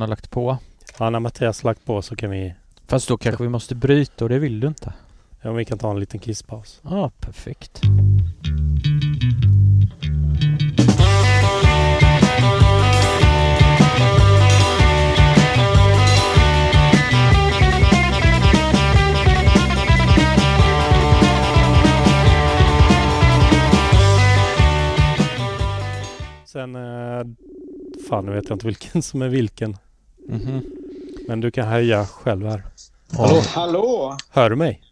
han har lagt på. Ja, när Mattias lagt på så kan vi... Fast då kanske vi måste bryta och det vill du inte. Ja, vi kan ta en liten kisspaus. Ja, perfekt. Sen... Eh, fan, nu vet jag inte vilken som är vilken. Mhm. Men du kan höja själv här. Hallå, hallå! Hör du mig?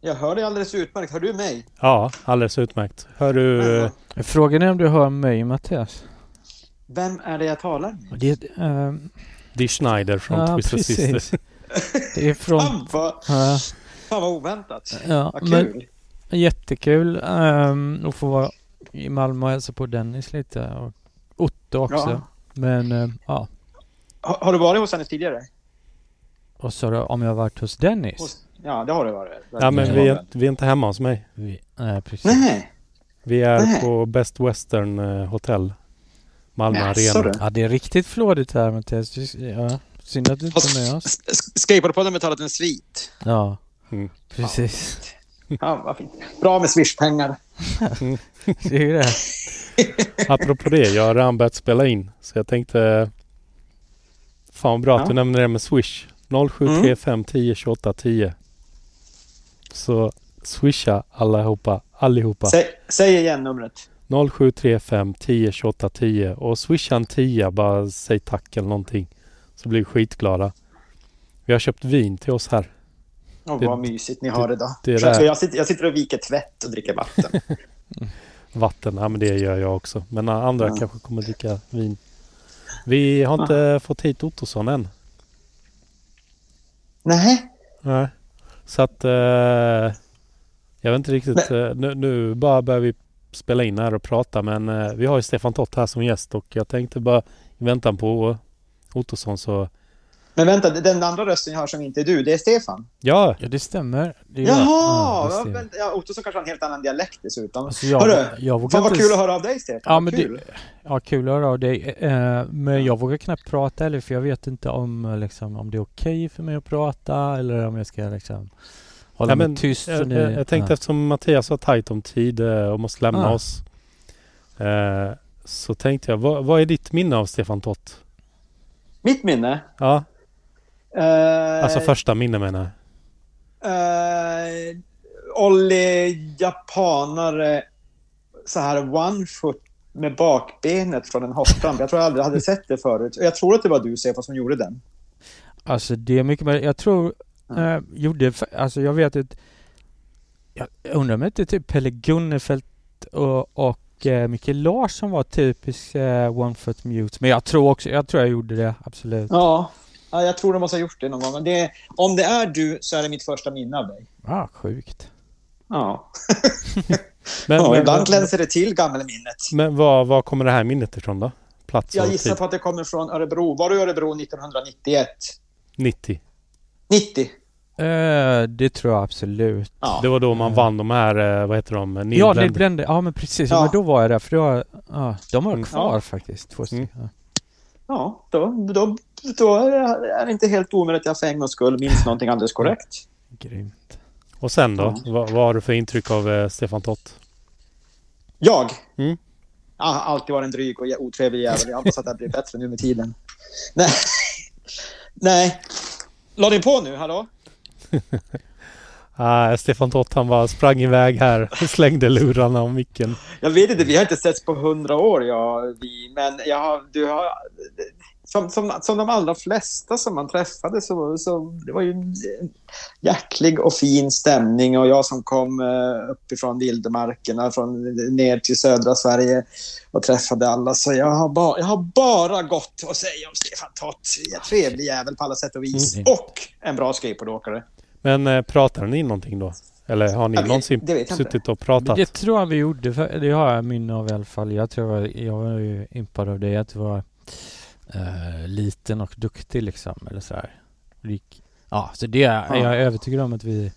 Jag hör dig alldeles utmärkt. Hör du mig? Ja, alldeles utmärkt. Hör du... Jaha. Frågan är om du hör mig Mattias? Vem är det jag talar med? Det, eh, Dee Schneider från ja, Twisted precis. Sister. Det är från... Fan vad, Ja, fan vad oväntat. ja, Vad men kul. jättekul um, att få vara i Malmö och hälsa på Dennis lite och Otto också. Ja. Men eh, ja, Har, har du varit hos henne tidigare? och så då, om jag har varit hos Dennis? Hos, ja, det har du varit. Ja, men vi är, vi är inte hemma hos mig. Vi, nej, precis. Nej, Vi är Nej. på Best Western eh, Hotel. Malmö Jaså Arena. du. Ja, det är riktigt flådigt här Mattias. Ja, synd att du inte är med oss. Skateboardpodden har betalat en svit. Ja, Mm. precis. Ja, vad fint. Bra med swishpengar. Det är ju det. Apropå det, jag har redan börjat spela in. Så jag tänkte... Fan vad bra att Ja. du nämner det med Swish. 0735 10 28 10. Så swisha allihopa. allihopa. Säg, säg igen numret. 0735 10 28 10. Och swisha en 10 bara säg tack eller någonting. Så blir vi skitglada. Vi har köpt vin till oss här. Åh, Det- vad mysigt ni har det då. det det. jag, sitter, jag sitter och viker tvätt och dricker vatten. Vatten, ja men det gör jag också. Men andra Ja. kanske kommer dricka vin. Vi har inte fått hit Ottosson än. Nej, Nej. Så att... Eh, jag vet inte riktigt. Eh, nu, nu bara börjar vi spela in här och prata. Men eh, vi har ju Stefan Tott här som gäst. Och jag tänkte bara i väntan på Ottosson så... men vänta, den andra rösten jag hör som inte är du, det är Stefan. Ja! Ja, det stämmer. Det. Jaha! Ja, det Ja, stämmer. men, ja, Ottosson kanske har en helt annan dialekt dessutom. Alltså, jag, Hörru, jag vågar Fan vad kul att höra av dig Stefan. Ja, men kul. det, ja, kul att höra av dig. Eh, men jag vågar knappt prata heller för jag vet inte om, eh, liksom, om det är okej för mig att prata eller om jag ska liksom hålla Ja, mig men tyst. Jag, ni, jag, jag tänkte ja. eftersom Mattias har tajt om tid eh, och måste lämna Ah. oss. Eh, så tänkte jag, vad, vad är ditt minne av Stefan Tott? Mitt minne? Ja, Uh, alltså första minne menar jag. Uh, Olli japanare så här one foot med bakbenet från en hoppramp. Jag tror jag aldrig hade sett det förut. Och Jag tror att det var du Stefan som gjorde den. Alltså det är mycket mer, jag tror, Ja. eh, gjorde, alltså jag vet att, jag undrar om inte typ Pelle Gunnefelt och, och eh, Micke Larsson var typisk eh, one foot mute. Men jag tror också, jag tror jag gjorde det, absolut. Ja. Ja, jag tror de måste ha gjort det någon gång. Det, om det är du så är det mitt första minne av dig. Ah, sjukt. Ja, Men, ja men, ibland glänser det till gammelminnet. men var, var kommer det här minnet ifrån då? Plats Jag och gissar tid? på att det kommer från Örebro. Var du i Örebro 1991? 90. 90? Eh, det tror jag absolut. Ja. Det var då man Ja. vann de här, eh, vad heter de? Ja, Nidblend. Nidblende. Ja, men precis. Ja. Ja. Men då var jag där. För då, ja, de har Mm. kvar Ja. faktiskt. Två stycken. Ja. Ja, då, då, då är det inte helt omöjligt att jag för en gångs skull minns någonting alldeles korrekt. Grymt. Och sen då? Ja. Vad, vad har du för intryck av eh, Stefan Tott? Jag? Mm. Jag har alltid varit en dryg och otrevlig jävel. Jag hoppas att det blir bättre nu med tiden. Nej. Nej. La ni på nu? Hallå? Ah, Stefan Tott han bara sprang iväg här och slängde lurarna och micken. Jag vet inte, vi har inte setts på hundra år, jag, vi. Men jag har, du har... Som, som, som de allra flesta som man träffade så, så det var ju en hjärtlig och fin stämning och jag som kom eh, uppifrån vildmarkerna från ner till södra Sverige och träffade alla. Så jag har, ba, jag har bara gott att säga om Stefan Tott. En trevlig jävel på alla sätt och vis. Mm. Och en bra skateboardåkare. Men eh, pratar ni någonting då? Eller har ni Jag någonsin vet jag suttit och pratat? det tror jag vi gjorde. För, det har jag minne av i alla fall. Jag tror jag, jag var ju impad av det. Att du var eh, liten och duktig liksom. Eller så här. Rik. Ja, så det är jag är övertygad om att vi,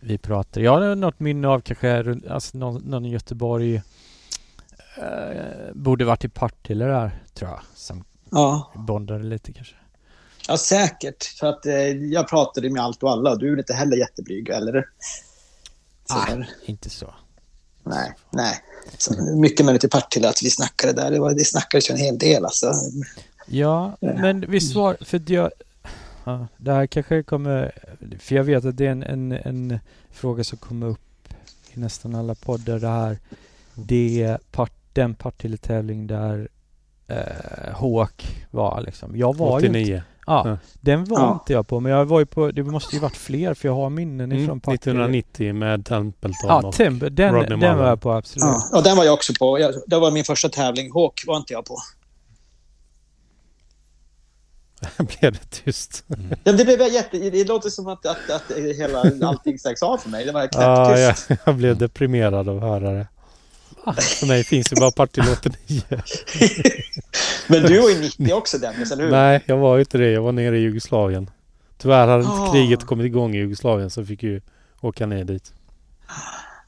vi pratar. Jag har något minne av kanske alltså någon, någon i Göteborg. Eh, borde varit i Partille där, tror jag. Som Ja. bondade lite kanske. Ja, säkert. För att eh, jag pratade med allt och alla. Du är inte heller jätteblyg, eller? Ah, där. inte så. Nej, nej. Så, mycket möjligt i Partille att vi snackade där. Det, var, det snackades ju en hel del alltså. Ja, Ja. men visst var för jag... Ja, det här kanske kommer... För jag vet att det är en, en, en fråga som kommer upp i nästan alla poddar. Det här, det är part, den Partille-tävling där eh, Håk var liksom. Jag var ju inte, 89. ja, Ja. den var Ja. inte jag på. Men jag var ju på, det måste ju varit fler för jag har minnen Mm, ifrån Partille. 1990 med Templeton Ja, och Timber, den, Rodney den var jag på absolut. Ja, och den var jag också på. Jag, det var min första tävling. Hawk var inte jag på. blev det tyst. Ja, det, blev jätte, det låter som att, att, att hela, allting stacks av för mig. Det var Ja, jag, knäpptyst. jag blev deprimerad av att höra det. För mig finns ju bara Partille 89. Men du var ju 90 också Dennis, eller hur? Nej, jag var ju inte det. Jag var nere i Jugoslavien. Tyvärr hade inte Ah. kriget kommit igång i Jugoslavien så fick ju åka ner dit.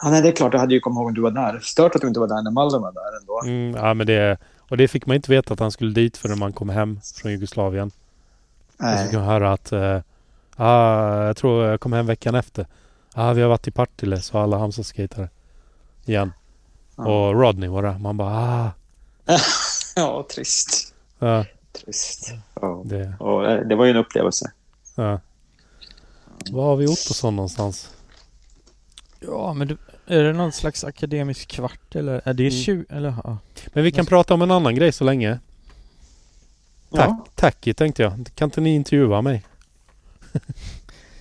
Ja, nej, det är klart. Jag hade ju kommit ihåg om du var där. Stört att du inte var där när Malden var där ändå. Mm, ja, men det, och det fick man inte veta att han skulle dit förrän man kom hem från Jugoslavien. Och så Nej. höra att eh, ah, jag tror jag kom hem veckan efter. Ah, vi har varit i Partille, sa alla Halmstad-skatare. Igen. Ja. Och Rodney var där. Man bara ah. Ja, trist. Ja, Trist. Ja. det, Och, det var ju en upplevelse. ja. Var har vi Ottosson någonstans? Ja, men du, är det någon slags akademisk kvart eller? Är det Mm. 20? Eller, ja. Men vi kan prata om en annan grej så länge. Tack, Ja. Tacky tänkte jag. Kan inte ni intervjua mig?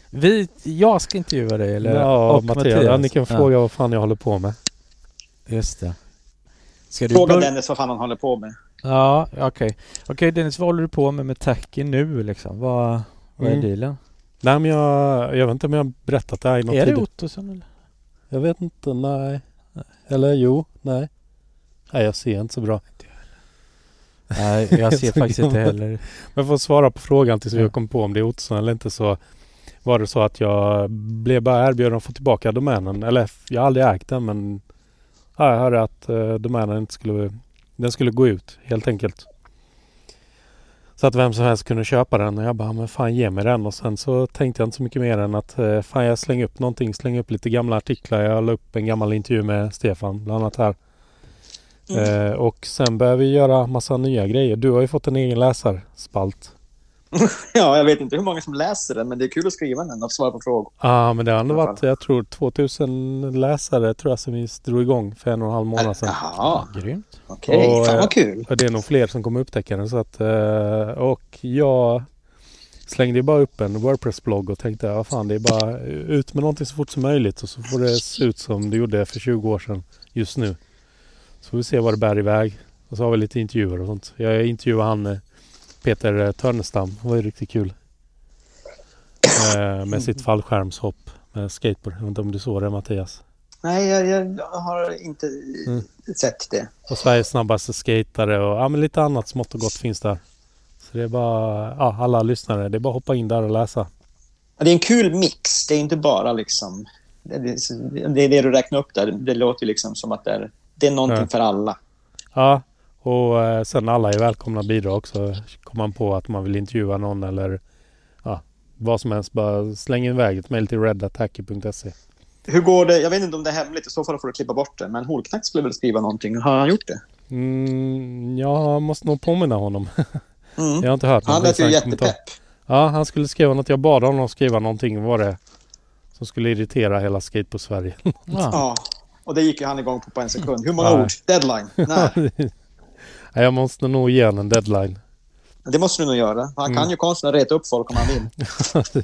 Vi, jag ska intervjua dig eller? ja, och Mattias. Ja, ni kan fråga vad fan jag håller på med. Just det. Ska du Fråga? Dennis vad fan han håller på med. Ja, okej. Okej Dennis, vad håller du på med med Tacky nu liksom? Vad, vad är Mm. dealen? Nej men jag, jag vet inte om jag har berättat det här i något Är det. Ottosson eller? Jag vet inte, nej. Eller jo, nej. Nej jag ser inte så bra. Nej, jag ser faktiskt inte heller. Men för att svara på frågan tills Ja. har kommit på om det är Ottosson eller inte så var det så att jag blev bara erbjuden att få tillbaka domänen. Eller jag har aldrig ägt den men ja, jag hörde att eh, domänen inte skulle, den skulle gå ut helt enkelt. Så att vem som helst kunde köpa den och jag bara, men fan ge mig den. Och sen så tänkte jag inte så mycket mer än att eh, fan jag slänger upp någonting, slänger upp lite gamla artiklar. Jag la upp en gammal intervju med Stefan bland annat här. Mm. Eh, och sen börjar vi göra massa nya grejer. Du har ju fått en egen läsarspalt. Ja, jag vet inte hur många som läser den, men det är kul att skriva den och svara på frågor. Ja, men det har ändå varit, jag tror 2000 läsare tror jag som vi drog igång för en och en halv månad sedan. Jaha, Grymt. okej. Och, Fan vad kul. Och det är nog fler som kommer upptäcka den. Så att, eh, och jag slängde ju bara upp en Wordpress-blogg och tänkte vad fan det är bara ut med någonting så fort som möjligt och så får det se ut som det gjorde för 20 år sedan just nu. Så får vi se vad det bär iväg. Och så har vi lite intervjuer och sånt. Jag intervjuade han eh, Peter eh, Törnestam. Det var ju riktigt kul. Eh, med sitt fallskärmshopp med skateboard. Jag vet inte om du såg det Mattias? Nej, jag, jag har inte Mm. sett det. Och Sveriges snabbaste skatare och ja, men lite annat smått och gott finns där. Så det är bara, ja, alla lyssnare, det är bara att hoppa in där och läsa. Ja, Det är en kul mix. Det är inte bara liksom... Det, det, det du räknar upp där. Det låter liksom som att det är, det är någonting Ja. för alla. Ja, och eh, sen alla är välkomna att bidra också. Kommer man på att man vill intervjua någon eller ja, vad som helst, bara släng iväg ett mejl till redattacky.se. Hur går det? Jag vet inte om det är hemligt. I så fall får du klippa bort det. Men Holknack skulle väl skriva någonting. Har han gjort det? Mm, jag måste nog påminna honom. Mm. Jag har inte hört Han lät ju jättepepp. Ja, han skulle skriva något. Jag bad honom skriva någonting. Vad var det? Som skulle irritera hela skate på Sverige. Ja. Ja. Och det gick ju han igång på på en sekund. Hur många Ja. ord? Deadline? Nej. Nej, jag måste nog ge honom en deadline. Det måste du nog göra. Han Mm. kan ju konsten att reta upp folk om han vill.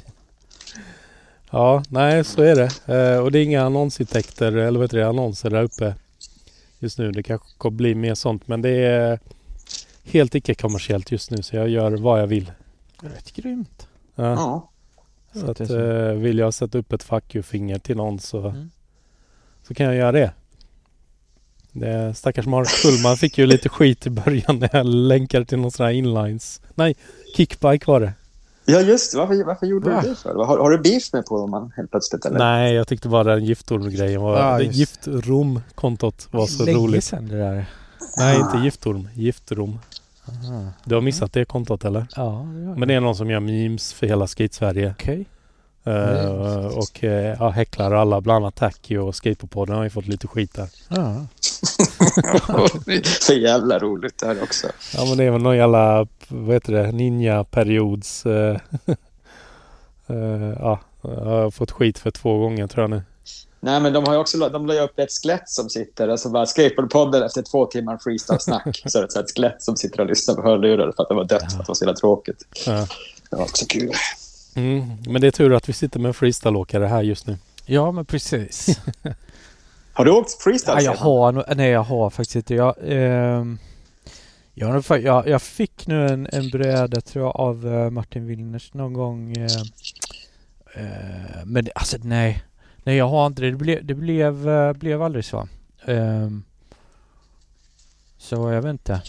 Ja, nej så är det. Eh, och det är inga annonsintäkter eller vad heter det, annonser där uppe just nu. Det kanske kommer bli mer sånt men det är helt icke-kommersiellt just nu så jag gör vad jag vill. Rätt grymt. Ja, Ja. så att, eh, vill jag sätta upp ett fuck you-finger till någon så, Mm. Så kan jag göra det. det stackars Mark Kullman fick ju lite skit i början när jag länkade till någon sån här inlines. Nej, kickbike var det. Ja, just det. Varför, varför gjorde Va? du det för? Har, har du beef med på dem helt plötsligt? Eller? Nej, jag tyckte bara den giftorm-grejen var... Just. Giftorm-kontot var så Länge roligt. sedan det där. Nej, Ah. inte giftorm. Giftorm. Aha. Du har missat det kontot eller? Ja, det Men det är någon som gör memes för hela skate-Sverige. Okej. Eh, och eh, ja, häcklar alla, bland annat Tacky och Skateboardpodden har ju fått lite skit där. Ja. Så jävla roligt det här också. Ja men det är väl någon jävla, vad heter det, ninja-periods... eh, ja, jag har fått skit för två gånger tror jag nu. Nej, men de har ju också de la upp ett skelett som sitter, alltså bara skateboardpodden efter två timmar freestyle-snack. så är det ett skelett som sitter och lyssnar på hörlurar för att det var dött, för att det var så jävla tråkigt. Ja. Det var också kul. Mm. Men det är tur att vi sitter med en freestyle-åkare här just nu. ja, men precis. Har du åkt freestyle? Ja, jag har nej jag har faktiskt inte. Jag, ehm, jag, jag, jag fick nu en, en bräda tror jag av eh, Martin Willners någon gång. eh, eh, men alltså nej. Nej jag har inte det. Det, ble, det blev, eh, blev aldrig så. Ehm, så jag vet inte.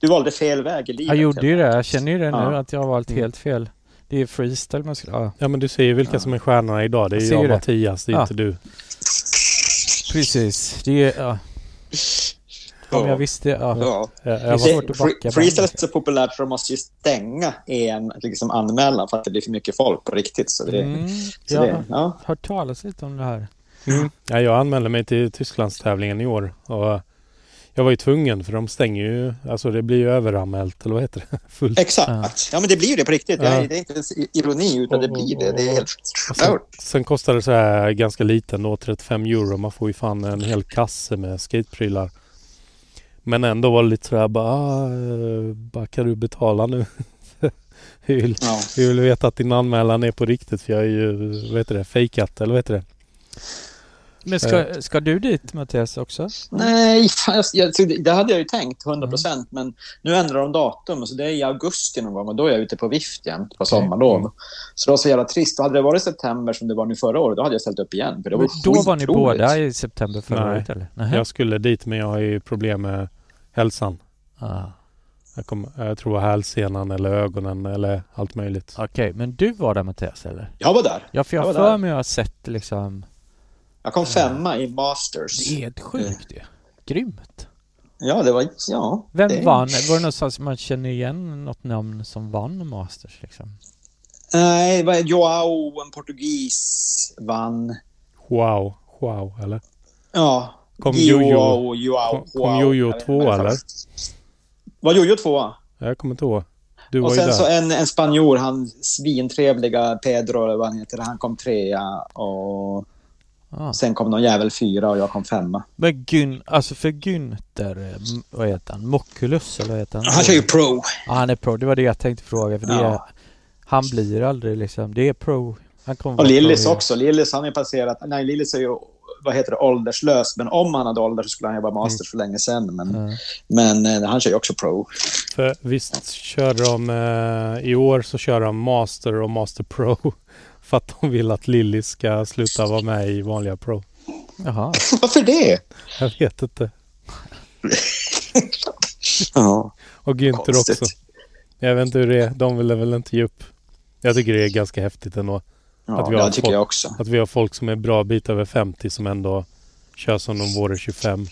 Du valde fel väg i livet. Jag gjorde ju det. Jag känner ju det nu Ja. att jag har valt Mm. helt fel. Det är freestyle man ska... Ja, Ja men du ser ju vilka Ja. som är stjärnororna idag. Det är Jag jag och det. Mattias, det är Ja. inte du. precis. Det är... Ja. Om Ja. jag visste... Ja. Ja. Jag, jag var, svårt att backa freestyle är så populärt så de måste ju stänga en liksom, anmälan för att det blir för mycket folk på riktigt. Så det, Mm, så jag det, har hört talas lite om det här. mm. ja, jag anmälde mig till Tysklandstävlingen i år. Och jag var ju tvungen för de stänger ju, alltså det blir ju överanmält eller vad heter det? Fullt. Exakt. Ja, men det blir ju det på riktigt. Det, är, Ja. det är inte ens ironi, utan det blir det. Det är helt Och sen, sen kostar det så här ganska liten då, 35 euro. Man får ju fan en hel kasse med skateprylar. Men ändå var det lite sådär bara, ah, bara kan du betala nu? vi, vill, Ja. vi vill veta att din anmälan är på riktigt för jag är ju, vad heter det, fejkat eller vad heter det? Men ska, ska du dit Mattias också? Nej, jag, det hade jag ju tänkt 100 procent. Men nu ändrar de datum. Så det är i augusti någon gång och då är jag ute på vift igen på sommarlov. Så det var så jävla trist. Och hade det varit september som det var nu förra året, då hade jag ställt upp igen. För det var Men då var ni båda i september förra Nej. året eller? Nähä. Jag skulle dit men jag har ju problem med hälsan. Ah. Jag, kom, jag tror hälsenan eller ögonen eller allt möjligt. Okej, men du var där Mattias eller? Jag var där. Ja, för jag Jag för där. mig att jag har sett liksom... Jag kom femma i Masters. Det är helt sjukt ju. Grymt. Ja, det var... Ja. Vem det... vann? Var det någonstans man känner igen något namn som vann Masters liksom? Nej, det var Joao, en portugis, vann. Wow, wow eller? Ja. Kom Jojo- Joao, kom-. Jojo två, eller? Var Jojo tvåa? Jag kommer inte ihåg. Du var Och sen så en, en spanjor, han svintrevliga Pedro, eller vad han heter, han kom trea. Och Ah. sen kom någon jävel fyra och jag kom femma. Men Gün, alltså för Günther, eh, vad heter han? Mokulus eller vad heter han? Han kör ju pro. Ja, han är pro. Det var det jag tänkte fråga. För det är, Ja. han blir aldrig liksom, det är pro. Han kommer Och Lillis pro. också. Lillis, han är passerat... Nej, Lillis är ju, vad heter det, ålderslös. Men om han hade ålder så skulle han ju vara master för länge sedan. Men, Ja. men eh, han kör ju också pro. För visst kör de eh, i år så kör de Master och Master Pro. För att de vill att Lilly ska sluta vara med i vanliga Pro. Jaha. Varför det? Jag vet inte. Ja, Och Günther också. Jag vet inte hur det är. De vill väl inte ge upp. Jag tycker det är ganska häftigt ändå. Ja, Att vi har det tycker fått- jag också. Att vi har folk som är bra bit över 50 som ändå kör som de vore 25.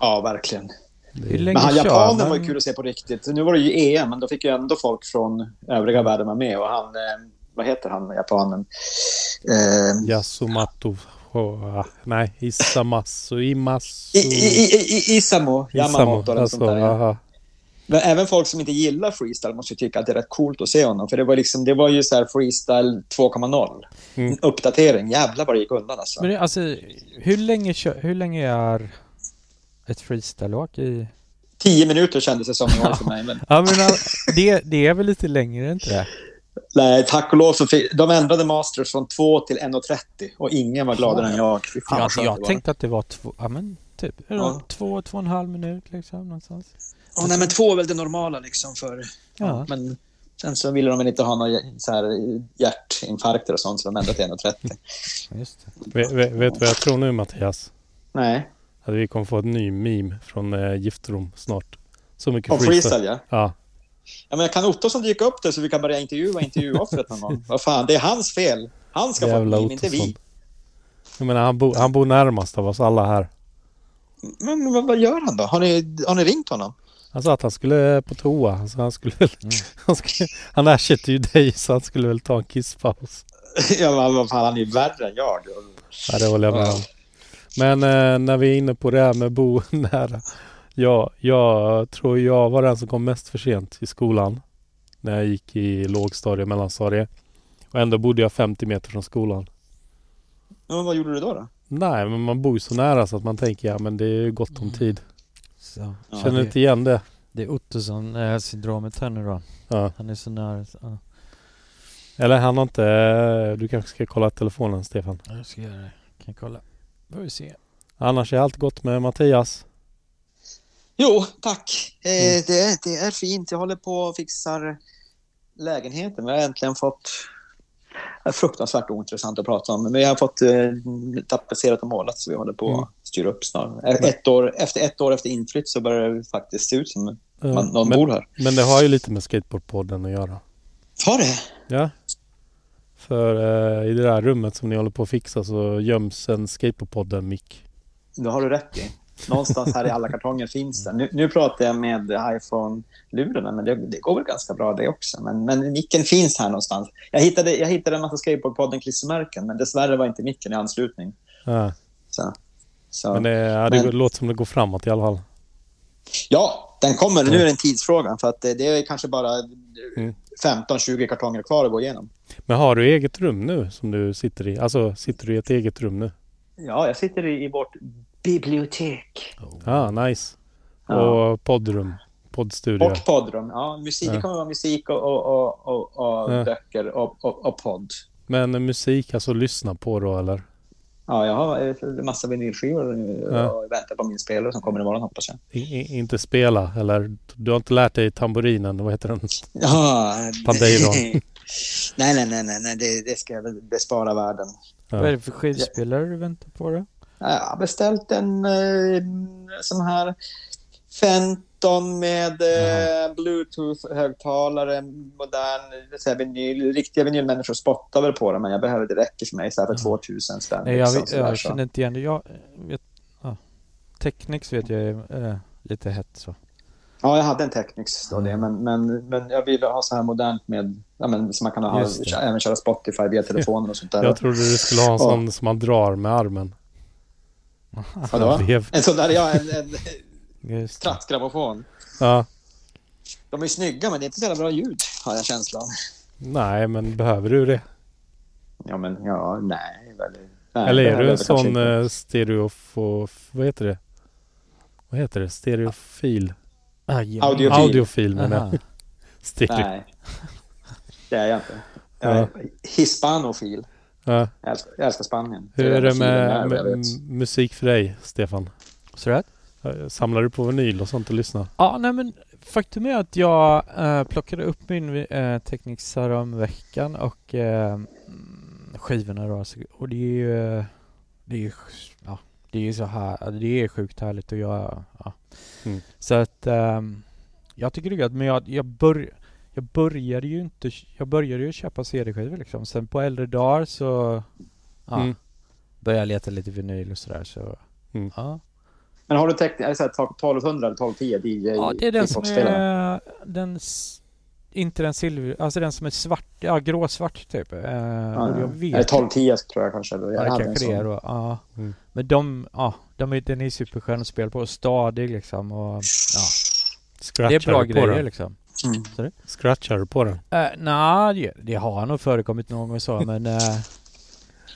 Ja, verkligen. Men han japanen man? var ju kul att se på riktigt. Nu var det ju EM, men då fick ju ändå folk från övriga världen vara med. Och han, eh, vad heter han, japanen? Eh, Yasumato... Oh, nej, Isamasu, Imasu... I, i, i, i, Isamo Yamamoto eller alltså, sånt där. ja. aha. Men även folk som inte gillar freestyle måste ju tycka att det är rätt coolt att se honom. För det var, liksom, det var ju så här freestyle 2.0. Mm. Uppdatering. Jävlar vad det gick undan alltså. Men det, alltså, hur länge, hur länge är ett freestyleåk i... Tio minuter kändes det som det var för mig. Men, Ja men det, det är väl lite längre, inte det? Nej, tack och lov så fick, de ändrade Masters från 2 till 1.30 och ingen var gladare än jag. Fy fan, skönt jag tänkte att det var två, ja men typ, Ja. två, två och en halv minut liksom någonstans. Ja, nej, men två är väl det normala liksom för... Ja. Ja. Men sen så ville de väl inte ha några så här hjärtinfarkter och sånt så de ändrade till 1.30. Just det. Vet, vet, vet vad jag tror nu Mattias? nej. Att vi kommer få ett ny meme från eh, Giftrom snart. Så mycket Om freestyle ja. Ja. Ja men kan Ottosson dyka upp där så vi kan börja intervjua intervjuoffret någon gång? Vad fan, det är hans fel. Han ska få Jävla ett meme, inte vi. Jag menar, han, bo, han bor närmast av oss alla här. Men, men vad- gör han då? Har ni, har ni ringt honom? Han sa att han skulle på toa. Så han, skulle Mm. han, skulle, han ersätter ju dig så han skulle väl ta en kisspaus. ja, men vad fan, han är ju värre än jag. Ja, det håller jag med om. Men eh, när vi är inne på det här med bo nära. Ja, jag tror jag var den som kom mest för sent i skolan. När jag gick i lågstadie och mellanstadie. Och ändå bodde jag 50 meter från skolan. Ja, men vad gjorde du då? då? Nej, men man bor ju så nära så att man tänker ja men det är ju gott om tid. Så. Ja, Känner det- inte igen det? Det är Ottosson-syndromet här nu då. Ja. Han är så nära. så- Ja, Eller han har inte... Du kanske ska kolla telefonen Stefan. jag ska göra det. Kan kolla? Får vi se. Annars är allt gott med Mattias. Jo, tack. Eh, Mm. det, det är fint. Jag håller på och fixar lägenheten. Vi har äntligen fått... Det är fruktansvärt ointressant att prata om. Men vi har fått eh, tapetserat och målat så vi håller på Mm. att styra upp snart. Ett år, efter ett år efter inflytt så börjar det faktiskt se ut som Eh, man, någon men, bor här. men det har ju lite med Skateboardpodden att göra. Har det? Ja. För eh, i det där rummet som ni håller på att fixa så göms en Skateboardpodden-mick. Det har du rätt i. Någonstans här i alla kartonger finns det. Nu, nu pratar jag med iPhone-lurarna, men det, det går väl ganska bra det också. Men, men micken finns här någonstans. Jag hittade, jag hittade en massa Skateboardpodden-klistermärken, men dessvärre var inte micken i anslutning. Ja. Så, så. Men det, ja, det Men- låter som det går framåt i alla fall. Ja, den kommer. Nu är det en tidsfråga, för att det, det är kanske bara Mm. 15-20 kartonger kvar att gå igenom. Men har du eget rum nu som du sitter i? Alltså sitter du i ett eget rum nu? Ja, jag sitter i, i vårt bibliotek. Ja, ah, nice. Ja. Och poddrum? Poddstudio? Och poddrum. Ja, musik, Ja. Det kommer vara musik och, och, och, och, och Ja. böcker och, och, och podd. Men musik, alltså lyssna på då eller? Ja, jag har en massa vinylskivor nu Ja. och väntar på min spelare som kommer imorgon hoppas jag. I, inte spela eller? Du har inte lärt dig tamburinen, vad heter den? Ja, Pandeiron. nej, nej, nej, nej, nej det, det ska jag bespara världen. Ja. Vad är det för skivspelare du väntar på då? Jag har beställt en eh, sån här Fenton med eh, Bluetooth-högtalare, modern så här, vinyl. Riktiga vinylmänniskor spottar väl på den, men jag behöver det räcker för mig så här för Ja. 2000 spänn. Nej, jag, liksom, jag så. känner inte igen det. Jag vet... Ja. Technics vet jag är eh, lite hett så. Ja, jag hade en Technics då, Ja. det, men, men, men jag ville ha så här modernt med, ja, men, så man kan ha, det. även köra Spotify via telefonen och sånt där. Jag trodde du skulle ha en sån som man drar med armen. Vadå? En sån där, ja, en, en trattgrammofon. Ja. De är snygga, men det är inte så jävla bra ljud, har jag känslan. Nej, men behöver du det? Ja, men ja, nej. Väl, nej Eller är du en sån eh, stereofo... Vad heter det? Vad heter det? Stereofil? Aj, Audiofil. Audiofil menar jag. Stereo. Nej, det är jag inte. Jag är hispanofil. Ja. Jag älskar, jag älskar Spanien. Hur är det med, med musik för dig, Stefan? Så? Eh, Samlar du på vinyl och sånt och lyssnar? Ja, nej men faktum är att jag eh, plockade upp min eh, Technics veckan och mm, skivorna då. Så, och det är ju, det är ju, ja, det är ju så här, det är sjukt härligt att göra. Ja. Mm. Så att ehm, jag tycker det är gött, men jag, jag, bör, jag började ju inte, jag började ju köpa CD-skivor liksom. Sen på äldre dagar så, ja, Mm. började jag leta lite vinyl och sådär så, Mm. ja. Men har du täckt, är det så här 1200 eller 1210 DJ? Ja, det är den som är den inte den silver, alltså den som är svart, ja gråsvart typ. Uh, Ja, jag vet Eller 1210 tror jag kanske. Jag Ja, kanske det då. Ja. Mm. Men de, ja, de är, den är superskön att spela på och stadig liksom och ja. Scratchar Det är bra grejer den? liksom. Mm. Scratchar du på den? Uh, Nej, det, det har nog förekommit någon gång så men uh,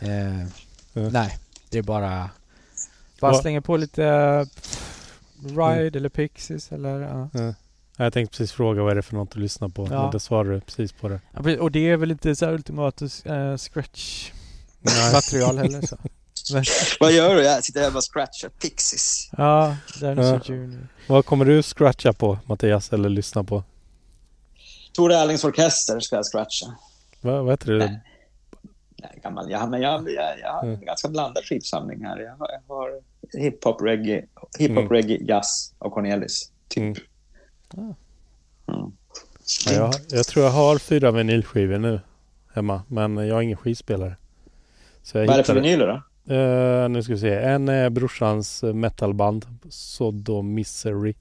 eh, Ja. nej, det är bara bara Vad- slänga på lite eh, Ride eller Pixies eller ja. Ja. Jag tänkte precis fråga vad är det för något du lyssnar på. Ja. Det svarade du precis på det. Ja, precis. Och det är väl inte så här ultimat uh, scratch material heller så. Men, Vad gör du? Jag sitter här och bara scratchar Pixies. ja, Dennis Ja. Junior. Vad kommer du scratcha på Mattias eller lyssna på? Tore Erlings orkester ska jag scratcha. Vad, vad heter det? Nej. Nej, gammal. Jag, men jag, jag, jag har en Mm. ganska blandad skivsamling här. Jag har, jag har hiphop, reggae, hiphop, Mm. reggae, jazz och Cornelis. Typ. Mm. Mm. Ja, jag, jag tror jag har fyra vinylskivor nu hemma. Men jag har ingen skivspelare. Så jag Vad är det för vinyler då? Eh, nu ska vi se. En är brorsans eh, metalband. Sodomisery.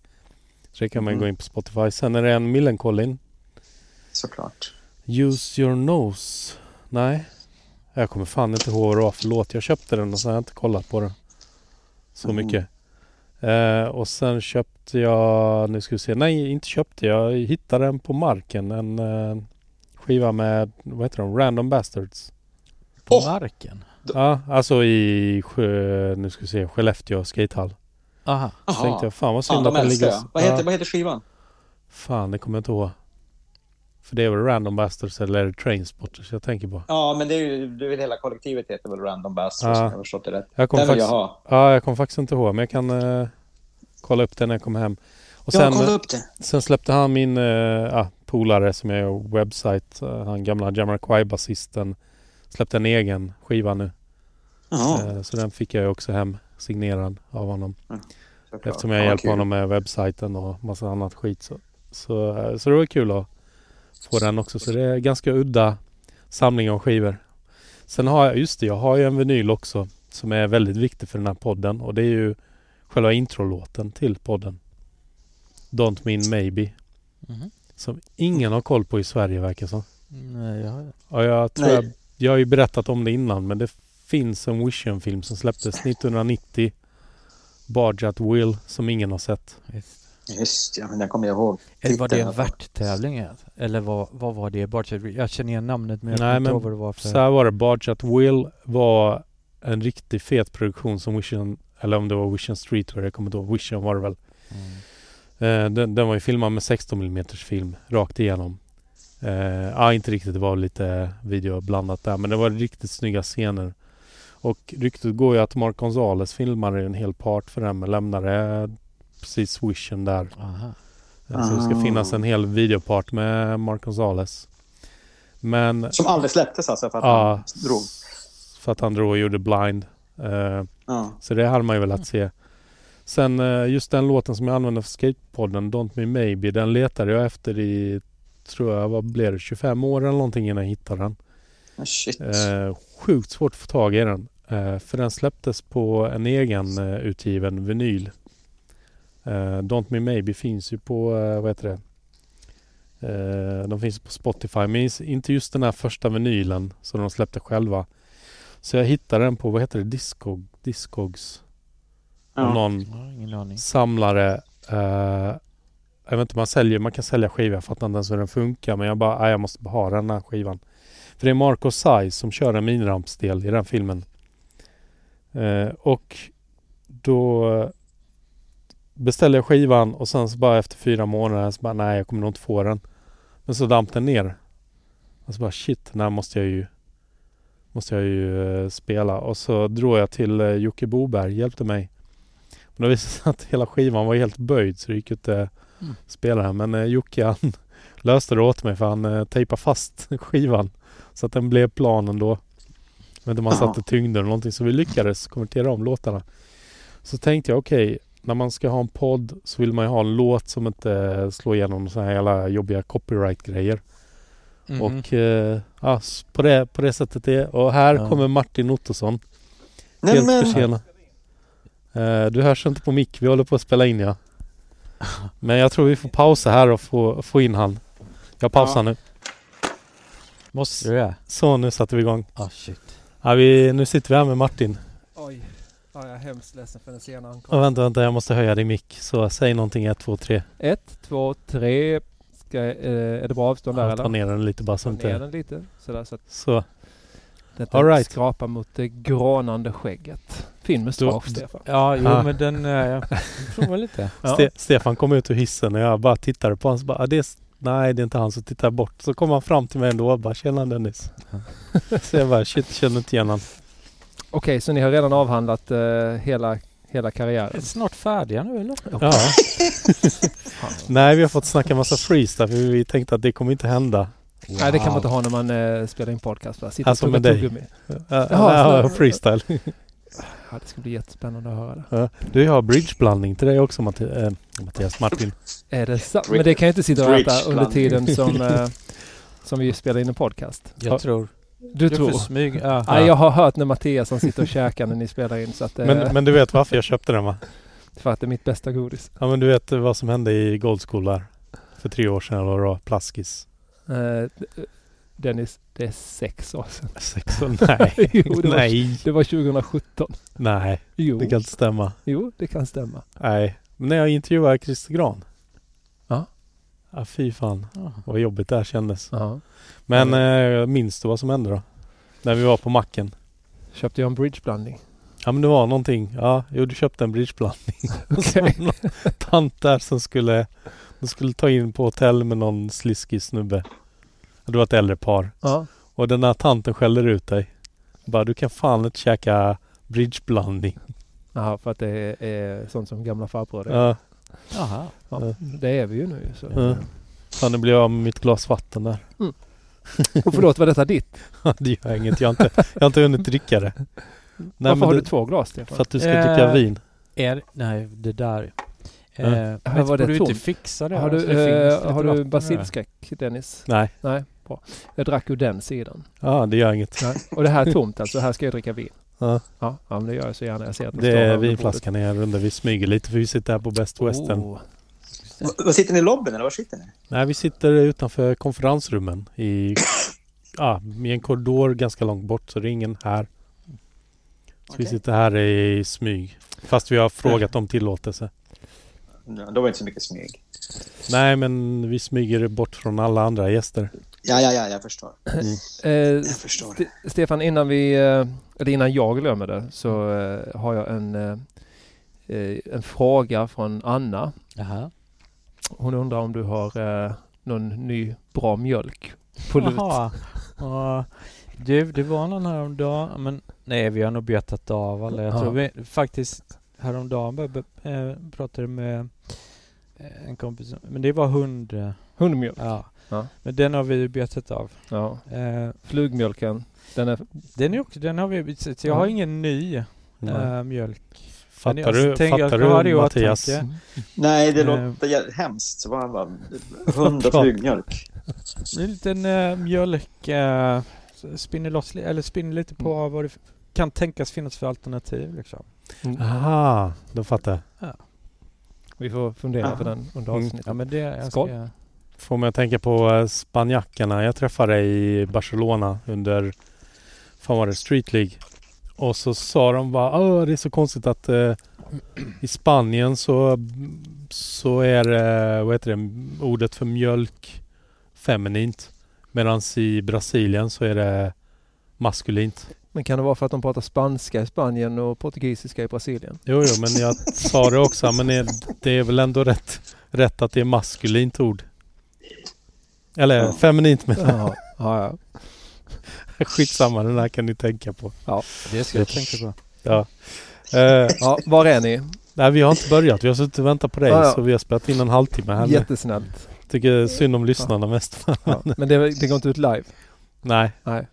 Så det kan man Mhm. gå in på Spotify. Sen är det en Millencolin. Såklart. Use your nose. Nej. Jag kommer fan inte ihåg vad det var för låt. Jag köpte den och sen har jag inte kollat på den. Så Mhm. mycket. Eh, och sen köpte jag, nu ska vi se, nej inte köpte jag, hittade den på marken. En eh, skiva med, vad heter de, Random Bastards. På Åh! marken? Ja, alltså i, nu ska vi se, Skellefteå skatehall. Aha. Så tänkte jag, fan vad synd att de den ligger... Vad heter, ja, vad heter skivan? fan, det kommer jag inte ihåg. För det är väl Random Bastards eller är det Trainspotters jag tänker på. Ja, men det är ju, du vet, hela kollektivet heter väl Random Bastards, Ja. om jag har förstått det rätt. Jag kommer Den vill jag faktiskt, ha. ja, jag kommer faktiskt inte ihåg men jag kan eh, kolla upp den när jag kommer hem. Och Ja, sen, kolla upp det. sen släppte han min eh, ah, polare som jag gör webbsite, eh, han gamla Jamiroquai-basisten, släppte en egen skiva nu. Eh, så den fick jag också hem signerad av honom. såklart. Eftersom jag Ja, hjälper kul. honom med webbsajten och massa annat skit. Så, så, så det var kul att få den också. Så det är ganska udda samling av skivor. Sen har jag, just det, jag har ju en vinyl också som är väldigt viktig för den här podden och det är ju själva introlåten till podden. Don't mean maybe. Mhm. Som ingen har koll på i Sverige verkar som. Nej, jag har... Och jag tror jag, jag har ju berättat om det innan men det finns en Vision-film som släpptes 1990. Barge at Will som ingen har sett. Visst. Just ja, men den kommer jag ihåg. Eller var det en värttävling? Eller vad, vad var det? Så- Jag känner igen namnet men jag Nej, kommer inte men ihåg vad det var för... Så här var det. Barge at Will var en riktigt fet produktion som Vision, eller om det var Vision Streetwear, jag kommer inte ihåg. Vision var det väl. Mm. Eh, den, den var ju filmad med 16 mm film rakt igenom. Eh, ja, inte riktigt. Det var lite video blandat där. Men det var riktigt snygga scener. Och ryktet går ju att Mark Gonzales filmade en hel part för den men lämnade precis Vision där. Aha. Eh, Så det ska Ah. finnas en hel videopart med Mark Gonzales. Men Som aldrig släpptes alltså för att Ja, han drog. för att han drog och gjorde Blind. Eh, Ja. så det hade man ju velat se. Sen eh, just den låten som jag använde för Skatepodden, Don't Me Maybe, den letade jag efter i, tror jag, vad blev det, 25 år eller någonting innan jag hittade den. Ah, Shit. Eh, sjukt svårt att få tag i den. Eh, för den släpptes på en egen eh, utgiven vinyl. Eh, Don't Me Maybe finns ju på, eh, vad heter det? Eh, de finns på Spotify. Men inte just den här första vinylen som de släppte själva. Så jag hittade den på, vad heter det, Discog, Discogs. Ja. Någon aning. samlare. Eh, jag vet inte, man, säljer, man kan sälja skivor. Jag fattar inte ens hur den funkar. Men jag bara, nej, jag måste bara ha den här skivan. För det är Marco Sai som kör en minirampsdel i den filmen. Eh, och då beställde jag skivan och sen så bara efter fyra månader så bara, nej jag kommer nog inte få den. Men så damp den ner. Och så bara shit, den här måste jag ju Måste jag ju eh, spela. Och så drog jag till eh, Jocke Boberg, hjälpte mig. Men det visade sig att hela skivan var helt böjd så det gick inte Mm. spela den. Men eh, Jocke han löste det åt mig för han tejpade fast skivan. Så att den blev plan ändå. Vet inte man satte tyngder eller någonting. Så vi lyckades konvertera om låtarna. Så tänkte jag okej, när man ska ha en podd så vill man ju ha en låt som inte slår igenom så här jävla jobbiga copyright-grejer. Mhm. Och eh, ja, på, det, på det sättet det är. Och här Ja. kommer Martin Ottosson. Nej, Helt men, försenad. Eh, du hörs inte på mick. Vi håller på att spela in ja. Men jag tror vi får pausa här och få, få in han. Jag pausar Ja. nu. Måste? Så nu satte vi igång. Ah shit. Ja, vi, nu sitter vi här med Martin. Oj. Ja, jag är hemskt ledsen för den sena ankomsten. vänta, vänta, jag måste höja din mick. Så säg någonting, ett, två, tre. Ett, två, tre. Ska, eh, är det bra avstånd där Ja, ta eller? ner den lite bara så Ta ner inte... den lite. Sådär så att Så. detta All right. skrapar mot det grånande skägget. Fin mustasch Stefan. Ja, jo Ah. men den... eh, Jag provar lite. Ja. Ste- Stefan kom ut ur hissen och jag bara tittade på honom så bara, ah, det är, nej det är inte han, så tittar bort. Så kom han fram till mig ändå och bara, tjena Dennis. så jag bara, shit, känner inte igen honom. Okej, så ni har redan avhandlat eh, hela, hela Är karriären? snart färdiga nu eller? Ja. Nej, vi har fått snacka massa freestyle för vi tänkte att det kommer inte hända. Nej, det kan man inte ha när man eh, spelar in podcast. Va? Sitta Alltså med dig. tuggummi. Ja, Jaha, ja, så- freestyle. Ja, det ska bli jättespännande att höra det. Ja. Du, har bridgeblandning till dig också Matti- eh, Mattias Martin. Är det sant? Men det kan jag inte sitta och äta under tiden som, eh, som vi spelar in en podcast. Jag Ja. tror. Du tror? smyg. Ja. Nej, jag har hört när Mattias han sitter och käkar när ni spelar in så att... eh, Men, men du vet varför jag köpte den va? För att det är mitt bästa godis. Ja men du vet vad som hände i Gold School där? För tre år sedan eller var, Plaskis. Eh, Dennis, det är sex år sedan. Sex år? Nej. jo, det var, Nej. det var 2017. Nej, Jo, det kan inte stämma. jo, det kan stämma. Nej. Men när jag intervjuade Christer Gran. Ja. Ja fy fan Ja. vad jobbigt det här kändes. Ja. Men eh, minns du vad som hände då? När vi var på macken. Köpte jag en bridgeblandning. Ja men det var någonting. Ja, jo du köpte en bridgeblandning. Någon tant där som skulle, de skulle ta in på hotell med någon sliskig snubbe. Det var ett äldre par. Ja. Och den där tanten skäller ut dig. Bara du kan fan inte käka bridgeblandning. Jaha, för att det är, är sånt som gamla farbröder. Ja, Jaha. Ja, det är vi ju nu. Så. Ja. fan nu blir jag av med mitt glas vatten där. Och förlåt, var detta ditt? det gör inget. Jag har inte, jag har inte hunnit dricka det. Nej, Varför men har det- du två glas, Stefan? För att du ska Eh, dricka vin. Är, nej, det där. Ja. Eh, Ja, men var det borde du inte fixa det? har du, eh, har du basilskräck, Dennis? Nej, Nej, bra. Jag drack ur den sidan. ja det gör inget. Nej. Och det här är tomt alltså. Här ska jag dricka vin. Ja. Ja, ja men det gör jag så gärna. Jag ser att Det här är vinflaskan är under. Vi smyger lite för vi sitter här på Best. Western. Oh. V- Vad sitter ni i lobbyn eller var sitter ni? Nej, vi sitter utanför konferensrummen i, ja, i en korridor ganska långt bort så det är ingen här. Så vi Okej. sitter här i smyg. Fast vi har frågat om tillåtelse. Ja, då var det inte så mycket smyg. Nej, men vi smyger bort från alla andra gäster. Ja, ja, ja, jag förstår. Eh, Jag förstår. Ste- Stefan, innan vi, eh, eller innan jag glömmer det så eh, har jag en, eh, eh, en fråga från Anna. Jaha. Hon undrar om du har eh, någon ny bra mjölk på lut. Jaha. Ja, du, det var någon häromdagen, men nej vi har nog betat av alla. Jag Ja. tror vi faktiskt häromdagen pratade med en kompis, men det var hund. Hundmjölk. Ja. Ja. Men den har vi betat av. Ja. Eh, Flugmjölken. Den är... den, är också, den har vi, så jag Ja. har ingen ny eh, mjölk. Fattar du, tänker- fattar du Mattias? Nej, det Eh. låter jä- hemskt. Så var bara hund och flugmjölk. Det är en liten eh, mjölk, eh, spinner loss, eller spinner lite på Mm. vad det kan tänkas finnas för alternativ liksom. Aha, då fattar jag. Vi får fundera Aha. på den under Mm. avsnittet. Ja men det, jag Skål. ska, Får mig att tänka på eh, spanjackerna. Jag träffade i Barcelona under, fan var det, Street League. Och så sa de bara, det är så konstigt att eh, i Spanien så, så är eh, vad heter det, ordet för mjölk feminint. Medan i Brasilien så är det maskulint. Men kan det vara för att de pratar spanska i Spanien och portugisiska i Brasilien? Jo, jo, men jag sa det också. Men det är väl ändå rätt, rätt att det är maskulint ord. Eller Ja. feminint men Ja, ja, ja. skitsamma. Den här kan ni tänka på. det ska jag tänka på. Ja. Eh, ja var är ni? nej, vi har inte börjat. Vi har suttit och väntat på dig. Ja, ja. Så vi har spelat in en halvtimme här nu. Jättesnällt. Tycker synd om lyssnarna mest. Ja. Men det, det går inte ut live? nej, Nej.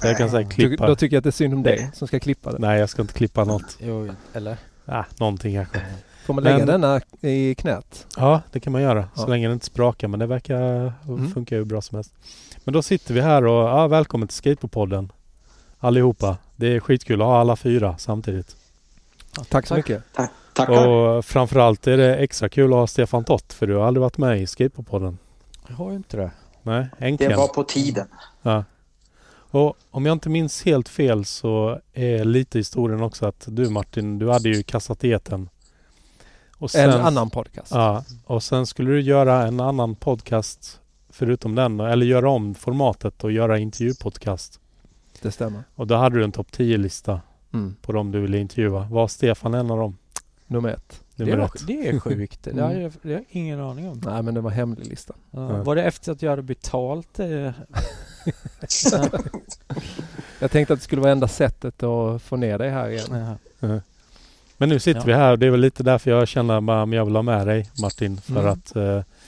så jag kan säga klippa. då tycker jag att det är synd om dig som ska klippa det. Nej, jag ska inte klippa något. Jo, eller? Ah, någonting kanske. Får man lägga Men- denna i knät? Ja, det kan man göra. Så Ja. länge det inte sprakar. Men det verkar Mm. funka hur bra som helst. Men då sitter vi här och ja, välkommen till Skateboardpodden. Allihopa. Det är skitkul att ha alla fyra samtidigt. Tack så Tack. mycket. Tackar. Och framförallt är det extra kul att ha Stefan Tott. För du har aldrig varit med i Skateboardpodden. Jag har ju inte det. Nej, Det äntligen. var på tiden. Ja. Och om jag inte minns helt fel så är lite historien också att du Martin, du hade ju kastat eten. Och En annan podcast. Ja, och sen skulle du göra en annan podcast förutom den. Eller göra om formatet och göra intervjupodcast. Det stämmer. Och då hade du en topp 10-lista Mm. på dem du ville intervjua. Var Stefan en av dem? Nummer ett. Det, Nummer var, ett. det är sjukt. Det har Mm. jag, det har ingen aning om. Nej men det var hemlig lista. Ja. Ja. Var det efter att jag hade betalt det? Jag tänkte att det skulle vara enda sättet att få ner dig här igen. Men nu sitter Ja. vi här och det är väl lite därför jag känner bara, men jag vill ha med dig Martin. För Mm. att, eh,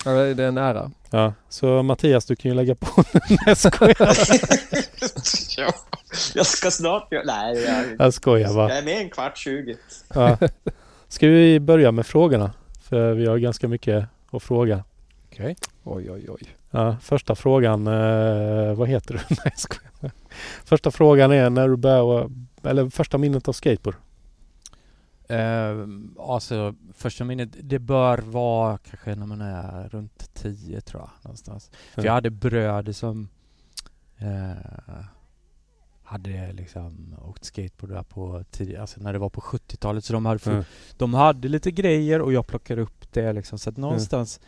Ja, det är en ära. ja. Så Mattias du kan ju lägga på jag skojar. ja, jag ska snart göra... Nej, jag, Jag skojar bara. jag är med en kvart tjugo. Ja. Ska vi börja med frågorna? För vi har ganska mycket att fråga. Okej. Oj oj oj. Ja, första frågan, eh, vad heter du? Nej, jag skojar. Första frågan är när du började, eller första minnet av skateboard? Eh, alltså första minnet, det bör vara kanske när man är runt 10 tror jag någonstans. För Ja. jag hade bröder som eh, hade liksom åkt skateboard där på tidigare, alltså när det var på 70-talet så de hade, fått, Ja. de hade lite grejer och jag plockade upp det liksom så att någonstans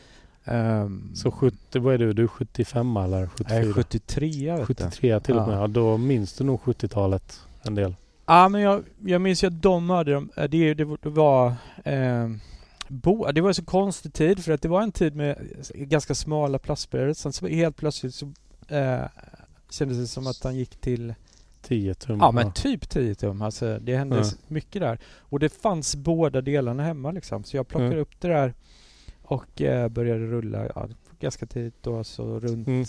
ehm, Så 70, vad är du? Du är 75 eller 74? jag är 73 vet du. 73 till och med. Ja. Ja, då minns du nog 70-talet en del. Ja men jag, jag minns ju att de hade de, eh, det, det, var- det var eh, bo, det var en så konstig tid för att det var en tid med ganska smala plastbrädor. Sen så helt plötsligt så eh, kändes det som att han gick till 10 tum. Ja men typ 10 tum. Alltså det hände s- mycket där. Och det fanns båda delarna hemma liksom. Så jag plockade Mm. upp det där och eh, började rulla ja, ganska tidigt då. Så runt, Mm.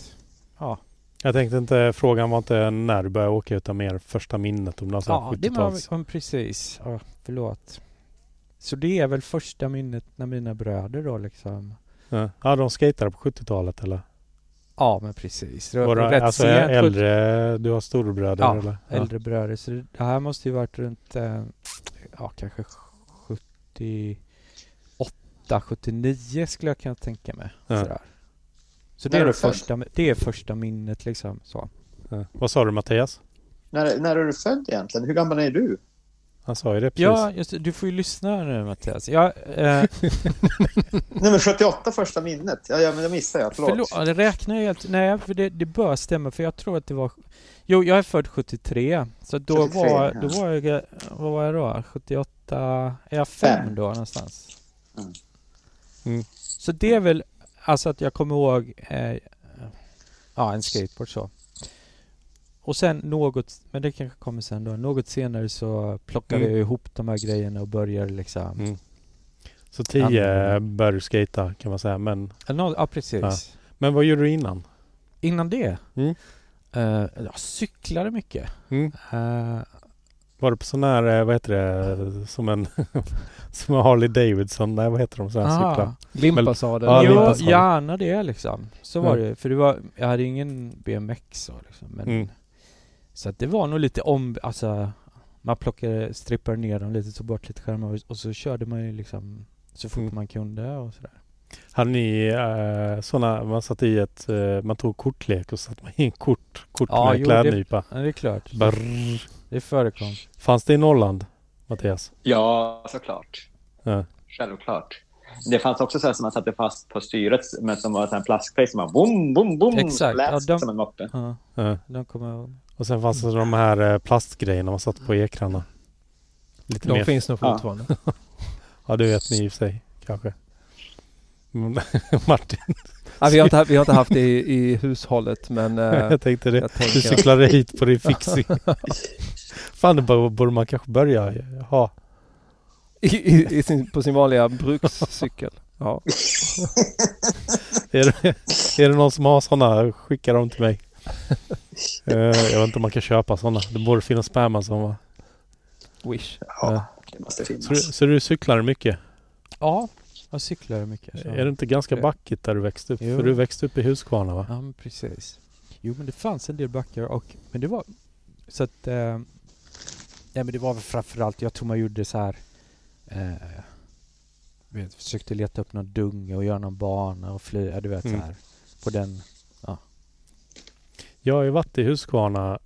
ja. Jag tänkte inte, frågan var inte när du började åka utan mer första minnet om var Ja, det var 70-tals. ja, precis. Ja, förlåt. Så det är väl första minnet när mina bröder då liksom. Ja. ja, de skejtade på 70-talet eller? Ja men precis. Det Var det, rätt alltså sent. äldre, du har storebröder Ja, eller? äldre bröder. Så det, det här måste ju varit runt, eh, ja kanske 78, 79 skulle jag kunna tänka mig. Ja. Sådär. Så det När är, det, född? första, det är första minnet liksom. Så. Ja. Vad sa du Mattias? När, när är du född egentligen? Hur gammal är du? Han sa ju det precis. Ja, just du får ju lyssna nu Mattias. Jag, eh, Nej men 78 första minnet. Ja, ja men det missade jag. Förlåt. förlåt, det räknar jag helt... Nej, för det, det bör stämma för jag tror att det var... Jo, jag är född 73. Så då 73, var, ja. då var jag... Vad var jag då? 78... Är jag fem Fem. då någonstans? Mm. Mm. Så det är väl... Alltså att jag kommer ihåg... Eh, ja, en skateboard så. Och sen något... Men det kanske kommer sen då. Något senare så plockade Mm. jag ihop de här grejerna och började liksom... Mm. Så 10 Använder. började du skejta kan man säga. Men, nå- Ja, precis. Ja. men vad gjorde du innan? Innan det? Mm. Eh, jag cyklade mycket. Mm. Eh, Var du på sån här, eh, vad heter det, som en, som en Harley Davidson? Nej vad heter de sådana här Aha. cyklar? Limpasaden. Ja, jo, Limpas har det. gärna det liksom. Så var Mm. det. För det var, jag hade ingen BMX så liksom. Men, Mm. Så att det var nog lite om, alltså man plockade, strippade ner dem lite, tog bort lite skärmar och, och så körde man ju liksom så fort Mm. man kunde och sådär. Hade ni eh, sådana, man satt i ett, eh, man tog kortlek och satt man i en kort, kort Ja, med jo, klädnypa. Ja, det är klart. Brrr. Det förekom. Fanns det i Norrland, Mattias? Ja, såklart. Ja. Självklart. Det fanns också så här som man satte fast på styret, men som var en plastgrej som var bom, bom, bom. Exakt. Ja, de- som en moppe. Ja, Ja. de kommer. Och sen fanns det de här eh, plastgrejerna man satt på ekrarna. Lite De mer. finns nog fortfarande. Ja, det vet ni i och för sig kanske. Martin, Ja, vi, har inte, vi har inte haft det i, i hushållet men eh, jag tänkte det. jag Du tänker att cyklade hit på din fixing. Fan, det borde man kanske börja ha. i, i, i sin, på sin vanliga brukscykel. Ja. Är det, är det någon som har sådana, skicka dem till mig. Eh, jag vet inte om man kan köpa sådana. Det borde finnas på Amazon va? Wish. Ja, det måste Så, du- finnas. så du cyklar mycket? Ja, jag cyklade mycket. Så. Är det inte ganska backigt där du växte upp? Jo. För du växte upp i Huskvarna va? Ja, precis. Jo, men det fanns en del backar och... Men det var... Så att... Eh, ja, men det var väl framförallt... Jag tror man gjorde så här... Eh, vet, försökte leta upp någon dunge och göra någon bana och flyga, du vet Mm. så här. På den... Jag har ju varit i Huskvarna,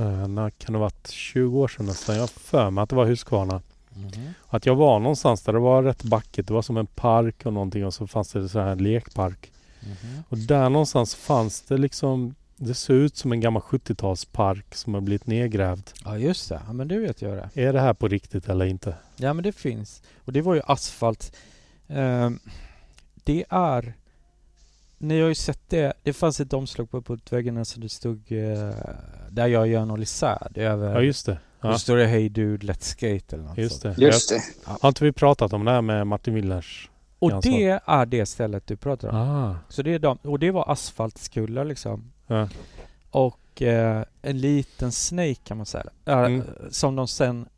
uh, när kan det ha varit? 20 år sedan nästan. Jag har för mig att det var Huskvarna. Mhm. Att jag var någonstans där det var rätt backigt. Det var som en park och någonting och så fanns det så här en lekpark. Mhm. Och där någonstans fanns det liksom Det ser ut som en gammal 70-talspark som har blivit nedgrävd. Ja, just det. Ja, men det vet jag det. Är det här på riktigt eller inte? Ja, men det finns. Och det var ju asfalt. Ehm, det är... Ni har ju sett det. Det fanns ett omslag på, på väggarna så det stod eh, där jag gör en Lisärd över... Ja just det. Då Ja, står det Hey Dude Let's Skate eller något just sånt. det. Just det. Har inte vi pratat om det här med Martin Willers? Och Jansson. det är det stället du pratar om. Ah. Så det är de, och det var asfaltskullar liksom. Ja. Och eh, en liten snake kan man säga. Äh, Mm. Som de sen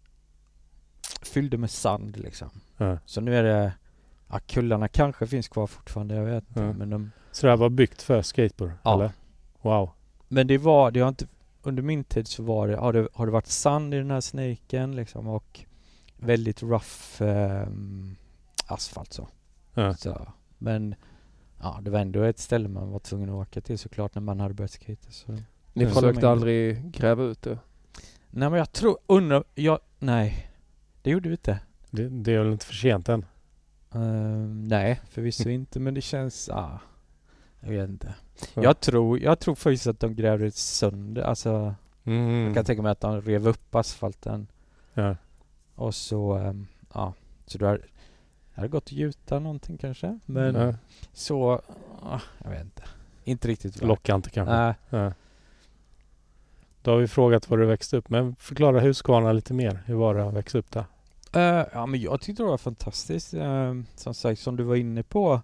fyllde med sand liksom. Ja. Så nu är det, ja kullarna kanske finns kvar fortfarande, jag vet inte. Ja. Men, de, Så det här var byggt för skateboard? Ja. Eller? Wow. men det var, det har inte, under min tid så var det, har det, har det varit sand i den här snaken liksom och väldigt rough ehm, asfalt så. Ja. så. Men ja, det var ändå ett ställe man var tvungen att åka till såklart när man hade börjat skata. Så. Ni Ja. försökte Så- aldrig gräva ut det? Nej men jag tror, undrar, jag, nej. Det gjorde vi inte. Det, det är väl inte för sent än? Ehm, nej, förvisso inte men det känns, ah, jag vet inte. Ja. Jag tror, jag tror faktiskt att de grävde sönder, alltså Mm. jag kan tänka mig att de rev upp asfalten ja. och så, ehm, ja, så då hade, det hade gått att gjuta någonting kanske. Men Ja. så, ah, jag vet inte. Inte riktigt. Lockar inte kanske? Nej, Ja. Då har vi frågat var du växte upp. Men förklara Huskvarna lite mer. Hur var det att växa upp där? Eh, ja men jag tyckte det var fantastiskt. Eh, som sagt, som du var inne på.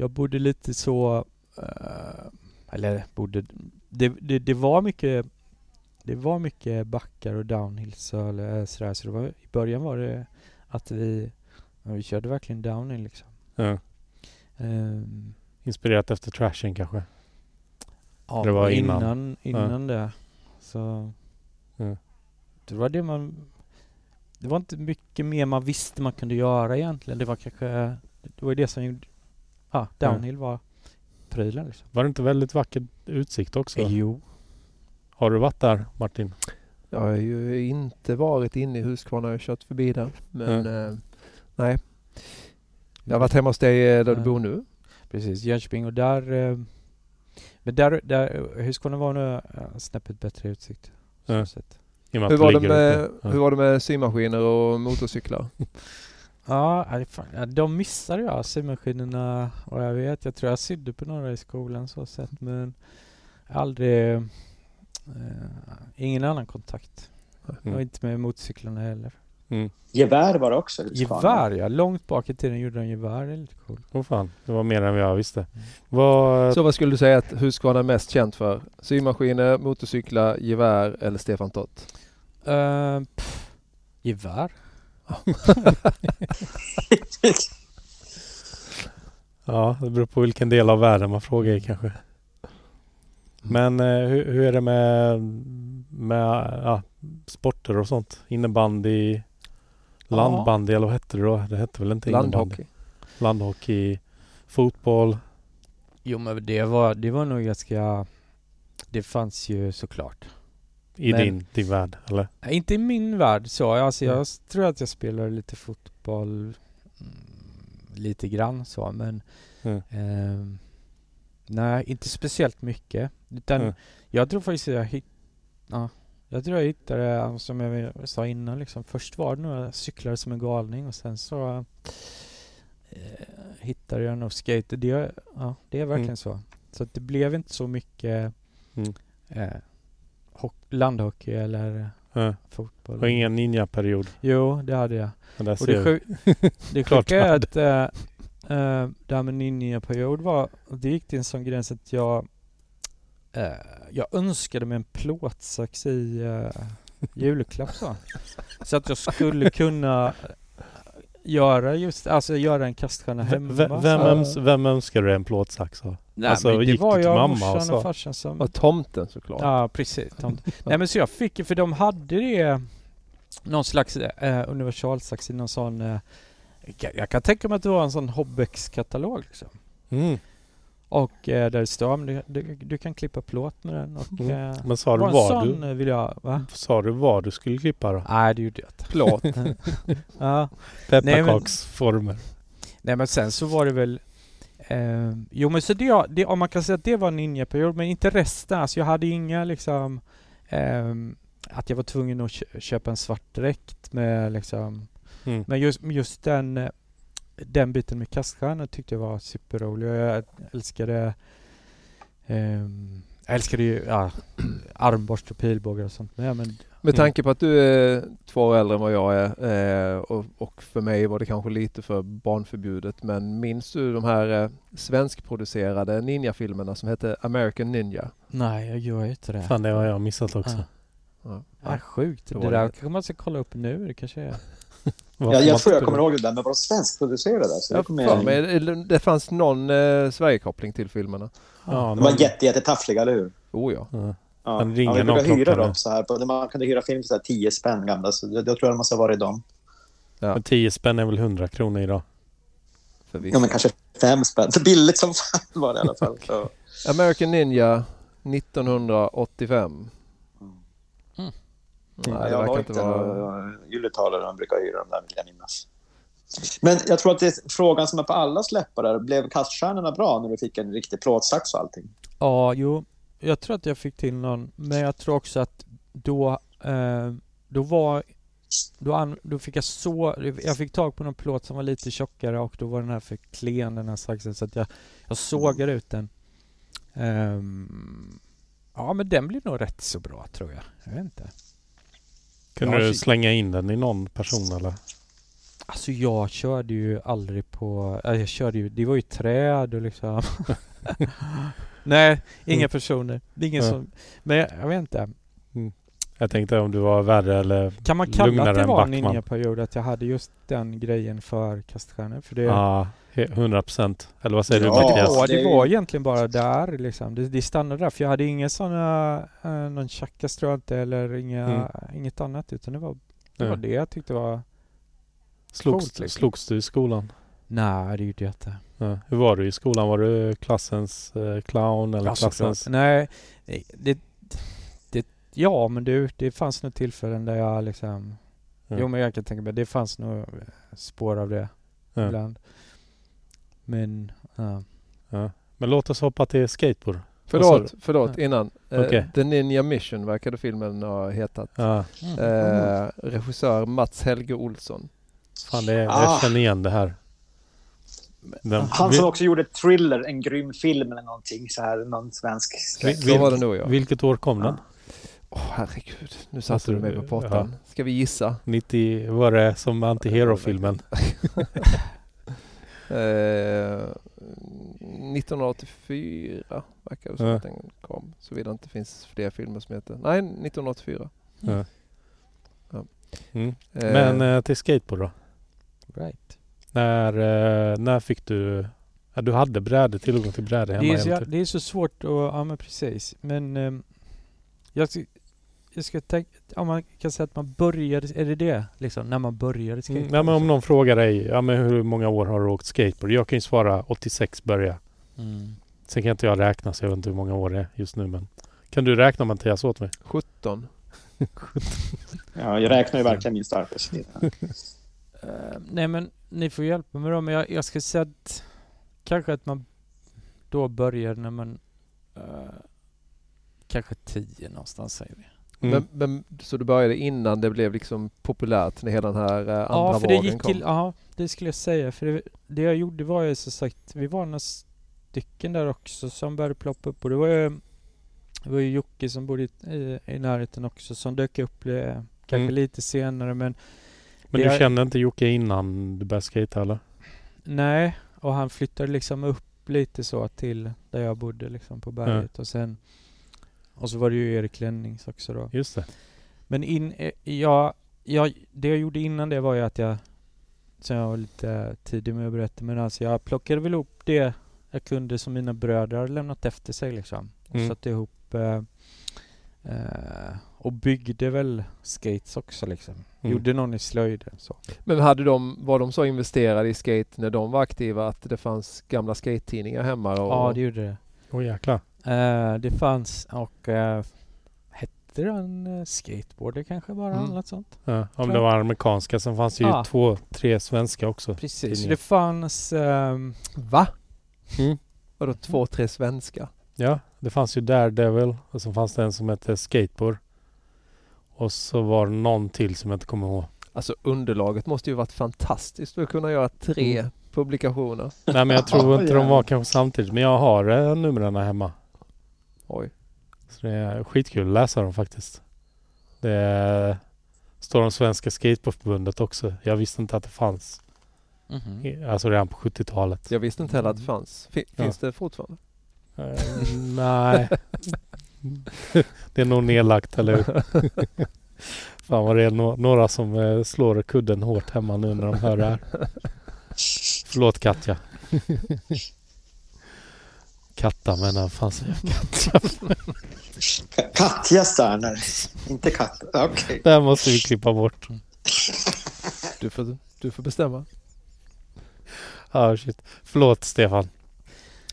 Jag bodde lite så, eh, eller bodde, det, det, det var mycket det var mycket backar och downhill så, eller sådär, så det var, i början var det att vi, ja, vi körde verkligen downhill liksom. Ja. Ehm, Inspirerat efter trashen kanske? ja, Det var innan. innan, innan det. Så Ja. det var det man, det var inte mycket mer man visste man kunde göra egentligen. Det var kanske, det var det som gjorde, ja, downhill var prylen liksom. Var det inte väldigt vacker utsikt också? Jo. Har du varit där Martin? Jag har ju inte varit inne i Huskvarna, jag har kört förbi där. Men eh, nej. Jag har varit hemma hos dig eh, där du Ja. bor nu. Precis, Jönköping och där, eh, men där, där Huskvarna var nog eh, snäppet bättre utsikt. Och med Hur var, du det med, hur var det med symaskiner och motorcyklar? Ja, fan, de missade jag, symaskinerna. Och jag vet, jag tror jag sydde på några i skolan så sett. Men aldrig, eh, ingen annan kontakt. Och Mm. inte med motorcyklarna heller. Mm. Gevär var det också. Gevär ja, långt bak i tiden gjorde de gevär, det är lite coolt. Åh fan, det var mer än vad jag visste. Mm. Vad... Så vad skulle du säga att Huskvarna är mest känt för? Symaskiner, motorcyklar, gevär eller Stefan Tott? Uh, pff, gevär? Ja, det beror på vilken del av världen man frågar i kanske. Men eh, hur, hur är det med, med ja, sporter och sånt? Innebandy, Ja. landbandy eller vad hette det då? Det hette väl inte innebandy? Landhockey. Landhockey, fotboll. Jo men det var, det var nog ganska... Det fanns ju såklart. I Men- din, din värld, eller? Inte i min värld så. Alltså jag Mm. tror att jag spelar lite fotboll mm, lite grann så men Mm. ehm, nej, inte speciellt mycket. Utan Mm. jag tror faktiskt att jag hitt, ja, jag tror jag hittade, som jag sa innan liksom. Först var det nog jag cyklade som en galning och sen så eh, hittade jag nog skate. Det, ja, det är verkligen Mm. så. Så det blev inte så mycket Mm. eh, landhockey eller Ja. fotboll. Och ingen ninja-period. Jo, det hade jag. Och det, sjuk, det sjuka är att äh, äh, det här med ninja-period var, det gick till en sån gräns att jag äh, jag önskade mig en plåtsax i äh, julklapp så. så att jag skulle kunna göra just, alltså göra en kaststjärna hemma. v- vem, öms, vem önskar du en plåtsax av? Nej, alltså, men det gick var till jag, mamma och morsan sa? och farsan som... Och tomten såklart. Ja, precis. Tomt. Nej men så jag fick, för de hade det, någon slags eh, universalsax i någon sån, eh, jag, jag kan tänka mig att det var en sån Hobbex-katalog liksom. Mm. Och eh, där det står, du, du, du kan klippa plåt med den och... Mm. Eh, Men sa du vad du, eh, vill jag, va? sa du vad du skulle klippa då? Nej det gjorde jag inte. Plåt. ja. Pepparkaksformer. Nej men sen så var det väl eh, Jo men så det, det, om man kan säga att det var en ninja-period men inte resten. Alltså jag hade inga liksom ehm, att jag var tvungen att kö- köpa en svart dräkt med liksom Mm. Men just, just den eh, den biten med kaststjärnor tyckte jag var superrolig och jag älskade ehm, jag älskade ju ja, armborst och pilbågar och sånt med men Med tanke på att du är två år äldre än vad jag är eh, och, och för mig var det kanske lite för barnförbjudet men minns du de här eh, svenskproducerade ninjafilmerna som hette American Ninja? nej jag gör inte det. Fan, det har jag missat också. Ah. Ja. Ja, sjukt. Det Det, där kanske man ska kolla upp nu. Det kanske är... Vad Jag, tror jag kommer ihåg det där, men var de svenskproducerade? Så det, mig, eller det fanns någon eh, Sverigekoppling till filmerna. Ja, de var någon- jätte, jättetaffliga, eller hur? Oh ja. Ja. Ja. Men ringer ja, någon brukade hyra dem så här. på- Man kunde hyra film för så här 10 spänn gamla, så jag, jag tror det måste ha varit dem. Ja. Men 10 spänn är väl 100 kronor idag? Förvisso. Ja, men kanske fem spänn. För billigt som fan var det i alla fall. Så. American Ninja 1985. Mm. Nej, Ja, det jag var verkar inte vara... vara... Juletalare de brukar hyra dem där, vill jag minnas. Men jag tror att det är frågan som är på allas läppar där. Blev kaststjärnorna bra när du fick en riktig plåtsax och allting? Ja, jo. Jag tror att jag fick till någon. Men jag tror också att då, eh, då var, då, an, då fick jag så, jag fick tag på någon plåt som var lite tjockare och då var den här för klen den här saxen så att jag, jag sågade ut den. Ehm, ja men den blir nog rätt så bra tror jag. Jag vet inte. Kunde du slänga in den i någon person eller? Alltså jag körde ju aldrig på, ja, jag körde ju, det var ju träd och liksom. Nej, inga Mm. personer. Det är ingen Ja. som, men jag, jag vet inte. Jag tänkte om du var värre eller... Kan man kalla att det var en ninjaperiod? Att jag hade just den grejen för kaststjärnor? För det, Ja, he- 100 procent. Eller vad säger Ja, du Mattias? ja, det var egentligen bara där liksom. Det, det stannade där. För jag hade inga sådana, eh, någon tjackas tror jag inte, eller inga, Mm. inget annat. Utan det var det, var det jag tyckte var... Slogs, Coolt, liksom. slogs du i skolan? Nej, det gjorde jag inte. Ja. Hur var du i skolan? Var du klassens eh, clown eller Ja, såklart. klassens... Nej, det, det, ja men du, det fanns nog tillfällen där jag liksom... Ja. Jo men jag kan tänka mig, det fanns nog eh, spår av det Ja. ibland. Men, ja. Ja. Men låt oss hoppa till skateboard. Förlåt, förlåt Ja. innan. Eh, Okej. The Ninja Mission verkade filmen ha hetat. Ja, Mm. Eh, regissör Mats Helge Olsson. fan det, Ah. jag känner igen det här. Den, Han vi- som också gjorde Thriller, en grym film eller någonting. Så här, någon svensk skräck. Vi- Så var det nog ja. Vilket år kom den? Åh herregud, nu satte Alltså, du mig på pottan. Ska vi gissa? 90 var det som anti-hero-filmen. Eh, 1984 verkar det som Ja. att den kom. Såvida det inte finns fler filmer som heter... Nej, 1984. Ja. Ja. Mm. Eh, Men eh, till skateboard då? Right. När, eh, när fick du... Ja, du hade bräde, tillgång till bräde hemma Det är, så, hela jä- tiden. det är så svårt att, ja men precis. Men ehm, jag, ska- jag ska tänka, om man kan säga att man började, är det det liksom? När man började skateboard? Mm, nej, men om någon frågar dig, ja men hur många år har du åkt skateboard? Jag kan ju svara 86 börja. Mm. Sen kan inte jag räkna så jag vet inte hur många år det är just nu men... Kan du räkna Mattias åt mig? 17. Ja, jag räknar ju verkligen min starkaste sida. Eh, nej men ni får hjälpa mig då, men jag, jag ska säga att kanske att man då började när man eh, kanske tio någonstans säger vi. Mm. Men, men, så du började innan det blev liksom populärt när hela den här eh, andra Ja, för det vågen gick kom? till, ja det skulle jag säga. För det, det jag gjorde var ju så sagt, vi var några stycken där också som började ploppa upp och det var ju det var ju Jocke som bodde i, i, i närheten också som dök upp eh, kanske Mm. lite senare men Men det du kände inte Jocke innan du började skata eller? nej och han flyttade liksom upp lite så till där jag bodde liksom på berget och sen och så var det ju Erik Lennings också då. Just det. Men in, eh, jag, jag, det jag gjorde innan det var ju att jag, som jag var lite tidig med att berätta, men alltså jag plockade väl ihop det jag kunde som mina bröder hade lämnat efter sig liksom. Och Mm. satte ihop eh, eh, och byggde väl skates också liksom. Mm. Gjorde någon i slöjden så. Men hade de, var de så investerade i skate när de var aktiva att det fanns gamla skate-tidningar hemma? Och, Ja, det gjorde det. Åh jäklar. Eh, det fanns och eh, hette den uh, skateboarder kanske bara? Mm. Något sånt. Ja, om det var amerikanska sen fanns det ju Ja. två, tre svenska också. Precis. Tidningar. Det fanns ehm, Va? Mm. Vadå två, tre svenska? Ja, det fanns ju Daredevil och så fanns det en som hette Skateboard. Och så var det någon till som jag inte kommer ihåg. Alltså underlaget måste ju varit fantastiskt för att kunna göra tre Mm. publikationer. Nej men jag tror inte de var kanske samtidigt. Men jag har eh, numren hemma. Oj. Så det är skitkul att läsa dem faktiskt. Det är, står om Svenska Skateboardförbundet också. Jag visste inte att det fanns. mhm. I- Alltså redan på 70-talet. Jag visste inte heller att det fanns. Fin- Ja. Finns det fortfarande? Eh, nej. det är nog nedlagt, eller hur? Fan vad det är no- några som eh, slår kudden hårt hemma nu när de hör det här. Förlåt Katja. Katta menar jag. Fan säger jag Katja? Ka- Katja Sterner. Inte Katt. Okej. Det här måste vi klippa bort. Du får, du får bestämma. Ja, shit. Förlåt Stefan.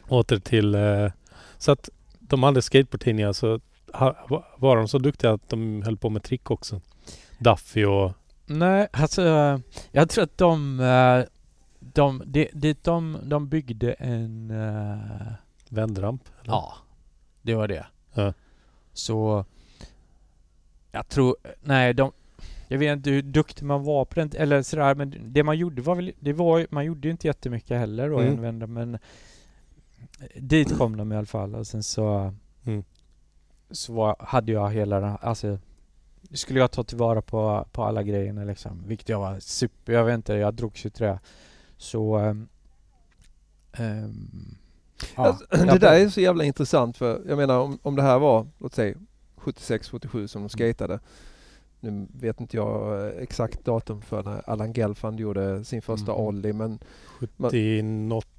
Åter till... Eh, så att de hade skateboardtidningar så var de så duktiga att de höll på med trick också? Duffy och... Nej, alltså jag tror att de, eh, de, de, de, de, de byggde en... eh, Vändramp? eller? Ja, det var det. Ja. Så jag tror, nej de, jag vet inte hur duktig man var på den, eller sådär, men det man gjorde var väl, det var man gjorde ju inte jättemycket heller då Mm. en vända, men dit kom de i alla fall och sen så Mm. så var, hade jag hela den, alltså skulle jag ta tillvara på, på alla grejerna liksom, vilket jag var super, jag vet inte, jag drog 23 så ehm, ehm, ja, Alltså, jag det där är så jävla intressant för jag menar om, om det här var, låt säga 76-77 som de skatade. Nu vet inte jag eh, exakt datum för när Allan Gelfand gjorde sin första Mm. ollie men,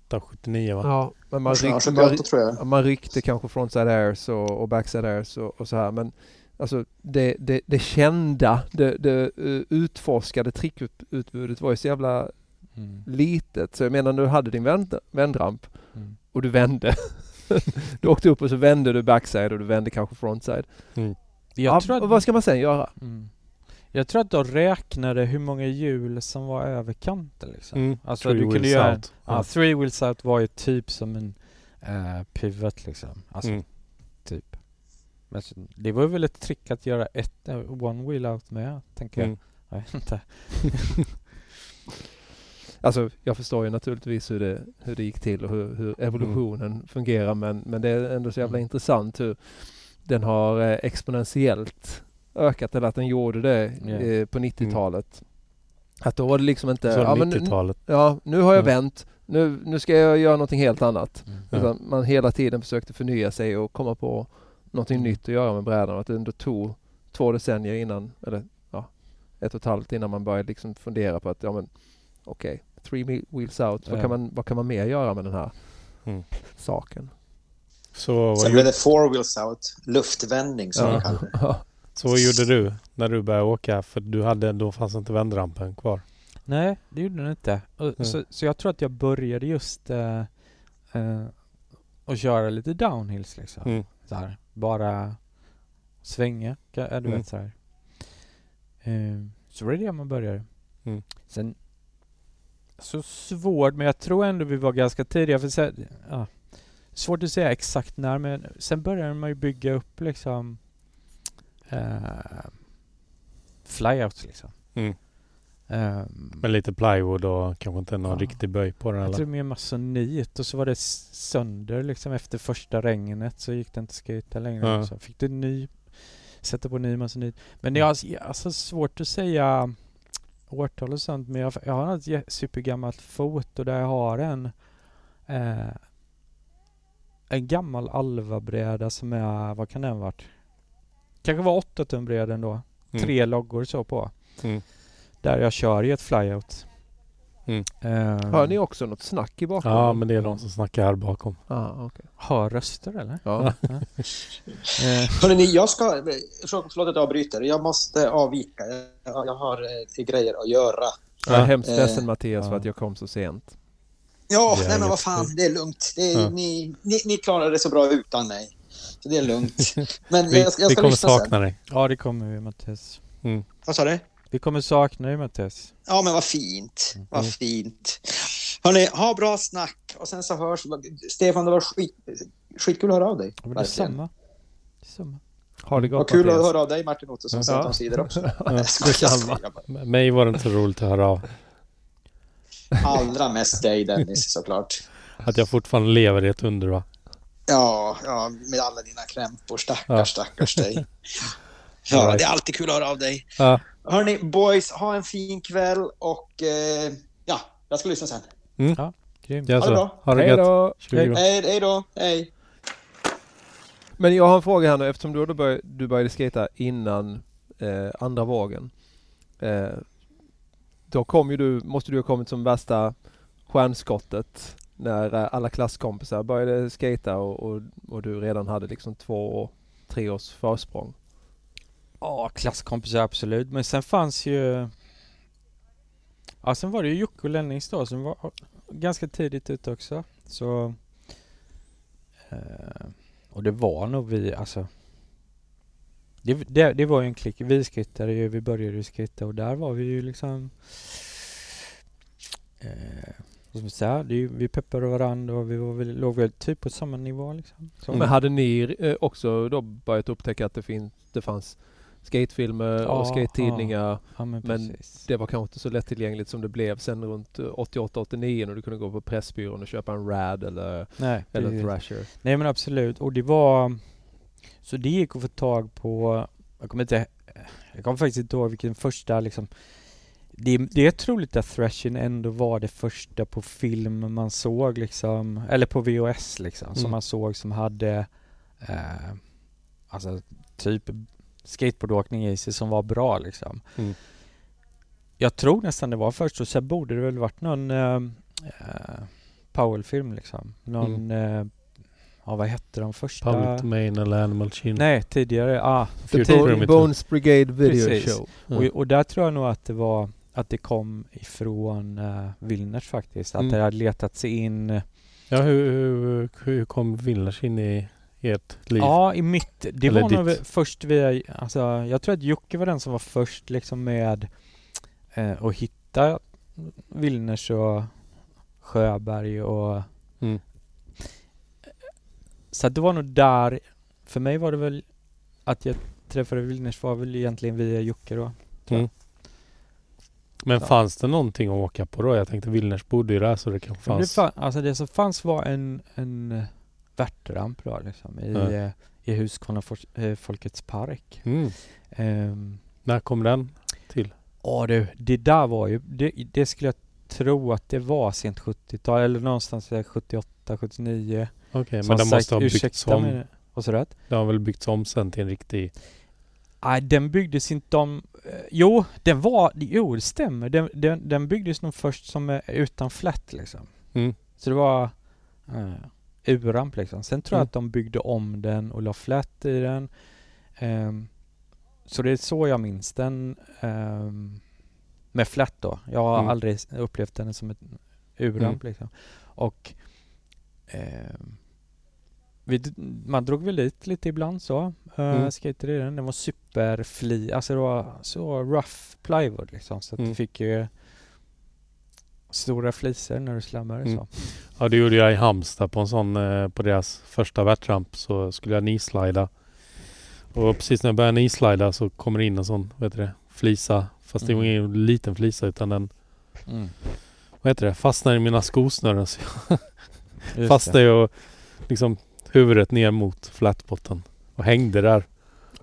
78, 79 va? ja, men man, Ja, ryck, 78 man, tror jag. man ryckte kanske frontside airs och, och backside airs och, och så här men alltså det, det, det kända, det, det eh, utforskade trickutbudet var ju så jävla mm, litet så jag menar när du hade din vänd, vändramp mm. och du vände. du åkte upp och så vände du backside och du vände kanske frontside. Jag Ja, tror att och vad ska man sen göra? Mm. Jag tror att de räknade hur många hjul som var över kanten liksom. Mm. Alltså Three du kunde göra... out. Ja, three wheels out var ju typ som en eh, pivot liksom. Alltså Mm. typ. Men det var väl ett trick att göra ett eh, one wheel out med, tänker Mm. jag. Jag vet inte. Alltså jag förstår ju naturligtvis hur det, hur det gick till och hur, hur evolutionen fungerar men, men det är ändå så jävla Mm. intressant hur den har eh, exponentiellt ökat eller att den gjorde det Ja. eh, på 90-talet. Att då var det liksom inte... Så ja, men nu, 90-talet. ja, nu har jag Mm. vänt. Nu, nu ska jag göra någonting helt annat. Mm. Man hela tiden försökte förnya sig och komma på någonting Mm. nytt att göra med brädan. Och att det ändå tog två decennier innan, eller ja, ett och ett halvt innan man började liksom fundera på att ja men okej, three me- wheels out. Vad, kan man, vad kan man mer göra med den här Mm. saken? Så Sen blev det four wheels out, luftvändning som Ja. vi kallar det. så gjorde du när du började åka? För du hade, då fanns inte vändrampen kvar. Nej, det gjorde den inte. Och, Mm. så, så jag tror att jag började just eh, eh, att köra lite downhills liksom. Mm. Så här, bara svänga, ja, du Mm. vet så här. Eh, så var det det man började. Mm. Sen, så svårt, men jag tror ändå vi var ganska tidiga. För så, ja, svårt att säga exakt när, men sen började man ju bygga upp liksom eh, flyouts liksom. Mm. Ehm, Med lite plywood och kanske inte någon Ja. riktig böj på den jag eller? tror mer masonit och så var det sönder liksom efter första regnet så gick det inte att skata längre. Ja. Så fick du ny, sätta på ny masonit. Men det är alltså, alltså svårt att säga årtal och sånt men jag, jag har ett supergammalt foto där jag har en eh, en gammal alvabräda som är, vad kan den varit? Kanske var 8 tum bred ändå. Mm. Tre loggor så på. Mm. Där jag kör i ett flyout. Mm. Eh, Hör ni också något snack i bakgrunden? Ja, men det är de som snackar här bakom. Ah, okej. Hör röster eller? Ja. Eh, Hörrni, jag ska... Förlåt att jag avbryter. Jag måste avvika. Jag, jag har eh, grejer att göra. Jag är hemskt Eh, ledsen Mattias för att jag kom så sent. Ja, nej men vad fan, det är lugnt. Det är, Ja. ni, ni, ni klarar det så bra utan mig. Så det är lugnt. Men Vi, jag ska, jag vi ska kommer lyssna sen. sakna dig. ja, det kommer vi Mattias. Vad sa du? Vi kommer sakna dig Mattias. Ja, men vad fint. Vad Mm. fint. Hörni, ha bra snack. Och sen så hörs Stefan, det var skit, skitkul att höra av dig. Ja, det är samma. Ha det gott Vad kul att höra av dig Martin Ottosson, sent Ja. omsider också. Ja, Jag skojar, jag detsamma. skojar bara. M- Mig var det inte så roligt att höra av. Allra mest dig Dennis såklart. Att jag fortfarande lever i ett under va? Ja, ja, med alla dina krämpor. Stackars, Ja. stackars dig. Ja, det är alltid kul att höra av dig. Ja. Hörni, boys, ha en fin kväll och eh, ja, jag ska lyssna sen. Grymt. Ja, Ha det bra. Ha det Hej då! Hej, hej då. Hej. Men jag har en fråga här nu eftersom du, började, du började skata innan eh, andra vågen. Eh, då kom ju du, måste du ha kommit som värsta stjärnskottet när eh, alla klasskompisar började skata och, och, och du redan hade liksom två, tre års försprång. Ja, klasskompisar absolut. Men sen fanns ju... Ja, sen var det ju Jocke och Lennings då som var ganska tidigt ute också. Så... Eh, och det var nog vi, alltså... Det, det, det var ju en klick. Vi skittade ju, vi började ju skitta och där var vi ju liksom... Eh, ska man säga? Det, vi peppade varandra och vi var väl, låg väl typ på samma nivå liksom. Så, Men hade ni eh, också då börjat upptäcka att det, fin- det fanns skatefilmer Ja, och skate-tidningar? ja men, men precis. Det var kanske inte så lättillgängligt som det blev sen runt eh, 88-89 när du kunde gå på Pressbyrån och köpa en Rad eller, Nej, eller precis. Thrasher. Nej men absolut. Och det var... Så det gick att få tag på... Jag kommer inte... Jag kommer faktiskt inte ihåg vilken första liksom... Det, det är troligt att Thrashing ändå var det första på film man såg liksom, eller på VHS liksom, som Mm. man såg som hade eh, alltså typ skateboardåkning i sig som var bra liksom. Mm. Jag tror nästan det var först och sen borde det väl varit någon eh, eh, Powell-film liksom. Någon, eh, ja vad hette de första? Public Domain eller Animal Chin. Nej, tidigare. Ah, The. Bones Brigade Video Precis. Show. Mm. och, och där tror jag nog att det var att det kom ifrån uh, Wilners faktiskt. Att Mm. det hade letat sig in Ja, hur, hur, hur kom Vilners in i ert liv? Ja, i mitt... Det Eller var nog ditt. väl först via... Alltså, jag tror att Jocke var den som var först liksom med eh, att hitta Wilners och Sjöberg och... Mm. Så det var nog där... För mig var det väl att jag träffade Wilners var väl egentligen via Jocke då. Mm. Men fanns det någonting att åka på då? Jag tänkte Vilners bodde ju där så det kanske Men det, fanns. fann, alltså det som fanns var en, en eh, värtramp då liksom i, eh, i Huskvarna eh, Folkets Park. Mm. Ehm, När kom den till? Ja du, det där var ju, det, det skulle jag tro att det var sent 70-tal eller någonstans där 78, 79. Okej, Som men den måste ha byggts om. Vad sa du? Den har väl byggts om sen till en riktig... Nej, den byggdes inte om... eh, Jo, den var... Jo, det stämmer. Den, den, den byggdes nog först som eh, utan flätt liksom. Mm. Så det var uh, urramp liksom. Sen tror jag Mm. att de byggde om den och la flätt i den. Ehm, så det är så jag minns den. ehm, med flätt då. Jag har Mm. aldrig upplevt den som ett urramp liksom. Och ehm, vi, man drog väl dit lite ibland så. Uh, Mm. Skater i den. Den var superfli. Alltså det var så rough plywood liksom. Så att Mm. du fick ju stora flisor när du slammade Mm. så. Ja, det gjorde jag i Halmstad på en sån, eh, på deras första värtramp så skulle jag nislida. Och precis när jag började nislida så kommer det in en sån, vad heter det, flisa. Fast det var Mm. ingen liten flisa utan den, Mm. vad heter det, fastnar i mina skosnören. Så jag jag och liksom huvudet ner mot flatbotten och hängde där.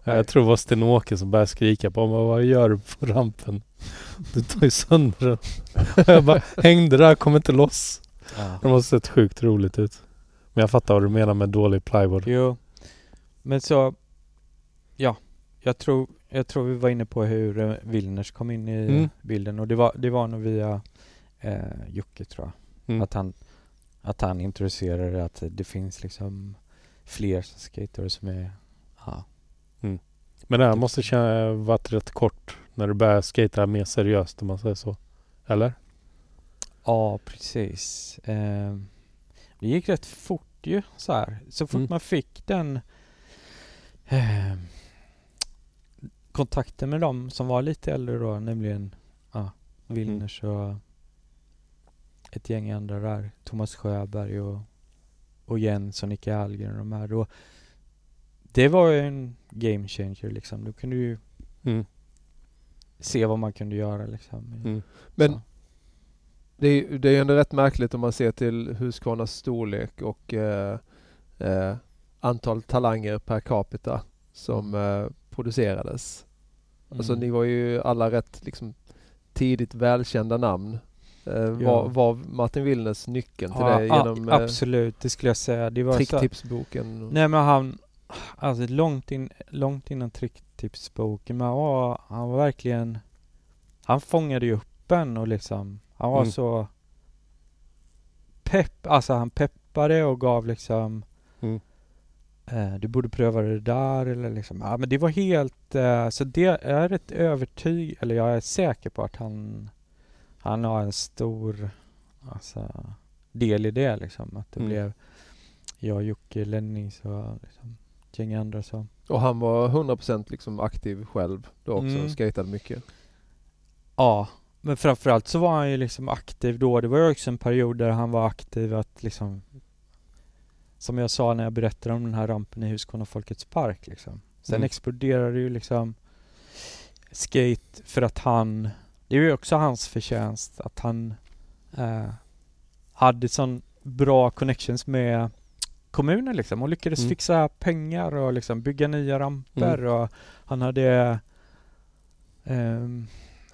Jag tror det var Sten-Åke som började skrika på mig. Vad gör du på rampen? Du tar ju sönder den. Jag bara hängde där, kom inte loss. Ja. Det måste sett sjukt roligt ut. Men jag fattar vad du menar med dålig plywood. Jo. Men så, ja. Jag tror, jag tror vi var inne på hur uh, Wilners kom in i Mm. bilden och det var, det var nog via eh, Jocke tror jag. Mm. Att han, att han introducerade att det finns liksom fler skater som är, ja. Men det här måste känna varit rätt kort när du började skata mer seriöst om man säger så. Eller? Ja, precis. Eh, det gick rätt fort ju så här. Så fort Mm. man fick den eh, kontakten med dem som var lite äldre då, nämligen ja, Wilners och ett gäng andra där. Thomas Sjöberg och, och Jens och Nicke Algren och de här. Då, det var ju en game changer liksom. Då kunde ju Mm. se vad man kunde göra liksom. Mm. Men det är, det är ändå rätt märkligt om man ser till Husqvarnas storlek och eh, eh, antal talanger per capita som eh, producerades. Alltså Mm. ni var ju alla rätt liksom, tidigt välkända namn. Eh, var, var Martin Willners nyckeln till det Ja, genom a- eh, absolut, det skulle jag säga. Det var tricktipsboken? Nej men han, alltså långt, in, långt innan tricktipsboken, men han var, han var verkligen, han fångade ju upp en och liksom, han var Mm. så pepp, alltså han peppade och gav liksom Mm. eh, du borde pröva det där eller liksom, ja men det var helt, eh, så det är rätt övertygad, eller jag är säker på att han han har en stor alltså, del i det liksom. Att det Mm. blev jag, Jocke, Lenny och liksom, ett gäng andra så. Och han var 100% liksom aktiv själv då också, Mm. skatade mycket. Ja, men framförallt så var han ju liksom aktiv då. Det var ju också en period där han var aktiv att liksom Som jag sa när jag berättade om den här rampen i Huskvarna Folkets Park liksom. Sen Mm. exploderade ju liksom Skate för att han Det är ju också hans förtjänst att han eh, Hade sån bra connections med kommunen liksom och lyckades Mm. fixa pengar och liksom bygga nya ramper och han hade ehm,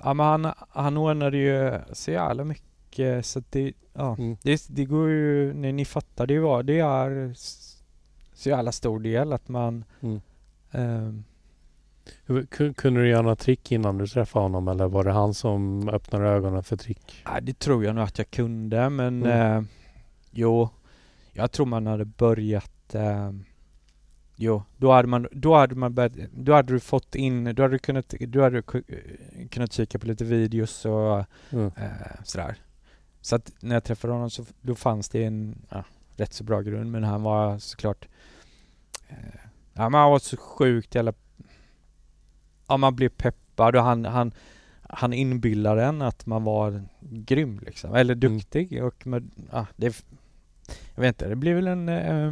Ja men han, han ordnade ju så jävla mycket så att det, ja, Mm. det, det går ju, när ni fattar det var, det är så jävla stor del att man Mm. Kunde du göra några trick innan du träffade honom eller var det han som öppnade ögonen för trick? Nej, det tror jag nog att jag kunde men Mm. eh, jo, jag tror man hade börjat eh, Jo, då hade man, då hade man börjat, då hade du fått in, då hade du kunnat, då hade du ku- kunnat kika på lite videos och Mm. eh, sådär. Så att när jag träffade honom så då fanns det en ja, rätt så bra grund men han var såklart eh, Ja men han var så sjukt jävla Ja man blev peppad och han, han Han inbillade en att man var grym liksom, eller Mm. duktig och med, ja, det Jag vet inte, det blir väl en eh,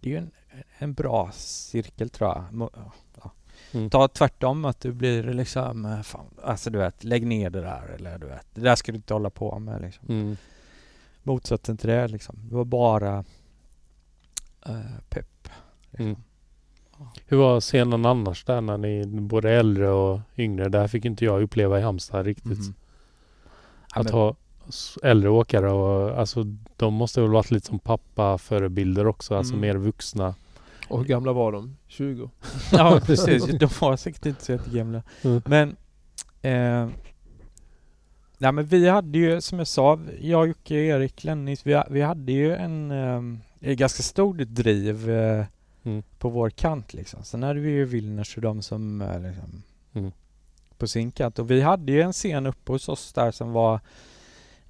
Det är ju en, en bra cirkel tror jag. Ja. Mm. Ta tvärtom att du blir liksom, eh, fan, alltså du vet, lägg ner det där eller du vet, det där ska du inte hålla på med liksom. Mm. Motsatsen till det liksom. Det var bara eh, pepp. Liksom. Mm. Hur var scenen annars där när ni både äldre och yngre? Det här fick inte jag uppleva i Halmstad riktigt. Ja, Att men- ha äldre åkare och alltså de måste väl varit lite som pappa förebilder också, alltså Mm. mer vuxna. Och hur gamla var de? 20? ja precis, de var säkert inte så jättegamla. Mm. Men eh, Nej men vi hade ju som jag sa, jag, Jocke, Erik, Lennis, vi, vi hade ju en, eh, ganska stor driv eh, Mm. på vår kant liksom. Sen hade vi ju Wilners och de som eh, liksom, Mm. på sin kant. Och vi hade ju en scen uppe hos oss där som var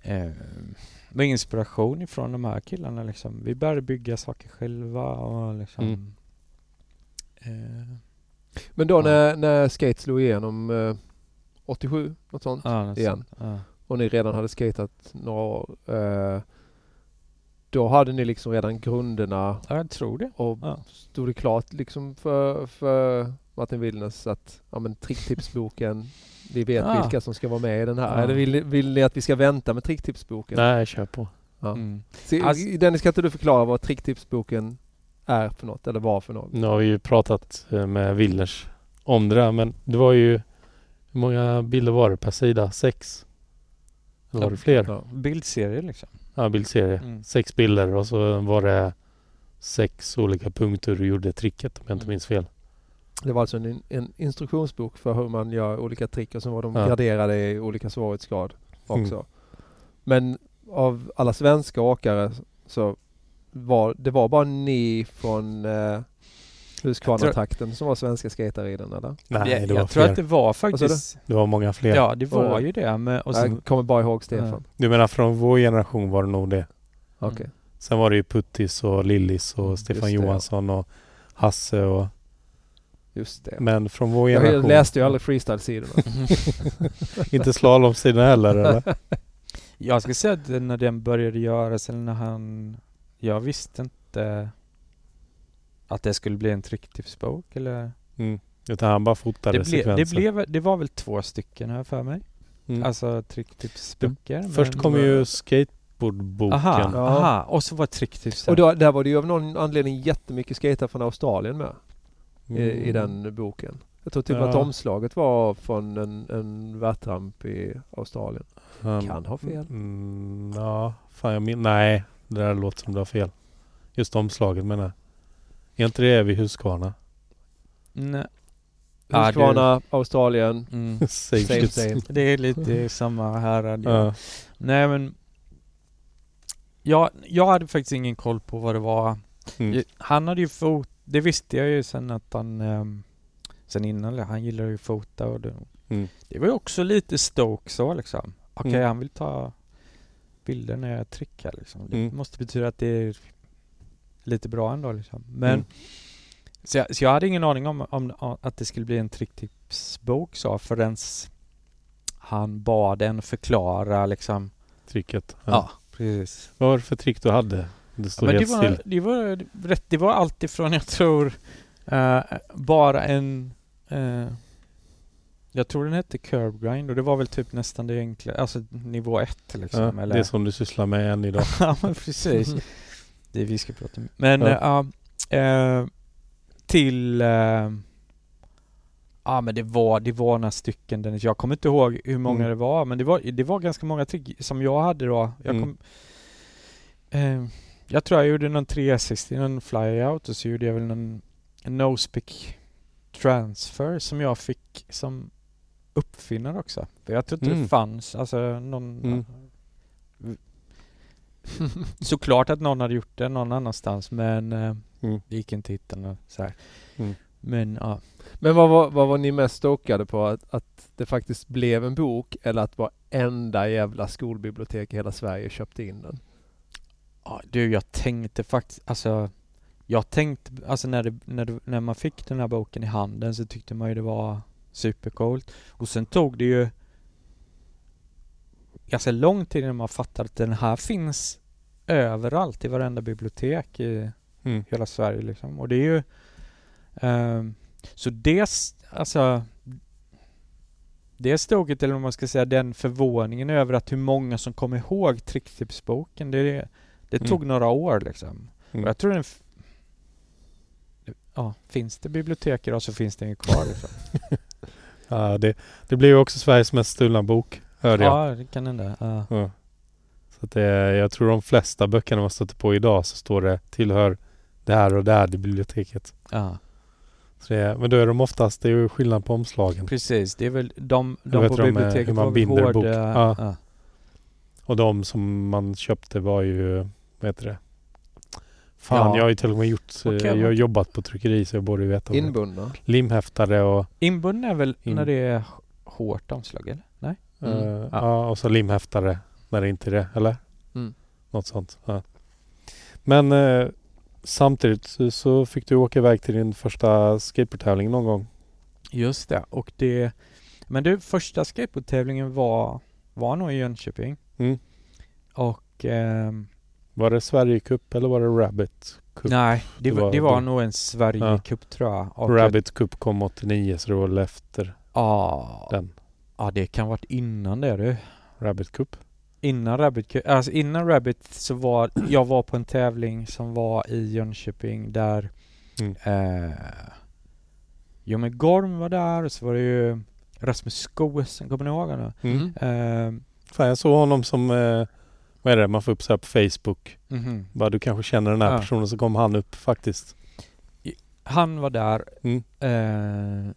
eh, med inspiration ifrån de här killarna liksom. Vi började bygga saker själva och liksom Mm. eh, Men då Ja. när, när skate slog igenom eh, 87, något sånt, ja, något igen. sånt. Ja. och ni redan hade skatat några år. Eh, då hade ni liksom redan grunderna ja, jag tror det. och Ja. stod det klart liksom för, för Martin Willners att ja men tricktipsboken, vi vet Ja. vilka som ska vara med i den här. Ja. Eller vill, ni- vill ni att vi ska vänta med tricktipsboken? Nej, kör på. Ja. Mm. Se, Alltså- Dennis, kan inte du förklara vad tricktipsboken är för något eller var för något? Nu har vi ju pratat eh, med Willers om det där men det var ju Hur många bilder var det per sida? Sex? Eller var det fler? Ja. Bildserie liksom. Ja, bildserie. Mm. Sex bilder och så var det sex olika punkter du gjorde tricket om jag inte Mm. minns fel. Det var alltså en, en instruktionsbok för hur man gör olika trick och så var de Ja. graderade i olika svårighetsgrad också. Mm. Men av alla svenska åkare så var det var bara ni från eh, Huskvarna-trakten som var svenska skatare i den eller? Nej, jag det jag var tror fler. att det var faktiskt... Det var många fler. Ja, det Var var det? ju det. Men, och sen, jag kommer bara ihåg Stefan. Du menar från vår generation var det nog det. Okej. Mm. Sen var det ju Puttis och Lillis och Mm, Stefan det, ja. Johansson och Hasse och... Just det. Men från vår generation... Jag läste ju aldrig freestyle-sidorna. inte slalomsidan heller eller? Jag ska säga att när den började göras, eller när han... Jag visste inte att det skulle bli en tricktipsbok eller... Mm. Utan han bara fotade Det, ble, det, sekvenser. blev, det var väl två stycken här för mig. Mm. Alltså tricktipsböcker. Först kom ju skateboardboken. Aha, Ja. aha, och så var tricktips och då, där var det ju av någon anledning jättemycket skater från Australien med i, i Mm. den boken. Jag tror typ Ja. att omslaget var från en, en värtramp i Australien. Han- Kan ha fel. Mm, ja, fan jag min- Nej, det där låter som du har fel. Just omslaget menar jag. Är inte det vid Huskvarna? Nej. Ja, Huskvarna, Australien, Mm. Same same same. Det är lite samma härad. Ja. Nej men... Jag, jag hade faktiskt ingen koll på vad det var. Mm. Han hade ju fot... Det visste jag ju sen att han... ehm, sen innan, han gillade ju fota och det, Mm. det var ju också lite Stoke så liksom. okej Mm. han vill ta bilder när jag trickar liksom. Det Mm. måste betyda att det är lite bra ändå liksom. Men Mm. så, jag, så jag hade ingen aning om, om, om att det skulle bli en tricktipsbok så förrän han bad en förklara liksom. Tricket. Ja, precis. Vad var det för trick du hade? Det Ja, stod det helt var, still. det var rätt, det var allt ifrån jag tror eh, bara en eh, jag tror den hette curb grind och det var väl typ nästan det enkla, alltså nivå ett liksom. Ja, eller? Det som du sysslar med än idag. ja men precis. Det är vi ska prata om. Men Ja. ja. eh, till eh, Ja men det var, det var några stycken Dennis. Jag kommer inte ihåg hur många Mm. det var men det var, det var ganska många trick som jag hade då. Jag, Mm. kom, eh, jag tror jag gjorde någon 360, någon flyout och så gjorde jag väl någon no-speak transfer som jag fick som uppfinnare också. För jag tror inte Mm. det fanns, alltså någon Mm. Såklart att någon hade gjort det någon annanstans men eh, Mm. det gick inte att hitta något så här. Mm. Men ja. Men vad var, vad var ni mest stokade på? Att, att det faktiskt blev en bok eller att varenda jävla skolbibliotek i hela Sverige köpte in den? ja. Du jag tänkte faktiskt, alltså jag tänkte, alltså när, det, när, det, när man fick den här boken i handen så tyckte man ju det var supercoolt. Och sen tog det ju ganska lång tid innan man fattade att den här finns överallt i varenda bibliotek i Mm. hela Sverige liksom. Och det är ju ehm, Så det, alltså Det stoget, eller om man ska säga den förvåningen över att hur många som kommer ihåg tricktipsboken. Det, det Mm. tog några år liksom. Mm. Och jag tror den Ja, finns det bibliotek idag så finns det ingen kvar liksom. Ja, det, det blir ju också Sveriges mest stulna bok, hörde jag. Ja, det kan hända. Ja. Ja. Så att det, jag tror de flesta böckerna man stöter på idag så står det tillhör det här och det här det biblioteket. ja, Så det, men då är de oftast, det är ju skillnad på omslagen. precis. Det är väl de, de vet på de, eh, biblioteket hur man binder hårda, bok. Ja. ja. Och de som man köpte var ju, vad heter det? Fan, Ja. jag har ju till och med gjort, eh, Okej, jag har jobbat på tryckeri så jag borde ju veta. Inbundna? Limhäftare och, Inbunden är väl In- när det är hårt omslag, eller? Mm. eh, Ja. ja. och så limhäftare när det inte är det, eller? Mm. Något sånt. Ja. Men eh, samtidigt så, så fick du åka iväg till din första skateboardtävling någon gång. Just det. Och det... Men du, första skateboardtävlingen var, var nog i Jönköping. Mm. Och... ehm, Var det Sverige Cup eller var det Rabbit Cup? nej, det, var, det var nog en Sverige-cup tror jag. Och Rabbit Cup kom 89 så det var väl efter Ja, den. Ja, det kan varit innan det du. Rabbit Cup. Innan Rabbit Cup, alltså innan Rabbit så var jag var på en tävling som var i Jönköping där Mm. eh, Jo men Gorm var där och så var det ju Rasmus Skoesen, kommer ni ihåg honom? Mm. Eh, Fan, jag såg honom som, eh, vad är det, man får upp så här på Facebook. mhm. Bara du kanske känner den här Ja. personen så kom han upp faktiskt. Han var där Mm. eh,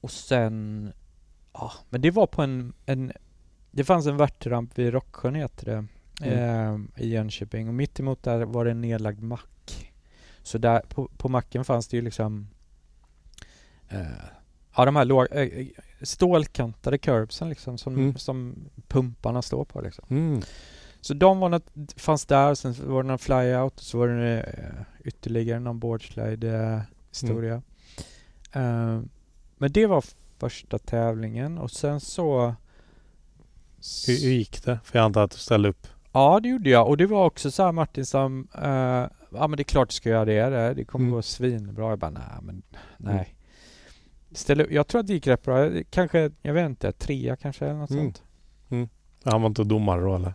och sen Ja, men det var på en, en Det fanns en värtramp vid Rocksjön heter det eh, I Jönköping och mitt emot där var det en nedlagd mack Så där på, på macken fanns det ju liksom eh, Ja de här låg, eh, stålkantade curbsen liksom som, Mm. som pumparna står på liksom Mm. Så de var något, fanns där, sen var det någon flyout så var det eh, ytterligare någon boardslide eh, historia. Eh, men det var första tävlingen och sen så... Hur, hur gick det? För jag antar att du ställde upp. Ja, det gjorde jag. Och det var också så här Martin som... eh, ja, men det är klart du ska göra det. Det, kommer Mm. gå svinbra. Jag bara, nej, men nej. Ställ upp. Jag tror att det gick rätt bra. Kanske, jag vet inte, trea kanske eller något Mm. sånt. Han var inte domare då eller?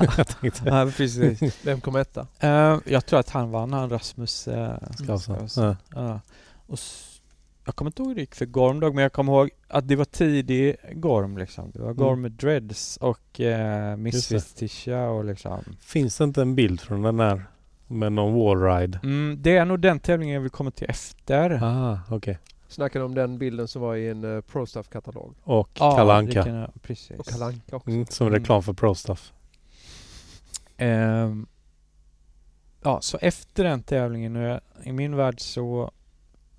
jag tänkte. Ja, precis. Vem kom etta? Eh, jag tror att han vann, han Rasmus. Uh, Alltså, ja. Ja. Och s- jag kommer inte ihåg hur det gick för Gorm dock, men jag kommer ihåg att det var tidig Gorm liksom. Det var Gorm Mm. med dreads och eh. Misfits-tisha och liksom. Finns det inte en bild från den där med någon wallride? Mm, det är nog den tävlingen vi kommer till efter. Ah, okej. Snackar du om den bilden som var i en uh, ProStuff-katalog? Och Ja, Kalle det Anka. kan precis. Och Kalle Anka också. Mm, som Mm. reklam för ProStuff. Ehm, ja, så efter den tävlingen, i min värld så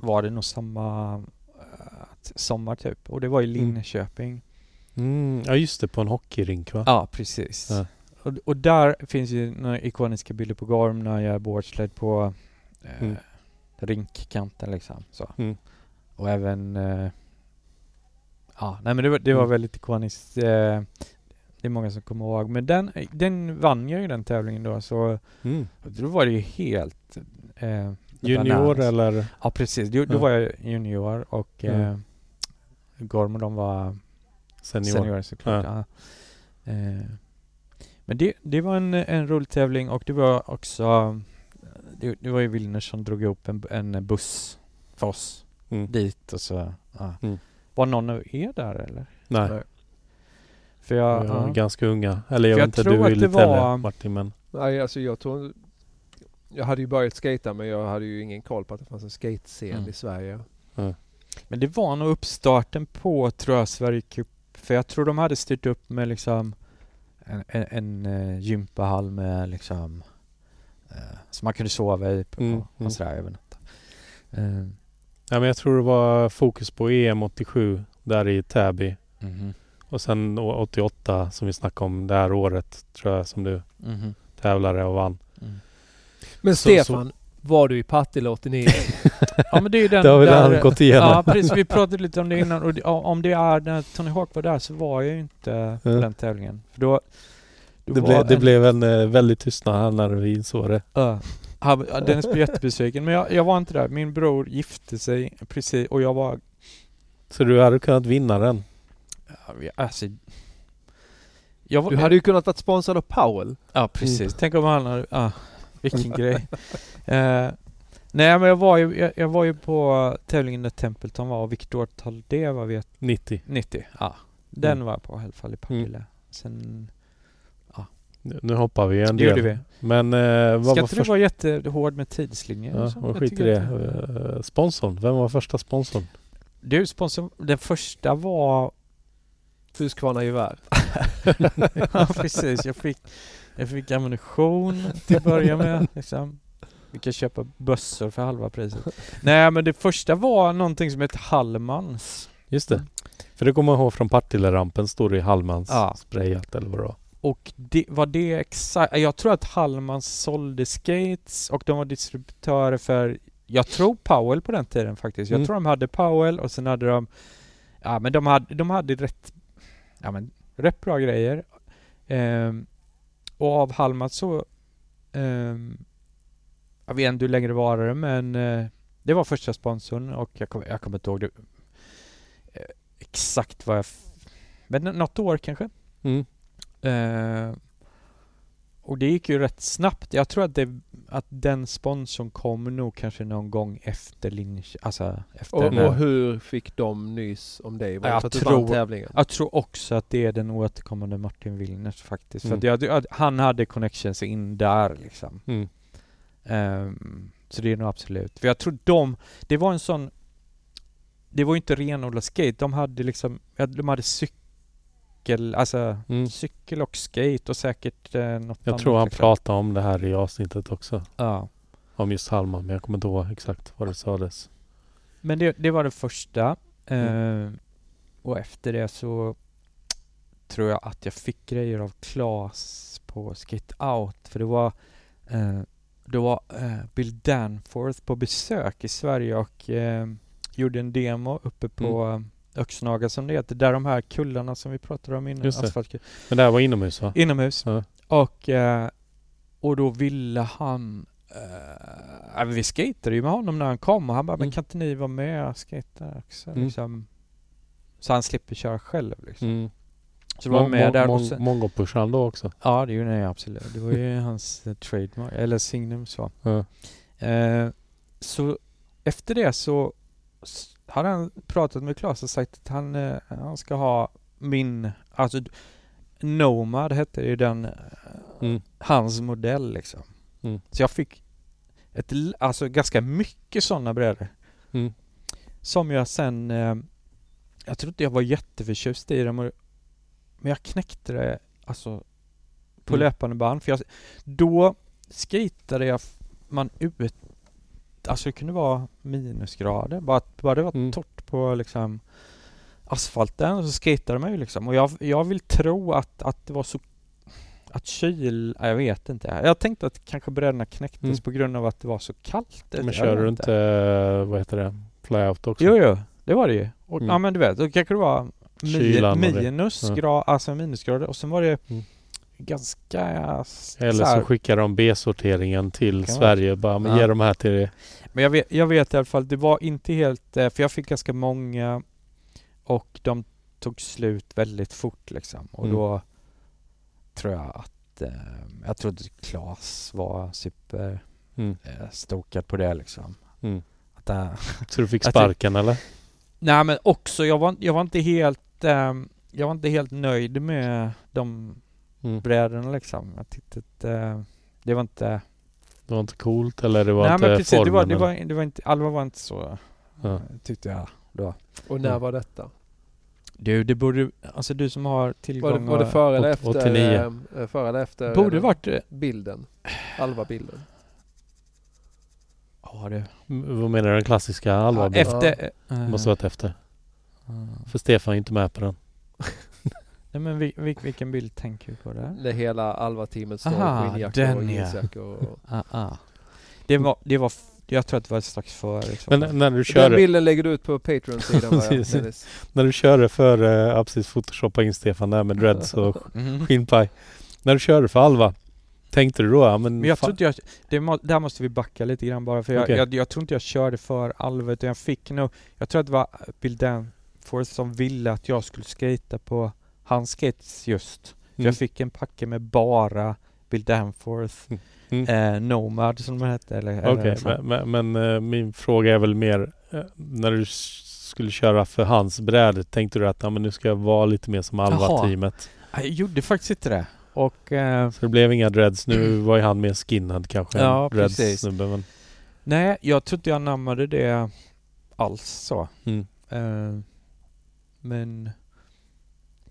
var det nog samma eh, sommar typ. Och det var i Mm. Linköping. Mm, ja just det, på en hockeyrink va? Ja, precis. Ja. Och, och där finns ju några ikoniska bilder på Gorm när jag är boardsled på eh, Mm. rinkkanten liksom. Så. Mm. Och även... Eh, ja, nej men det var, det var Mm. väldigt ikoniskt. Eh, det är många som kommer ihåg. Men den, den vann jag ju den tävlingen då så Mm. då var det ju helt... Eh, Junior eller? Ja precis, då, då var jag junior och Ja. eh, Gorm och de var Senior? seniorer såklart. Ja. Eh, men det, det var en, en rolig tävling och det var också det, det var ju Wilner som drog ihop en, en buss för oss Mm. dit och så. Ja. Mm. Var någon av er där eller? Nej, Nej. För jag, ja. ganska unga. Eller jag För vet jag inte, du är lite var- äldre Martin men... Nej, alltså jag tror... Jag hade ju börjat skata men jag hade ju ingen koll på att det fanns en skatescen Mm. i Sverige. Men det var nog uppstarten på tror jag Sverige Cup. För jag tror de hade styrt upp med liksom en, en, en eh, gympahall med liksom eh, som man kunde sova i på, Mm, och mm. sådär över natten. Eh, Ja, men jag tror det var fokus på EM 87 där i Täby. mhm, Och sen å- 88 som vi snackade om det här året tror jag som du mhm, tävlade och vann. mm. Men Så- Stefan, var du i Partille 89? Ja men det är ju den Det har vi där, redan gått igenom. Ja precis, vi pratade lite om det innan och det, om det är när Tony Hawk var där så var jag ju inte på Ja. den tävlingen. För då, då Det, blev, det en- blev en eh, väldigt tystnad här när vi insåg det. Ja. Han, ja, Dennis blev jättebesviken men jag, jag var inte där. Min bror gifte sig precis och jag var... Så du hade kunnat vinna den. Ja, vi- alltså, jag var Du hade ju kunnat vara sponsrad av Powell. Ja precis. Tänk om han hade... Ja, vilken grej. Eh, nej men jag var, ju, jag, jag var ju på tävlingen där Templeton var och vilket årtal det var vet 90. 90. Ja. Den Mm. var jag på i alla fall i Partille. Sen... Nu nu hoppar vi en Det del. vi. Men eh, vad Ska var inte du först... vara jättehård med tidslinjer? och Ja, så? och Jag skit i det. att- Eh, Sponsorn. Vem var första sponsorn? Du, sponsor, den första var... Husqvarna gevär. ja precis, jag fick, jag fick ammunition till att börja med. Liksom. Vi kan köpa bössor för halva priset. Nej men det första var någonting som hette Hallmans. Just det. För det kommer jag ihåg från Partille-rampen stod det i Hallmans Ja. sprayat eller vad det var. Och det, var det exakt... Jag tror att Hallmans sålde skates och de var distributörer för... Jag tror Powell på den tiden faktiskt. Jag Mm. tror de hade Powell och sen hade de... Ja men de hade, de hade rätt... Ja men rätt bra grejer. Ehm, och av Hallmans så... ehm, jag vet inte hur länge det varade men eh, det var första sponsorn och jag kommer jag kommer inte ihåg det, eh, exakt vad jag... Men något år kanske? Mm. Eh, och det gick ju rätt snabbt. Jag tror att, det, att den sponsorn kom nog kanske någon gång efter Linköping. Alltså efter Och, och hur fick de nys om dig? Var Jag du tror-? Jag tror också att det är den återkommande Martin Willners faktiskt. Mm. För jag, jag, han hade connections in där liksom. Mm. Ehm, så det är nog absolut. För jag tror de, det var en sån det var ju inte renodlad skate. De hade liksom, de hade cykel, alltså Mm. cykel och skate och säkert eh, något Jag annat. tror han pratade om det här i avsnittet också. Ja. Om just Hallman, men jag kommer inte ihåg exakt vad det sades. Men det, det var det första. Mm. Eh, och efter det så tror jag att jag fick grejer av Klas på Skate Out. För det var, eh, det var eh, Bill Danforth på besök i Sverige och eh, gjorde en demo uppe på mm. Öxnaga som det heter. Där de här kullarna som vi pratade om innan. Just det. Men det här var inomhus va? Inomhus. Ja. Och, eh, och då ville han... Eh, vi skejtade ju med honom när han kom och han bara, Mm. men kan inte ni vara med och skejta också? Mm. Liksom, så han slipper köra själv liksom. Mm. Så då var med där och sen, Mongo-pushade han då också? Ja det gjorde han absolut. Det var ju hans eh, trademark, eller signum så. Ja. Eh, så efter det så hade han pratat med Klas och sagt att han, eh, han ska ha min, alltså Nomad hette ju den, eh, Mm. hans modell liksom. Mm. Så jag fick ett, alltså ganska mycket sådana brädor. Mm. Som jag sen, eh, jag tror inte jag var jätteförtjust i dem, och- men jag knäckte det alltså på Mm. löpande band. För jag, då skejtade jag man ut, alltså det kunde vara minusgrader, bara, bara det var Mm. torrt på liksom asfalten och så skejtade man ju liksom. Och jag, jag vill tro att, att det var så att kyl, jag vet inte. Jag tänkte att kanske brädorna knäcktes Mm. på grund av att det var så kallt. Men Jag kör vet du inte, vad heter det, flyout också? Jo, jo, det var det ju. Och, Mm. Ja men du vet, då kanske det var mi- minusgrad, alltså minusgrader och sen var det Mm. Ganska... Eller så så skickar de B-sorteringen till Sverige. Bara, men Ja. ge de här till dig. Men jag vet, jag vet i alla fall, det var inte helt, eh, för jag fick ganska många och de tog slut väldigt fort liksom. Och Mm. då tror jag att, eh, jag trodde Klas var super Mm. eh, stokad på det liksom. Mm. Att, Så du fick Jag sparken eller? nej men också, jag var, jag var inte helt, eh, jag var inte helt nöjd med de Mm. brädorna liksom. Jag tyckte att eh, det var inte, Det var inte coolt eller det var nej inte men precis, formen? det var, det var, det var inte, Alva var inte så, Ja. eh, tyckte jag då. Och när Mm. var detta? Du, det borde, alltså du som har tillgång Var det, var det före eller efter, 89? eh, före eller efter Borde eh, varit... eh, bilden? Alva-bilden? Ja, det... Vad menar du? Den klassiska Ja, Alva? efter... Eh, måste varit efter. eh, För Stefan är inte med på den. Nej men vil, vil, vilken bild tänker du på där? När hela Alva-teamet står Aha, i skinnjackor och den. Och... Ah, ah. Det var, det var, jag tror att det var strax före. Liksom. Men när du Den körde, bilden lägger du ut på Patreon-sidan när du körde för, uh, ja precis, photoshoppa in Stefan där med dreads och Mhm. skinnpaj. När du körde för Alva, tänkte du då, ja men, Men jag tror inte jag, det må, där måste vi backa lite grann bara för jag, Okej. jag, jag tror inte jag körde för Alva utan jag fick nog, jag tror att det var Bill Danforth som ville att jag skulle skata på hans skates just. Mm. jag fick en packe med bara Bill Danforth, Mm. eh, Nomad som de hette eller, eller Okej, så. men, men, men eh, min fråga är väl mer eh, när du skulle köra för hans bräde, tänkte du att ja, men nu ska jag vara lite mer som Alva-teamet? Jag gjorde faktiskt inte det. Och eh, Så det blev inga dreads. Nu var ju han mer skinhead kanske Ja, än precis. dreads-snubbe. Men, nej, jag tror inte jag anammade det alls så. mm. Eh, men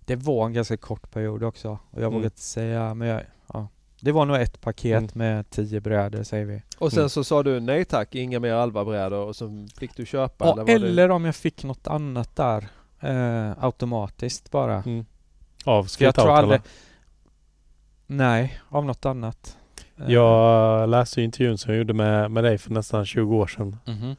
det var en ganska kort period också. Och jag Mm. vågar inte säga, men jag, ja. Det var nog ett paket Mm. med tio brädor säger vi. Och sen Mm. så sa du nej tack, inga mer Alva-brädor och så fick du köpa Ja, eller det... eller om jag fick något annat där eh, automatiskt bara. Mm. Av För jag tror Skate-Out, aldrig... eller? Nej, av något annat. Eh, Jag läste ju intervjun som jag gjorde med, med dig för nästan 20 år sedan. mhm.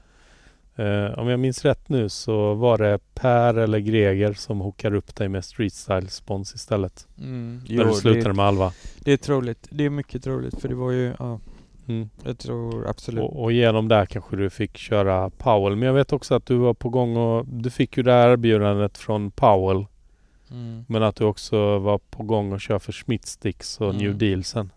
Eh, om jag minns rätt nu så var det Per eller Greger som hookar upp dig med Street Style spons istället. Mm, när du slutade det, med Alva. det är troligt. Det är mycket troligt för det var ju, ja, Mm. jag tror absolut. Och, och genom där kanske du fick köra Powell. Men jag vet också att du var på gång och du fick ju det här erbjudandet från Powell. Mm. Men att du också var på gång att köra för Schmittsticks och Mm. New Deal sen.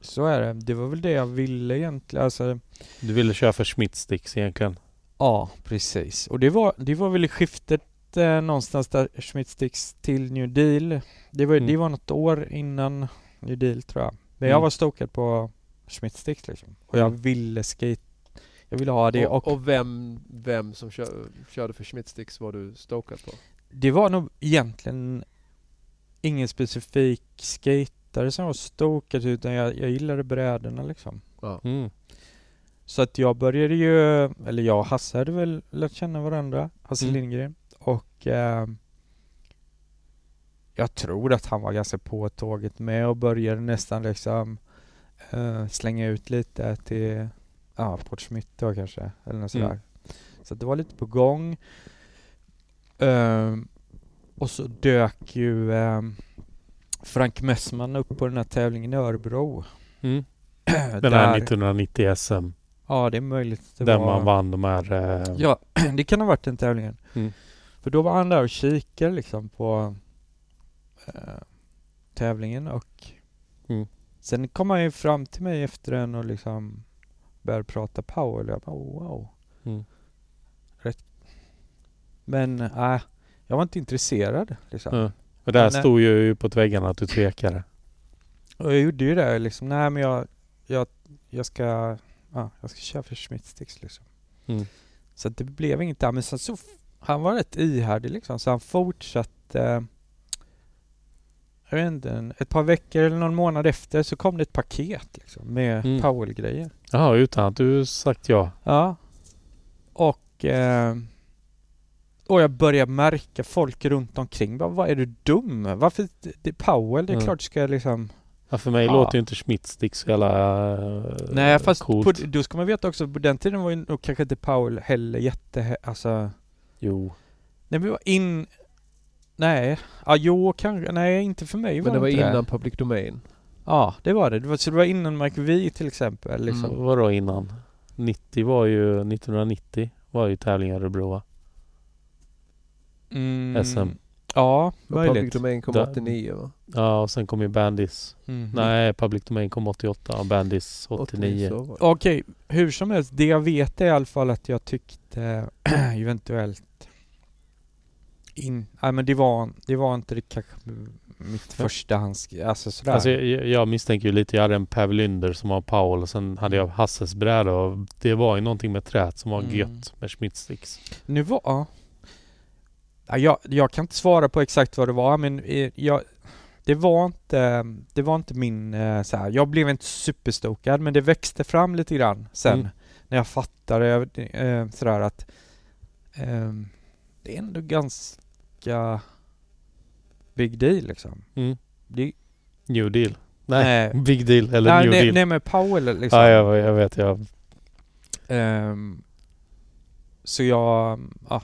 Så är det. Det var väl det jag ville egentligen. Alltså, Du ville köra för Schmittsticks egentligen. Ja, precis. Och det var, det var väl i skiftet eh, någonstans där Schmittsticks till New Deal. Det var, Mm. det var något år innan New Deal tror jag. Men jag Mm. var stokad på Schmittsticks liksom. Och jag Mm. ville skate. Jag ville ha det och, och, och vem, vem som kör, körde för Schmittsticks var du stokad på? det var nog egentligen ingen specifik skatare som var stokad utan jag, jag gillade brädorna liksom. Ja. Mm. Så att jag började ju, eller jag och Hasse hade väl lärt känna varandra, Hasse Mm. Lindgren. Och eh, jag tror att han var ganska på tåget med och började nästan liksom eh, slänga ut lite till, ja, Port Smith då kanske, eller något sådär. Mm. Så det var lite på gång. Ehm, och så dök ju ehm, Frank Messman upp på den här tävlingen i Örebro. Mm. Den här 1990 SM. Ja, det är möjligt. Det där var... man vann de här... Eh, Ja, det kan ha varit den tävlingen. Mm. För då var han där och kikade liksom på eh, tävlingen och Mm. sen kom han ju fram till mig efter den och liksom började prata power. Jag bara, wow. Mm. Rätt. Men äh, jag var inte intresserad liksom. Ja. Och där Men, eh, stod ju på väggarna att du tvekade. Och jag gjorde ju det liksom. Nej men jag, jag, jag ska, ja, jag ska köra för Schmittsticks liksom. Mm. Så det blev inget där. Men sen så, han var rätt ihärdig liksom. Så han fortsatte. Jag vet inte, ett par veckor eller någon månad efter så kom det ett paket liksom med Mm. Powell-grejer. Jaha, utan att du sagt ja. Ja. Och eh, och jag börjar märka folk runt omkring. Bara, vad är du dum? Varför? Det, Powell, det är Mm. klart ska jag liksom... Ja, för mig Ja. låter ju inte Schmidt-stick så jävla eh, Nej fast coolt. på, då ska man veta också, på den tiden var ju nog kanske inte Powell heller jätte... Alltså... Jo. Nej men var in... Nej, ja jo kanske, nej inte för mig Men det var inte innan Public Domain. Ja, det var det. det var, så det var innan Mike V till exempel liksom. Så vadå innan? 90 var ju, 1990 var ju tävling i Örebro va? Mm. SM. Ja, Och Public möjligt. Domain kom Där- 89 va? Ja och sen kom ju Bandis. Mhm. Nej, Public Domain kom 88 och Bandis 89. så var det. Okej, hur som helst. Det jag vet är i alla fall att jag tyckte eventuellt in, nej men det var, det var inte det kanske mitt förstahands, alltså sådär. Alltså jag, jag misstänker ju lite, jag hade en Pav Lynder som var Powell och sen hade jag Hasses bräda och det var ju någonting med träet som var Mm. gött med Schmidt-sticks. Nu var... Ja. Ja, jag, jag kan inte svara på exakt vad det var men eh, jag, det var inte, det var inte min eh, så här. jag blev inte superstokad men det växte fram lite grann sen Mm. när jag fattade eh, sådär att ehm, det är ändå ganska big deal liksom. Mm. Det, New deal. Nej, Nej. big deal eller nej, new nej, deal. nej men Powell liksom. ja, jag, jag vet. Jag, Ehm, så jag, ja,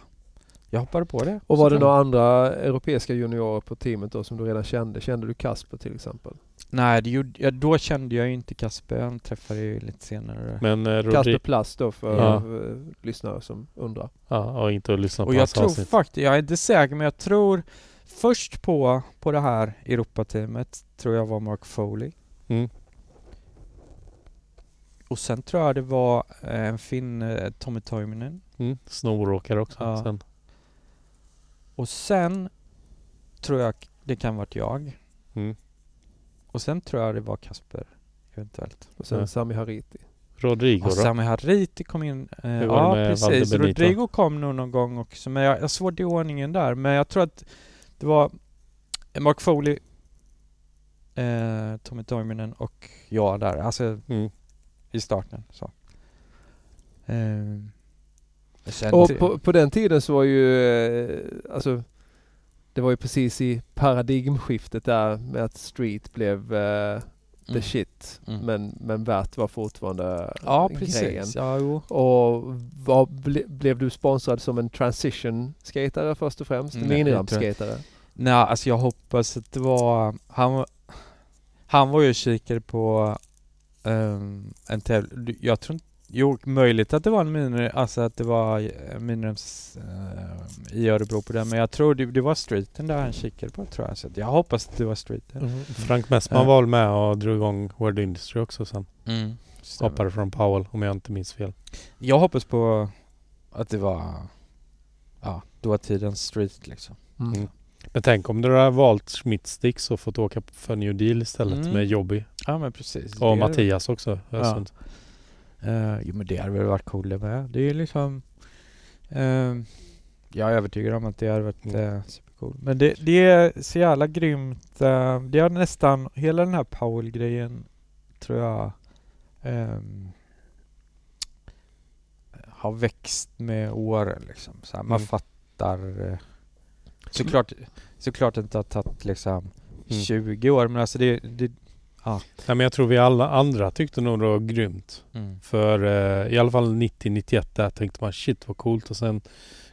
jag hoppade på det. Och var det några andra europeiska juniorer på teamet då som du redan kände? Kände du Kasper till exempel? Nej, det gjorde, ja, då kände jag ju inte Kasper. Han träffade ju lite senare. men eh, Kasper. Plast då för Ja. eh, lyssnare som undrar. Ja, och inte att lyssna på och jag tror faktiskt, jag är inte säker, men jag tror först på, på det här Europateamet tror jag var Mark Foley. Mm. Och sen tror jag det var eh, en finn, Tommy Toiminen. Mm. Snowåkare också. Ja. Sen. Och sen tror jag det kan varit jag. Mm. Och sen tror jag det var Kasper eventuellt. Och sen Ja. Sami Hariti. Rodrigo Och då? Sami Hariti kom in. Eh, ja, precis. Rodrigo kom nog någon gång också. Men jag, jag såg i ordningen där. Men jag tror att det var Mark Foley, eh, Tommy Toiminen och jag där. Alltså Mm. i starten. Så. Eh, Och på, på den tiden så var ju, eh, alltså det var ju precis i paradigmskiftet där med att street blev eh, the Mm. shit. Mm. Men, men värt var fortfarande Ja, grejen. precis. Ja, jo. Och vad ble, blev du sponsrad som en transition skatare först och främst? Nej, Miniramp-skatare? Nej, alltså jag hoppas att det var... Han, var- han var ju kikare på um, en tävling. Jag tror inte... Jo, möjligt att det var en mini, alltså att det var eh, minirems eh, i Örebro på den. Men jag tror det, det var streeten där han kikade på tror jag. Så jag hoppas att det var streeten. Mm. Frank Messman Ja. var väl med och drog igång World Industry också sen. Mm. stämmer. Hoppade från Powell om jag inte minns fel. Jag hoppas på att det var... Ja, dåtidens street liksom. Mm. Men tänk om du hade valt Schmidt-sticks och fått åka för New Deal istället Mm. med Jobby. Ja men precis. Och Det Mattias också. Ösund. Uh, jo men det hade väl varit coolt det med. Det är liksom... ehm, jag är övertygad om att det hade varit Mm. uh, supercoolt. Men det, det är så jävla grymt. eh, det har nästan, hela den här Powell-grejen tror jag ehm, har växt med åren liksom. Så här, man Mm. fattar uh, såklart, såklart inte har tagit liksom Mm. 20 år men alltså det, det Nej, men jag tror vi alla andra tyckte nog det var grymt. mm. För eh, i alla fall 90-91 där tänkte man shit vad coolt och sen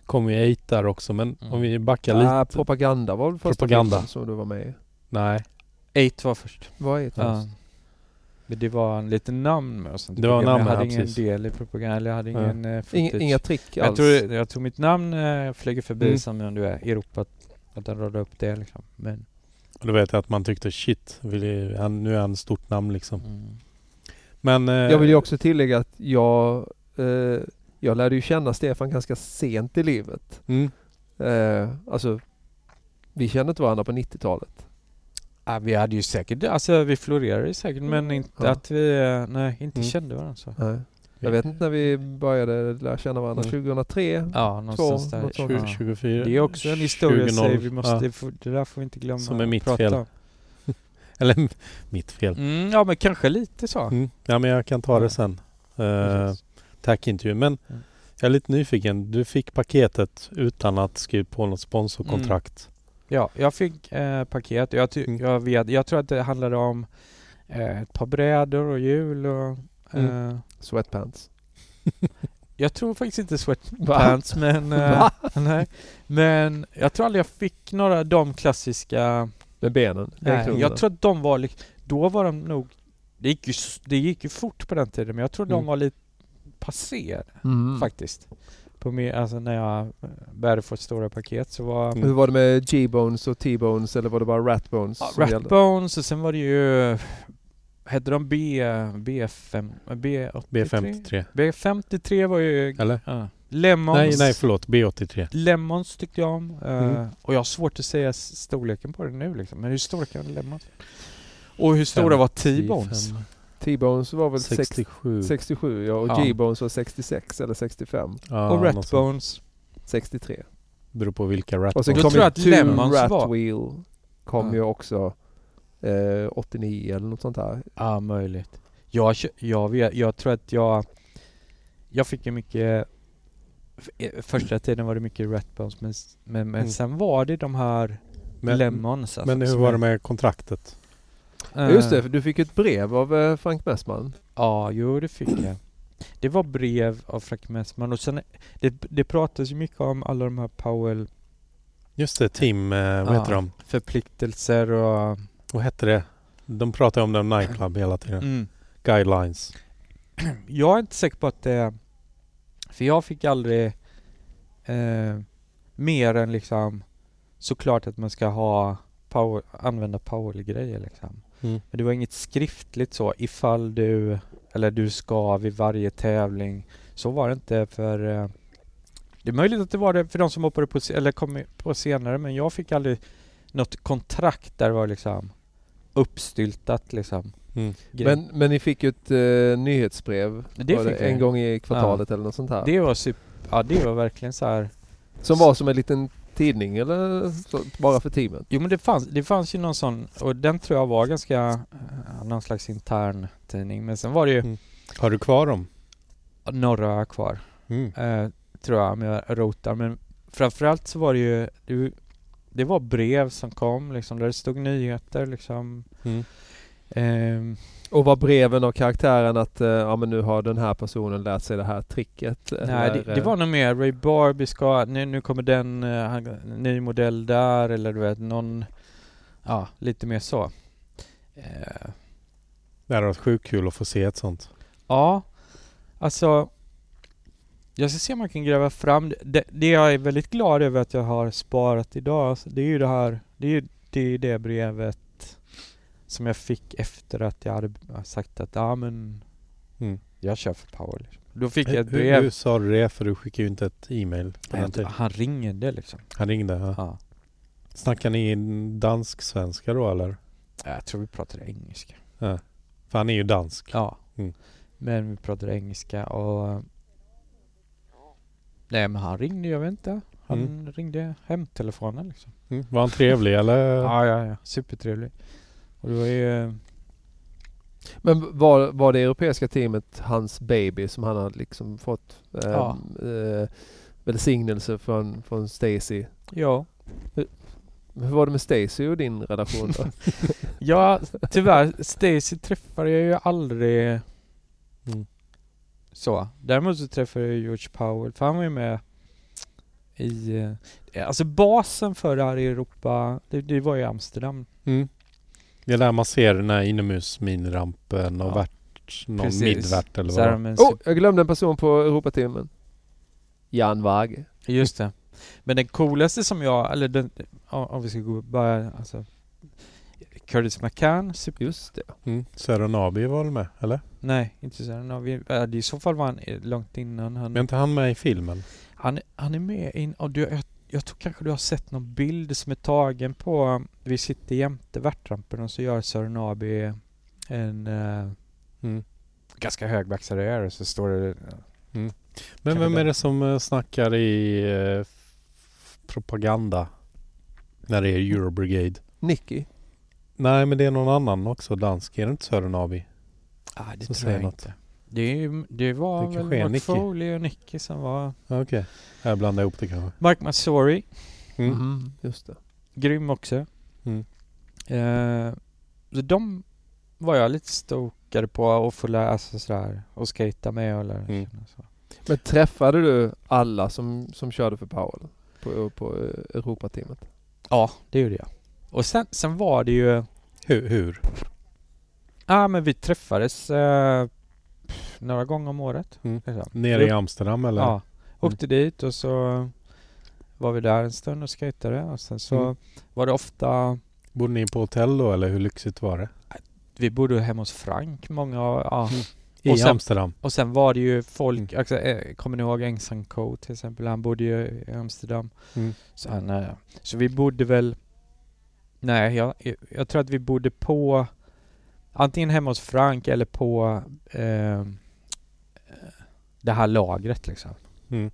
kom ju 8 där också. Men Mm. om vi backar Ja, lite. propaganda var väl första Propaganda. som du var med i? Nej. Eight var först. Vad är det? Ja. Men det var en liten namn med och sånt. Det var namn, Jag hade ja, ingen precis. del i propaganda, eller jag hade Ja. ingen uh, Inga, trick jag, alls? tror, jag tror mitt namn uh, flyger förbi Mm. som om du är Europa, att, att den radade upp det liksom. Men, då vet jag att man tyckte shit, han, nu är han stort namn liksom. mm. Men... Eh, Jag vill ju också tillägga att jag, eh, jag lärde ju känna Stefan ganska sent i livet. Mm, Eh, alltså, vi kände inte varandra på 90-talet. ah, vi hade ju säkert, alltså vi florerade ju säkert men inte Ja. att vi, eh, nej inte Mm. kände varandra så. Nej. Jag vet inte när vi började lära känna varandra. Mm. 2003? Ja, någonstans där. sånt. Ja. 20, 24, Det är också en historia i 20, sig, vi måste, ja. det, där får vi inte glömma. Som är mitt prata fel. Eller mitt fel. Mm, ja men kanske lite så. Mm. Ja men jag kan ta det sen. Uh, tack intervju. Men Mm. Jag är lite nyfiken. Du fick paketet utan att skriva på något sponsorkontrakt. Ja, jag fick eh, paket. Jag, ty- Mm. jag, vet, jag tror att det handlade om eh, ett par brädor och hjul och... Mm. Eh, Sweatpants. jag tror faktiskt inte sweatpants men... Eh, Va? nej. Men jag tror aldrig jag fick några de klassiska... Med benen. Nej, jag tror att de var lik- Då var de nog... Det gick ju, det gick ju fort på den tiden men jag tror de Mm. var lite passé Mm. faktiskt. På mig, alltså när jag eh, började få stora paket så var... Mm. Hur var det med G-bones och T-bones eller var det bara Rat-bones? Ja? Ratbones och sen var det ju... Hette de B... B5... B83? B53. B53 var ju... Eller? Ja. Lemons. Nej, nej förlåt. B83. Lemons tyckte jag om. Eh, Mm. och jag har svårt att säga storleken på det nu liksom. Men hur stora kan Lemons? Och hur stora var T-bones? 55, T-bones var väl 60, 67. 67 ja, och Ja. G-bones var 66 eller 65. Ja, och. Ratbones? 63. Beror på vilka rat Och sen kom tror ju Rat Wheel kom Ja. ju också eh, 89 eller något sånt där. Ja, möjligt. Jag, jag, vet, jag tror att jag... Jag fick ju mycket... eh, Första tiden var det mycket Ratbones men, men, men Mm. sen var det de här Men, Lemons. Alltså, men hur var det med kontraktet? Eh, Just det, för du fick ett brev av eh, Frank Messman. Ja, jo det fick jag. Det var brev av Frank Messman och sen det, det pratas ju mycket om alla de här Powell Just det, Tim, eh, vad Ja. heter de? förpliktelser och... Vad hette det? De pratar om den nightclub hela tiden. Mm. Guidelines. Jag är inte säker på att det... För jag fick aldrig eh, mer än liksom såklart att man ska ha power, använda Powell-grejer liksom. Mm. Men det var inget skriftligt så ifall du, eller du ska vid varje tävling. Så var det inte för... Eh, det är möjligt att det var det för de som hoppade på, eller kom på senare men jag fick aldrig något kontrakt där det var liksom uppstyltat liksom. Mm. Men, men ni fick ju ett eh, nyhetsbrev Det var fick vi. en gång i kvartalet eller något sånt här. det var super, ja det var verkligen så här. Som var som en liten tidning eller så, bara för teamet. Jo men det fanns, det fanns ju någon sån och den tror jag var ganska, eh, någon slags intern tidning men sen var det ju Mm. Har du kvar dem? några kvar. Mm. eh, tror jag, om jag rotar. Men framförallt så var det ju, det, det var brev som kom liksom, där det stod nyheter liksom. Mm. Ehm, Och var breven av karaktären att eh, ja men nu har den här personen lärt sig det här tricket? nej, eller, det, det var nog mer Ray Barbie ska, nu, nu kommer den, uh, ny modell där eller du vet någon, ja lite mer så. Eh, Det hade varit sjukt kul att få se ett sånt. Ja, alltså jag ska se om man kan gräva fram det. det. Jag är väldigt glad över att jag har sparat idag, alltså, det är ju det här, det är ju det, är det brevet som jag fick efter att jag hade sagt att ja men Mm. jag kör för Power. Liksom. Då fick jag ett Hur, brev. hur sa du det? För du skickade ju inte ett e-mail. den Han, ringde liksom. Han ringde. Ja. Ja. Snackar ni dansk-svenska då eller? Jag tror vi pratade engelska. För han är ju dansk. Ja. Mm. Men vi pratade engelska och Nej men han ringde, jag vet inte. Han Mm. ringde hemtelefonen liksom. Mm. Var han trevlig eller? Ja, ja, ja. Supertrevlig. Och det var ju... Men var, var det europeiska teamet hans baby som han hade liksom fått eh, Ja. eh, välsignelse från, från Stacy? Ja. Hur var det med Stacy och din relation då? Ja, tyvärr. Stacy träffade jag ju aldrig. Så. Däremot så träffade jag George Powell, för han var ju med i... eh, Alltså basen för det här i Europa, det, det var ju Amsterdam. Mm. Det är där man ser den här inomhusminirampen och Ja. värt, någon Precis. midvärt eller vad det oh, jag glömde en person på Europateamen. Jan Wage. Just det. Men den coolaste som jag, eller den, om om vi ska gå bara, alltså Curtis McCann, Just det. Mm. Sören Aby var väl med? Eller? nej inte vi, äh, I så fall var han eh, långt innan. Han, Men inte han med i filmen? han, han är med in, och du, jag, jag tror kanske du har sett någon bild som är tagen på, vi sitter jämte värtrampen och så gör Sören Aby en uh, Mm. ganska högvaxad öre och så står det Men Kan vem är det som eh, snackar i eh, propaganda? När det är Eurobrigade? Nicky. Nej men det är någon annan också dansk. Är det inte Sören Aby? ah, det Så tror säger jag något. inte. Det, det var Det väl Mark Nicky. Foley och Nicky som var... Okej. Jag blandar ihop det kanske. Mark Masori. Mm. Mm. Just det. Grym också. Mm. Eh, så de var jag lite stokade på att få lära sådär och skata med och lära Mm. känna så. Men träffade du alla som, som körde för Powell på, på eh, Europateamet? Ja, det gjorde jag. Och sen, sen var det ju... Hur? hur? Ja, men vi träffades eh, några gånger om året. Mm. liksom. Nere i. Amsterdam eller? Ja. Åkte dit och så var vi där en stund och skejtade och sen så Mm. var det ofta... Bodde ni på hotell då eller hur lyxigt var det? Vi bodde hemma hos Frank många ja. I Och sen- Amsterdam? Och sen var det ju folk, Mm. alltså, eh, kommer ni ihåg Engsan Co till exempel? Han bodde ju i Amsterdam. Mm. Så, han, eh, så vi bodde väl... Nej, jag, jag tror att vi bodde på antingen hemma hos Frank eller på eh, det här lagret liksom. Mm.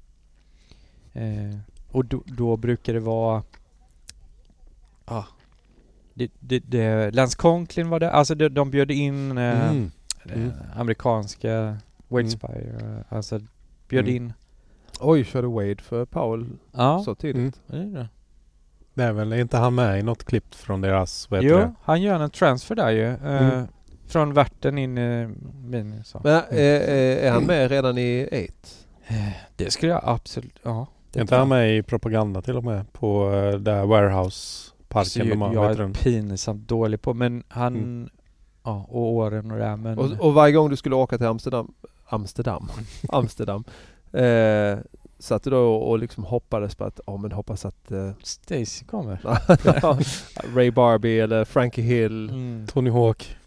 Eh, och då, då brukar det vara... Ja. det, det, det, Lance Conklin var det. Alltså de, de bjöd in eh, Mm. Mm. eh, amerikanska Wadespire. Eh, alltså bjöd Mm. in... Oj, körde Wade för Powell Ja, så tidigt? Mm. det är det. Det är väl, är inte han med i något klipp från deras, vad heter Jo, det? han gör en transfer där ju. Eh, Mm. Från värten in i min. Så. Men eh, eh, är han med redan i 8? Eh, Det skulle jag absolut... Ja. det Är inte han med i propaganda till och med? På uh, där warehouse-parken de har, jag är den? pinsamt dålig på men han... Mm. Ja, och åren och det här men... Och, och varje gång du skulle åka till Amsterdam, Amsterdam, Amsterdam, eh, satt du då och liksom hoppades på att, ja men hoppas att eh, Stacy kommer. Ray Barbie eller Frankie Hill. Mm. Tony Hawk.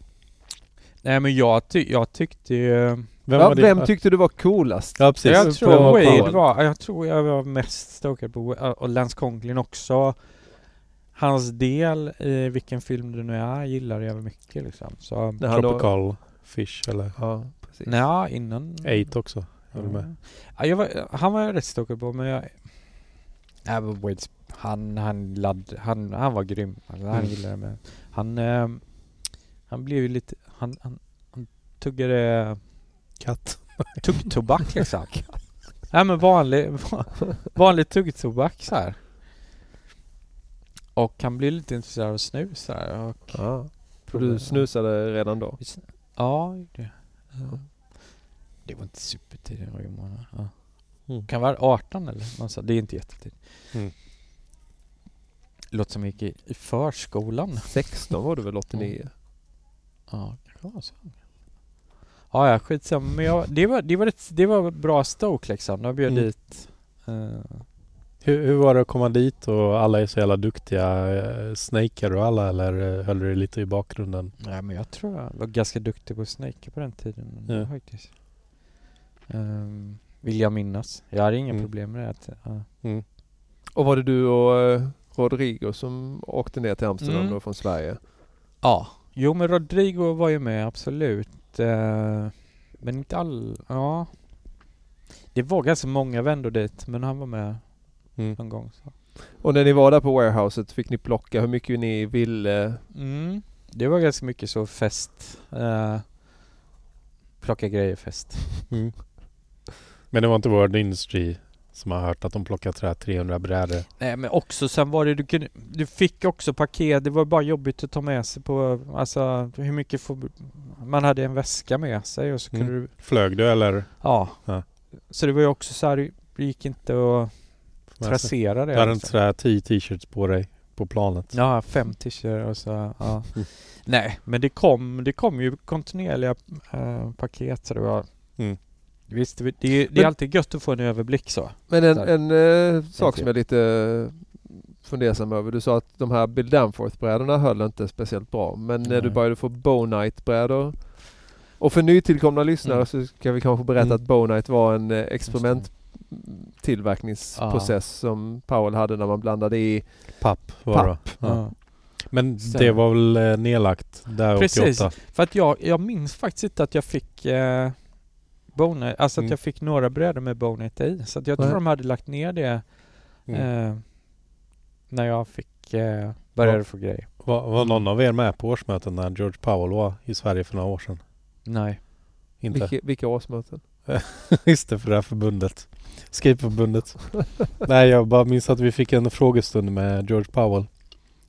Nej men jag, ty jag tyckte ju... Vem Ja, vem tyckte du var coolast? Ja precis. Jag tror Wade var... Jag tror jag var mest stokad på Wade, och Lance Conklin också. Hans del i vilken film det nu är gillar jag mycket liksom. Så... Han då- Tropical Fish eller Ja, precis. Nej, innan... Eight också. Du med? Ja, jag var, han var jag rätt stokad på men jag... Men Wade, han, han, ladd, han, han var grym. Alltså, han Mm. gillade det med. Han, ehm, han blev ju lite... Han, han, han tuggade Katt. tuggtobak liksom. Nej men vanlig, vanlig tuggtobak så här. Och han blev lite intresserad av snus så här. Och Ja. För du snusade redan då? Ja, det. Ja. Det var inte supertidigt, det var ju månad. Ja. Mm. Kan vara 18 eller något sånt. Det är inte jättetidigt. Mm. Låter som jag gick i, i förskolan. 16 var du väl 89? Ja, kanske var så. Ja, ja, skitsamma. Men jag, det, var, det, var ett, det var bra stoke liksom. De bjöd Mm. dit. eh, Hur, hur var det att komma dit och alla är så jävla duktiga? Uh, Snakear du alla eller eh, höll du dig lite i bakgrunden? nej, men jag tror jag var ganska duktig på att snake på den tiden. Ja. Faktiskt. Um, vill jag minnas. Jag hade inga Mm. problem med det. att- Ja. Mm. Och var det du och eh, Rodrigo som åkte ner till Amsterdam Mm. då från Sverige? Ja, jo men Rodrigo var ju med absolut. Eh, men inte all... Ja. Det var ganska många vändor dit men han var med Mm. någon gång. Så. Och när ni var där på warehouset fick ni plocka hur mycket ni ville? Mm. Det var ganska mycket så fest. Eh, plocka grejer fest. Mm. Men det var inte World Industry som har hört att de plockar trä 300 brädor. Nej men också sen var det du kunde... Du fick också paket. Det var bara jobbigt att ta med sig på... Alltså hur mycket får... Man hade en väska med sig och så kunde Mm. du... Flög du eller? Ja. Ja. Så det var ju också så här, det gick inte att tracera det. Du hade inte sådär 10 t-shirts på dig på planet? Ja, fem t-shirts och så, ja. Mm. Nej, men det kom, det kom ju kontinuerliga äh, paket så det var... Mm. Visst, det, det, det är Men- alltid gött att få en överblick så. Men en, en eh, sak som jag är lite eh, fundersam över. Du sa att de här Bill Danforth-brädorna höll inte speciellt bra. Men när du Nej. började få Bonite-brädor och för nytillkomna lyssnare Mm. så ska vi kanske berätta Mm. att Bonite var en eh, experiment tillverkningsprocess som Powell hade när man blandade i Papp papp. Ja. Ja. Men Sen- det var väl eh, nedlagt där Precis. 88? För att jag, jag minns faktiskt inte att jag fick eh, Bonite, alltså Mm. att jag fick några brädor med Bonite i. Så att jag tror de hade lagt ner det Mm. eh, när jag fick eh, började få grejer. Var, var någon av er med på årsmötet när George Powell var i Sverige för några år sedan? Nej. Inte? Vilka, vilka årsmöten? Just det, för det här förbundet. Skateförbundet. Nej, jag bara minns att vi fick en frågestund med George Powell.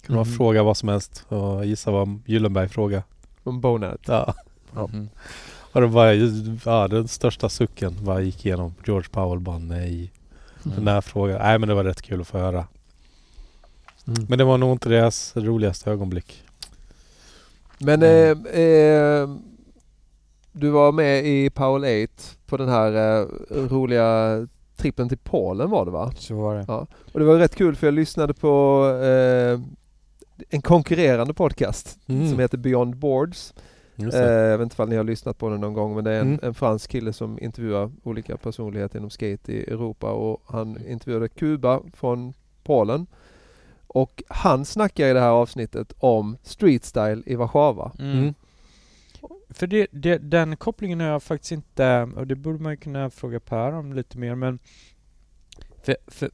Kunde man Mhm. fråga vad som helst och gissa vad Gyllenberg frågade. Om Bonad. Ja. Mhm. Och det var ja, den största sucken bara gick igenom. George Powell bara nej. Mm. Den här frågan. Nej men det var rätt kul att få höra. Mm. Men det var nog inte deras roligaste ögonblick. Men Mm. eh, eh, du var med i Powell 8 på den här eh, roliga trippen till Polen var det va? Så var det. Ja. Och det var rätt kul för jag lyssnade på eh, en konkurrerande podcast Mm. som heter Beyond Boards. Eh, jag vet inte om ni har lyssnat på den någon gång men det är en, Mm. en fransk kille som intervjuar olika personligheter inom skate i Europa och han intervjuade Kuba från Polen. Och han snackar i det här avsnittet om street style i Warszawa. Mm. Mm. För det, det, den kopplingen har jag faktiskt inte, och det borde man ju kunna fråga Per om lite mer men för, för,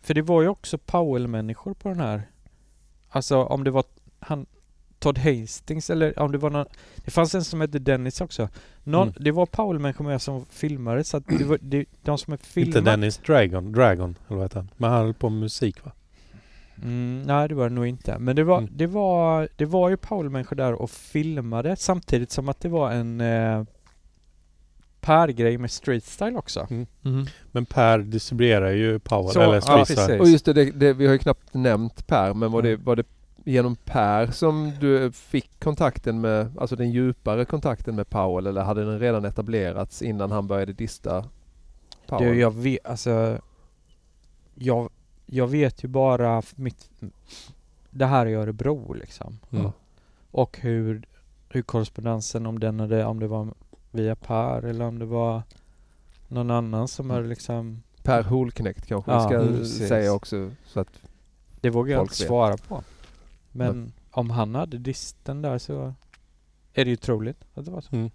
för det var ju också Powell-människor på den här. Alltså om det var han Todd Hastings eller om det var någon Det fanns en som hette Dennis också. Någon, Mm. Det var Powell-människor med som filmade så att det var det, de som är Inte filmade Dennis Dragon, Dragon eller vad heter han? Men han höll på med musik va? Mm, nej det var det nog inte. Men det var, Mm. det var, det var ju Paul-människor där och filmade samtidigt som att det var en eh, Per-grej med street style också. Mm. Men Per distribuerar ju Powell, Så, eller ja, Street Style. precis. Och just det, det, det, vi har ju knappt nämnt Per men var det, Mm. var det genom Per som du fick kontakten med, alltså den djupare kontakten med Powell eller hade den redan etablerats innan han började dista Powell? Du, jag vet, alltså jag, jag vet ju bara mitt, det här i Örebro liksom. Mm. Och hur, hur korrespondensen, om den hade, om det var via Per eller om det var någon annan som hade liksom Per Holknekt kanske Ja, vi ska mm, precis. säga också så att Det vågar jag inte vet. svara på. Men om han hade disten där så är det ju troligt att det var så. Mm.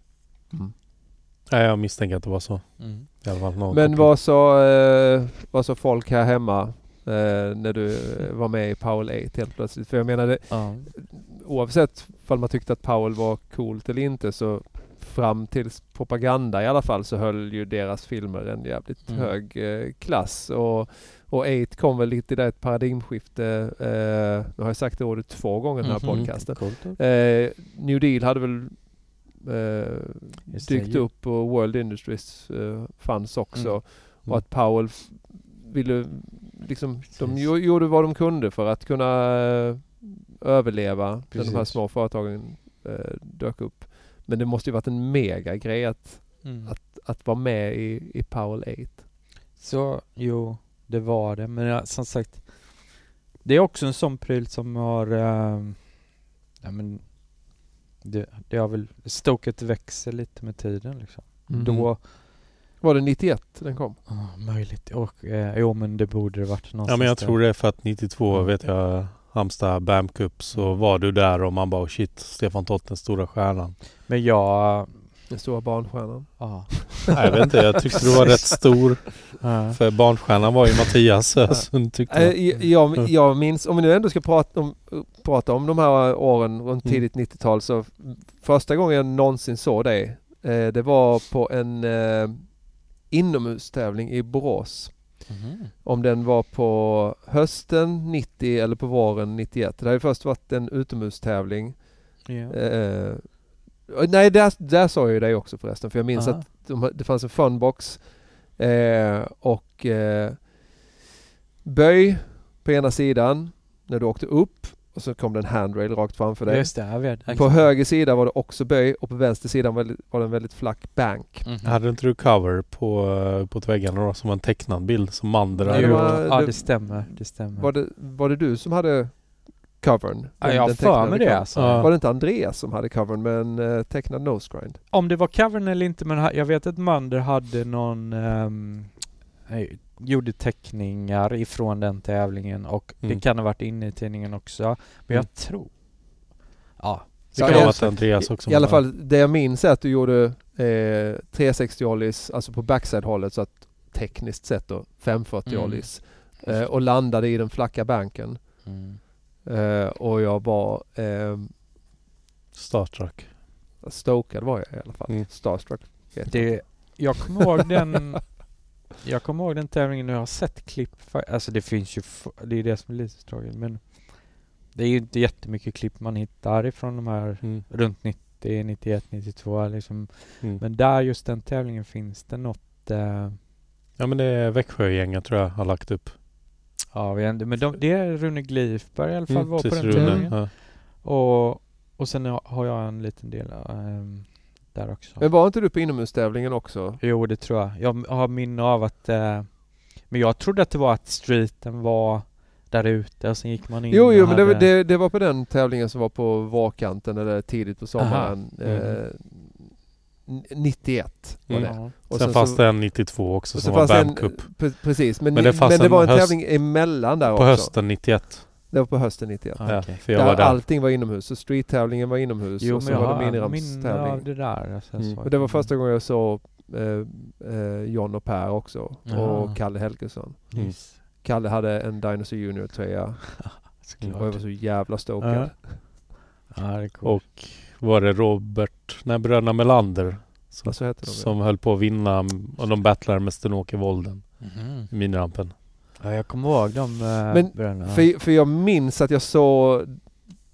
Nej, jag misstänker att det var så. Mm. I alla fall någon Men vad sa, eh, vad sa folk här hemma eh, när du eh, var med i Powell 8 helt plötsligt? För jag menar det, Ja. oavsett om man tyckte att Powell var coolt eller inte så fram till propaganda i alla fall så höll ju deras filmer en jävligt Mm. hög eh, klass. Och, och 8 kom väl lite i det ett paradigmskifte. Eh, nu har jag sagt det ordet två gånger i den här Mhm. podcasten. Eh, New Deal hade väl eh, dykt upp och World Industries eh, fanns också. Mm. Och att Powell ville liksom, de Precis. gjorde vad de kunde för att kunna eh, överleva när de här små företagen eh, dök upp. Men det måste ju varit en mega grej att, Mm. att, att vara med i, i Powell 8. Så jo, det var det. Men ja, som sagt, det är också en sån pryl som har, ehm, ja men, det, det har väl, stoket växer lite med tiden liksom. Mhm. Då, Var det 91 den kom? ja, möjligt. Och, eh, jo men det borde det varit någonstans Ja men jag där. tror det är för att 92 Mm. vet jag Halmstad BAM Cup så Mm. var du där och man bara oh shit Stefan Tott den stora stjärnan. Men jag, Den stora barnstjärnan. ja. Nej, jag vet inte, jag tyckte du var rätt stor. Ja. För barnstjärnan var ju Mattias Ösund tyckte jag. jag, jag, minns, om vi nu ändå ska prata om, prata om de här åren runt Mm. tidigt 90-tal så första gången jag någonsin såg dig eh, det var på en eh, inomhustävling i Borås. Mhm. Om den var på hösten 90 eller på våren 91. Det har ju först varit en utomhustävling. Ja. Eh, nej, där, där sa jag ju dig också förresten. För jag minns Aha. att de, det fanns en funbox eh, och eh, böj på ena sidan när du åkte upp och så kom det en handrail rakt framför dig. Just det, jag vet. På höger sida var det också böj och på vänster sida var det, en väldigt flack bank. Mhm. Hade inte du cover på, eh, på väggarna då som en tecknad bild som Mandra Nej, det Jo, ja det- det stämmer, det stämmer. Var det, var det du som hade covern? ja, Den- jag har för mig det alltså. Var det inte Andreas som hade covern med en uh, tecknad nose grind? Om det var covern eller inte men jag vet att Mander hade någon um, gjorde teckningar ifrån den tävlingen och Mm. det kan ha varit inne i tidningen också. Men Mm. jag tror... Ja. Det Så kan ha varit Andreas också. I alla fall, det jag minns är att du gjorde eh, 360 ollies, alltså på backside-hållet så att tekniskt sett då 540 Mm. ollies. Eh, och landade i den flacka banken. Mm. Eh, och jag var... Eh, Star Trek. Stokad var jag i alla fall. Mm. Starstruck. Det, jag kommer ihåg den Jag kommer ihåg den tävlingen och jag har sett klipp för, Alltså det finns ju Det är det som är lite tråkigt men Det är ju inte jättemycket klipp man hittar ifrån de här Mm. runt 90, 91, 92 liksom Mm. Men där just den tävlingen finns det något eh, Ja men det är Växjögänget tror jag har lagt upp. Ja, vet inte, men de, det är Rune Glifberg i alla fall var på den tävlingen Ja. och, och sen har- jag en liten del ehm, där också Men var inte du på inomhustävlingen också? Jo, det tror jag. Jag har minne av att... Eh, men jag trodde att det var att streeten var där ute och sen gick man in Jo, jo men det, det, det var på den tävlingen som var på vårkanten eller tidigt på sommaren. Aha. Eh, 91 var Mm. det. Ja. Och sen så- fanns det en 92 också som var BAM Cup. pre- precis, men, Men det men det var en höst- tävling emellan där På också. hösten 91. Det var på hösten 91. Ja, Ja, okej. för jag var där där. allting var inomhus. Så street-tävlingen var inomhus Jo, och så jag var det minne av det där. Alltså, Mm. så. Och det var första gången jag såg eh, eh, John och Per också. Jaha. Och Kalle Helgesson. Mm. Yes. Kalle hade en Dinosaur Junior-tröja och jag var så jävla stokad. Ja. Ja, det är coolt. Och var det Robert, nej bröderna Melander som, Ja, så de. ja. som höll på att vinna och de battlade med Sten-Åke Volden Mhm. i minirampen. Ja, jag kommer ihåg de äh, Men bröderna. För, för jag minns att jag såg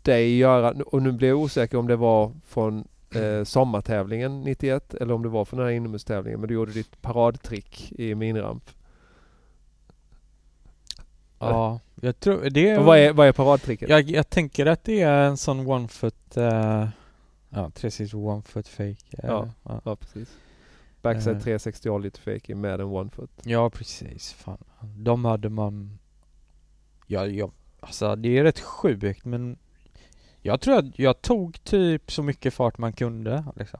dig göra, och nu blir jag osäker om det var från eh, sommartävlingen 91 eller om det var från den här inomhustävlingen. Men du gjorde ditt paradtrick i miniramp. Ja, jag tror det är... Vad är, vad är paradtricket? jag, jag tänker att det är en sån one foot... Uh, ja, 360 one foot fake. Ja. ja. Ja, precis. Backside Eh. 360 all lite fake med en one foot. Ja, precis. Fan. De hade man... Ja, ja, alltså det är rätt sjukt men jag tror att jag tog typ så mycket fart man kunde liksom.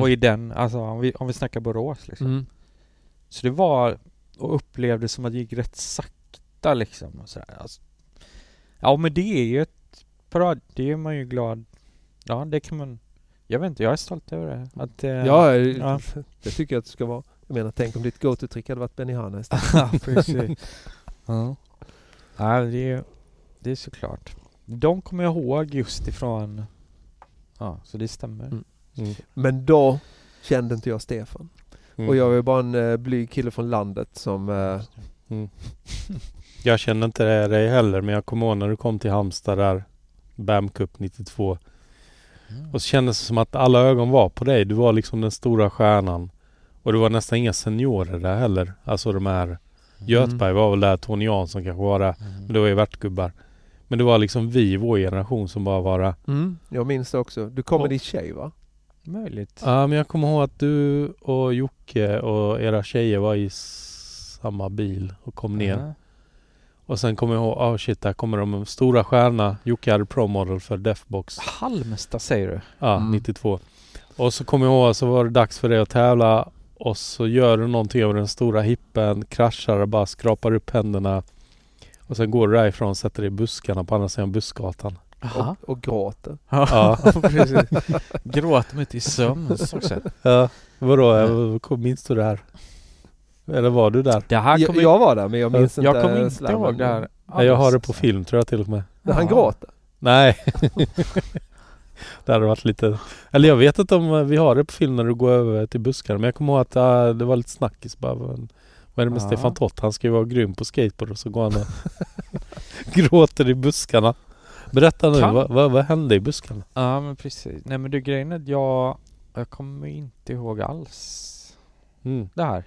Och i den, alltså om vi, om vi snackar Borås liksom. Mm. Så det var, och upplevde som att det gick rätt sakta liksom och sådär. Alltså, ja men det är ju ett parad, det är man ju glad. Ja det kan man, jag vet inte, jag är stolt över det. Att, eh, Ja, ja. det tycker jag att det ska vara. Jag menar, tänk om ditt go-to-trick hade varit Benihana istället. Ja, precis. ja. ja, det är, det är såklart. De kommer jag ihåg just ifrån, ja, så det stämmer. Mm. Mm. Men då kände inte jag Stefan. Mm. Och jag var ju bara en uh, blyg kille från landet som... eh, Mm. Jag känner inte dig heller men jag kommer ihåg när du kom till Halmstad där BAM Cup 92 Mm. och så kändes det som att alla ögon var på dig. Du var liksom den stora stjärnan. Och det var nästan inga seniorer där heller. Alltså de här Göthberg var väl där, Tony Jansson kanske var där. Mm. Men det var ju värtgubbar. Men det var liksom vi, vår generation som bara var där. Mm, jag minns det också. Du kom med din tjej va? Möjligt. Ja men jag kommer ihåg att du och Jocke och era tjejer var i samma bil och kom ner. Och sen kommer jag ihåg, oh shit, där kommer de stora stjärna. Jocke hade promodel för Defbox. Halmstad säger du? Ja, Mm. 92. Och så kommer jag ihåg så var det dags för dig att tävla och så gör du någonting över den stora hippen, kraschar och bara skrapar upp händerna. Och sen går du därifrån och sätter dig i buskarna på andra sidan bussgatan. Och, och gråter. Ja. precis. Gråter mig till sömns också. Ja, vadå? Minns du det här? Eller var du där? Det här Jag, kommer jag var där men jag minns inte jag kommer inte slammen. ihåg det här. Ja, jag har det alls. på film tror jag till och med. När han gråter. Nej. det hade varit lite... Eller jag vet inte om vi har det på film när du går över till buskarna. Men jag kommer ihåg att äh, det var lite snackis bara. Vad vad är det med Ja. Stefan Tott? Han ska ju vara grym på skateboard och så går han och gråter i buskarna. Berätta nu, vad, vad, vad hände i buskarna? Ja men precis. Nej men du grejen är att jag, jag kommer inte ihåg alls Mm. det här.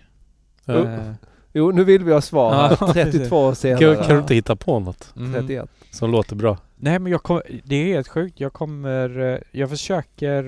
Jo. Eh, Jo, nu vill vi ha svar här. Ja, 32 år senare. Kan, kan du inte hitta på något mm. 31. som låter bra? Nej men jag kommer, det är helt sjukt. Jag kommer, eh, jag försöker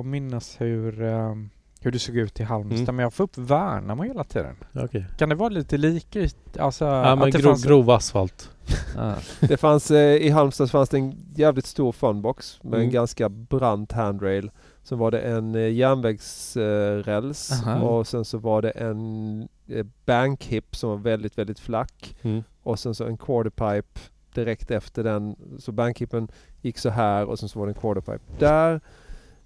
att- minnas hur, eh, hur det såg ut i Halmstad Mm. men jag får upp Värnamo hela tiden. Okej. Kan det vara lite lika? ut- Alltså, Ja men grov, fanns- grov asfalt. Ja. Det fanns, eh, i Halmstad fanns det en jävligt stor funbox med en Mm. ganska brant handrail. Så var det en eh, järnvägsräls Aha. och sen så var det en eh, bankhip som var väldigt, väldigt flack. Mm. Och sen så en quarterpipe direkt efter den. Så bankhippen gick så här och sen så var det en quarterpipe där.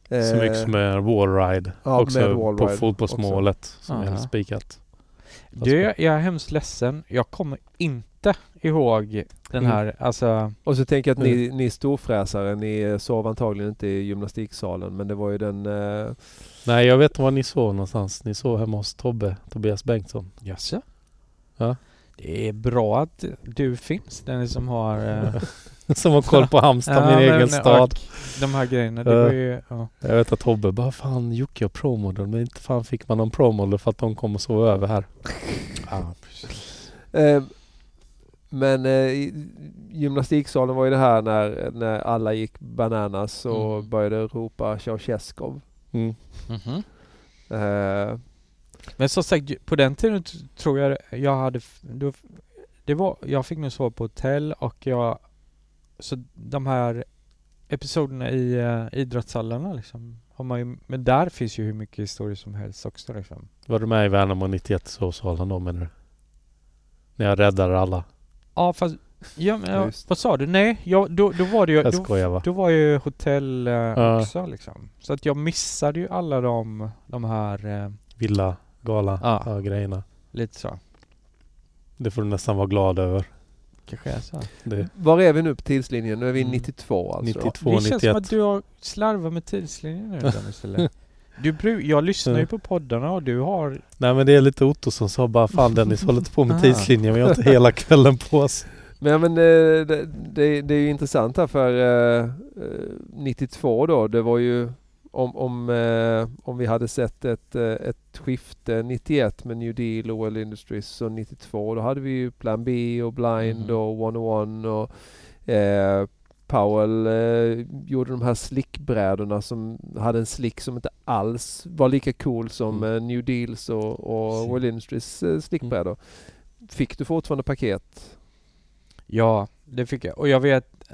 Mycket Eh, som är wallride. ja, också med wallride på fotbollsmålet som Aha. helt spikat. Du, jag är hemskt ledsen. Jag kommer inte ihåg den Mm. här, alltså... Och så tänker jag att ni, ni storfräsare, ni sov antagligen inte i gymnastiksalen men det var ju den... Eh, Nej, jag vet var ni sov någonstans. Ni sov hemma hos Tobbe, Tobias Bengtsson. Jaså? Ja. Det är bra att du finns, den som har... eh, Som har koll på Halmstad, ja, min men- egen stad. och De här grejerna, det var ju... Ja. Jag vet att Tobbe bara fan Jocke och promodel men inte fan fick man någon promodel för att de kom och sov över här. ja, precis. eh, men eh, i- gymnastiksalen var ju det här när, när alla gick bananas och Mm. började ropa Ceausescu. Mm. Mhm. Eh, Men som sagt, på den tiden tror jag jag hade... Då, det var, jag fick nog sova på hotell och jag... Så de här episoderna i uh, idrottshallarna liksom. Har man ju, men där finns ju hur mycket historia som helst också liksom. Var du med i Värnamo 91 sovsalen då menar du? När jag räddade alla. Ja fast... Ja, men, ja, vad sa du? Nej, jag, då, då var det ju... Jag Då, skojar va? då var ju hotell eh, Ja. också liksom. Så att jag missade ju alla de, de här... eh, Villa, gala, ja. grejerna. lite så. Det får du nästan vara glad över. Kanske är så. Det, var är vi nu på tidslinjen? Nu är vi Mm. 92 alltså. 92, det känns 91. som att du har slarvat med tidslinjen nu Dennis, eller? Du bru- jag lyssnar ju på poddarna och du har... Nej men det är lite Otto som sa bara fan Dennis håller inte på med Ah. tidslinjen. Vi har inte hela kvällen på oss. Men, men eh, det, det, det är ju intressant här för eh, eh, 92 då, det var ju om, om, eh, om vi hade sett ett, eh, ett skifte 91 med New Deal och World Industries och 92 då hade vi ju Plan B och Blind Mhm. och 101 och eh, Powell eh, gjorde de här slickbrädorna som hade en slick som inte alls var lika cool som Mm. eh, New Deals och, och. World Industries eh, slickbrädor. Fick du fortfarande paket? Ja, det fick jag. Och jag vet...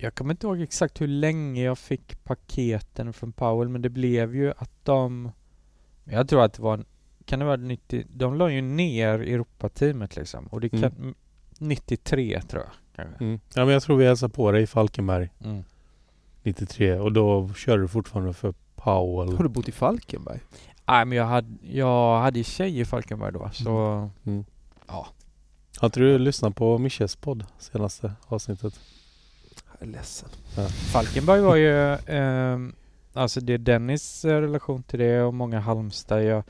Jag kommer inte ihåg exakt hur länge jag fick paketen från Powell men det blev ju att de... Jag tror att det var... Kan det vara 90... De la ju ner Europateamet liksom. Och det kan... Mm. 93 tror jag. Mm. Ja men jag tror vi hälsade på dig i Falkenberg Mm. 93 och då körde du fortfarande för Powell. Har du bott i Falkenberg? Nej men jag hade, jag hade tjej i Falkenberg då så... Mm. Ja. Har inte du lyssnat på Miches podd senaste avsnittet? Jag är ledsen. Falkenberg var ju... ehm, alltså det är Dennis eh, relation till det och många Halmstad. Jag,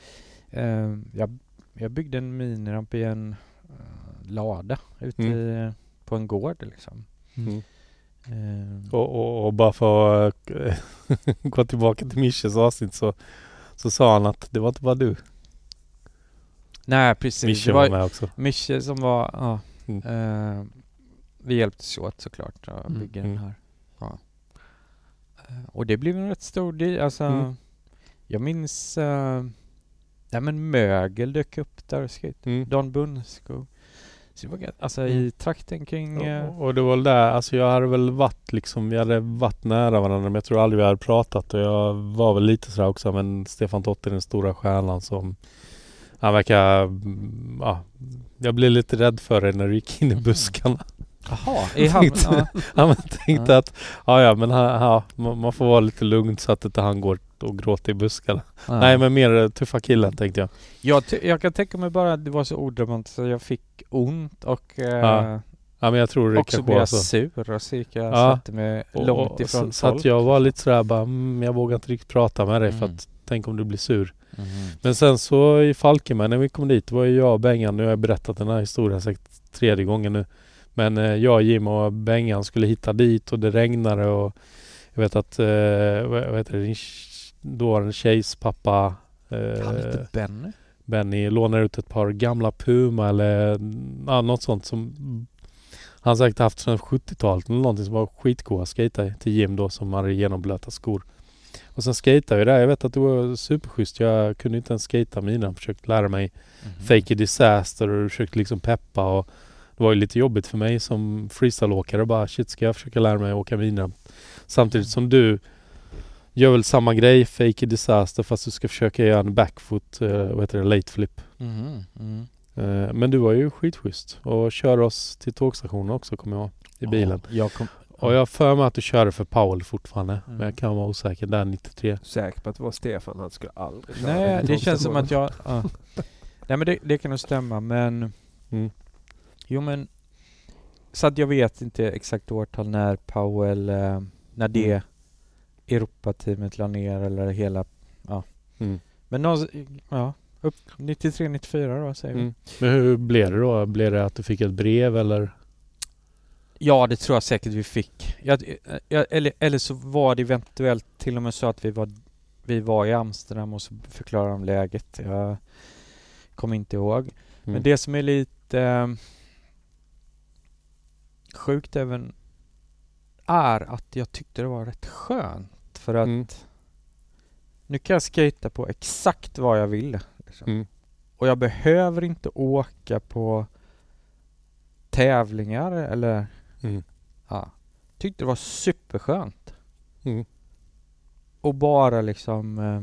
ehm, jag, jag byggde en miniramp i en eh, lada ute Mm. i, på en gård liksom. Mm. Ehm, Och, och, och bara för att eh, gå tillbaka till Miches avsnitt så, så sa han att det var inte bara du. nej precis. Mische var var med också. Mische som var... Ja, Mm. Vi hjälptes åt såklart att Mm, bygga mm. den här. Ja. Eh, och det blev en rätt stor del. Alltså, Mm. Jag minns... Uh, nej men mögel dök upp där och skejt. Mm. Don Bunskog. Så det var, ga- alltså i Mm. trakten kring... eh, Och, och det var väl där, alltså jag hade väl varit liksom, vi hade varit nära varandra men jag tror aldrig vi hade pratat och jag var väl lite sådär också men Stefan Tott är den stora stjärnan som han verkar, mm, ja, jag blev lite rädd för dig när du gick in i buskarna. Jaha, i hamn? Tänkte- ja. Ja men tänkte att, ja ja men han, ja, man, får vara lite lugn så att inte han går och gråter i buskarna. Ja. Nej men mer eh, tuffa killen tänkte jag. jag, jag kan tänka mig bara att det var så odramatiskt så jag fick ont och eh, Ja, Ja men jag tror det också kanske blev var jag så. sur och så gick jag Ja. satte mig Och- långt och ifrån så, så att folk. jag var lite sådär bara, mm, jag vågar inte riktigt prata med dig för Mm. att tänk om du blir sur. Mhm. Men sen så i Falkenberg när vi kom dit, var ju jag och Bengan, nu har jag berättat den här historien säkert tredje gången nu. Men eh, jag, Jim och Bengan skulle hitta dit och det regnade och jag vet att, eh, vad heter det, dåvarande tjejs pappa eh, Han hette Benny. Benny lånar ut ett par gamla Puma eller ja, något sånt som han säkert haft sedan 70-talet eller någonting som var skitgoda att skejta till Jim då som hade genomblöta skor. Och sen skejtade vi där. Jag vet att det var superschysst. Jag kunde inte ens skejta mina. Försökte lära mig Mhm. fake a disaster och försökte liksom peppa och det var ju lite jobbigt för mig som freestyleåkare bara shit ska jag försöka lära mig åka mina samtidigt som du gör väl samma grej fake a disaster fast du ska försöka göra en backfoot, eh, vad heter det, late flip. Mhm. Eh, men du var ju skitschysst och kör oss till tågstationen också kommer jag i bilen. Ja, jag kom, Och jag har för mig att du körde för Powell fortfarande. Mm. Men jag kan vara osäker där 93. Säker på att det var Stefan. Han skulle aldrig köra Nej, det känns som att jag... Ja. Nej men det, det kan nog stämma men... Mm. Jo men... Så att jag vet inte exakt årtal när Powell... Eh, när det Mm. Europateamet la ner eller hela... Ja. Mm. Men någon, ja, upp 93, 94 då säger vi. Mm. Men hur blev det då? Blev det att du fick ett brev eller? Ja, det tror jag säkert vi fick. Jag, jag, eller, eller så var det eventuellt till och med så att vi var, vi var i Amsterdam och så förklarade de läget. Jag kommer inte ihåg. Mm. Men det som är lite eh, sjukt även är att jag tyckte det var rätt skönt. För att Mm. nu kan jag skata på exakt vad jag vill. Liksom. Mm. Och jag behöver inte åka på tävlingar eller Mm. ja. Tyckte det var superskönt. Mm. Och bara liksom eh,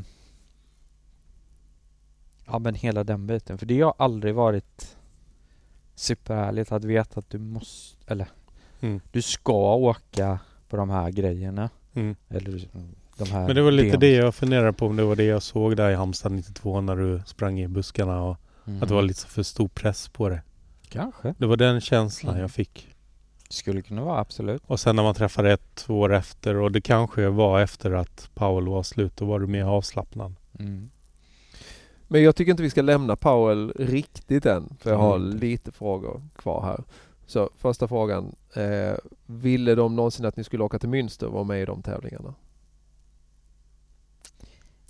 Ja men hela den biten. För det har aldrig varit superhärligt att veta att du måste, eller Mm. du ska åka på de här grejerna. Mm. Eller de här Men det var lite demos. det jag funderade på om det var det jag såg där i Halmstad 92 när du sprang i buskarna och Mm. att det var lite för stor press på det. Kanske. Det var den känslan Mm. jag fick. Skulle kunna vara, absolut. Och sen när man träffade ett, två år efter och det kanske var efter att Powell var slut, då var du mer avslappnad. Mm. Men jag tycker inte vi ska lämna Powell riktigt än. För jag har lite frågor kvar här. Så första frågan. Eh, ville de någonsin att ni skulle åka till Münster och vara med i de tävlingarna?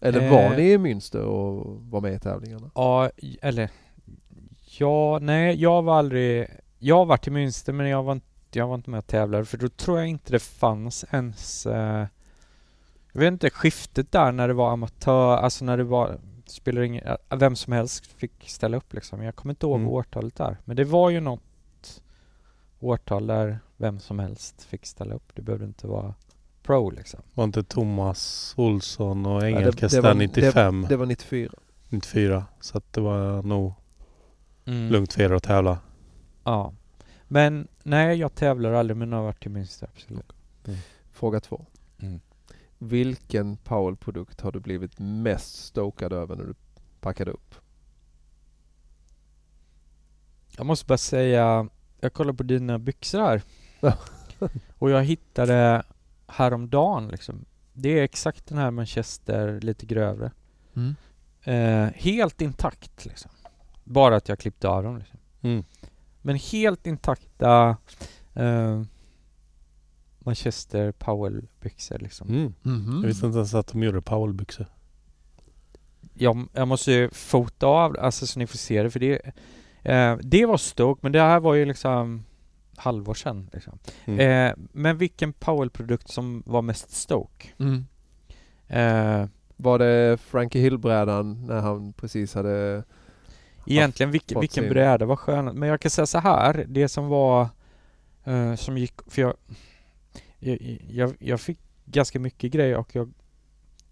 Eller var Eh. ni i Münster och var med i tävlingarna? Ja, eller Ja, nej, jag var aldrig Jag har varit i Münster men jag var inte, jag var inte med och tävlade för då tror jag inte det fanns ens eh, Jag vet inte, skiftet där när det var amatör, alltså när det var Spelar ingen, vem som helst fick ställa upp liksom. Jag kommer inte ihåg Mm. årtalet där. Men det var ju något årtal där vem som helst fick ställa upp. Det behövde inte vara pro liksom. Var inte Thomas Olsson och det- Engelkes det var- där 95, Det var 94. 94. Så att det var nog Mm. lugnt för er att tävla. Ja. Men nej, jag tävlar aldrig men jag har varit i Münster, absolut. Fråga två. Mm. Vilken Powell-produkt har du blivit mest stokad över när du packade upp? Jag måste bara säga, jag kollar på dina byxor här. Och jag hittade häromdagen liksom. Det är exakt den här Manchester, lite grövre. Eh, helt intakt liksom. Bara att jag klippte av dem liksom. Mm. Men helt intakta eh, Manchester Powell-byxor liksom. Mm. Mhm. Jag visste inte ens att de gjorde Powell-byxor. jag, jag måste ju fota av alltså så ni får se det för det eh, Det var Stoke men det här var ju liksom halvår sedan liksom. Mm. eh, Men vilken Powell-produkt som var mest Stoke? Mm. Eh, Var det Frankie Hill-brädan när han precis hade... egentligen vilken, fått vilken sin- bräda var skön Men jag kan säga så här Det som var eh, Som gick För jag, jag, jag, jag fick ganska mycket grejer och jag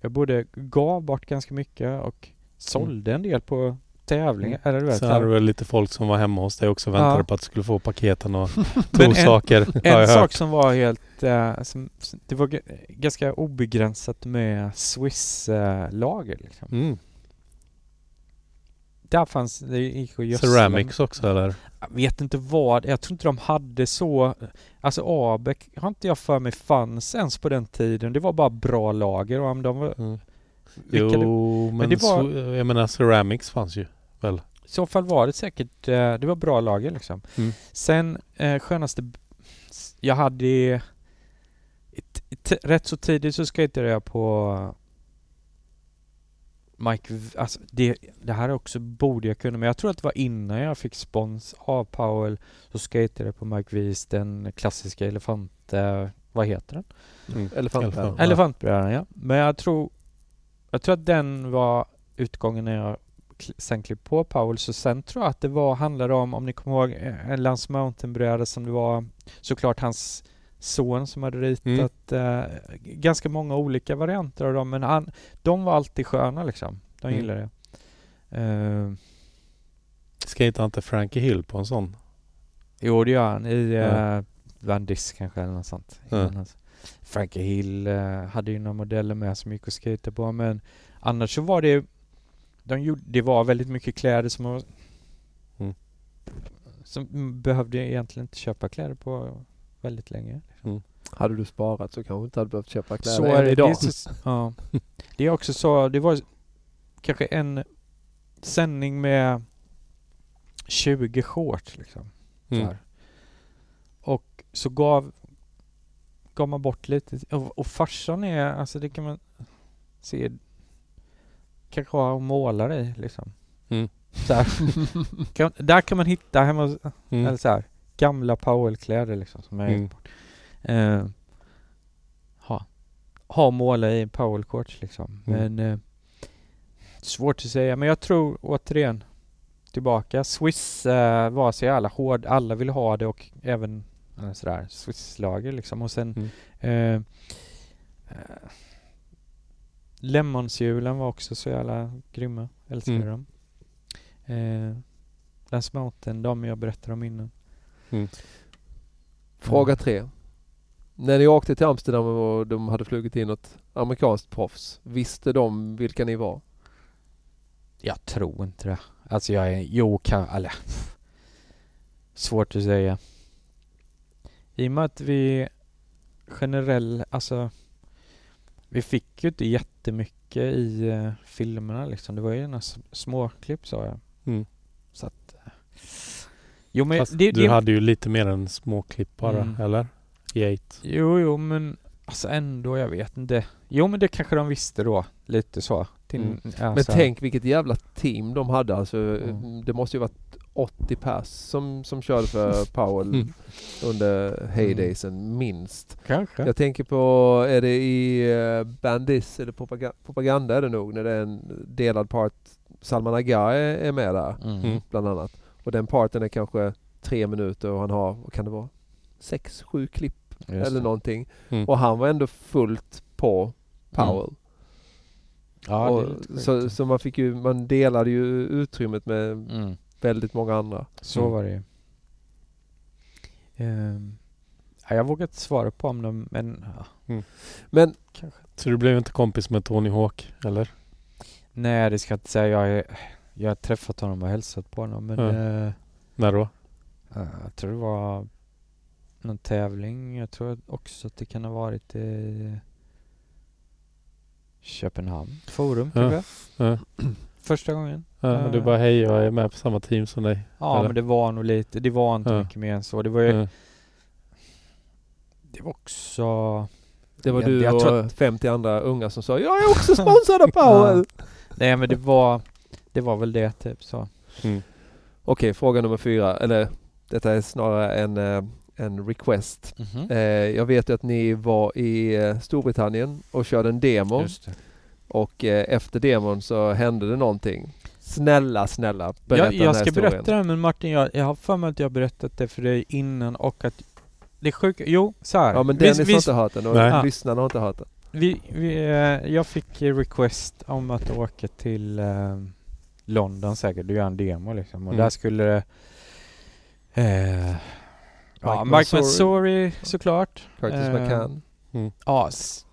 Jag både gav bort ganska mycket och sålde en del på tävlingar. Eller du vet, Sen hade du väl lite folk som var hemma hos dig också och väntade Ja. på att du skulle få paketen och Men tog en- saker. En jag sak som var helt, eh, som, det var ganska obegränsat med Swiss-lager liksom. Mm. Där fanns, det gick att gödsla. Ceramics också eller? Jag vet inte vad, jag tror inte de hade så, alltså Abeck har inte jag för mig fanns ens på den tiden. Det var bara bra lager och de var, Mm. Jo, men, det var- jag menar Ceramics fanns ju. I så fall var det säkert, eh, det var bra lager liksom. Mm. Sen eh, skönaste, jag hade i- t- rätt så tidigt så skejtade jag på Mike, alltså det, det här också borde jag kunna men jag tror att det var innan jag fick spons av Powell så skejtade jag på Mike Wies den klassiska elefant, eh, vad heter den? Mm. Elefantbrädan. Elefant. Ja. Men jag tror Jag tror att den var utgången när jag sen klev på Powell så sen tror jag att det var handlade om om ni kommer ihåg eh, en Lance Mountain-bräda som det var såklart hans son som hade ritat eh, ganska många olika varianter av dem men han, de var alltid sköna liksom. De Mm. gillade det. Uh, Skejtade inte Frankie Hill på en sån? jo det gör han i Ja. eh, Van Dis kanske eller något sånt. Hans- Frankie Hill eh, hade ju några modeller med som gick och skejtade på men annars så var det de gjorde, det var väldigt mycket kläder som var, Mm. som mm, behövde jag egentligen inte köpa kläder på väldigt länge. Hade du sparat så kanske du inte hade behövt köpa kläder Så är det. idag. Det är, så, ja. det är också så, det var kanske en sändning med 20 shorts liksom. Så Mm. här. Och så gav, gav man bort lite. Och, och farsan är, alltså det kan man se, kanske ha och måla i liksom. Mm. Så kan, där kan man hitta hemma, Mm. eller så här, gamla Powell-kläder liksom som jag Mm. bort. Eh, ha, ha måla i Powell-shorts liksom. Mm. Men eh, svårt att säga. Men jag tror återigen tillbaka. Swiss eh, var så jävla hård. Alla ville ha det och även eh, sådär Swiss-lager liksom. Och sen eh, Lemonshjulen var också så jävla grymma. Älskade Mm. dem. Eh, Lance Mountain, de jag berättade om innan. Fråga tre. När ni åkte till Amsterdam och de hade flugit in något amerikanskt proffs, visste de vilka ni var? Jag tror inte det. Alltså jag är, jo kan, eller Svårt att säga. I och med att vi generell, alltså vi fick ju inte jättemycket i uh, filmerna liksom. Det var ju några småklipp sa jag. Mm. Så att... eh, Jo men Fast det, du det, hade ju lite mer än småklipp bara, Mm. eller? I eight. Jo jo men alltså ändå, jag vet inte. Jo men det kanske de visste då. Lite så. Till, Mm. ja, Men tänk vilket jävla team de hade. Alltså, Mm. Det måste ju varit 80 pers som, som körde för Powell Mm. under heydaysen minst. Kanske. Jag tänker på, är det i uh, Bandis eller propaganda, propaganda är det nog när det är en delad part. Salman Agha är, är med där Mm. Mm. bland annat. Och den parten är kanske tre minuter och han har, vad kan det vara? Sex, sju klipp Just eller det. någonting. Mm. Och han var ändå fullt på Powell. Ja, och, lite så, så man fick ju, man delade ju utrymmet med Mm. Väldigt många andra. Så Mm. var det ju. Ehm, ja, jag vågar inte svara på om de, men ja, Men kanske. Så du blev inte kompis med Tony Hawk, eller? Nej, det ska jag inte säga. Jag, är, jag har träffat honom och hälsat på honom, men Mm. eh, När då? eh, jag tror det var någon tävling. Jag tror också att det kan ha varit i Köpenhamn. Forum, kanske? Ja. Första gången. Ja, Eh. Du bara hej, jag är med på samma team som dig. Ja, Eller? men det var nog lite. Det var inte Ja. mycket mer än så. Det var ju, Ja. det var också... det var Jag- du jag och tror 50 andra unga som sa jag är också sponsrad av Powell. Nej, men det var, det var väl det, typ så. Mm. Okej, fråga nummer fyra. Eller detta är snarare en, eh, en request. Mhm. Eh, jag vet ju att ni var i eh, Storbritannien och körde en demo. Just det. Och eh, efter demon så hände det någonting. Snälla, snälla berätta Jag, den jag här ska historien. berätta det men Martin, jag, jag har för mig att jag berättat det för dig innan och att det är sjuka, jo så här. Ja men Dennis vi, har inte hört den och Nej. lyssnarna har inte hört den. vi, vi, eh, jag fick request om att åka till eh, London säkert och göra en demo liksom och Mm. där skulle det eh, ja, Mike Mansouri. Såklart. Curtis Eh, McCann. Ja, s-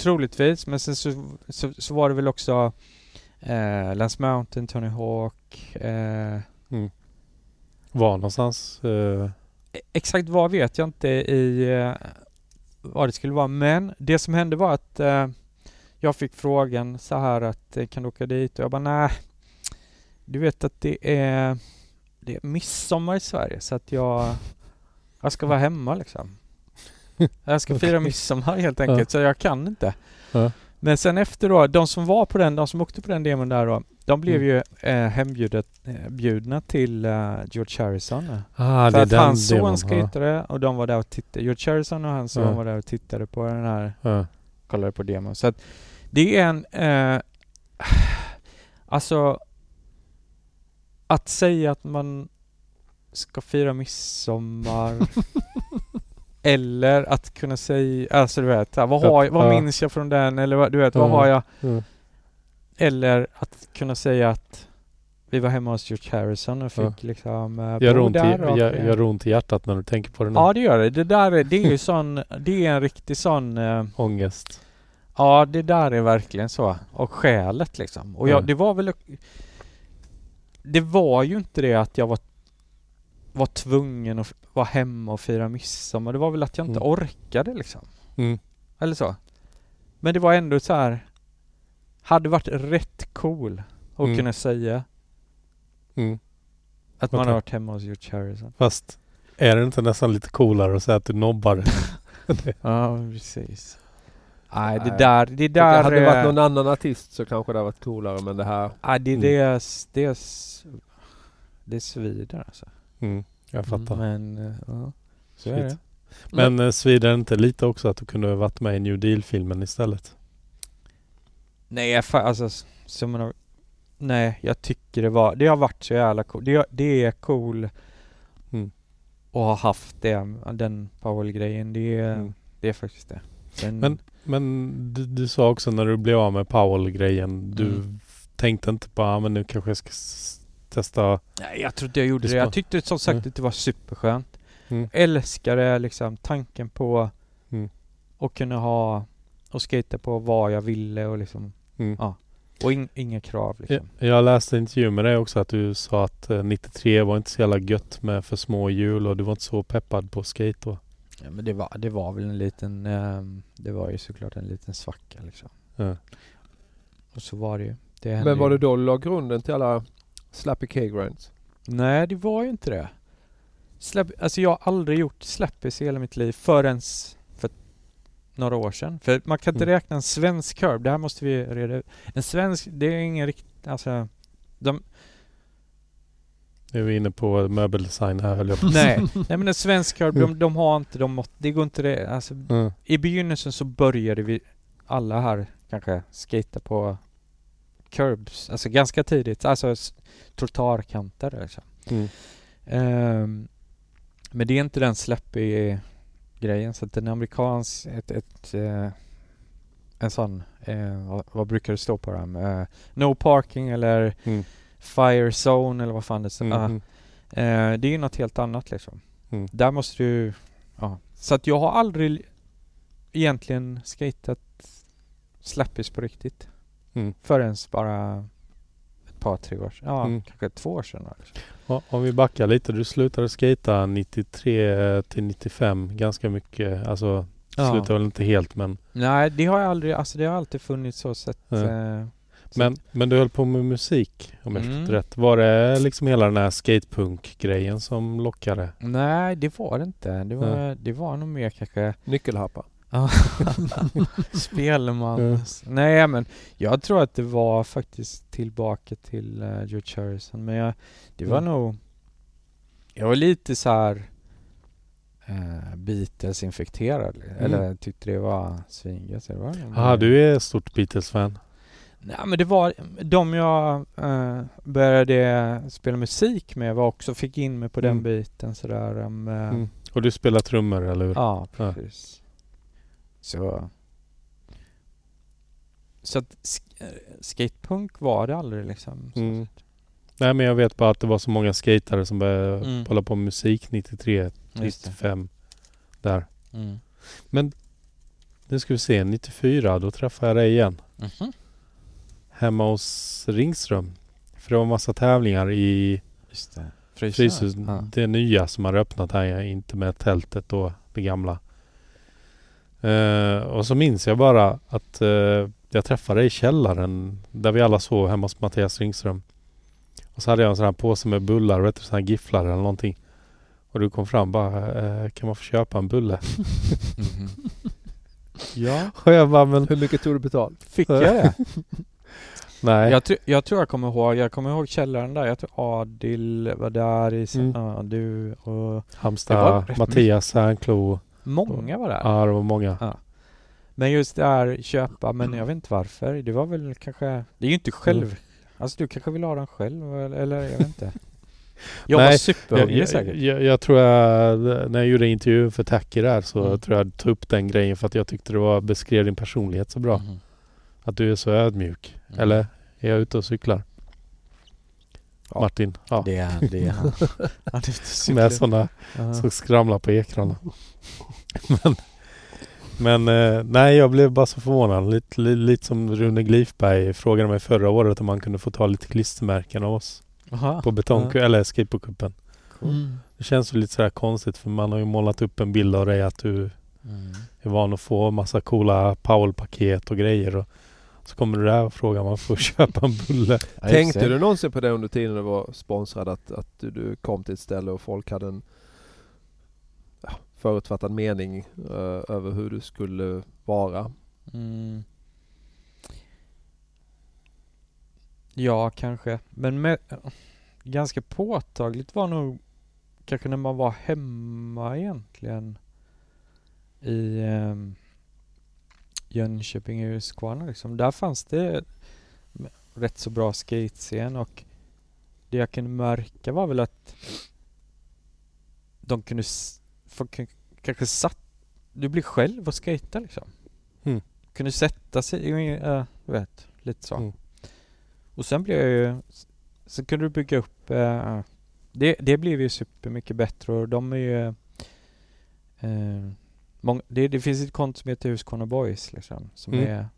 troligtvis. Men sen så, så, så var det väl också eh, Lance Mountain, Tony Hawk. Eh, Var någonstans? eh, e- exakt vad vet jag inte i eh, vad det skulle vara. Men det som hände var att eh, jag fick frågan så här att eh, kan du åka dit? Och jag bara nej. Du vet att det är, det är midsommar i Sverige så att jag, jag ska vara hemma liksom. Jag ska fira midsommar helt enkelt så jag kan inte. Men sen efter då, de som var på den, de som åkte på den demon där då, de blev Mm. ju eh, hembjudna eh, till eh, George Harrison. Ah, För att hans son skejtade och de var där och tittade. George Harrison och hans son Ja. var där och tittade på den här. Ja. kollade på demon. Så att det är en, eh, alltså att säga att man ska fira midsommar eller att kunna säga, alltså du vet, vad, har, jag- vad Ja. minns jag från den eller du vet, vad Ja. har jag Ja. eller att kunna säga att vi var hemma hos George Harrison och fick Ja. liksom uh, Gör ont, i, och, gör, eh, gör ont i hjärtat när du tänker på det nu? Ja det gör det. Det där är, det är ju sån, det är en riktig sån eh, Ångest. Ja det där är verkligen så. Och skälet liksom. Och jag, Mm. det var väl Det var ju inte det att jag var var tvungen att vara hemma och fira midsommar. Det var väl att jag inte Mm. orkade liksom. Mm. Eller så. Men det var ändå så här. Hade varit rätt cool att Mm. kunna säga Mm. att man har varit hemma hos George Harrison. Fast är det inte nästan lite coolare att säga att du nobbar det? Ja, precis. Nej, det där, det där... hade det varit någon annan artist så kanske det hade varit coolare men det här... Nej, det, Mm. det, är, det, det svider alltså. Mm. Jag fattar. Men, eh, ja. Så är Shit. det. Men eh, svider det inte lite också att du kunde ha varit med i New Deal-filmen istället? Nej, jag alltså s- som en, Nej, jag tycker det var, det har varit så jävla cool. Det, det är cool Mm. att ha haft det, den Powell-grejen. Det, är- Mm. det är faktiskt det. Sen, Men- Men du, du sa också när du blev av med Powell-grejen, du Mm. tänkte inte på ah, men nu kanske jag ska testa... Nej, jag tror inte jag gjorde Det det. Jag tyckte som sagt Mm. att det var superskönt. Mm. Älskade liksom tanken på Mm. att kunna ha och skata på vad jag ville och liksom Mm. Ja. och in, inga krav liksom. Jag, jag läste en intervju med dig också att du sa att eh, 93 var inte så jävla gött med för små hjul och du var inte så peppad på skate då. Ja, men det var, det var väl en liten, ehm, det var ju såklart en liten svacka liksom. Ja. Och så var det ju. Det Men var ju. det då du la grunden till alla Slappy K-grinds? Nej, det var ju inte det. Slap, alltså jag har aldrig gjort slappis i hela mitt liv förrän för några år sedan. För man kan inte Mm. räkna en svensk curb, det här måste vi reda ut. En svensk, det är ingen riktigt, alltså de, Nu är vi inne på möbeldesign här höll jag på nej, nej men en svensk curb, de, de har inte de mått, det går inte det, alltså Mm. i begynnelsen så började vi alla här kanske skata på curbs, alltså ganska tidigt, alltså trottoarkanter liksom. Mm. Ehm, men det är inte den släppig grejen så att en amerikansk, ett, ett eh, en sån, eh, vad, vad brukar det stå på dem? Eh, no parking eller Mm. fire zone eller vad fan det står. Mm. Ah, Mm. det är ju något helt annat liksom. Mm. Där måste du, ja. Så att jag har aldrig egentligen skatat slappis på riktigt. Mm. Förrän bara ett par, tre år sedan. Ja, Mm. kanske två år sedan. Liksom. Ja, Om vi backar lite. Du slutade skata 93 till 95 ganska mycket. Alltså Ja. slutade väl inte helt men, Nej, det har jag aldrig, alltså det har alltid funnits så sett. Ja. Eh, men, men du höll på med musik om jag Mm. förstått rätt. Var det liksom hela den här skatepunk-grejen som lockade? Nej, det var det inte. Det var, det var nog mer kanske Nyckelharpa. Spelman. Ja. Nej, men jag tror att det var faktiskt tillbaka till uh, George Harrison. Men jag, det var Mm. nog... Jag var lite så här uh, Beatles-infekterad. Eller tyckte det var svingött. Ja, du är stort Beatles-fan. Nej men det var de jag eh, började spela musik med var också, fick in mig på den Mm. biten sådär. Um, Mm. Och du spelar trummor, eller hur? Ja, Ja. Så... Så att sk- eh, skatepunk var det aldrig liksom. så Mm. Nej, men jag vet bara att det var så många skatare som började Mm. hålla på med musik 93, Just det. 95. Där. Mm. Nu ska vi se, 94, då träffade jag dig igen. Mhm. Hemma hos Ringström. För det var massa tävlingar i Just det. Fryshuset. Ja. Det nya som har öppnat här, inte med tältet då, det gamla. Eh, och så minns jag bara att eh, jag träffade dig i källaren där vi alla sov hemma hos Mattias Ringström. Och så hade jag en sån här påse med bullar, vet du, sån här gifflar eller någonting. Och du kom fram bara, eh, kan man få köpa en bulle? Mhm. Ja, Och jag bara, men Hur mycket tog du betalt? fick jag det? nej. jag, tr- jag tror jag kommer ihåg, jag kommer ihåg källaren där. Jag tror Adil var där i, Mm. ja, du och rätt Mattias, Härnklo. Många var där. Ja, det var många. Men just det här köpa, men jag vet inte varför. Det var väl kanske, det är ju inte själv. Mm. Alltså du kanske vill ha den själv eller, jag vet inte. Jag var Nej, Jag, superhungrig säkert. jag, jag tror jag, när jag gjorde intervjun för Tacky där så Mm. tror jag tog upp den grejen för att jag tyckte det var, beskrev din personlighet så bra. Mhm. Att du är så ödmjuk. Mm. Eller är jag ute och cyklar? Ja. Martin. Ja. Det är det. är han. Han är. Med sådana Ja. som skramlar på ekrarna. men men eh, nej, jag blev bara så förvånad. Lite, li, lite som Rune Glifberg frågade mig förra året om man kunde få ta lite klistermärken av oss Aha. på betong Ja. eller skateboardcupen. Mm. Det känns ju lite sådär konstigt för man har ju målat upp en bild av dig att du Mm. är van att få massa coola Powell-paket och grejer. Och så kommer du där och frågar om man får köpa en bulle. Tänkte du någonsin på det under tiden du var sponsrad att, att du, du kom till ett ställe och folk hade en förutfattad mening uh, över hur du skulle vara? Mm. Ja, kanske. Men med, ganska påtagligt var nog kanske när man var hemma egentligen i um, Jönköping i Huskvarna liksom. Där fanns det rätt så bra skatescen och det jag kunde märka var väl att de kunde s- folk kanske satt du blir själv och skejta liksom. Mm. Kunde sätta sig, äh, vet, lite så. Mm. Och sen blev jag ju, så kunde du bygga upp, äh, det, det blev ju supermycket bättre och de är ju, äh, många, det, det finns ett konto som heter Huskvarna Boys liksom, som Mm. är,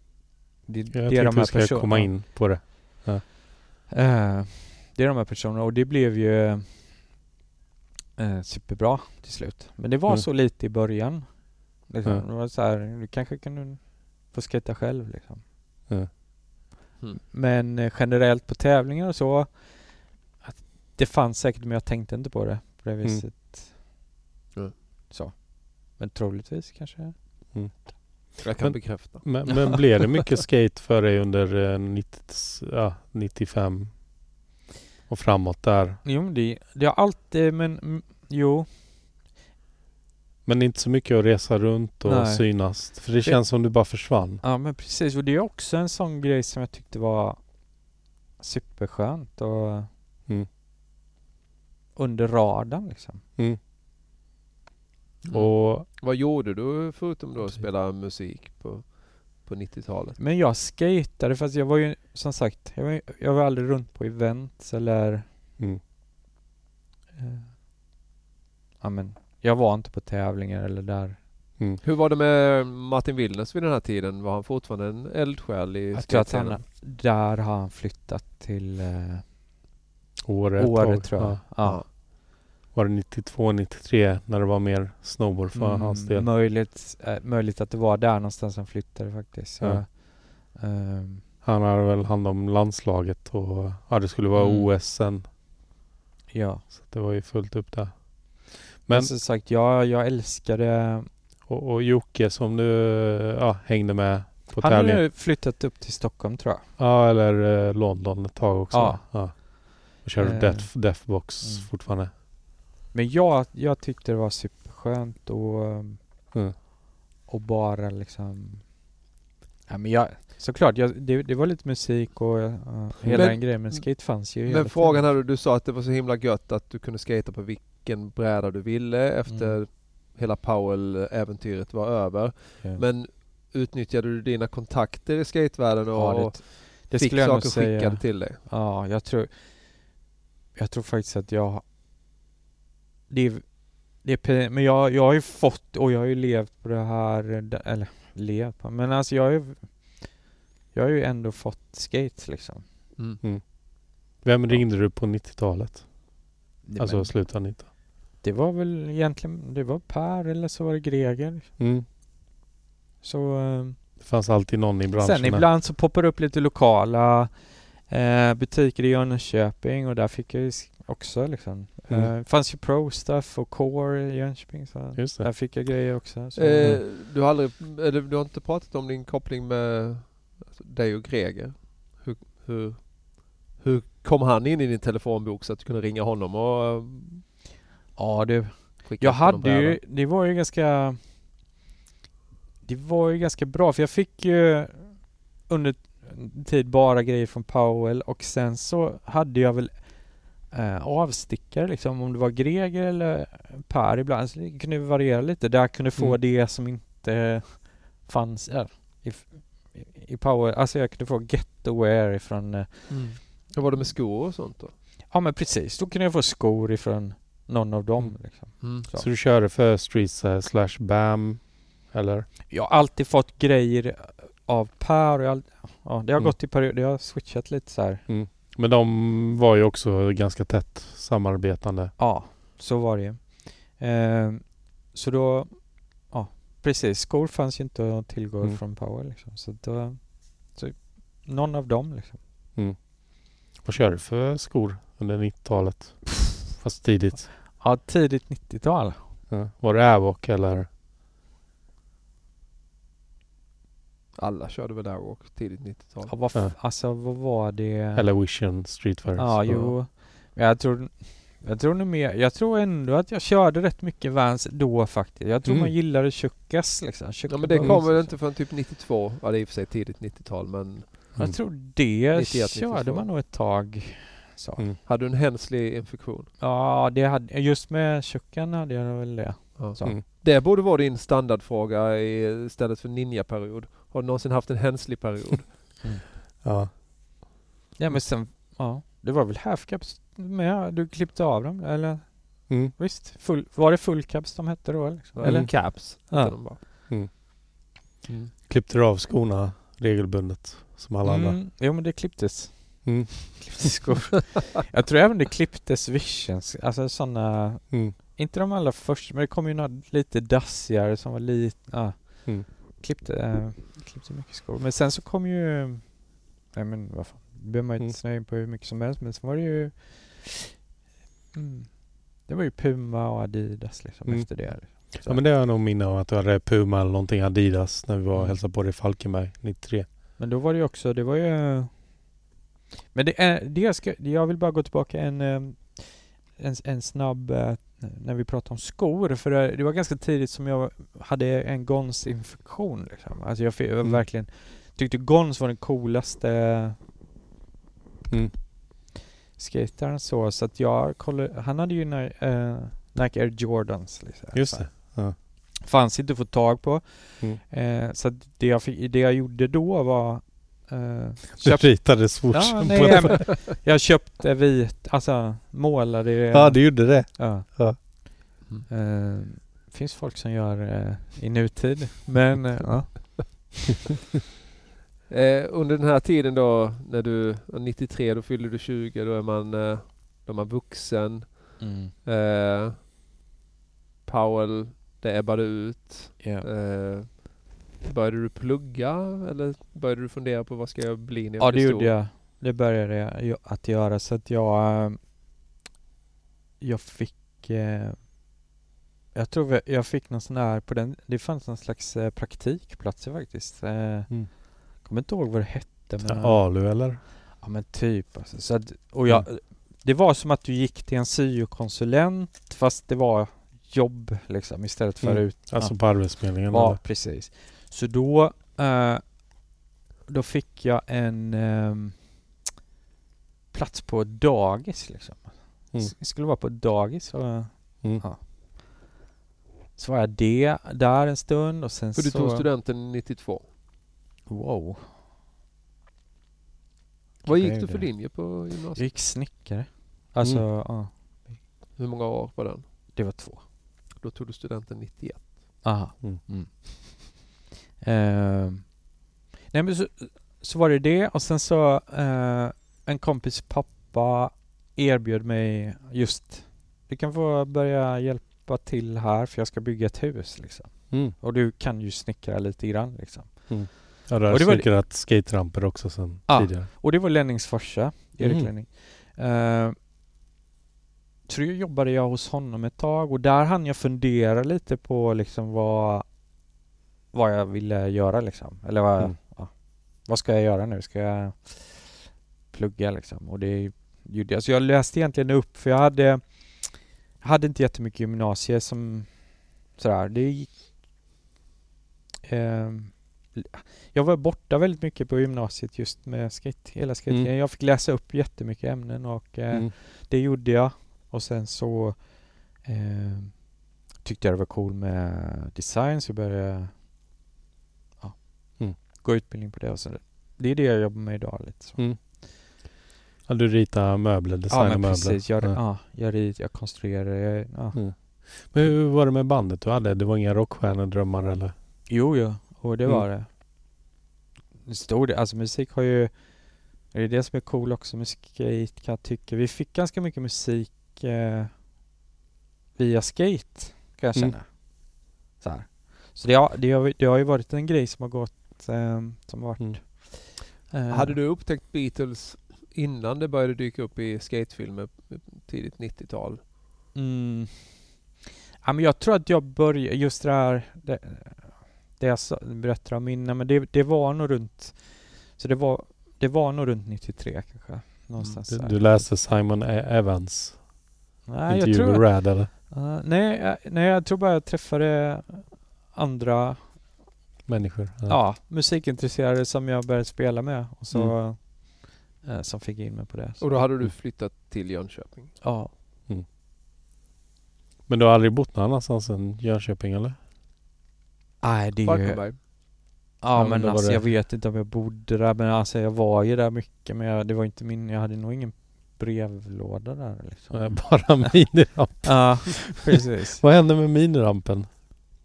det, Jag det är de här ska personerna. komma in på det. Eh, det är de här personerna och det blev ju eh, superbra till slut. Men det var Mm. så lite i början. Liksom. Mm. Det var så här, du kanske kunde få skejta själv liksom. Mm. Mm. Men eh, generellt på tävlingar och så, att det fanns säkert men jag tänkte inte på det på det Mm. viset. Mm. Så. Men troligtvis kanske. Jag kan Men- bekräfta. Men, men blev det mycket skate för dig under eh, 90, ja, 95 och framåt där? Jo det, det har alltid, men mm, jo. Men inte så mycket att resa runt och Nej. synas. För det känns som du bara försvann. Ja men precis och det är också en sån grej som jag tyckte var superskönt och Mm. under radarn liksom. Mm. Mm. Och Vad gjorde du förutom då att spela musik på, på 90-talet? Men jag skatade fast jag var ju som sagt, jag var, jag var aldrig runt på events eller mm, eh, Ja men jag var inte på tävlingar eller där. mm. Hur var det med Martin Willners vid den här tiden? Var han fortfarande en eldsjäl i Jag tror att han, där har han flyttat till eh, Åre Åre tror jag. Ja. Ja. Var det 92, 93 när det var mer snowboard för Mm, hans del? Möjligt, eh, möjligt att det var där någonstans han flyttade faktiskt. Så, Ja. ehm, Han hade väl hand om landslaget och ja, det skulle vara Mm. OS sen. ja. Så det var ju fullt upp där. Men Men som sagt, jag, jag älskade... och, och Jocke som du ja, hängde med på Han har tävling. nu flyttat upp till Stockholm tror jag. Ja, eller eh, London ett tag också. Ja. Ja. Och körde Eh. Death, Deathbox Mm. fortfarande. Men jag, jag tyckte det var superskönt och, Mm. och bara liksom... Ja, men jag, såklart, jag, det, det var lite musik och uh, hela Men- den grejen, men skate fanns ju Men frågan här, du sa att det var så himla gött att du kunde skata på vilken bräda du ville efter Mm. hela Powell-äventyret var över. Ja. Men utnyttjade du dina kontakter i skatevärlden och, ja, det, det fick saker skickade till dig? Ja, jag tror... Jag tror faktiskt att jag... Det är, det är, men jag, jag har ju fått, och jag har ju levt på det här, eller levt på, men alltså jag har ju... Jag har ju ändå fått skates liksom. Mm. Vem ringde du på 90-talet? Det, Alltså men, slutet av 90 det var väl egentligen, det var Per eller så var det Greger. mm. Så... eh, Det fanns alltid någon i branschen. Sen ibland så poppar det upp lite lokala eh, butiker i Jönköping och där fick jag ju också liksom. Mm. Det fanns ju Pro Stuff och Core i Jönköping så Just det. där fick jag grejer också. Så, Eh, du, har aldrig, eller, du har inte pratat om din koppling med alltså, dig och Greger? Hur, hur, hur kom han in i din telefonbok så att du kunde ringa honom och eh, ja du, jag hade ju, det var ju ganska Det var ju ganska bra för jag fick ju under tid bara grejer från Powell och sen så hade jag väl eh, avstickare liksom om det var Greger eller Per ibland så det kunde variera lite där jag kunde få Mm. det som inte fanns ja, i, i Powell, alltså jag kunde få Getaware ifrån eh, Mm. Hur var det med skor och sånt då? Ja men precis, då kunde jag få skor ifrån någon av dem. Mm. Liksom. Mm. Så. Så du körde för Streets eh, slash BAM? Eller? Jag har alltid fått grejer av Per. och Jag, ja, det har Mm. gått i perioder. Jag har switchat lite så här. Men de var ju också ganska tätt samarbetande. Ja, så var det ju. Eh, så då, ja precis. Skor fanns ju inte att tillgå Mm. från Power liksom. Så då, så någon av dem liksom. Vad körde du för skor under 90-talet? Fast tidigt. Ja, tidigt 90-tal. Ja. Var det Airwalk eller? Alla körde väl Airwalk tidigt 90-tal. Ja, vad, Ja. Alltså vad var det? Eller Vision Streetwear? Ja, jo. Men Jag tror, jag tror nog mer, jag tror ändå att jag körde rätt mycket Vans då faktiskt. Jag tror Mm. man gillade Chuckas liksom. Ja men det kom väl inte förrän typ 92? Ja det är i och för sig tidigt 90-tal men Mm. Jag tror det 91, körde 92. man nog ett tag. Så. Mm. hade du en Hensley infektion? Ja, det hade, just med Chuckan hade jag väl det. Ja. Så. Mm. Det borde vara din standardfråga i- istället för ninja-period. Har du någonsin haft en Hensley-period? Ja. Ja men sen, ja. Det var väl halfcaps med? Du klippte av dem eller? Mm. Visst? Full, var det fullcaps de hette då? Liksom? Eller caps? Ja. hette de bara. Mm. Mm. Klippte du av skorna regelbundet? Som alla andra? Mm, jo men det klipptes. Mm. Klipptes skor. jag tror även det klipptes visions. Alltså sådana Mm. Inte de allra första, men det kom ju några lite dassigare som var lite, ja. Mm. Klippte, äh, klippte mycket skor. Men sen så kom ju, nej men vad fan, det behöver man ju Mm. inte snöa in på hur mycket som helst, men sen var det ju, mm, det var ju Puma och Adidas liksom Mm. efter det. Så. Ja men det har jag nog minne av att du hade Puma eller någonting Adidas när vi var och Mm. hälsade på dig i Falkenberg 93. Men då var det ju också, det var ju... Men det är, det jag, ska, jag vill bara gå tillbaka en, eh, en, en snabb, eh, när vi pratar om skor, för det, var ganska tidigt som jag hade en Gons-infektion liksom. Alltså jag, jag Mm. verkligen tyckte Gons var den coolaste Mm. skataren så, så att jag kollade, han hade ju när, eh, Nike Air Jordans liksom. Just det. Ja. fanns inte att få tag på. Mm. Eh, så det jag, fick, det jag gjorde då var eh, Du köp- ritade swooshen Ja, på nej, den. men jag köpte vit, alltså målade det. Ja, du gjorde det. Ja. Ja. Eh, finns folk som gör eh, i nutid, men ja. Under den här tiden då, när du, 93, då fyller du 20, då är man, då är man vuxen. Eh, Powell, det ebbade ut. Ja. Började du plugga eller började du fundera på vad ska jag bli när jag ja, det gjorde jag. Det började jag att göra så att jag eh, jag fick eh, jag tror jag fick någon sån här på den, det fanns någon slags eh, praktikplatser faktiskt. Mm. Kommer inte ihåg vad det hette men Alu eller? Ja men typ alltså. Så att, och jag, Det var som att du gick till en syokonsulent fast det var jobb liksom istället för Mm. ut. Alltså ja. på Arbetsförmedlingen? ja eller? precis. Så då eh, Då fick jag en ehm, plats på dagis liksom. Mm. S- skulle vara på dagis och Mm. Ja. så var jag det där en stund och sen För du så... tog studenten 92. Wow. Vad Jag gick du för linje på Jag gymnasiet? gick snickare. Alltså, Mm. ja. Hur många år var den? Det var två. Då tog du studenten 91. Aha. Mm. Mm. Ehm, nej men så, så var det det och sen så eh, en kompis pappa erbjöd mig just du kan få börja hjälpa till här för jag ska bygga ett hus liksom. Mm. Och du kan ju snickra lite grann liksom. Ja, du har Och det var- snickrat skateramper också sen Ja. tidigare. Och det var Lennings farsa, Erik Mm. Lenning. Uh, så jobbade jag hos honom ett tag och där hann jag fundera lite på liksom vad, vad jag ville göra liksom. Eller vad, Mm. ja, vad ska jag göra nu? Ska jag plugga liksom? Och det gjorde jag. Så jag läste egentligen upp för jag hade, jag hade inte jättemycket gymnasie som sådär. Det gick, ehm, jag var borta väldigt mycket på gymnasiet just med skate, hela skatingen. Mm. Jag fick läsa upp jättemycket ämnen och eh, Mm. det gjorde jag. Och sen så eh, tyckte jag det var cool med design så jag började ja. Gå utbildning på det. Och så det är det jag jobbar med idag lite så. Mm. Ja, du ritar möbler, Ja designar men möbler. precis, jag, Ja. ja. jag, rit, jag konstruerar, jag, ja. Mm. Men hur var det med bandet du hade? Det var inga rockstjärnedrömmar eller? Jo, jo, och det Mm. var det. En stor del, alltså musik har ju, det är det som är cool också med skate kan jag tycka. Vi fick ganska mycket musik eh, via skate kan jag Mm. känna. Så, här. så det, har, det, har, det har ju varit en grej som har gått, som har varit Mm. eh, Hade du upptäckt Beatles innan det började dyka upp i skatefilmer tidigt 90-tal? Mm. Ja, men jag tror att jag började, just det här, det, det jag berättar om innan, men det, det var nog runt, så det var, det var nog runt 93 kanske. Någonstans Du, där. du läste Simon E- Evans Nej, jag intervju tror, med Rad eller? Uh, nej, jag- nej, jag tror bara jag träffade andra Människor? ja. musikintresserade som jag började spela med och så Mm. eh, som fick in mig på det. Så, Och då hade du Mm. flyttat till Jönköping? ja. Men du har aldrig bott någon annanstans än Jönköping eller? Nej, det är ju... Falkenberg? Ja, men alltså det- jag vet inte om jag bodde där, men alltså jag var ju där mycket, men jag, det var inte min, jag hade nog ingen brevlåda där liksom. Bara miniramp. Ja, precis. Vad hände med minirampen?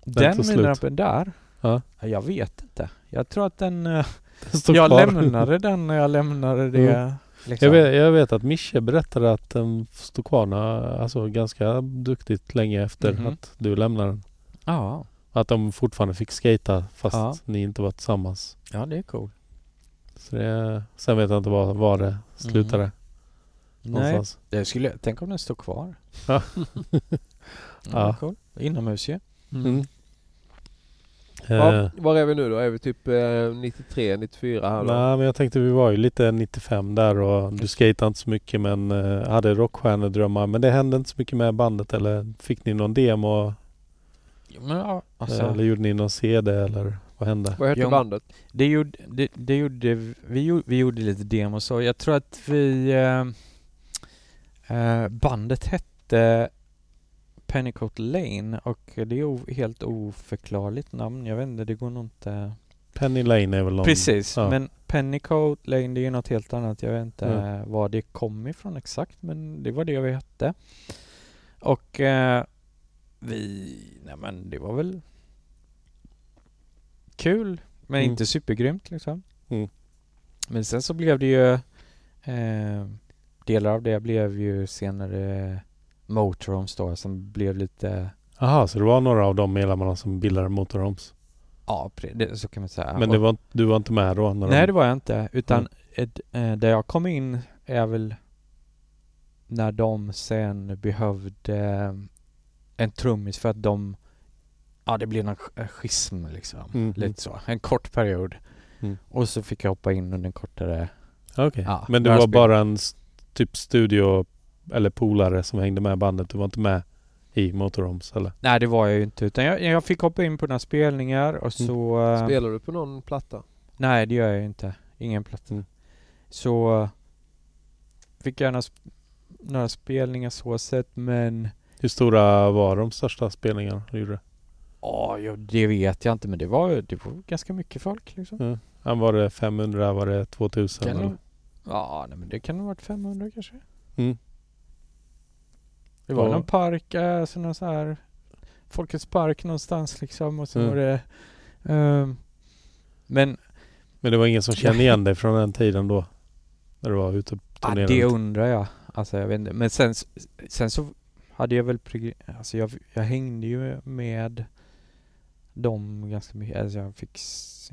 Den slut. minirampen där? Ja. Jag vet inte. Jag tror att den... eh, Den jag kvar. lämnade den när jag lämnade det. Mm. Liksom. Jag vet, jag vet att Mische berättade att den stod kvar alltså ganska duktigt länge efter Mhm. att du lämnade den. Ja, Att de fortfarande fick skata fast Ja. ni inte var tillsammans. ja det är cool. Så det, sen vet jag inte var, var det slutade. Mhm. Nej, det skulle, tänk om den står kvar. Ja. ja. Ja. Cool. Inomhus ju. Mm. Ja, Eh, var är vi nu då? Är vi typ eh, 93, 94 här då? Nej men jag tänkte vi var ju lite 95 där och du skatade inte så mycket men eh, hade rockstjärnedrömmar. Men det hände inte så mycket med bandet eller fick ni någon demo? Ja, alltså, eller gjorde ni någon CD eller vad hände? Vad hette bandet? det gjorde, det, det gjorde vi, gjorde, vi gjorde lite demos och jag tror att vi... Eh, eh, bandet hette Pennycoat Lane och det är helt oförklarligt namn. Jag vet inte, det går nog inte... Penny Lane är väl någon... Precis, ja. men Pennycoat Lane det är ju något helt annat. Jag vet inte Mm. var det kom ifrån exakt men det var det vi hette. Och eh, vi, nej men det var väl kul men Mm. inte supergrymt liksom. Mm. Men sen så blev det ju eh, delar av det blev ju senare Motorhomes då som blev lite Jaha, så det var några av de medlemmarna som bildade Motorhomes. Ja, det, så kan man säga. Men det var, du var inte med då? Nej, de... det var jag inte. Utan Mm. eh, där jag kom in är väl när de sen behövde eh, en trummis för att de Ja, det blev någon eh, schism liksom. Mm. Lite så. En kort period. Mm. Och så fick jag hoppa in under en kortare... Okej. Ja, Men du några var bara en typ studio eller polare som hängde med bandet? Du var inte med i Motorhomes eller? Nej, det var jag ju inte. Utan jag, jag fick hoppa in på några spelningar och så... eh, Spelar du på någon platta? Nej, det gör jag inte. Ingen platta. Mm. Så eh, fick jag några, sp- några spelningar så sett, men Hur stora var de största spelningarna du gjorde? ja, ja, det vet jag inte. Men det var, det var ganska mycket folk liksom. Ja. Han var det 500, var det 2000? Kan nog- ja, nej, men det kan ha varit 500 kanske. Mm. Det var Ja. någon park, alltså någon så här Folkets park någonstans liksom och så Mm. var det ehm, Men Men det var ingen som kände igen dig från den tiden då? När du var ute Ja, turnerade? det undrar jag. Alltså jag vet inte. Men sen, sen så hade jag väl, alltså jag, jag hängde ju med dem ganska mycket. Alltså jag fick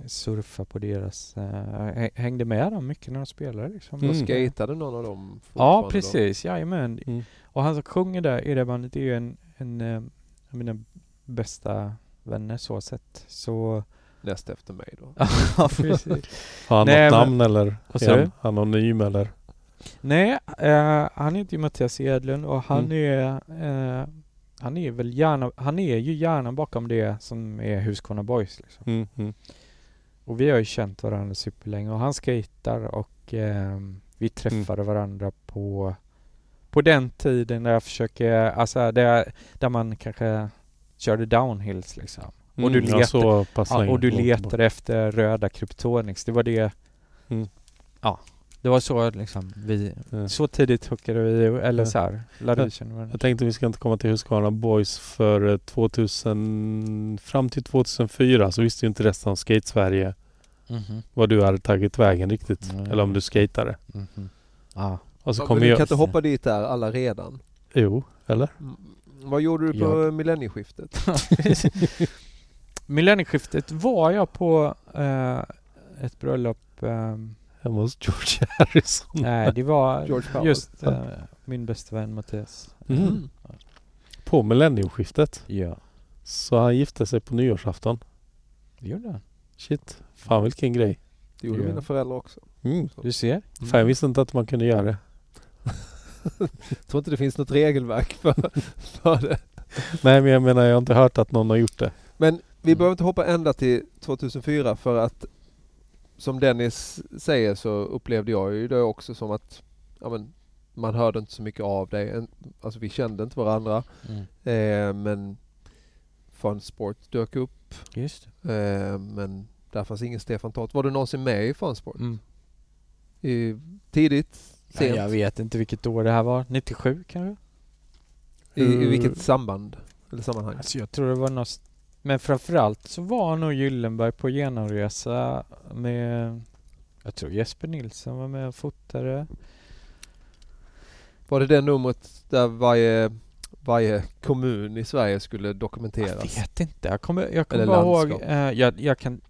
surfa på deras, uh, hängde med dem mycket när de spelade liksom. Mm. Och skatade någon av dem Ja, fortfarande då? precis. Jajamän. Mm. Och han som sjunger där i det bandet är ju en, en eh, av mina bästa vänner så sett. Så, Näst efter mig då. ja precis. Har han Nej, något men- namn eller? Vad är han anonym eller? Nej, eh, han heter ju Mattias Edlund och han Mm. är eh, Han är väl gärna, han är ju hjärnan bakom det som är Husqvarna Boys liksom. Mm, mm. Och vi har ju känt varandra superlänge och han skejtar och eh, vi träffade varandra på På den tiden när jag försöker, alltså där, där man kanske körde downhills liksom. Och du Mm, letar- Ja, och du letade efter röda kryptonix. Det var det Mm. Ja Det var så liksom vi, Ja. så tidigt hookade vi, eller Ja. så här, lärde Ja. vi känna varandra. Jag tänkte vi ska inte komma till Husqvarna Boys för eh, 2000, fram till 2004 så visste ju inte resten av Skate-Sverige Mhm. vad du hade tagit vägen riktigt. Mm. Eller om du skatade. Mhm. Ja. Och så Men kommer du jag... kan inte hoppa dit där alla redan. Jo, eller? Mm. Vad gjorde du på millennieskiftet? Millennieskiftet var jag på eh, ett bröllop. ehm, Hemma hos George Harrison. nej, det var just eh, min bästa vän Mattias. Mm. På millennieskiftet. Ja, Så han gifte sig på nyårsafton. det gjorde han. Shit. Fan vilken grej. Det gjorde Ja. mina föräldrar också. Mm. Du ser. Fan jag visste inte att man kunde göra det. Jag tror inte det finns något regelverk för, för det. Nej men jag menar jag har inte hört att någon har gjort det. Men vi Mm. behöver inte hoppa ända till 2004 för att som Dennis säger så upplevde jag ju det också som att ja, men, man hörde inte så mycket av dig. Alltså vi kände inte varandra. Mm. Eh, men Fun Sport dök upp. Just Eh, men där fanns ingen Stefan Tott. Var du någonsin med i Fun Sport? mm. I, tidigt? Sent? jag vet inte vilket år det här var. 97 kanske? I, I vilket samband? Eller sammanhang? Alltså jag tror det var något... Men framförallt så var nog Gyllenberg på genomresa med... Jag tror Jesper Nilsson var med och fotade. Var det det numret där varje, varje kommun i Sverige skulle Jag dokumenteras? vet inte. Jag kommer, jag kommer bara ihåg... Eh, jag, jag kan...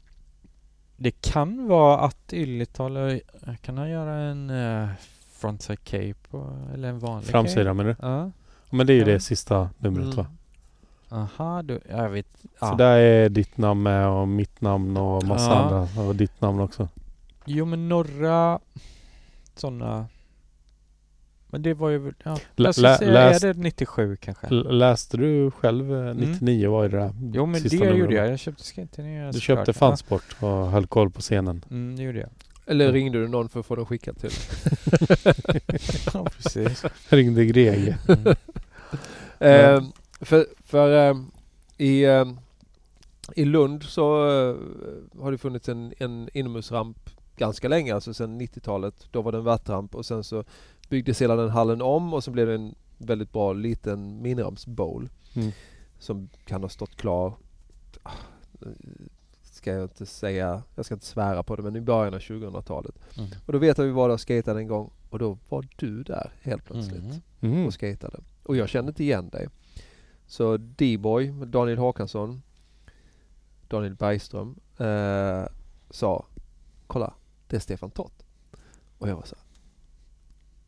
Det kan vara att Yllital... eh, Kan han göra en uh, frontside cape och, eller en vanlig Framsida menar du? cape? Ja. Men det är ju Ja. det sista numret Mm. va? Aha, du, jag vet. Så Ja. där är ditt namn med och mitt namn och massa Ja. andra. Och ditt namn också. Jo men några sådana... Men det var ju... Ja, Lä- jag skulle lä- säga, läs- är det 97 kanske? Läste du själv eh, 99 var ju det där Jo men det numret, gjorde jag. Jag köpte skatetidningar. Du såklart. köpte Fansport och höll koll på scenen. Mm, det gjorde jag. Eller ringde du någon för att få den skickad till? ja precis. Ringde Greg. Mm. Eh, för för eh, i, eh, i Lund så eh, har det funnits en, en inomhusramp ganska länge, alltså sedan 90-talet. Då var det en värtramp och sen så byggdes hela den hallen om och så blev det en väldigt bra liten miniramsbowl Mm. som kan ha stått klar ah, ska jag inte säga, jag ska inte svära på det men i början av 2000-talet. Mm. Och då vet jag att vi var där och skatade en gång och då var du där helt plötsligt Mm. Mm. och skatade. Och jag kände inte igen dig. Så D-boy, Daniel Håkansson, Daniel Bergström, eh, sa Kolla, det är Stefan Tott. Och jag var så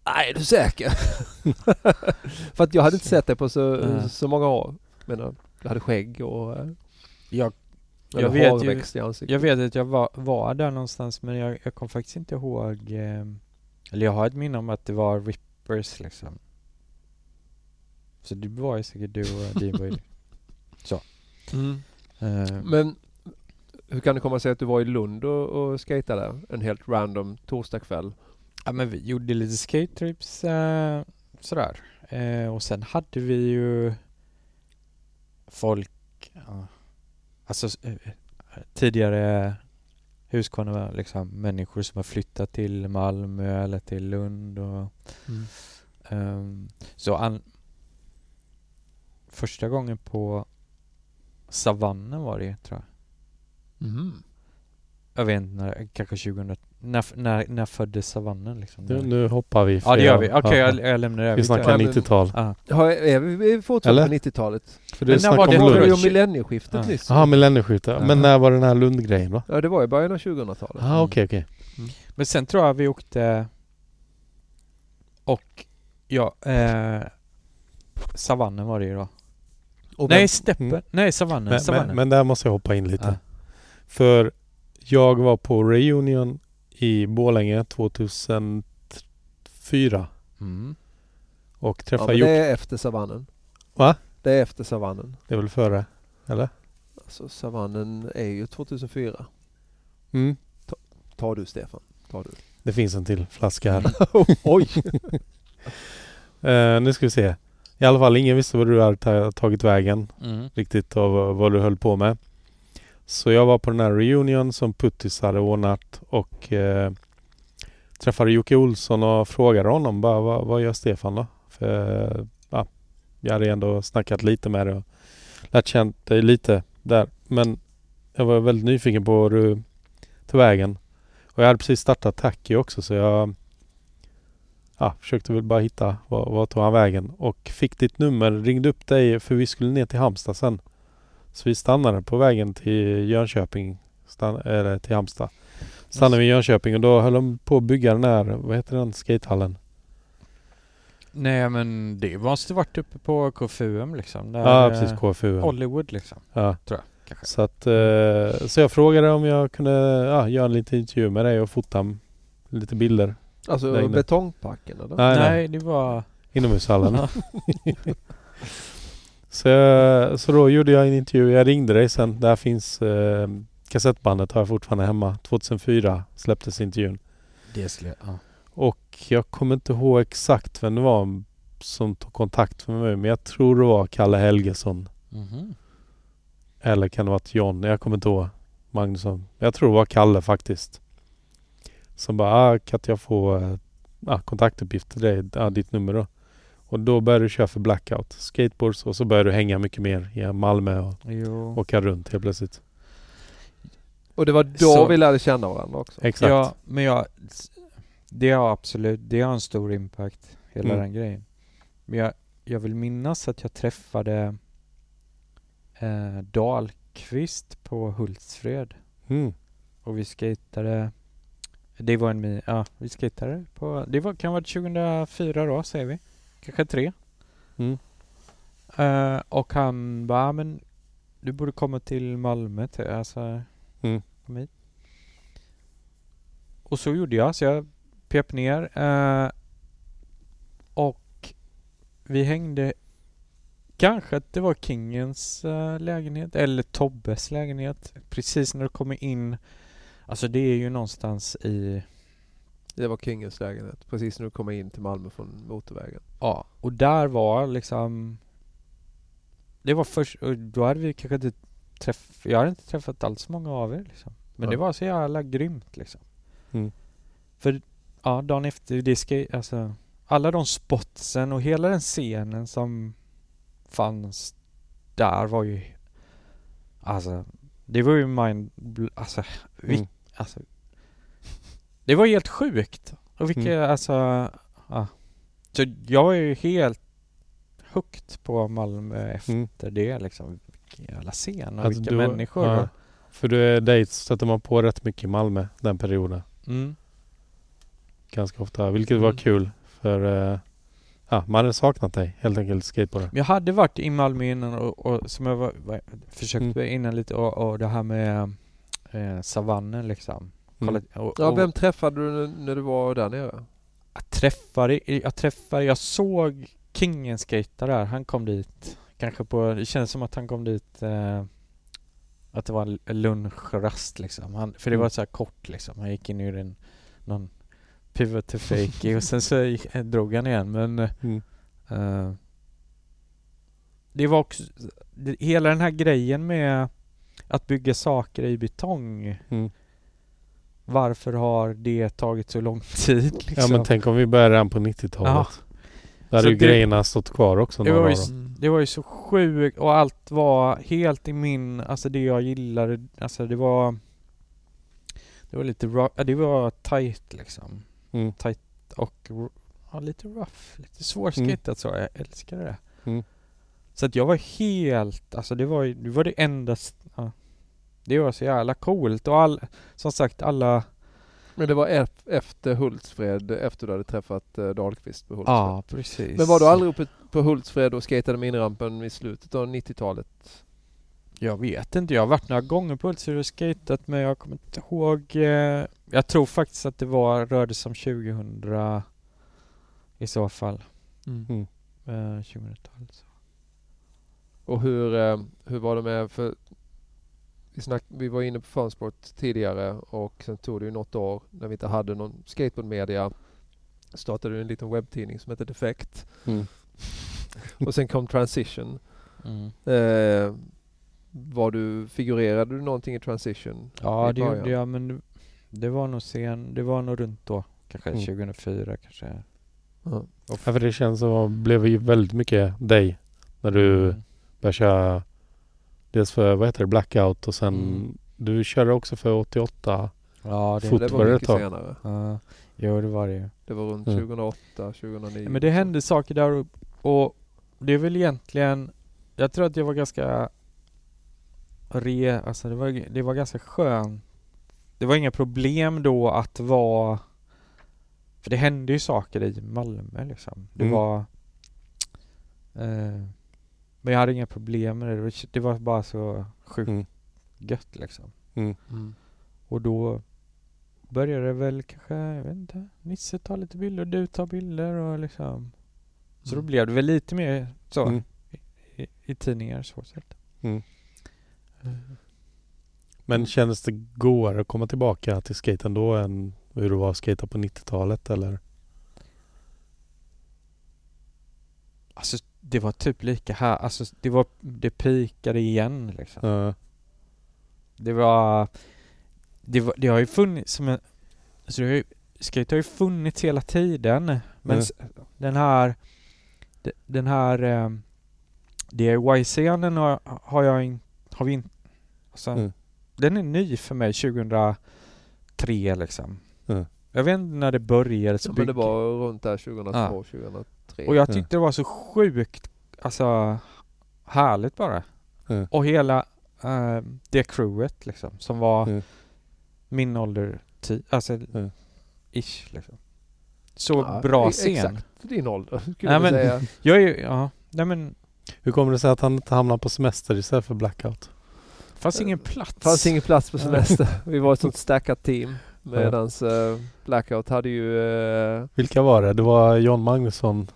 Nej, är du säker? För att jag hade inte sett dig på så, Mm. så många år. Men eh, du hade skägg och eh, Jag, Jag vet ju- i ansiktet. jag vet att jag var, var där någonstans men jag, jag kom faktiskt inte ihåg... Eh, eller jag har ett minne om att det var Rippers liksom. Så det var ju säkert du och D-boy. Mm. Eh, Men hur kan det komma sig att du var i Lund och, och skatade en helt random torsdagkväll? Ja men vi gjorde lite skate trips eh, sådär. Eh, och sen hade vi ju folk, ja, alltså tidigare Huskvarna liksom människor som har flyttat till Malmö eller till Lund och ehm, så an, första gången på Savannen var det tror jag. Mm. Jag vet inte när, kanske 2000, när, när, när föddes Savannen liksom? Nu, nu hoppar vi. Ja det gör vi. Okej ja, jag, jag lämnar det. Vi snackar Ja, men- 90-tal. Ah. Har, är vi fortfarande på 90-talet? För Men du när var snackar det om var ju Lund. om millennieskiftet Ja. nyss. Jaha, millennieskiftet. Ja. Men när var den här Lund-grejen då? Ja, det var i början av 2000-talet. Ja, okej, okej. Men sen tror jag vi åkte och ja, eh, Savannen var det ju då. Och Nej, Steppen. Mm. Nej, Savannen. Men, savannen. men, men där måste jag hoppa in lite. Ja. För jag var på Reunion i Borlänge 2004 Mm. och ja, träffade men Jocke. det är efter savannen. Va? Det är efter savannen. Det är väl före? Eller? Alltså savannen är ju 2004. Mm. Ta du Stefan. Ta du. Det finns en till flaska här. Oj! Eh, nu ska vi se. I alla fall ingen visste vad du hade ta- tagit vägen Mm. riktigt och vad, du höll på med. Så jag var på den här reunion som Puttis hade ordnat och eh, träffade Jocke Olsson och frågade honom bara vad, vad gör Stefan då? För ja, jag hade ändå snackat lite med dig och lärt känt dig lite där. Men jag var väldigt nyfiken på hur du tog vägen. Och jag hade precis startat Tacky också så jag ja, försökte väl bara hitta vad, vad tog han vägen och fick ditt nummer, ringde upp dig för vi skulle ner till Halmstad sen. Så vi stannade på vägen till Jönköping, stann, eller till Halmstad. Stannade vi i Jönköping och då höll de på att bygga den här, vad heter den, skatehallen? Nej men det måste varit uppe på KFUM liksom. Ja, eh, precis, KFU. Hollywood liksom. Ja. Tror jag, kanske. Så att, eh, så jag frågade om jag kunde ja, göra en liten intervju med dig och fota lite bilder. Där Alltså inne. betongparken eller? Nej, nej. Nej, det var... Inomhushallen. så, jag- så då gjorde jag en intervju. Jag ringde dig sen. Där finns eh, kassettbandet har jag fortfarande hemma. 2004 släpptes intervjun. Det skulle, ja. Och jag kommer inte ihåg exakt vem det var som tog kontakt med mig. Men jag tror det var Kalle Helgesson. Mhm. Eller kan det ha varit John? Jag kommer inte ihåg. Magnusson. Jag tror det var Kalle faktiskt. Som bara, ah, kan inte jag få eh, ah, kontaktuppgift till dig? Ah, ditt nummer då. Och då började du köra för Blackout. Skateboards och så började du hänga mycket mer i Malmö och Jo. åka runt helt plötsligt. Och det var då Så- vi lärde känna varandra också. Exakt. Ja, men jag... Det har absolut, det har en stor impact, hela Mm. den grejen. Men jag, jag vill minnas att jag träffade eh, Dahlqvist på Hultsfred. Mm. Och vi skatade Det var en mi- ja vi skatade på Det var, kan vara 2004 då säger vi Kanske tre Mm. Eh, Och han bara "Ah, men Du borde komma till Malmö till, alltså Mm. Kom hit Och så gjorde jag så jag pep ner eh, Och Vi hängde Kanske att det var Kingens eh, lägenhet eller Tobbes lägenhet Precis när du kommer in Alltså det är ju någonstans i Det var Kingens lägenhet. Precis när du kommer in till Malmö från motorvägen. Ja, och där var liksom Det var först, och då hade vi kanske inte träff, Jag hade inte träffat alls många av er liksom Men det Ja. var så jävla grymt liksom Mm. För, ja dagen efter, det ska alltså Alla de spotsen och hela den scenen som fanns där var ju Alltså Det var ju mind, alltså, vi, Mm. Alltså Det var helt sjukt Och vilka, Mm. alltså ja. Så jag är ju helt hooked på Malmö efter Mm. det liksom Vilken jävla scen och Alltså, vilka du- människor ja. För du dig stötte man på rätt mycket i Malmö den perioden. mm. Ganska ofta. Vilket var Mm. kul. För eh, ja, man hade saknat dig helt enkelt skateboardare. Men Jag hade varit i Malmö innan och, och som jag var, var, försökte Mm. innan lite och, och det här med eh, savannen liksom. Mm. Kolla, och, Ja, och vem träffade du när du var där nere? Jag träffade, jag träffade, jag såg Kingen skata där. Han kom dit. Kanske på, det kändes som att han kom dit eh, att det var en lunchrast liksom. Han, för det Mm. var så här kort liksom. Han gick in ur en, någon pivot to fake och sen så gick, eh, drog han igen men eh, Mm. Eh, det var också, det, hela den här grejen med att bygga saker i betong. Mm. Varför har det tagit så lång tid liksom? Ja men tänk om vi börjar redan på 90-talet. Ja. Där hade ju det- grejerna stått kvar också Det var ju Det var ju så sjukt och allt var helt i min, alltså det jag gillade, alltså det var Det var lite rough, det var tight liksom. Mm. Tight och ja, lite rough, lite svårskatat Mm. så, jag älskade det. Mm. Så att jag var helt, alltså det var ju, det var det enda. Det var så jävla coolt och all, som sagt alla, Men det var ef- efter Hultsfred, efter du hade träffat eh, Dahlqvist på Hultsfred. ja precis. Men var du aldrig uppe på Hultsfred och skatade minirampen i slutet av 90-talet? Jag vet inte, jag har varit några gånger på Hultsfred och skatat men jag kommer inte ihåg eh, Jag tror faktiskt att det var, rörde sig om 2000 I så fall Mm. eh, 2000-talet så. Och hur, eh, hur var det med, för vi, snack, vi var inne på Funsport tidigare och sen tog det ju något år när vi inte hade någon skateboardmedia. Startade du en liten webbtidning som hette Defekt Mm. och sen kom Transition. Mm. Eh, var du, figurerade du någonting i Transition? Ja i det gjorde jag men det- var nog sen, det var nog runt då Kanske Mm. 2004 kanske. Ja. Ja, för det känns som det blev ju väldigt mycket dig när du Mm. började köra dels för, vad heter det, Blackout och sen Mm. du körde också för 88. Ja, det, Det var mycket tag? senare. ja, jo det var det ju. Det var runt Mm. 2008, 2009. Ja, men det hände saker där och, och det är väl egentligen Jag tror att det var ganska re, alltså det var, det var ganska skönt Det var inga problem då att vara För det hände ju saker i Malmö liksom Det Mm. var eh, Men jag hade inga problem med det, det var, bara så sjukt Mm. gött liksom Mm. Mm. Och då började det väl kanske, jag vet inte, Nisse tar lite bilder, du tar bilder och liksom Så då Mm. blev det väl lite mer så Mm. i, i, i tidningar så sett. Mm. Eh, Men kändes det godare att komma tillbaka till skaten då än hur det var att skata på 90-talet eller? Alltså det var typ lika här, alltså det var, det pikade igen liksom. Ja. Det var, det var, det har ju funnits som en, alltså det har ju, skate har ju funnits hela tiden. Men s- den här, de- den här eh, DIY-scenen har, har jag in, har vi inte, alltså Mm. den är ny för mig 2003 liksom. Mm. Jag vet inte när det började så Ja, men det var runt där 2002, Ja. 2003. Och jag Ja. tyckte det var så sjukt, alltså härligt bara. Ja. Och hela eh, det crewet liksom, som var Ja. min ålder, ti- alltså Ja. ish liksom. Så Ja, bra e- scen. Exakt din ålder skulle Nej, jag men- säga. Jag är ju, ja, nej men, Hur kommer det sig att han inte hamnar på semester istället för Blackout? fanns Eh, ingen plats. fanns ingen plats på semester. Vi var ett sånt stackat team. Medans eh, Blackout hade ju... eh, Vilka var det? Det var John Magnusson.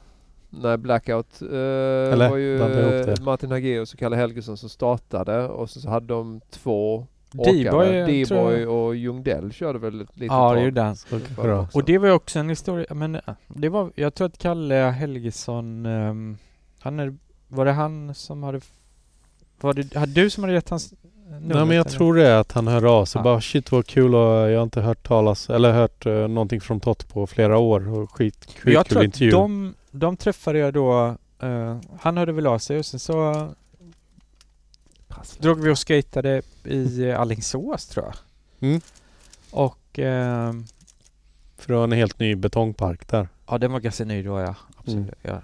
Nej, Blackout eh, Eller, var ju. Martin Hageus och Kalle Helgesson som startade och så, så hade de två D-boy, D-boy och Ljungdell körde väl ett litet Ja, det den. Så bra. Och det var ju också en historia, men det var, jag tror att Kalle Helgesson, ehm, han är, var det han som hade, var det, hade du som hade gett hans? Nej men jag eller? tror det är att han hör av sig. Ja. Bara shit vad kul och jag har inte hört talas eller hört uh, någonting från Tott på flera år. Och skit, Men jag skitkul tror att intervju. de, de träffade jag då, eh, han hörde väl av sig och sen så drog vi och skatade i eh, Alingsås tror jag. Mm. Och ehm, För det var en helt ny betongpark där. ja, den var ganska ny då ja. Absolut. Mm. Ja.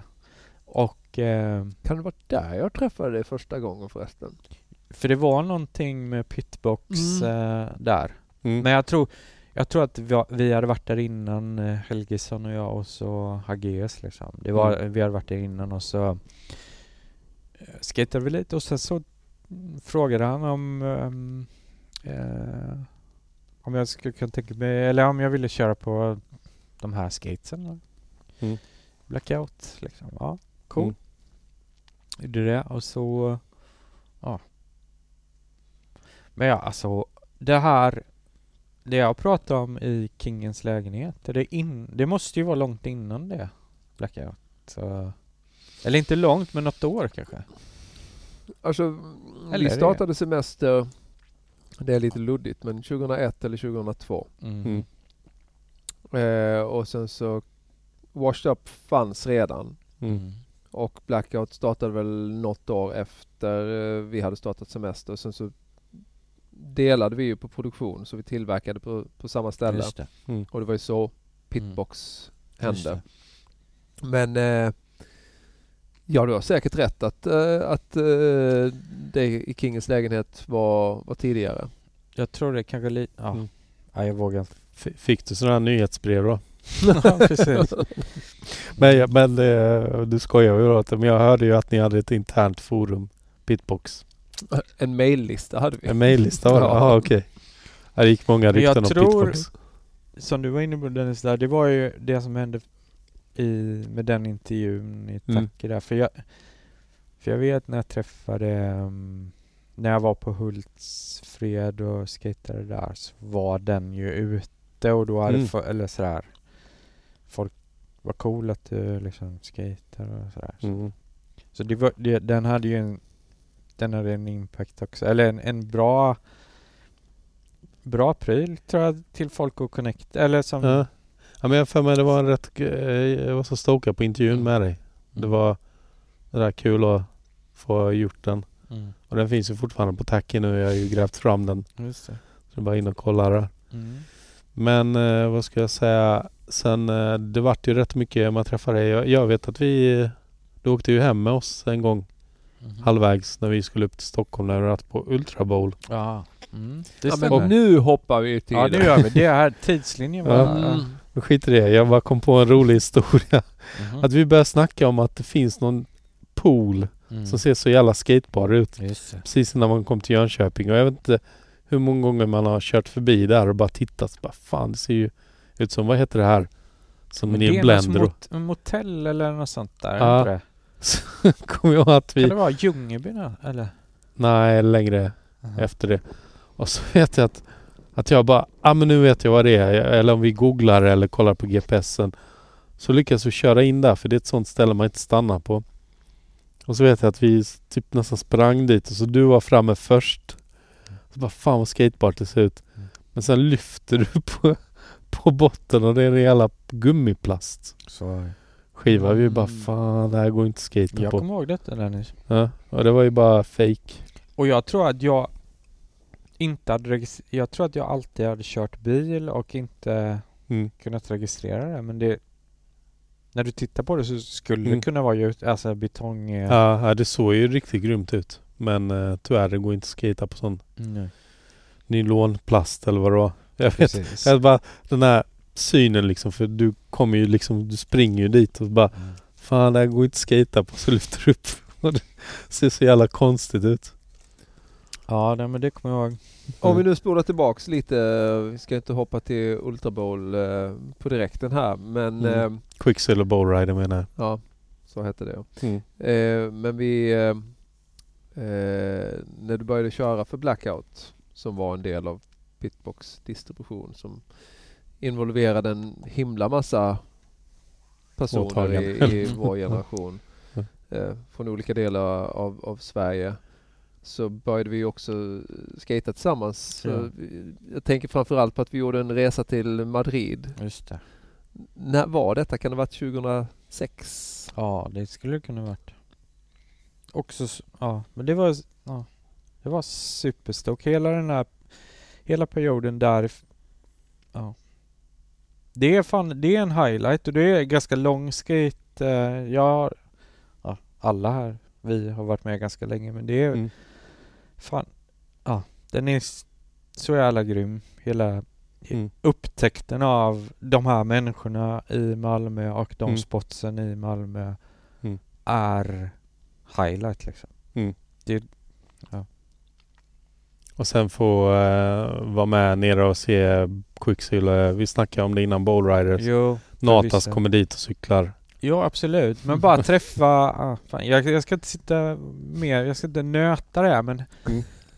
Och ehm, Kan det vara där jag träffade dig första gången förresten? För det var någonting med pitbox Mm. eh, där. Mm. Men jag tror, jag tror att vi, vi hade varit där innan, eh, Helgesson och jag och så Hageus liksom. Det var, Mm. Vi hade varit där innan och så eh, skatade vi lite och sen så frågade han om ehm, eh, om jag skulle kunna tänka mig, eller om jag ville köra på de här skatesen. Mm. Blackout liksom. Ja, cool. Mm. Gjorde det och så, ja. Men ja, alltså det här det jag pratar om i Kingens lägenhet, det, in, det måste ju vara långt innan det Blackout. Så, eller inte långt, men något år kanske. Alltså, Eller vi är det- startade semester, det är lite luddigt, men 2001 eller 2002. Mm. Eh, och sen så Washed Up fanns redan. Mm. Och Blackout startade väl något år efter eh, vi hade startat semester. Sen så delade vi ju på produktion så vi tillverkade på, på samma ställe. Just det. Och det var ju så Pitbox Just hände. Men eh, ja, du har säkert rätt att, eh, att eh, det i Kingens lägenhet var, var tidigare. Jag tror det kanske lite, ja. Mm. ja. jag vågar inte. F- Fick du sådana här nyhetsbrev då? ja, precis. Men, men det, du skojar ju då. Men jag hörde ju att ni hade ett internt forum. Pitbox. En maillista hade vi. En mejllista var det? Ja. Jaha okej. Ja, Det gick många rykten om tror- Pitbox. Som du var inne på Dennis där, det var ju det som hände i, med den intervjun i Mm. Tacke där. För jag, för jag vet när jag träffade, um, när jag var på Hultsfred och skatade där så var den ju ute och då hade, Mm. för, eller sådär, folk var cool att du liksom skater och sådär. Så, Mm. så det var, det, den hade ju en, den hade en impact också, eller en, en bra Bra pryl tror jag till folk att connecta, eller som Ja. Ja, men jag för mig det var en rätt... eh, Jag var så stokad på intervjun Mm. med dig. Det var det där kul att få gjort den. Mm. Och den finns ju fortfarande på Tacky nu. Jag har ju grävt fram den. Just det. Så det är bara in och kolla där. Mm. Men eh, vad ska jag säga? Sen eh, det vart ju rätt mycket man träffade dig. Jag, jag vet att vi... Du åkte ju hem med oss en gång Mhm. halvvägs när vi skulle upp till Stockholm när vi varit på Ultra Bowl. Ja. Mm. Det Ja, men nu hoppar vi till... Ja, det gör vi. Det här tidslinjen var... Ja. Ja. Men skit i det. Jag bara kom på en rolig historia. Mhm. Att vi började snacka om att det finns någon pool Mm. som ser så jävla skatebar ut. Precis innan man kom till Jönköping. Och jag vet inte hur många gånger man har kört förbi där och bara tittat. Så bara, fan det ser ju ut som, vad heter det här? Som Men ni det är Blender något mot- motell eller något sånt där. Ja. Så kom jag att Kan vi... det vara Ljungby eller? Nej, längre Aha. efter det. Och så vet jag att, att jag bara, ja ah, men nu vet jag vad det är. Eller om vi googlar eller kollar på GPSen. Så lyckas vi köra in där för det är ett sånt ställe man inte stannar på. Och så vet jag att vi typ nästan sprang dit och så du var framme först. Så bara fan vad skatebart det ser ut. Mm. Men sen lyfter du på, på botten och det är en jävla gummiplast Så. Skiva. Vi bara Mm. fan det här går inte att skata Jag på. kommer ihåg detta Dennis. Ja, och det var ju bara fake. Och jag tror att jag inte hade. Jag tror att jag alltid hade kört bil och inte Mm. kunnat registrera det. Men det... När du tittar på det så skulle Mm. det kunna vara just, alltså betong... eh, Ja, det såg ju riktigt grymt ut. Men uh, tyvärr, det går inte att skata på sån Nej, nylonplast eller vad det var. Jag vet precis. jag bara den här synen liksom för du kommer ju liksom, du springer ju dit och bara Mm. Fan det här går inte att skata på så lyfter du upp och det ser så jävla konstigt ut. Ja, nej, men det kommer jag ihåg. Om vi nu spolar tillbaks lite, vi ska inte hoppa till Ultra Bowl eh, på direkten här men Mm. eh, Quicksilver Bowrider menar jag. ja, så hette det. Mm. Eh, men vi, eh, eh, när du började köra för Blackout som var en del av Pitbox distribution som involverade en himla massa personer i, i vår generation eh, från olika delar av, av Sverige så började vi också skata tillsammans. Ja. Jag tänker framförallt på att vi gjorde en resa till Madrid. Just det. När var detta? Kan det ha varit 2006? Ja, det skulle kunna varit. Också, ja, men det var, ja, det var superstort. Hela den här, hela perioden där, ja. Det är fan, det är en highlight och det är ganska lång skate. Eh, jag, ja, alla här, vi har varit med ganska länge men det är, Mm. fan, ja, den är så jävla grym. Hela Mm. upptäckten av de här människorna i Malmö och de Mm. spotsen i Malmö Mm. är highlight liksom. Och sen få eh, vara med nere och se Quicksilver. Vi snackade om det innan Bowriders. Jo, Natas kommer dit och cyklar. jo absolut. Men bara träffa, ah, fan, jag, jag ska inte sitta mer, jag ska inte nöta det här men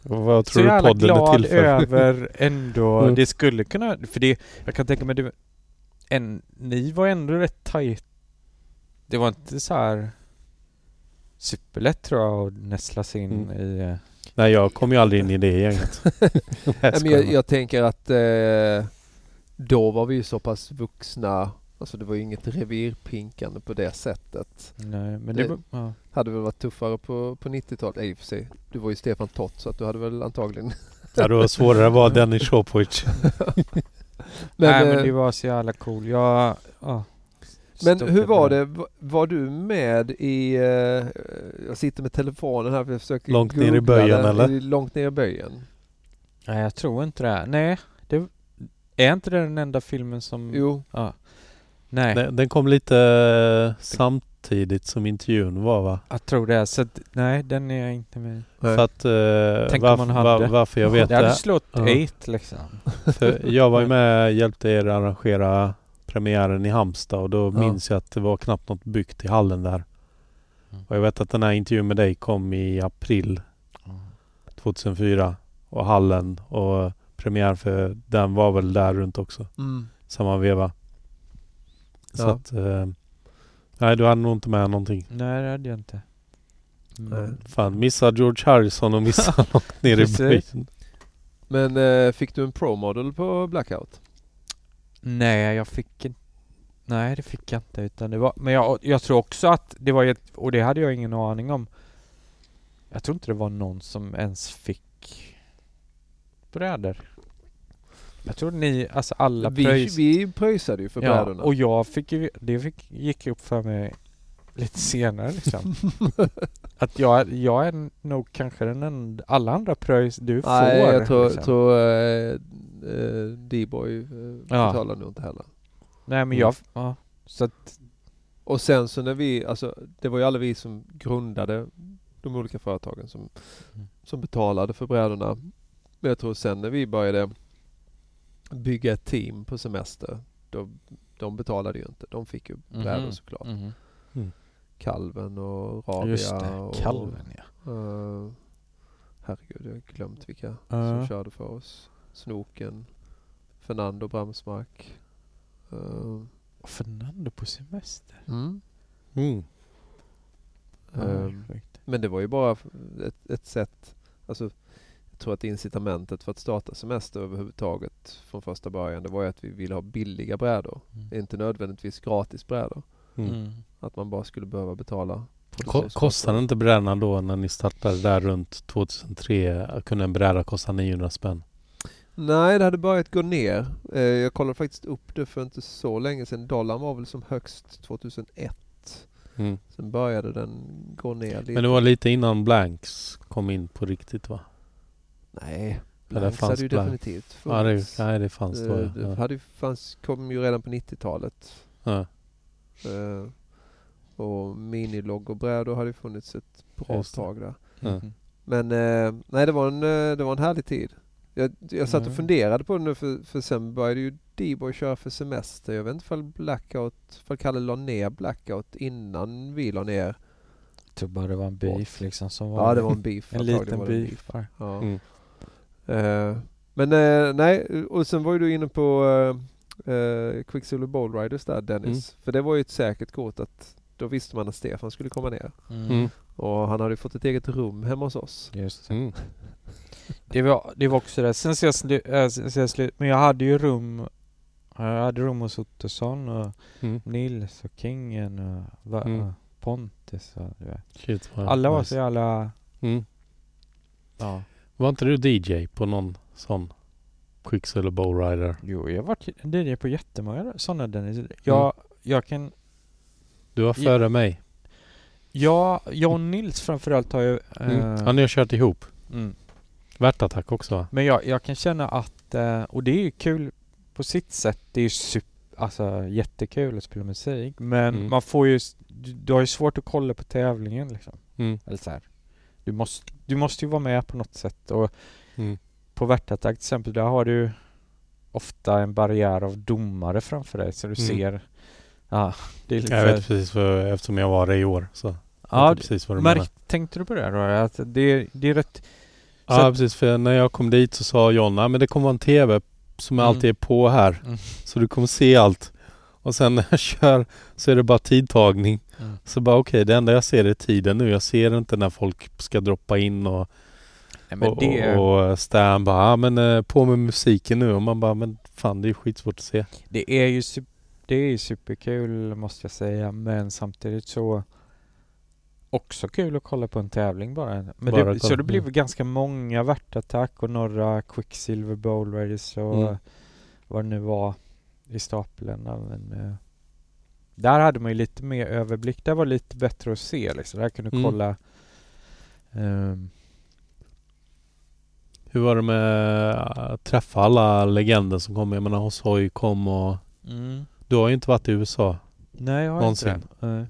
Och vad så tror du jävla podden är glad till för? över ändå, Mm. det skulle kunna, för det, jag kan tänka mig det, en, ni var ändå rätt tajt. Det var inte så här superlätt tror jag att nästla sig in Mm. i Nej jag kom ju aldrig in i det gänget. Nej, Nej, men jag, jag tänker att eh, då var vi ju så pass vuxna. Alltså det var ju inget revirpinkande på det sättet. Nej, men det, Det- ja. Hade väl varit tuffare på, på 90-talet. Nej, i och för sig. Du var ju Stefan Tott så att du hade väl antagligen... Ja, det var svårare att vara Dennis Shopovic. Nej men eh, det var så jävla cool. Jag, ja. Men hur var det? Va- Var du med i... eh, jag sitter med telefonen här för jag försöker Långt ner i böjen, den. eller? Långt ner i böjen. Nej jag tror inte det. Nej, det är inte det den enda filmen som... Jo. Ja. Nej, Den, den kom lite eh, samtidigt som intervjun var va? jag tror det. Så att, nej, den är jag inte med. Nej. För att eh, Tänk om varför, man hade. var, varför jag vet Det hade det. slått Ja. eight liksom. För jag var ju med hjälpte er arrangera premiären i Halmstad och då Ja. minns jag att det var knappt något byggt i hallen där. Mm. Och jag vet att den här intervjun med dig kom i april 2004 och hallen och premiär för den var väl där runt också. Mm. Samma veva. Så Ja. att... Eh, nej, du hade nog inte med någonting. Nej det hade jag inte. Nej. Fan, missar George Harrison och missar långt ner i böjen. Men eh, fick du en pro model på Blackout? Nej, jag fick inte Nej det fick jag inte utan det var, men jag, jag tror också att det var ett, och det hade jag ingen aning om. Jag tror inte det var någon som ens fick brädor. Jag tror ni, alltså alla Vi, pröjs. vi pröjsade ju för ja, brädorna. och jag fick ju, det fick, gick upp för mig lite senare liksom. att jag, jag är nog kanske den enda, alla andra pröjs du får. Nej, jag tror, liksom. tror eh, D-boy eh, Ja. betalar nog inte heller. Nej men Mm. jag, ja. Så att, Och sen så när vi, alltså det var ju alla vi som grundade de olika företagen som, Mm. som betalade för brädorna. Men jag tror sen när vi började bygga ett team på semester, då, de betalade ju inte. De fick ju brädor Mhm. såklart. mhm. Kalven och Rabia Just det, och kalven ja. eh, herregud, jag har glömt vilka Ja. som körde för oss. Snoken, Fernando Bramsmark. Och Fernando på semester. mm. Mm. Ehm, sjukt. Men det var ju bara ett, ett sätt, alltså jag tror att incitamentet för att starta semester överhuvudtaget från första början det var ju att vi ville ha billiga brädor. Mm. Inte nödvändigtvis gratis brädor. Mm. Mm. Att man bara skulle behöva betala. Ko-. Kostade inte brädan då när ni startade där runt 2003? Kunde en bräda kosta 900 spänn? Nej, det hade börjat gå ner. Eh, jag kollade faktiskt upp det för inte så länge sedan. Dollarn var väl som högst 2001. Mm. Sen började den gå ner lite. Men det var lite innan Blanks kom in på riktigt va? Nej, Blanks fanns hade ju Blank. definitivt Ja, det, funnits. nej, det fanns då. Eh, ja. det Ja. hade fanns, kom ju redan på 90-talet. Ja. Eh, och miniloggobrädor hade ju funnits ett bra Just tag där. Ja. Mhm. Men eh, nej, det var, en, det var en härlig tid. Jag, jag satt och Mm. funderade på det nu för, för sen började ju D-boy köra för semester. Jag vet inte ifall Blackout, ifall Kalle la ner Blackout innan vi la ner. Jag tror bara det var en beef liksom som var Ja, det var en beef. en liten var det en beef bara. Ja. Mm. Eh, men eh, nej, och sen var ju du inne på uh, uh, Quicksilver Bowl Riders där Dennis. För det var ju ett säkert kort att då visste man att Stefan skulle komma ner. Mm. Mm. Och han hade ju fått ett eget rum hemma hos oss. Just det. Mm. Var, det var också det. Sen ser jag, slu, äh, jag slut. Men jag hade ju rum jag hade rum hos Ottosson och Mm. Nils och Kingen och va, Mm. Pontus och du vet. Shit, Alla var nice. så jävla... Mm. Ja. Var inte du DJ på någon sån Quicksilver Bowrider? Jo, jag har varit DJ på jättemånga sådana Dennis. Jag, jag kan... Du var Ja. före mig. Jag, jag och Nils framförallt har ju... Mm. eh, Ja, ni har kört ihop. mm. Värtattack också va? Men jag, jag kan känna att, eh, och det är ju kul på sitt sätt, det är ju super, alltså jättekul att spela musik. Men Mm. man får ju, du, du har ju svårt att kolla på tävlingen liksom. Mm. Eller så här. Du måste, du måste ju vara med på något sätt och Mm. på Värtattack till exempel, där har du ofta en barriär av domare framför dig så du Mm. ser, ja, det är lite Jag för- vet precis för, eftersom jag var det i år. Så ja, precis vad du menar. märk, tänkte du på det då? Att det, det är rätt, så Ja precis, för när jag kom dit så sa John, "Nej, men det kommer vara en TV som Mm. alltid är på här. Mm. Så du kommer se allt. Och sen när jag kör så är det bara tidtagning. Mm. Så bara okej, det enda jag ser är tiden nu. Jag ser inte när folk ska droppa in och, nej, och, det, och, och Stan bara, ja men eh, på med musiken nu. Och man bara, men fan det är ju skitsvårt att se. Det är ju det är ju superkul måste jag säga men samtidigt så också kul att kolla på en tävling bara. Men Bara det, så det blev ganska många värtattack och några Quicksilver Bowl Raiders och Mm. vad det nu var i stapeln. Men, eh, där hade man ju lite mer överblick. Där var det lite bättre att se liksom. Där kunde du Mm. kolla ehm, Hur var det med att träffa alla legender som kom? Jag menar Hosoi kom och mm. du har ju inte varit i USA. Nej, jag har Någonsin. inte det. Nej.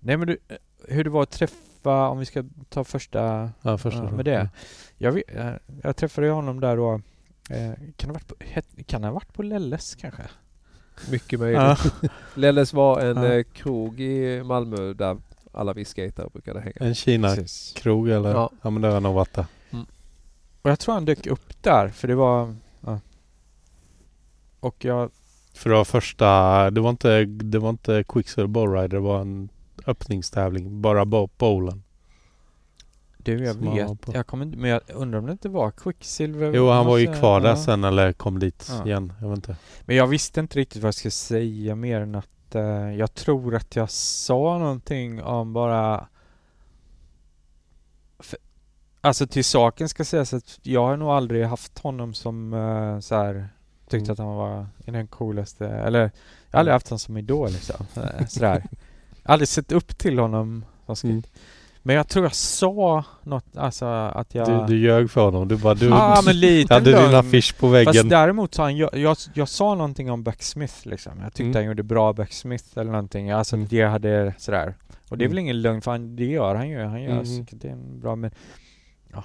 Nej men du, eh, hur det var att träffa, om vi ska ta första Ja, första med det. Jag, vet, eh, jag träffade ju honom där då. Eh, kan, ha varit på, kan ha varit på Lelles kanske? Mycket möjligt. Lelles var en Ja. eh, krog i Malmö där alla vi skatare brukade hänga. En Kina-krog eller? Ja. Ja. men det har jag nog varit där. Och jag tror han dök upp där för det var... Ja. Och jag... För det var första, det var inte, det var inte Quicksilver Bowrider, det var en öppningstävling. Bara bo- bowlen. Du, jag Som vet. Jag kommer inte, men jag undrar om det inte var Quicksilver. Jo, han var ju kvar där ja. sen eller kom dit Ja. igen. Jag vet inte. Men jag visste inte riktigt vad jag skulle säga mer än att eh, jag tror att jag sa någonting om bara... För, alltså till saken ska sägas att jag har nog aldrig haft honom som uh, så här tyckte Mm. att han var den coolaste, eller jag har aldrig haft honom som idol liksom. Eh, Sådär. Aldrig sett upp till honom. som. Mm. Men jag tror jag sa något, alltså att jag... Du, du ljög för honom. Du bara du ah, men lite hade din affisch på Fast väggen. däremot sa han, jag, jag, jag sa någonting om Backsmith liksom. Jag tyckte Mm. han gjorde bra Backsmith eller någonting. Alltså Mm. det hade sådär. Och det är Mm. väl ingen lögn för han, det gör han ju. Han gör Mm. säkert det är en bra men ja.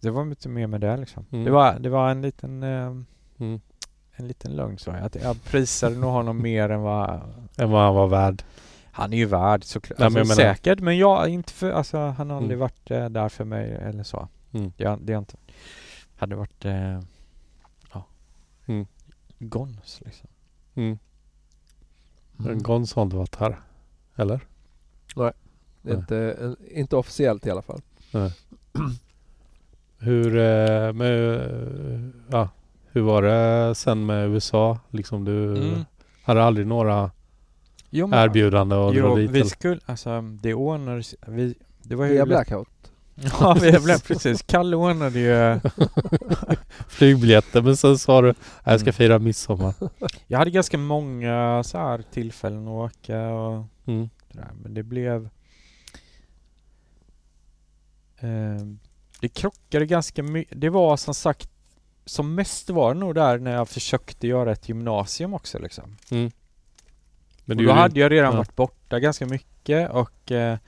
Det var inte mer med det liksom. Mm. Det, var, det var en liten eh, Mm. En liten lögn så jag. Att jag prisade nog honom mer än vad Än vad han var värd. han är ju värd såklart. Nej, men alltså, jag menar- säkert men jag inte för, alltså han har aldrig Mm. varit eh, där för mig eller så. Mm. Det, det har inte, hade varit eh, ja. Mm. Gons liksom. Mm. Mm. Men Gons har inte varit här. Eller? Nej. Inte, eh, inte officiellt i alla fall. Hur, eh, med, eh, ja, hur var det sen med USA? Liksom du Mm. hade aldrig några Jo, men- erbjudande att dra Jo, dit? vi eller? skulle, alltså det ordnades, vi, det var ju... Via Blackout. Ja, vi blev precis. Kalle ordnade ju, Flygbiljetter men sen sa du jag ska Mm. fira midsommar. jag hade ganska många så här tillfällen att åka och Mm. sådär, men det blev... Eh, det krockade ganska mycket. Det var som sagt, som mest var det nog där när jag försökte göra ett gymnasium också liksom. Mm. Men du då hade jag redan ja. varit borta ganska mycket och eh,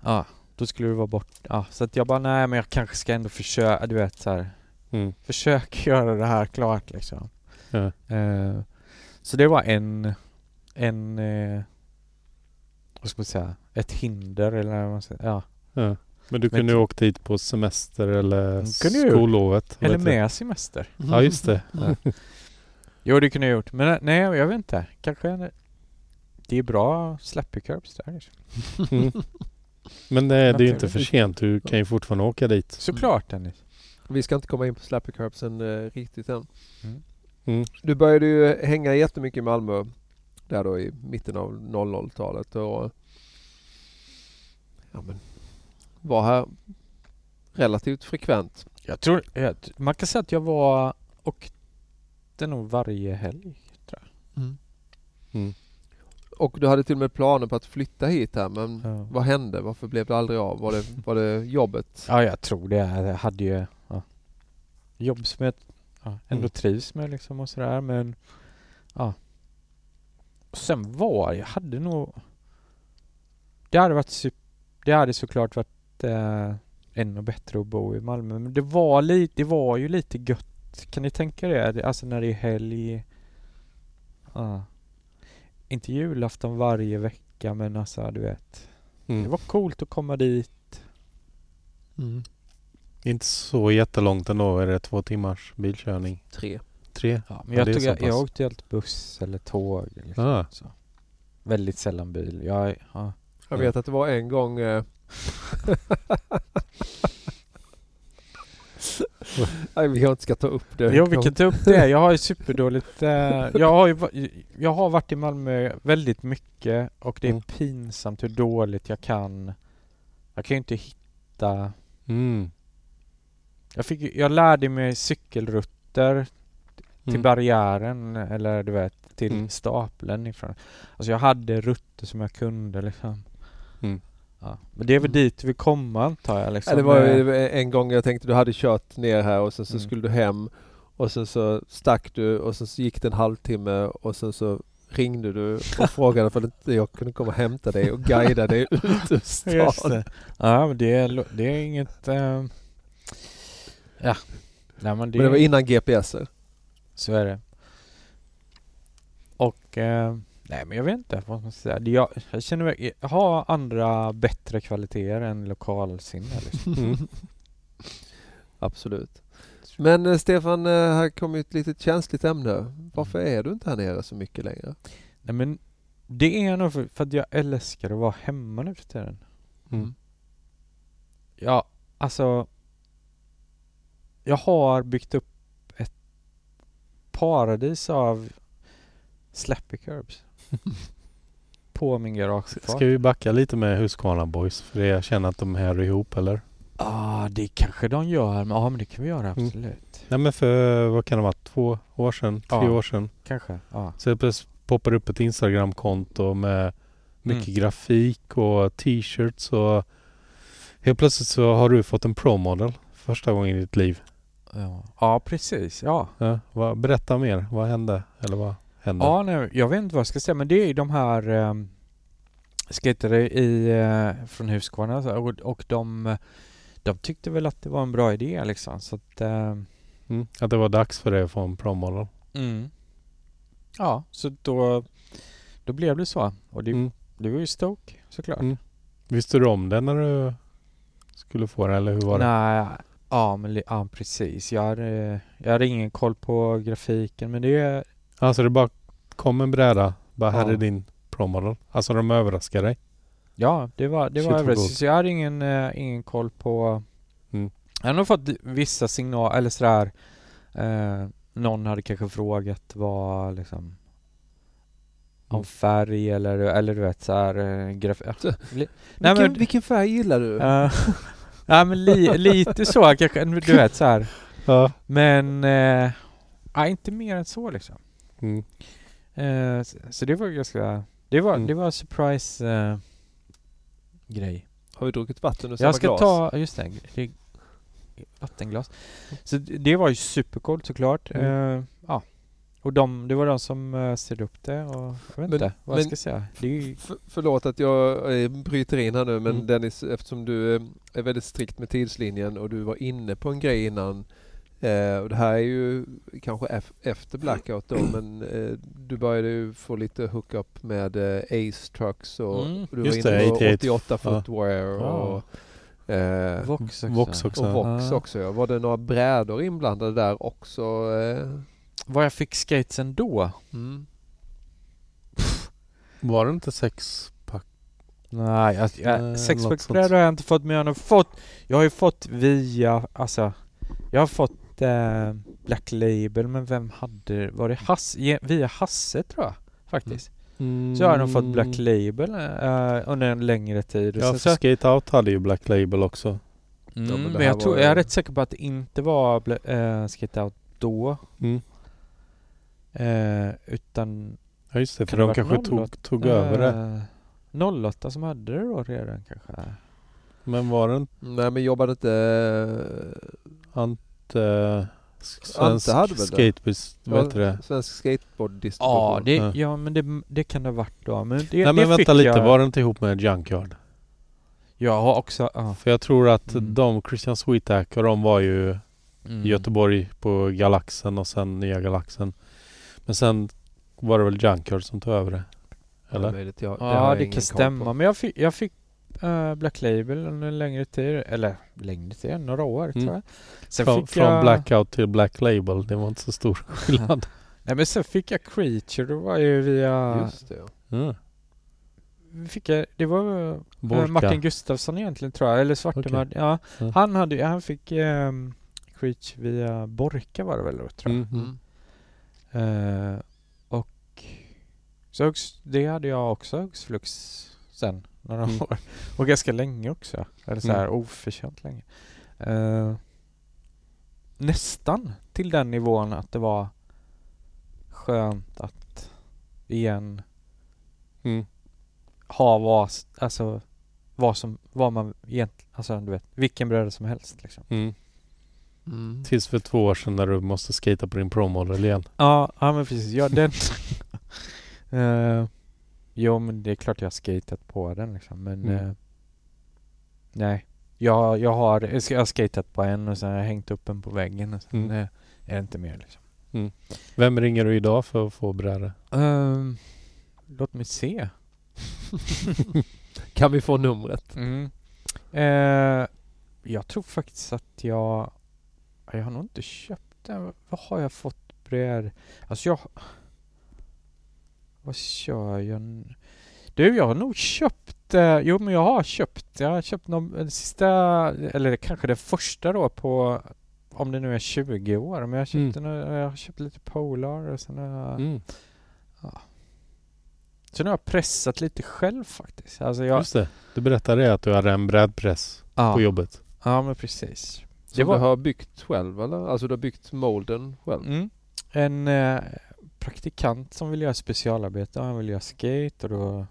ja, då skulle det vara bort. Ja, så att jag bara nej men jag kanske ska ändå försöka, du vet så här, Mm. försök göra det här klart liksom. Ja. Eh, så det var en, en, eh, vad ska man säga, ett hinder eller vad man säger, ja. Ja. Men du kunde ju åkt dit på semester eller Mm, skollovet. Eller med semester. Ja just det. Ja. Jo det kunde jag gjort, men nej jag vet inte. Kanske en, det är bra slappy curbs där liksom. Mm. Men eh, det är ju inte för sent. Du kan ju fortfarande åka dit. Såklart Dennis. Vi ska inte komma in på Slappy Curbsen eh, riktigt än. Mm. Mm. Du började ju hänga jättemycket i Malmö där då i mitten av 00-talet och ja, men, var här relativt frekvent. Jag tror, jag, man kan säga att jag var och det nog varje helg. Mm. Och du hade till och med planer på att flytta hit här men Ja. vad hände? Varför blev det aldrig av? Var det, var det jobbet? Ja, jag tror det. Jag hade ju ja, jobb som jag ja, ändå Mm. trivs med liksom och sådär men ja. Och sen var jag hade nog Det hade varit Det hade såklart varit eh, ännu bättre att bo i Malmö men det var lite, det var ju lite gött. Kan ni tänka er det? Alltså när det är helg. Ja. Inte julafton varje vecka men alltså du vet. Det Mm. var coolt att komma dit. Inte så jättelångt ändå. Är det två timmars bilkörning? Tre. Tre? Ja, men Ja, jag, det tog, jag, jag åkte ju alltid buss eller tåg. Liksom, Ah. så. Väldigt sällan bil. Jag, ja. Jag Ja. vet att det var en gång eh, vi kanske inte ska ta upp det. Jo, vi kan ta upp det. Jag har ju superdåligt... Eh, jag, har ju, jag har varit i Malmö väldigt mycket och det är Mm. pinsamt hur dåligt jag kan. Jag kan ju inte hitta... Mm. Jag, fick, jag lärde mig cykelrutter till Mm. barriären eller du vet till Mm. stapeln ifrån. Alltså jag hade rutter som jag kunde liksom. Ja. Men det är väl Mm. dit vi kommer antar jag liksom. Ja, det var ju en gång jag tänkte du hade kört ner här och sen så Mm. skulle du hem och sen så stack du och sen så gick det en halvtimme och sen så ringde du och frågade för inte jag kunde komma och hämta dig och guida dig ut ur stan. Ja men det är, det är inget... Eh, ja. Nej men det, Men det var innan GPSer. Så är det. Och... Eh, nej men jag vet inte vad man ska säga. Jag, jag känner. Jag har andra bättre kvaliteter än lokalsinne liksom. Mm. Absolut. Men eh, Stefan, eh, här kommer ett litet känsligt ämne. Varför är du inte här nere så mycket längre? Nej men det är nog för, för att jag älskar att vara hemma nu för tiden. Mm. Ja, alltså Jag har byggt upp ett paradis av slappy curbs På min garageuppfart. Ska vi backa lite med Husqvarna Boys? För jag känner att de hör ihop eller? Ja, ah, det kanske de gör. Men, ja, men det kan vi göra Mm. absolut. Nej men för vad kan det vara? Två år sedan? Tre Ja. år sedan? Kanske. Ja. Så det plötsligt poppar upp ett Instagram-konto med mycket Mm. grafik och t-shirts och helt plötsligt så har du fått en pro-model första gången i ditt liv. Ja. ja, precis. Ja. Ja, vad, berätta mer. Vad hände? Eller vad hände? Ja, nej, jag vet inte vad jag ska säga men det är ju de här um, skatare i, eh, från Husqvarna så- och, och de, de tyckte väl att det var en bra idé liksom så att eh, Mm, att det var dags för dig att få en pro-model. mm. Ja, så då, då blev det så och det, Mm. det var ju stoke såklart. Mm. Visste du om det när du skulle få den eller hur var det? Nej, ja men ja, precis. Jag hade, jag hade ingen koll på grafiken men det Alltså det bara kom en bräda. Bara här Ja. är din pro-model. Alltså de överraskar dig. Ja, det var, det Shit, var överraskande. jag hade ingen, eh, ingen koll på... Mm. Jag har nog fått vissa signaler, eller sådär. Eh, någon hade kanske frågat vad liksom... Om Mm. färg eller, eller du vet såhär... Eh, graf... ja, Så- Nej Vilken, men... vilken färg gillar du? eh, Nej men li, lite så kanske, du vet så här. Ja. Men... Ja, inte mer än så liksom. Mm. Eh, så, så det var ganska... Det var, Mm. det var surprise eh, grej. Har vi druckit vatten ur samma Jag ska glas? ta, just det, det vattenglas. Så det var ju supercoolt såklart. Mm. Eh, ja. Och de, det var de som uh, ställde upp det och jag vet Men- inte vad jag ska säga. Det ju, För, förlåt att jag eh, bryter in här nu men Mm. Dennis eftersom du eh, är väldigt strikt med tidslinjen och du var inne på en grej innan eh, och det här är ju kanske ef- efter blackout då men eh, du började ju få lite hookup med eh, Ace Trucks och Mm. du var inne på 88. 88 Ja. footwear och, eh, Vox också. Vox också. och Vox Ja. också ja. Var det några brädor inblandade där också? Eh? Vad jag fick skatesen då? Mm. Var det inte sex pack? Nej, jag, Nej, jag, sexpacksbrädor har jag inte fått men jag har fått Jag har ju fått via, alltså Jag har fått eh, Black Label men vem hade, var det Hasse, via Hasse tror jag faktiskt. Så jag har nog fått Black Label eh, under en längre tid. Och Ja, sen för Skate Out hade ju Black Label också. mm, Ja, men men, jag, tror, jag är rätt säker på att det inte var Bla- eh, Skate Out då. Mm. Eh, utan Ja just det, för de kanske noll tog, tog över det. det. 08 som hade det då redan kanske. Men var det inte Nej men jobbade inte eh. Svensk det? Vad heter det? Svensk skateboarddistribution. Ja, det, Ja. ja men det, det kan det ha varit då. Men det, Nej det men vänta lite, jag, var det inte ihop med Junkyard? Jag har också... Ja. För jag tror att Mm. de, Christian Sweetack och de var ju Mm. i Göteborg på Galaxen och sen Nya Galaxen. Men sen var det väl Junkyard som tog över det? Eller? Möjligt, jag, har Ja, det kan stämma. på. Men jag fick, jag fick eh, Black Label under en längre tid. Eller längre tid, några år Mm. tror jag. Sen Från, fick från jag... Blackout till Black Label, det var inte så stor skillnad. Nej men sen fick jag Creature. Det var ju via... Just det, ja. Mm. Fick jag, det var Borka. Martin Gustafsson egentligen tror jag. Eller Svartemörd. Ja, Ja. han hade Han fick um, Creature via Borka var det väl då tror jag. Mm. Mm. Eh, och så det hade jag också hux flux sen några Mm. år. Och ganska länge också. Eller så här oförtjänt länge. Eh, nästan till den nivån att det var skönt att igen Mm. ha vad, alltså vad som, vad man egentligen, alltså du vet, vilken bräda som helst liksom. Mm. Mm. Tills för två år sedan när du måste skata på din promodel igen. Ja, ja men precis. Ja, den... uh, jo, men det är klart jag har skatat på den liksom. Men Mm. eh, nej. Jag, jag, har, jag har skatat på en och sen har jag hängt upp den på väggen och sen Mm. eh, är det inte mer liksom. Vem ringer du idag för att få brädor? Ehm, låt mig se. Kan vi få numret? Mm. Eh, jag tror faktiskt att jag... Jag har nog inte köpt den. Vad har jag fått brädor? Alltså jag... Vad kör jag? n- Du, jag har nog köpt, eh, jo men jag har köpt, jag har köpt någon, den sista, eller kanske det första då på, om det nu är 20 år, men jag har köpt, Mm. en, jag har köpt lite Polar och sen har jag, Mm. så nu har jag pressat lite själv faktiskt. Alltså jag, Just det. Du berättade att du hade en brädpress ja, på jobbet. ja men precis. Som Det var- du har byggt själv eller? Alltså du har byggt molden själv? Mm. En eh, praktikant som vill göra specialarbete, han vill göra skate och då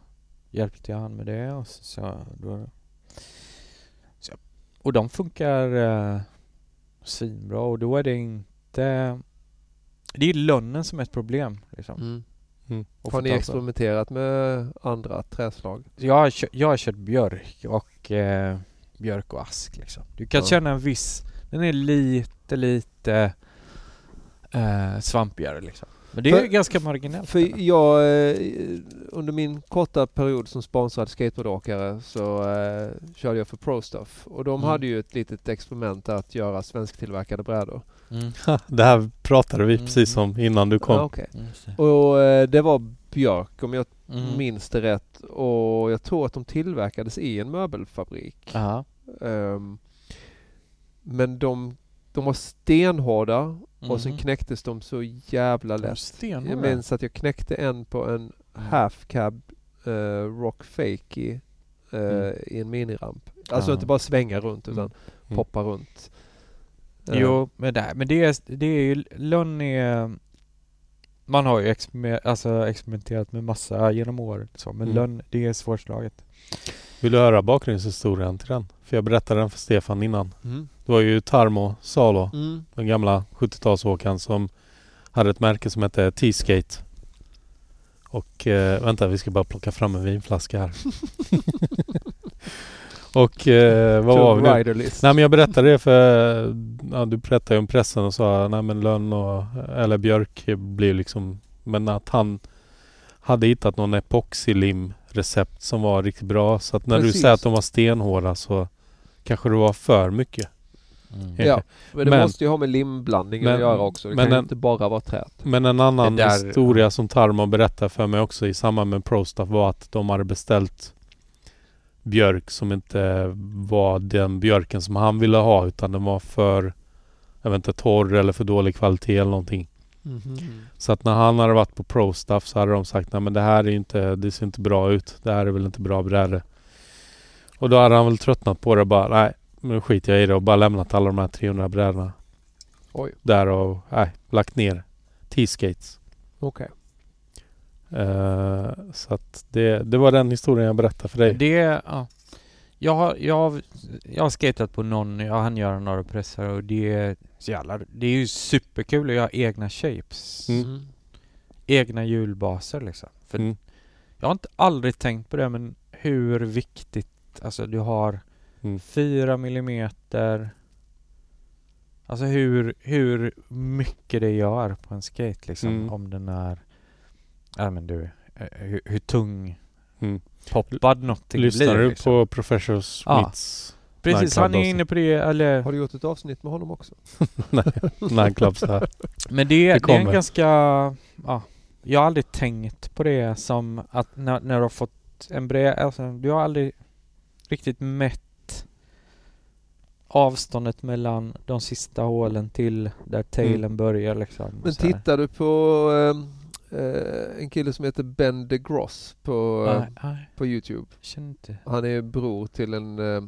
hjälpte jag han med det och så, så, då, så Och de funkar eh, svinbra och då är det inte Det är lönnen som är ett problem liksom. Mm. Mm. Har ni experimenterat med andra träslag? Jag har, kört, jag har kört björk och eh, björk och ask liksom. Du kan Ja. känna en viss, den är lite lite eh, svampigare liksom. Men det är För- ganska marginellt. För jag, eh, under min korta period som sponsrad skateboardåkare så eh, körde jag för ProStuff och de Mm. hade ju ett litet experiment att göra svensktillverkade brädor. Mm. Det här pratade vi Mm. precis om innan du kom. Ja. Just det. Och eh, det var björk om jag Mm. minns det rätt och jag tror att de tillverkades i en möbelfabrik. Ehm, men de, de var stenhårda och sen Mhm. knäcktes de så jävla lätt. Jag minns att jag knäckte en på en Mm. half cab eh, rock fakey eh, Mm. i en miniramp. Alltså Ja. inte bara svänga runt utan Mm. poppa runt. Eh, Jo, men det, men det är, det är ju, lönn är... Man har ju exper, alltså experimenterat med massa genom åren så, men Mm. lönn, det är svårslaget. Vill du höra bakgrundshistorien till den? För jag berättade den för Stefan innan. Mm. Det var ju Tarmo Salo, Mm. den gamla 70-talsåkaren som hade ett märke som hette T-Skate. Och eh, vänta, vi ska bara plocka fram en vinflaska här. och eh, vad var vi nu? Nej men jag berättade det för, ja, du berättade ju om pressen och sa nej men lönn och, eller björk blir liksom, men att han hade hittat någon epoxylim recept som var riktigt bra. Så att när Precis. du säger att de var stenhårda så kanske det var för mycket. Mm. Ja. Men det Men- måste ju ha med limblandningen Men- att göra också. Det men kan ju en- inte bara vara trät. Men en annan där- historia som Tarmo berättade för mig också i samband med ProStuff var att de hade beställt björk som inte var den björken som han ville ha utan den var för jag vet inte, torr eller för dålig kvalitet eller någonting. Så att när han hade varit på ProStuff så hade de sagt nej men det här är inte, det ser inte bra ut. Det här är väl inte bra brädor. Och då hade han väl tröttnat på det och bara nej, nu skiter jag i det och bara lämnat alla de här 300 brädorna Oj, där och nej, lagt ner T-skates. okej. Eh, så att det, det var den historien jag berättade för dig. Det, ja. Jag har, jag, har, jag har skatat på någon, jag hann göra några pressar och det är så jävla, det är ju superkul att göra egna shapes. Mm. Egna hjulbaser liksom. För Mm. jag har inte aldrig tänkt på det men hur viktigt, alltså du har Mm. fyra millimeter Alltså hur, hur mycket det gör på en skate liksom Mm. om den är Ja men du, eh, hur, hur tung Poppad någonting Lyssnar blir du liksom. på Professor Ja. Smiths Precis, Nightclub han är inne på det eller Har du gjort ett avsnitt med honom också? nightclubs här? Men det, Det det, är en ganska, ja, jag har aldrig tänkt på det som att när, när du har fått en bred, alltså du har aldrig riktigt mätt avståndet mellan de sista hålen till där tailen Mm. börjar liksom. Men tittar du på eh, eh, en kille som heter Ben DeGross på, eh, Nej, nej, på Youtube. Han är bror till en eh,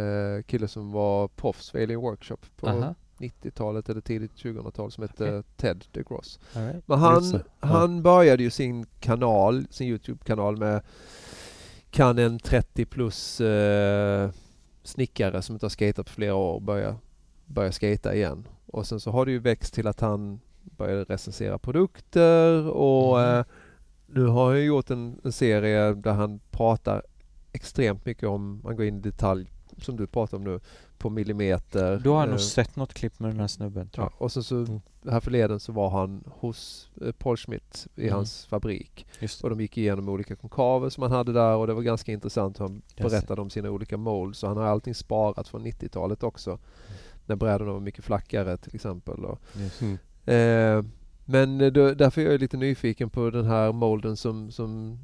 eh, kille som var proffs för Alien Workshop på Aha, 90-talet eller tidigt 2000-tal som hette Okej. Ted DeGross. right. Men han. Ja. han började ju sin kanal, sin Youtube-kanal med kan en 30 plus eh, snickare som inte har skatat på flera år börja, börja skata igen. Och sen så har det ju växt till att han började recensera produkter och Mhm. eh, nu har han gjort en, en serie där han pratar extremt mycket om, man går in i detalj som du pratar om nu, på millimeter. Du har jag nog eh, sett något klipp med den här snubben tror Ja, och sen så Mm. här förleden så var han hos eh, Paul Schmidt i Mm. hans fabrik. Just Och de gick igenom olika konkaver som han hade där och det var ganska intressant. Han Jag berättade om sina olika molds. Så han har allting sparat från 90-talet också. När brädorna var mycket flackare till exempel. Och, Just. Mm. Eh, men då, därför är jag lite nyfiken på den här molden som, som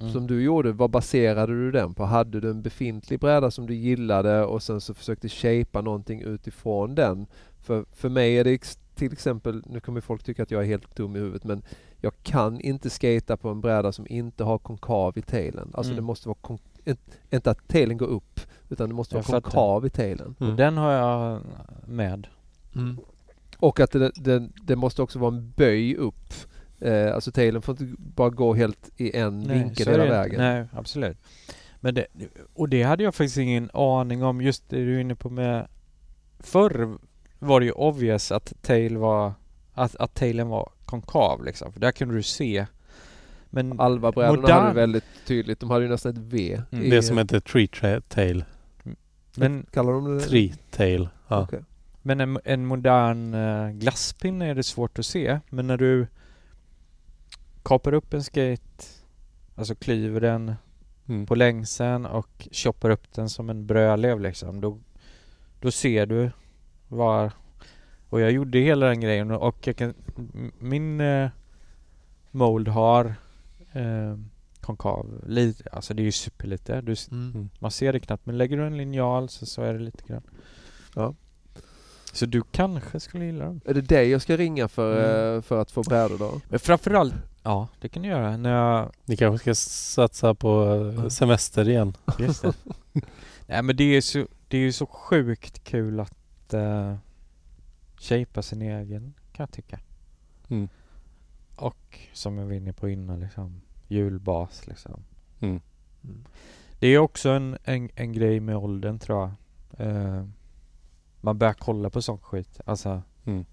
Mm. som du gjorde, vad baserade du den på? Hade du en befintlig bräda som du gillade och sen så försökte shapea någonting utifrån den? För, för mig är det till exempel, nu kommer folk tycka att jag är helt dum i huvudet men jag kan inte skata på en bräda som inte har konkav i tailen. Alltså Mm. det måste vara, kon- inte- att tailen går upp utan det måste Jag vara fattar. konkav i tailen. Mm. Och den har jag med. Och att det, det, det måste också vara en böj upp. Eh, alltså tailen får inte bara gå helt i en vinkel så är hela vägen. Nej, absolut. Men det, och det hade jag faktiskt ingen aning om. Just det du är inne på med... Förr var det ju obvious att tail var... Att, att tailen var konkav liksom. För där kunde du se. Men... Alva-brädorna Modern- hade väldigt tydligt, de hade ju nästan ett V. Mm. i- Det som heter tree tail. men, Kallar de det? Tree tail. Ja. Okej. Men en, en modern uh, glasspinne är det svårt att se. Men när du kapar upp en skate, alltså klyver den Mm. på längsen och choppar upp den som en brödlev liksom. Då, då ser du var... Och jag gjorde hela den grejen och jag kan, min eh, mold har eh, konkav. Lite, alltså det är ju superlite. Du, Mm. man ser det knappt. Men lägger du en linjal så, så är det lite grann. Ja. Så du kanske skulle gilla dem. Är det dig jag ska ringa för, Mm. eh, för att få brädor då? Men framförallt, ja det kan du göra. När jag, Ni kanske ska satsa på eh, semester igen. Just det. Nej men det är så, det är ju så sjukt kul att uh, shapea sin egen kan jag tycka. Mm. Och som jag var inne på innan liksom hjulbas liksom. Mm. Det är också en, en, en grej med åldern tror jag. Eh, man börjar kolla på sån skit. Alltså Mm.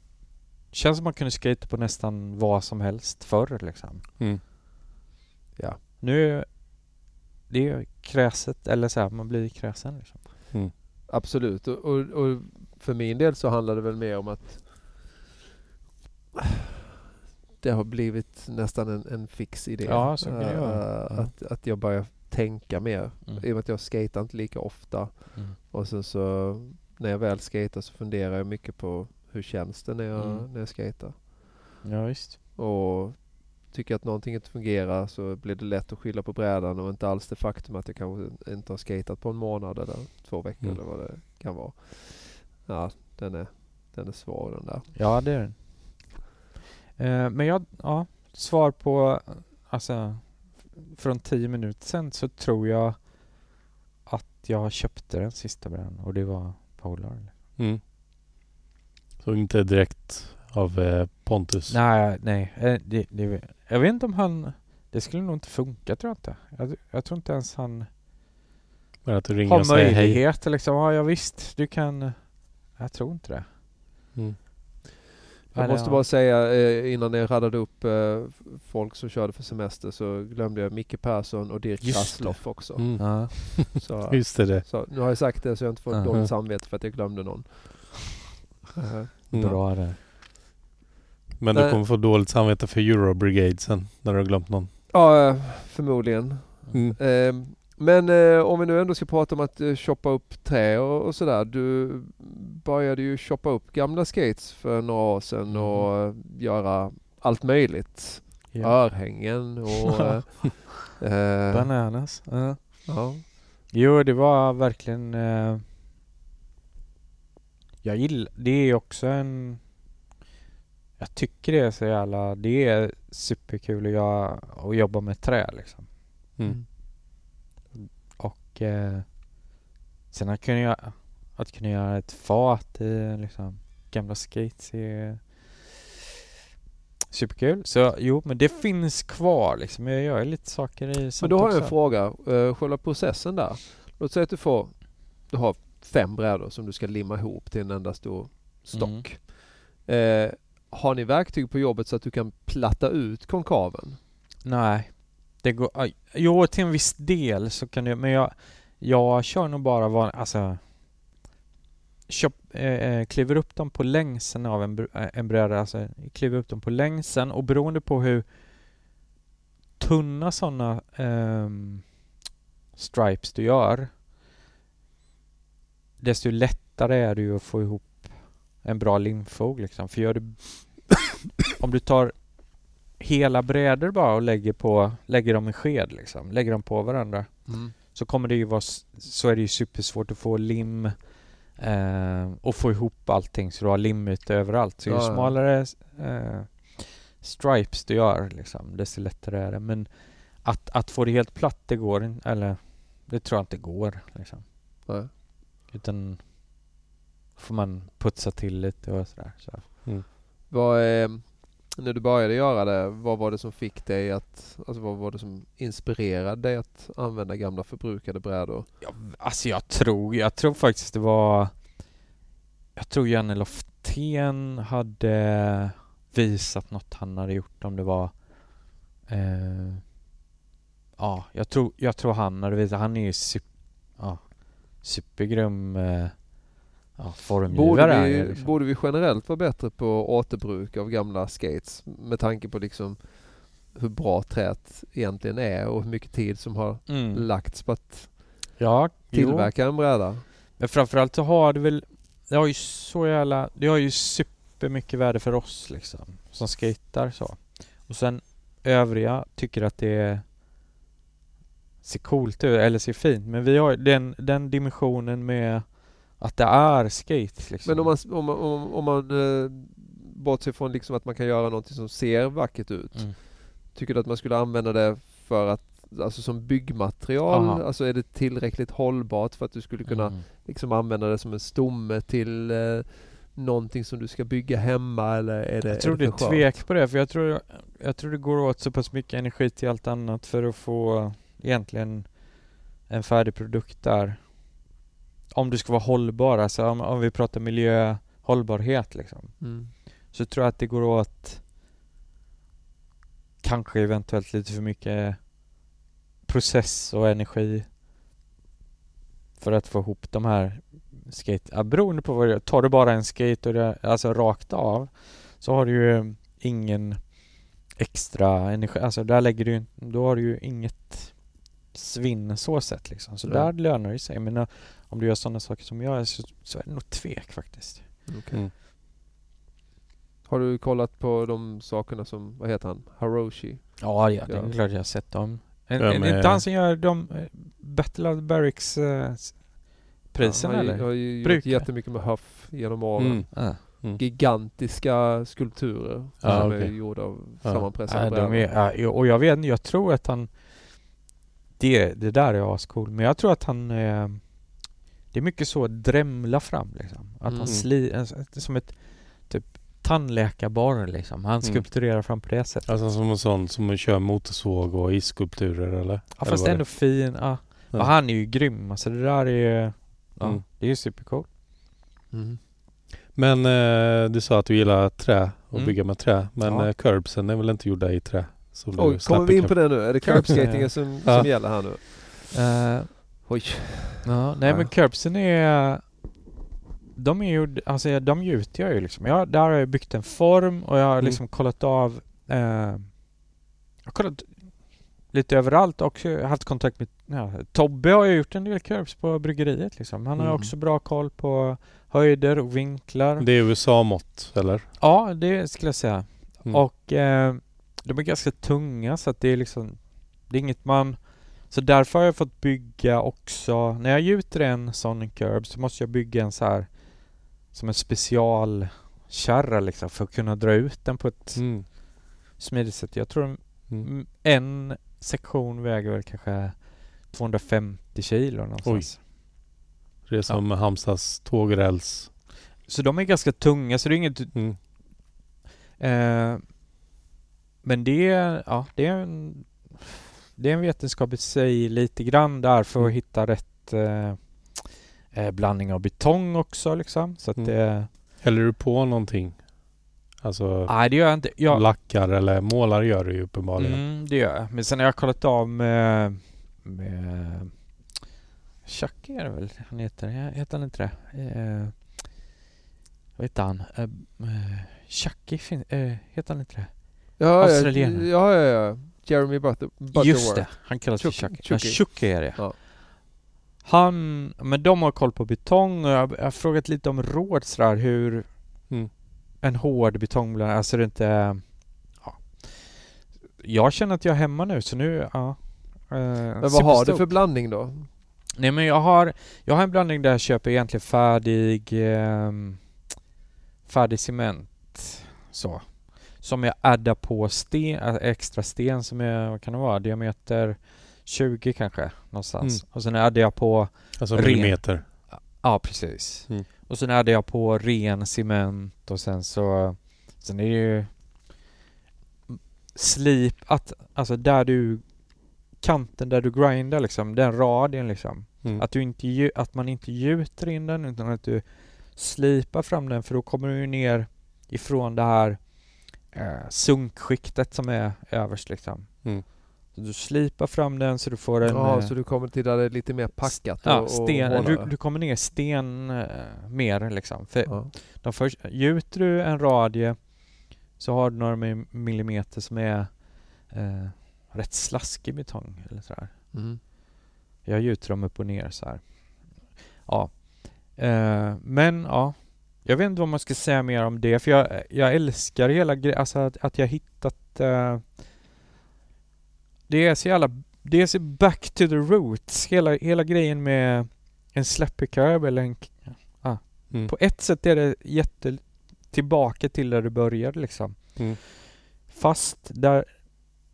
Känns som man kunde skata på nästan vad som helst förr liksom. Mm. Ja. Nu är det är kräset, eller så här, man blir kräsen liksom. Absolut. Och, och, och för min del så handlar det väl mer om att det har blivit nästan en, en fix idé. Ja, så kan det Eh, vara. Ja. att, att jag börjar tänka mer. Mm. I och med att jag skater inte lika ofta. Mm. Och sen så när jag väl skater så funderar jag mycket på hur känns det när jag, Mm. när jag skater. Ja visst. Och tycker att någonting inte fungerar så blir det lätt att skylla på brädan och inte alls det faktum att jag kanske inte har skatat på en månad eller två veckor Mm. eller vad det kan vara. Ja, den är, den är svår den där. Ja det är den. Eh, men jag, ja, svar på, alltså från tio minuter sen så tror jag att jag köpte den sista brädan och det var Polar. Mm. Så inte direkt av eh, Pontus? Nej, nej. eh, Det, det, jag vet inte om han... Det skulle nog inte funka tror jag inte. Jag, jag tror inte ens han Bara att du ringer har och säger hej. möjlighet liksom. Ja, ja visst, du kan... Jag tror inte det. Mm. Jag måste bara säga eh, innan jag radade upp eh, folk som körde för semester så glömde jag Micke Persson och Dirk Just Krasloff också. Mm. Ja. Så, Just det. så nu har jag sagt det så jag inte får Mhm. dåligt samvete för att jag glömde någon. Eh, Mm. Bra det. Men du Nej. kommer få dåligt samvete för Euro Brigade sen när du har glömt någon. Ja, eh, förmodligen. Mm. Men eh, om vi nu ändå ska prata om att eh, shoppa upp trä och, och sådär. Du började ju shoppa upp gamla skates för några år sedan Mm. och eh, göra allt möjligt. Ja. Örhängen och... eh, eh, Bananas. Ja. ja. Jo, det var verkligen... Eh, jag gillar... Det är också en... Jag tycker det är så jävla... Det är superkul att, göra, att jobba med trä liksom. Mm. Och eh, sen att kunna, göra, att kunna göra ett fat i liksom, gamla skates är superkul. Så jo, men det finns kvar liksom. Jag gör lite saker i Men sånt då har jag en fråga. Uh, själva processen där. Låt säga att du får... Du har fem brädor som du ska limma ihop till en enda stor stock. Mm. Eh, har ni verktyg på jobbet så att du kan platta ut konkaven? Nej. Det går, jo, till en viss del så kan det, men jag, jag kör nog bara van, alltså köp, eh, eh kliver upp dem på längsen av en, eh, en bräda, alltså kliver upp dem på längsen och beroende på hur tunna sådana eh, stripes du gör desto lättare är det ju att få ihop en bra limfog liksom. För gör du om du tar hela brädor bara och lägger på, lägger dem i sked liksom, lägger dem på varandra. Mm. Så kommer det ju vara, så är det ju supersvårt att få lim eh, och få ihop allting så du har limyta överallt. Så ju Ja, ja. smalare eh, stripes du gör liksom, desto lättare är det. Men att, att få det helt platt, det går inte, eller det tror jag inte går liksom. Nej. Utan får man putsa till lite och sådär. Så. Vad, eh, när du började göra det, vad var det som fick dig att, alltså vad var det som inspirerade dig att använda gamla förbrukade brädor? Ja, alltså jag tror, jag tror faktiskt det var Jag tror Janne Loftén hade visat något han hade gjort om det var eh, Ja, jag tror, jag tror han hade visat, han är ju super, ja, supergrym eh, ja, formgivare Borde vi, ju liksom. borde vi generellt vara bättre på återbruk av gamla skates med tanke på liksom hur bra träet egentligen är och hur mycket tid som har mm. lagts på att Ja, jo. tillverka en bräda? Men framförallt så har det väl Det har ju så jävla Det har ju supermycket värde för oss liksom Som skater så Och sen övriga tycker att det Ser coolt ut eller ser fint men vi har den, den dimensionen med Att det är skate liksom Men om man, om om, om man eh, bortser från liksom att man kan göra någonting som ser vackert ut. mm. Tycker du att man skulle använda det för att Alltså som byggmaterial, Aha. alltså är det tillräckligt hållbart för att du skulle kunna Mm. liksom använda det som en stomme till eh, någonting som du ska bygga hemma eller är det Jag tror det är är för skört? tvek på det för jag tror Jag tror det går åt så pass mycket energi till allt annat för att få Egentligen En färdig produkt där Om du ska vara hållbar, alltså om, om vi pratar miljö Hållbarhet liksom Mm. Så tror jag att det går åt Kanske eventuellt lite för mycket Process och energi För att få ihop de här skate, ja, beroende på vad det är. Tar du bara en skate och det, alltså rakt av Så har du ju ingen extra energi, alltså där lägger du Då har du ju inget svinn så sett liksom. Så Ja. där lönar det sig. Men om du gör sådana saker som jag så, så är det nog tvek faktiskt. Okej. Mm. Har du kollat på de sakerna som, vad heter han? Haroshi? Ja, ja det är Ja. klart jag har sett dem. En, Ja, en, inte han som gör de eh, Battle of Barracks eh, s- prisen han ju- eller? har ju gjort jättemycket med Huff genom åren. Mm. Ja. Gigantiska skulpturer Ja, som okej. är gjorda av Ja. sammanpressade Ja, brädor. de är, ja, och jag vet inte, jag tror att han det, det där är ascool, men jag tror att han eh, Det är mycket så drämla fram liksom. Att Mm. han sli, som ett typ tandläkarborr liksom. Han Mm. skulpturerar fram på det sättet. Alltså som en sån som kör motorsåg och isskulpturer eller? Ja, Eller fast vad ändå fin. Ja. Ja. Och han är ju grym. Alltså det där är ju... Ja, Mm. det är ju supercoolt. Mm. Men eh, du sa att du gillar trä och Mm. bygga med trä. Men Ja. eh, curbsen är väl inte gjorda i trä? Som Oj, kommer vi in på det nu? Är det Curbsen, curbskatingen ja. som, Ja. som gäller här nu? Eh, Oj. ja, nej Ja. men curbsen är... De är ju, alltså de gjuter jag ju liksom. Jag, där har jag byggt en form och jag har Mm. liksom kollat av... Eh, jag har kollat lite överallt och haft kontakt med... Ja, Tobbe har ju gjort en del curbs på bryggeriet liksom. Han har Mm. också bra koll på höjder och vinklar. Det är USA-mått eller? Ja, det skulle jag säga. Mm. Och eh, de är ganska tunga så att det är liksom Det är inget man Så därför har jag fåt bygga också När jag gjuter en sån curb så måste jag bygga en så här Som en specialkärra liksom för att kunna dra ut den på ett Mm. smidigt sätt. Jag tror Mm. en sektion väger väl kanske 250 kilo någonstans. Det är som Halmstads tågräls. Så de är ganska tunga så det är inget Mm. Eh, men det är, ja, det är en, det är en vetenskap i sig lite grann där för att Mm. hitta rätt eh, eh, blandning av betong också liksom. Så att Mm. det, Häller du på någonting? Alltså nej det gör jag inte. Jag, lackar eller målar gör du ju uppenbarligen. mm, det gör jag. Men sen har jag kollat av med, med Chucky är det väl han heter? Heter han inte det? Eh, vad heter han? Eh, eh, Chucky, fin- eh, heter han inte det? Ja, ja, ja, ja. Jeremy Butter, Butterworth. Just det, han kallas för Chucky. Chucky. Ja, Chucky. Är det. Ja. Han, men de har koll på betong och jag, jag har frågat lite om råd sådär hur Mm. en hård betongblandning, alltså det inte, ja. jag känner att jag är hemma nu så nu, ja. Eh, Men vad har du för blandning då? Nej men jag har, jag har en blandning där jag köper egentligen färdig, eh, färdig cement. Så. Som jag addar på sten, extra sten som är, vad kan det vara, diameter 20 kanske någonstans. Mm. Och sen addar jag på, Alltså Ren. millimeter. ja precis. Mm. Och sen addar jag på ren cement och sen så, sen är det ju slip, att, alltså där du, kanten där du grindar liksom, den radien liksom. Mm. Att, du inte, att man inte gjuter in den utan att du slipar fram den för då kommer du ner ifrån det här eh, sunkskiktet som är överst liksom. Mm. Så du slipar fram den så du får en... Ja, eh, så du kommer till där det är lite mer packat ja, och, och sten, du, du kommer ner sten eh, mer liksom. För Ja. de först, gjuter du en radie så har du några mi- millimeter som är eh, rätt slaskig betong eller sådär. Mm. Jag gjuter dem upp och ner så här. Ja. Eh, men ja. Jag vet inte vad man ska säga mer om det för jag, jag älskar hela grejen, alltså att, att jag hittat eh, Det är så jävla, det är så back to the roots, hela, hela grejen med en slappy curb eller en ja. Mm. På ett sätt är det jätte tillbaka till där du började liksom. Mm. Fast där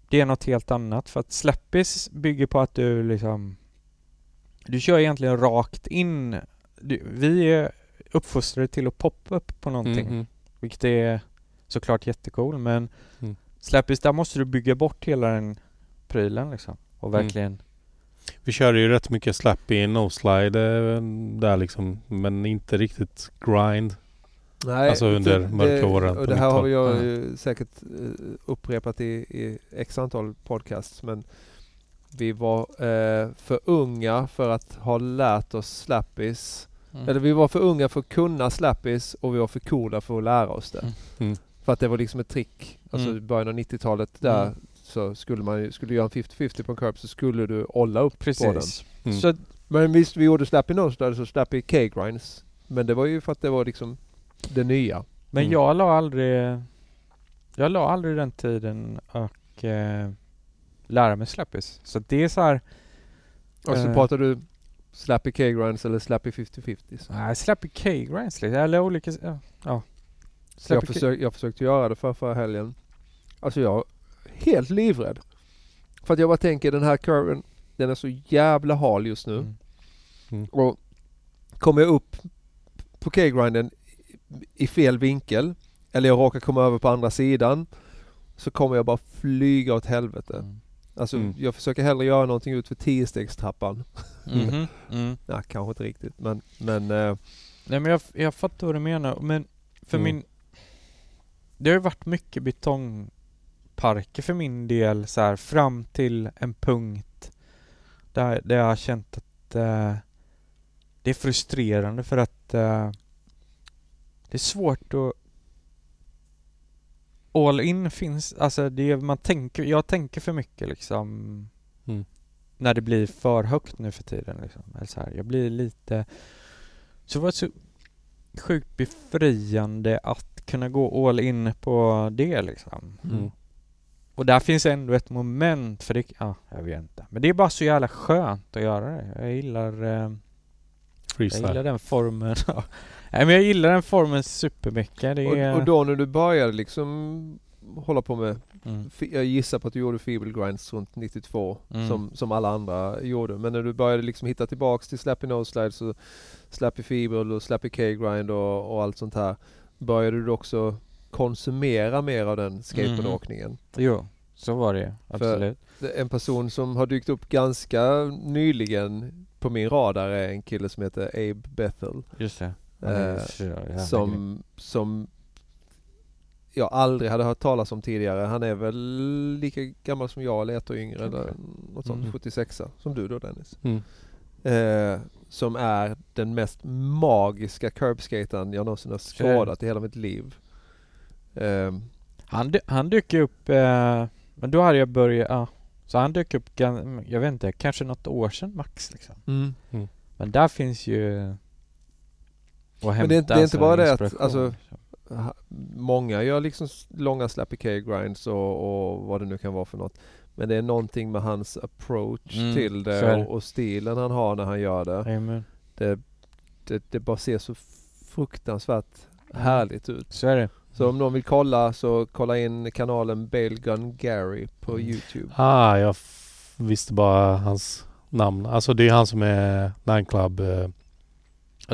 det är något helt annat för att slappis bygger på att du liksom Du kör egentligen rakt in du, Vi är uppfostrade till att poppa upp på någonting Mm, mm. vilket är såklart jättecool men Mm. Slappis där måste du bygga bort hela den prylen liksom och Mm. verkligen Vi körde ju rätt mycket slappy no-slide eh, där liksom. Men inte riktigt grind. Nej, Alltså under mörka åren Och det här har 90-talet. jag Ja. ju säkert eh, upprepat i, i x antal podcasts men vi var eh, för unga för att ha lärt oss slappis. Mm. Eller vi var för unga för att kunna slappis och vi var för coola för att lära oss det. Mm. Mm. För att det var liksom ett trick. Alltså i Mm. början av 90-talet där Mm. så skulle man ju, skulle du göra en 50-50 på en curb så skulle du olla upp på den. Precis. Mm. Så Men visst, vi gjorde slappy nose alltså slappy K-grinds. Men det var ju för att det var liksom det nya. Men Mm. jag la aldrig Jag la aldrig den tiden och eh, lära mig slappis. Så det är så här Och så Eh. pratar du slappy K-grinds eller slappy 50-50. så. Nej, slappy K-grinds liksom. Eller olika... Ja. ja. Så jag, försök, jag försökte göra det för förra helgen. Alltså jag är helt livrädd. För att jag bara tänker den här curven, den är så jävla hal just nu. Mm. Och kommer jag upp på K-grinden i fel vinkel eller jag råkar komma över på andra sidan så kommer jag bara flyga åt helvete. Mm. Alltså Mm. jag försöker hellre göra någonting ut för 10-stegstrappan. Mhm. Mm. Ja, kanske inte riktigt men, men eh, Nej men jag, jag fattar vad du menar. Men för Mm. min... Det har ju varit mycket betongparker för min del så här fram till en punkt där, där jag har känt att eh, det är frustrerande för att eh, det är svårt att All in finns, alltså det är, man tänker, jag tänker för mycket liksom Mm. när det blir för högt nu för tiden liksom. Eller så här, jag blir lite så det var så sjukt befriande att kunna gå all in på det liksom. Mm. Och där finns ändå ett moment för det, ja, jag vet inte. Men det är bara så jävla skönt att göra det. Jag gillar, eh, jag gillar den formen. Nej men jag gillar den formen supermycket. Det är... och, och då när du började liksom hålla på med, mm. jag gissar på att du gjorde feeble grinds runt 92 Mm. som, som alla andra gjorde. Men när du började liksom hitta tillbaks till slappy nose slides och slappy feeble och slappy K-grind och, och allt sånt här. Började du också konsumera mer av den skateboardåkningen? Jo, så var det. Absolut. Är En person som har dykt upp ganska nyligen på min radar är en kille som heter Abe Bethel. Just det. Eh, som, som jag aldrig hade hört talas om tidigare. Han är väl lika gammal som jag eller ett år yngre eller något sånt. Mm. 76 som du då Dennis. Mm. Eh, som är den mest magiska curbskatern jag någonsin har skådat i hela mitt liv. Eh, Han, han dök upp, eh, men då hade jag börjat, ja. Så han dök upp, jag vet inte, kanske något år sedan max liksom. Men där finns ju att Men det är inte- hämta det är inte bara det att, alltså, liksom. många gör liksom långa slappy K-grinds och, och vad det nu kan vara för något. Men det är någonting med hans approach Mm, till det och, och stilen han har när han gör det. Amen. Det, det, det bara ser så fruktansvärt härligt ut. Så är det. Så om någon vill kolla så kolla in kanalen Bale Gun Gary på Mm. Youtube. Ah, jag visste bara hans namn. Alltså det är han som är Nine Club.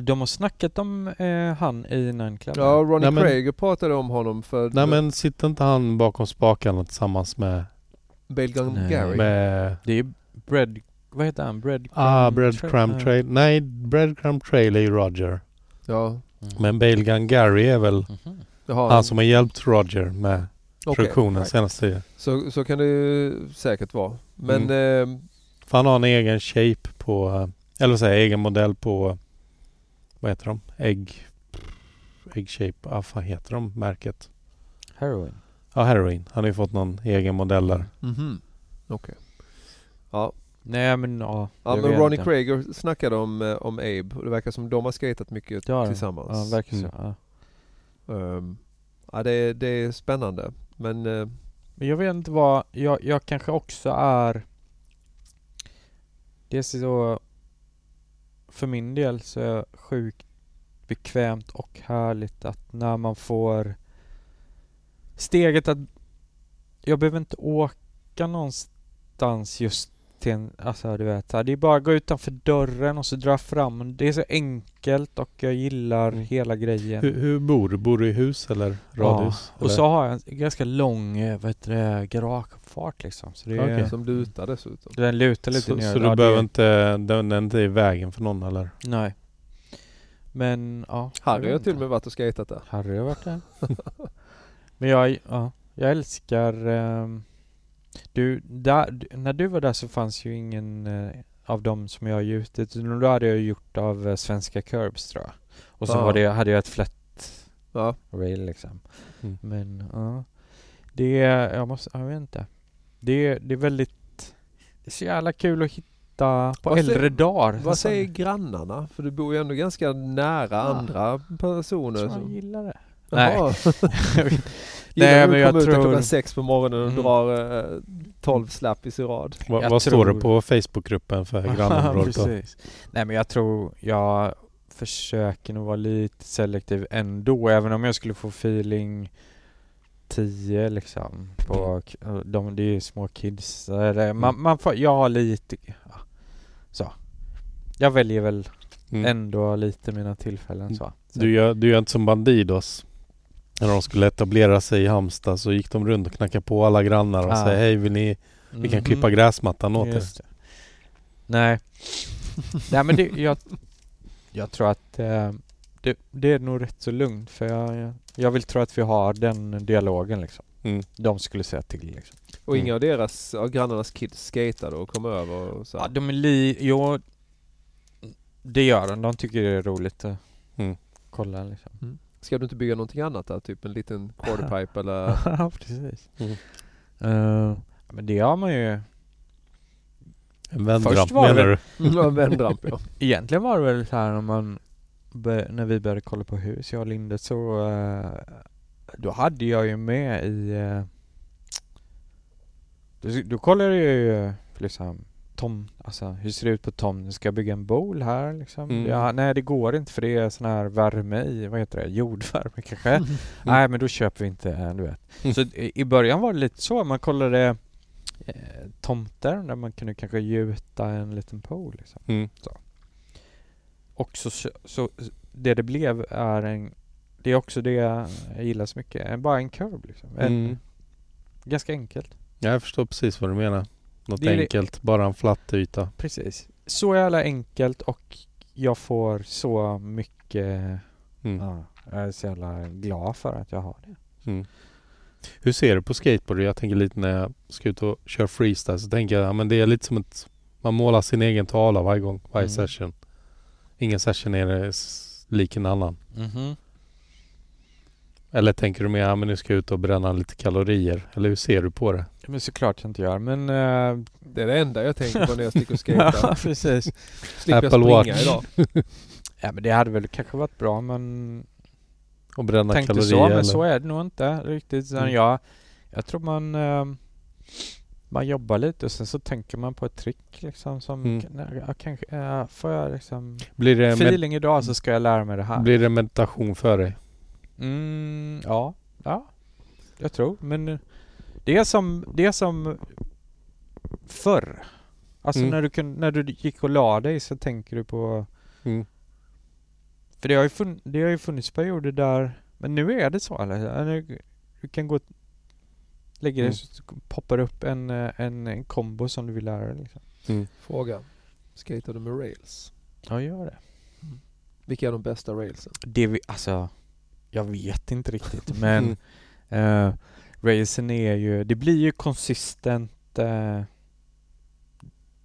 De har snackat om eh, han i Nine Club. Ja, Ronnie Nej, men- Krager pratade om honom för nej men sitter inte han bakom spakarna tillsammans med... Bale Gun. Gary. med Det är ju Bread... Vad heter han? Bread... ah, Breadcrumb Trail. Nej, Breadcrumb Trail är ju Roger. Ja, Mm. Men Bale Gun Gary är väl Mhm. Jaha, han som har hjälpt Roger med okej, produktionen right. senaste tiden. Så, så kan det ju säkert vara. Men Mm. eh, För han har en egen shape på, eh, eller vad säger egen modell på, vad heter de? Ägg, ägg shape, ah, vad heter de märket? Heroin. Ja, Heroin. Han har ju fått någon egen modell där. mhm. okej. Ja, Nej men ja. ja jag men vet Ronnie inte. Krager snackade om, eh, om Abe och det verkar som de har skatat mycket de. tillsammans. Ja, verkar så. Mm. Ja. Ehm, ja, det, är- det är spännande. Men eh, Men jag vet inte vad, jag, jag kanske också är Det är så För min del så är det sjukt bekvämt och härligt att när man får Steget att Jag behöver inte åka någonstans just till en, alltså du vet, det är bara att gå utanför dörren och så dra fram. Det är så enkelt och jag gillar Mm. hela grejen. Hur, hur bor du? Bor du i hus eller radhus? Och eller? så har jag en ganska lång, eh, vad heter det, garagefart liksom. Så det är, Okej. som lutar dessutom. den lutar lite så, ner. så Ja, du det- behöver inte, den är inte i vägen för någon eller? Nej. Men ja. jag Harry har till och med varit och skatat där. Harry har varit där. Men jag, ja, jag älskar ehm, du, där, när du var där så fanns ju ingen eh, av dem som jag har gjutit. Då hade jag gjort av eh, svenska curbs tror jag. Och så Ja. var det, hade jag ett flätt Ja, rail liksom. Mm. Men ja. Det är, jag måste, jag vet inte. Det är, det är väldigt, det är så jävla kul att hitta på Vad äldre säger- dagar. vad säger grannarna? För du bor ju ändå ganska nära Ja. andra personer. jag tror jag som- gillar det. Jaha. Nej, Gillar du men att jag tror- klockan sex på morgonen och Mm. drar eh, 12 slappis i rad? Vad, Jag vad står det tror- på Facebookgruppen för grannområdet då? Nej men jag tror jag försöker nog vara lite selektiv ändå även om jag skulle få feeling 10 liksom på k- de, det är ju små kids är det, man, Mm. man får, jag har lite ja, så jag väljer väl Mm. ändå lite mina tillfällen så, så. Du gör, du gör inte som Bandidos. När de skulle etablera sig i Halmstad så gick de runt och knackade på alla grannar och Ah. sa hej vill ni, vi kan klippa gräsmattan åt er. Det. Nej. Nej men det, jag, jag tror att eh, det, det är nog rätt så lugnt för jag, jag, jag vill tro att vi har den dialogen liksom. Mm. De skulle säga till liksom. Och Mm. inga av deras, av grannarnas kids skatade och kom över och så. Ja, de är li... Jo, det gör de. De tycker det är roligt att Mm. kolla liksom. Ska du inte bygga någonting annat där? Typ en liten quarterpipe eller? Ja, precis. Mm. Eh, men det har man ju... En vändramp var det menar du? Ja, en vändramp ja. Egentligen var det väl så här när man bör, när vi började kolla på hus, jag och Linde, så eh, då hade jag ju med i eh, då, då kollade jag ju liksom Tom, alltså hur ser det ut på Tom? Ska jag bygga en bowl här liksom? Mm. Ja, nej det går inte för det är sån här värme i, vad heter det, jordvärme kanske? Nej men då köper vi inte, eh, du vet. Mm. Så i början var det lite så, man kollade eh, tomter där man kunde kanske gjuta en liten pool liksom. Mm. Och så, så, det det blev är en Det är också det jag gillar så mycket, bara en curb liksom. En, Mm. Ganska enkelt. Ja, jag förstår precis vad du menar. Något Det är det- enkelt, bara en flatt yta. Precis. Så jävla enkelt och jag får så mycket Mm. ja, Jag är så jävla glad för att jag har det. Mm. Hur ser du på skateboard? Jag tänker lite när jag ska ut och köra freestyle så tänker jag ja, men det är lite som att man målar sin egen tavla varje gång, varje Mm. session. Ingen session är lik en annan. Mhm. Eller tänker du mer, ja men nu ska jag ut och bränna lite kalorier. Eller hur ser du på det? Men såklart jag inte gör men eh, Det är det enda jag tänker på när jag sticker och Ja skater. precis. Slipper jag Apple springa Watch. idag. Ja men det hade väl kanske varit bra men Och bränna tänkte kalorier så, men eller? så är det nog inte riktigt. Mm. jag, jag tror man, eh, man jobbar lite och sen så tänker man på ett trick liksom som, Mm. ja, kanske, eh, får jag liksom Blir det, feeling idag så ska jag lära mig det här. blir det meditation för dig? Mm, ja, ja, jag tror. Men det är som, det är som förr. Alltså Mm. när, du kun, när du gick och la dig så tänker du på... Mm. För det har ju, funn, det har ju funnits perioder där... Men nu är det så eller? Ja, du kan gå... Lägga dig Mm. så poppar upp en, eh, en, en kombo som du vill lära dig. Liksom. Fråga. Skater du med rails? Ja, gör det. Vilka är de bästa railsen? Det vi, alltså... Jag vet inte riktigt men... Uh, racen är ju, det blir ju konsistent eh,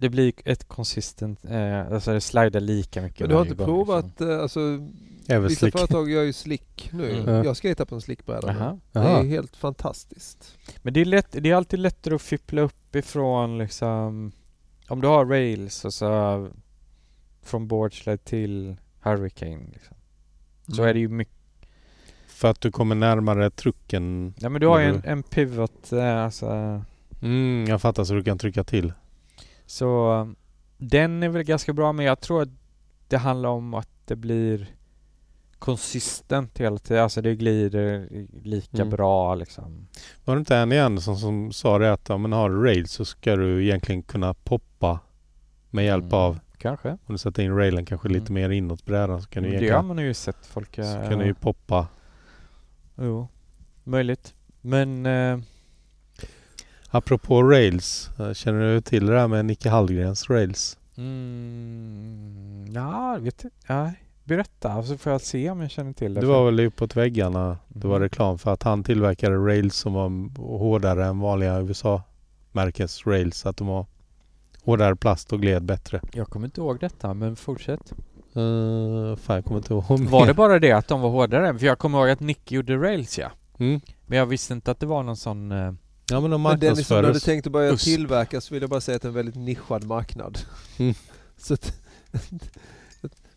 Det blir ett konsistent, uh, alltså det slidar lika mycket Men du har inte gång, provat, liksom. eh, alltså Även vissa slick. företag gör ju slick nu. Mm. Ja. Jag skater på en slickbräda. Aha. Det Jaha. är helt fantastiskt. Men det är, lätt, det är alltid lättare att fippla upp ifrån liksom Om du har rails och så Från boardslide till hurricane liksom. Så är det ju mycket För att du kommer närmare trucken. Ja men du har ju en, Mm. en pivot eh, alltså Mm, jag fattar så du kan trycka till. Så den är väl ganska bra men jag tror att det handlar om att det blir konsistent hela tiden. Alltså det glider lika Mm. bra liksom. Var det inte Annie Anderson som sa det att om man har rails så ska du egentligen kunna poppa med hjälp Mm. av Kanske. om du sätter in railen kanske lite Mm. mer inåt brädan så kan du det har man ju sett folk så göra. kan du ju poppa. Jo, möjligt. Men eh, Apropå rails, eh, känner du till det där med Nicke Hallgrens rails? mm, ja, jag vet. Nej. Berätta så får jag se om jag känner till det. Det var väl uppåt väggarna. Det var Mhm. reklam för att han tillverkade rails som var hårdare än vanliga USA-märkes rails. Att de var hårdare plast och gled bättre. Jag kommer inte ihåg detta men fortsätt. Uh, fan jag kommer inte ihåg Var mer. det bara det att de var hårdare? För jag kommer ihåg att Nick gjorde rails ja. Mm. Men jag visste inte att det var någon sån... Ja men de Men Dennis, om du hade tänkt att börja tillverka så vill jag bara säga att det är en väldigt nischad marknad. Mm. så att,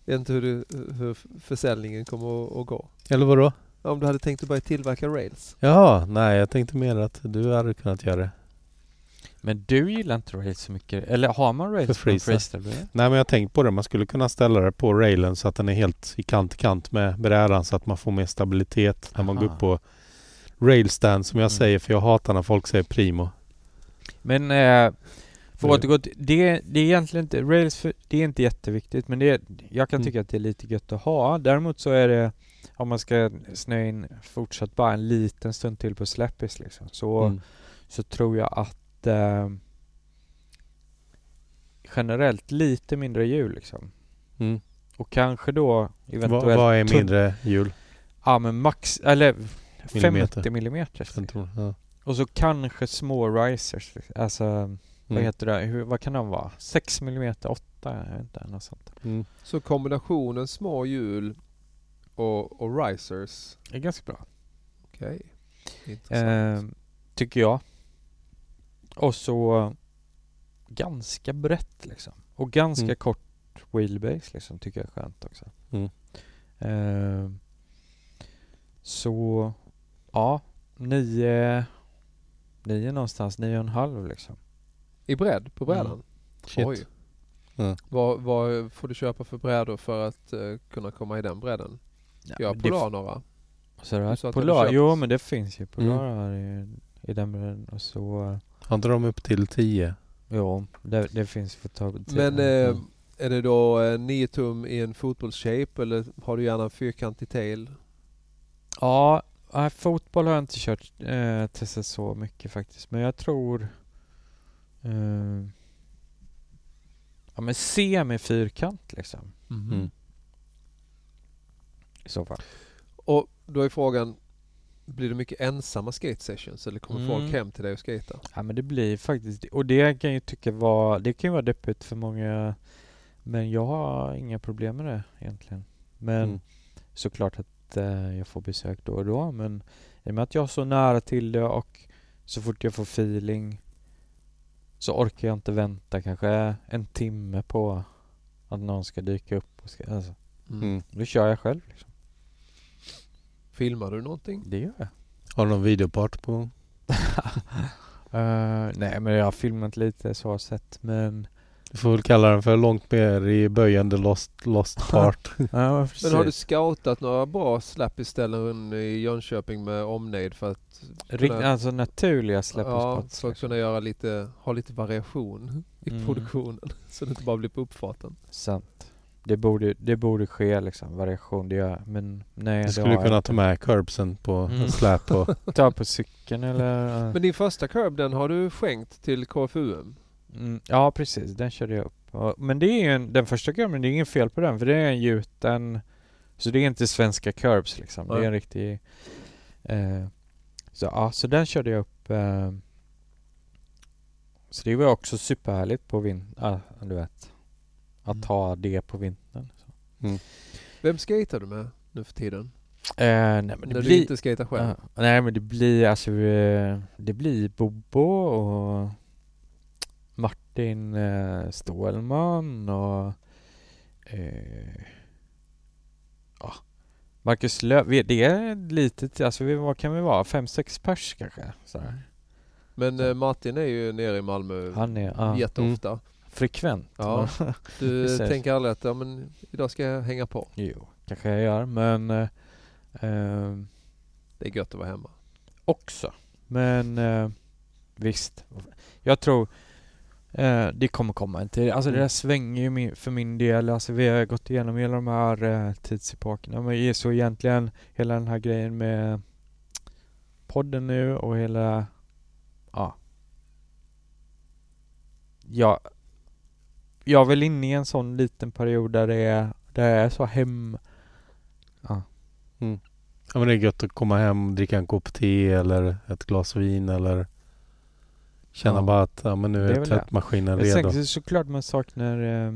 jag vet inte hur, du, hur försäljningen kommer att, att gå. Eller vadå? Om du hade tänkt att börja tillverka rails? Jaha, nej jag tänkte mer att du hade kunnat göra det. Men du gillar inte rails så mycket? Eller har man rails För på freestyle. Nej men jag har tänkt på det. Man skulle kunna ställa det på railen så att den är helt i kant i kant med brädan så att man får mer stabilitet när man går Aha. upp på railstand som jag Mm. säger för jag hatar när folk säger primo. Men eh, för att återgå till, det, det är egentligen inte, rails för, det är inte jätteviktigt men det är, jag kan Mm. tycka att det är lite gött att ha. Däremot så är det, om man ska snöa in fortsatt bara en liten stund till på släppis liksom, så, Mm. så tror jag att eh, generellt lite mindre hjul liksom. Mm. Och kanske då eventuellt vad är tunn- mindre hjul? Ja men max, eller Millimeter. 50 millimeter. Jag tror- Ja. Och så kanske små risers. Alltså, vad Mm. heter det? Hur, vad kan de vara? 6 millimeter, 8? Jag vet inte, något sånt. Mm. Så kombinationen små hjul och, och risers. Är ganska bra. Okej. Intressant. Eh, tycker jag. Och så ganska brett liksom. Och ganska Mm. kort wheelbase liksom, tycker jag är skönt också. Mm. Eh, så, ja, 9 9 någonstans, 9,5 liksom. I bredd på brädan? Mm. Shit. Oj. Ja. Vad, vad får du köpa för brädor för att eh, kunna komma i den bredden? Ja, Jag har men Polar några. Så det här, Polar, jo men det finns ju Polar Mm. här i, i den bredden och så Har inte de upp till 10? Jo, det, det finns för tag Men Mm. eh, är det då eh, 9 tum i en fotbollsshape eller har du gärna en fyrkantig tail? Ja, nej, fotboll har jag inte kört eh, testat så mycket faktiskt men jag tror eh, Ja men semi fyrkant liksom Mm. i så fall Och då är frågan, blir det mycket ensamma skate sessions eller kommer Mm. folk hem till dig och skata? Ja men det blir faktiskt och det kan jag ju tycka var, det kan ju vara deppigt för många men jag har inga problem med det egentligen. Men Mm. såklart att eh, jag får besök då och då men i och med att jag är så nära till det och så fort jag får feeling så orkar jag inte vänta kanske en timme på att någon ska dyka upp och ska, alltså, Mm. då kör jag själv liksom. Filmar du någonting? Det gör jag. Har du någon videopart på gång? Eh, nej men jag har filmat lite så sett men... Du får väl kalla den för långt mer i böjande Lost, lost part. Ja, Men har du scoutat några bra slappy-ställen i Jönköping med omnejd för att Rikt, kunna- alltså naturliga Ja, släppespots. för att kunna göra lite, ha lite variation i Mm. produktionen. Så det inte bara blir på uppfarten. Sant. Det borde, det borde ske liksom, variation. Det gör, men nej Du skulle kunna ta med curbsen på Mm. släp och Ta på cykeln eller... Men din första curb den har du skänkt till KFUM? Mm, ja precis, den körde jag upp. Ja, Men det är ju en, den första kurben, det är inget fel på den för det är en gjuten Så det är inte svenska curbs liksom, det är en riktig eh, Så ja, så den körde jag upp eh, Så det var också superhärligt på vintern, ja du vet Att Mm. ta det på vintern så. Vem skater du med nu för tiden? eh, Nej men det När du blir inte skater själv? Ja, nej men det blir alltså eh, Det blir Bobo och Martin eh, Stålman och eh, ja, Marcus. Vi- Det är litet, alltså vi, vad kan vi vara? Fem, sex pers kanske? Sådär. Men eh, Martin är ju nere i Malmö Han är ja, jätteofta. frekvent. Ja. Du tänker aldrig att ja, men idag ska jag hänga på. jo, kanske jag gör men eh, eh, Det är gött att vara hemma. också. Men eh, visst. Jag tror eh, det kommer komma en tid. Alltså det där svänger ju min, för min del. Alltså vi har gått igenom hela de här eh, tidsepokerna. Men är så egentligen hela den här grejen med podden nu och hela ja. Ja. Jag är väl inne i en sån liten period där det är, där jag är så hem Ja. Ja men det är gött att komma hem och dricka en kopp te eller ett glas vin eller Känna Ja. bara att ja, men nu Det är är det. tvättmaskinen redo. sen såklart man saknar eh,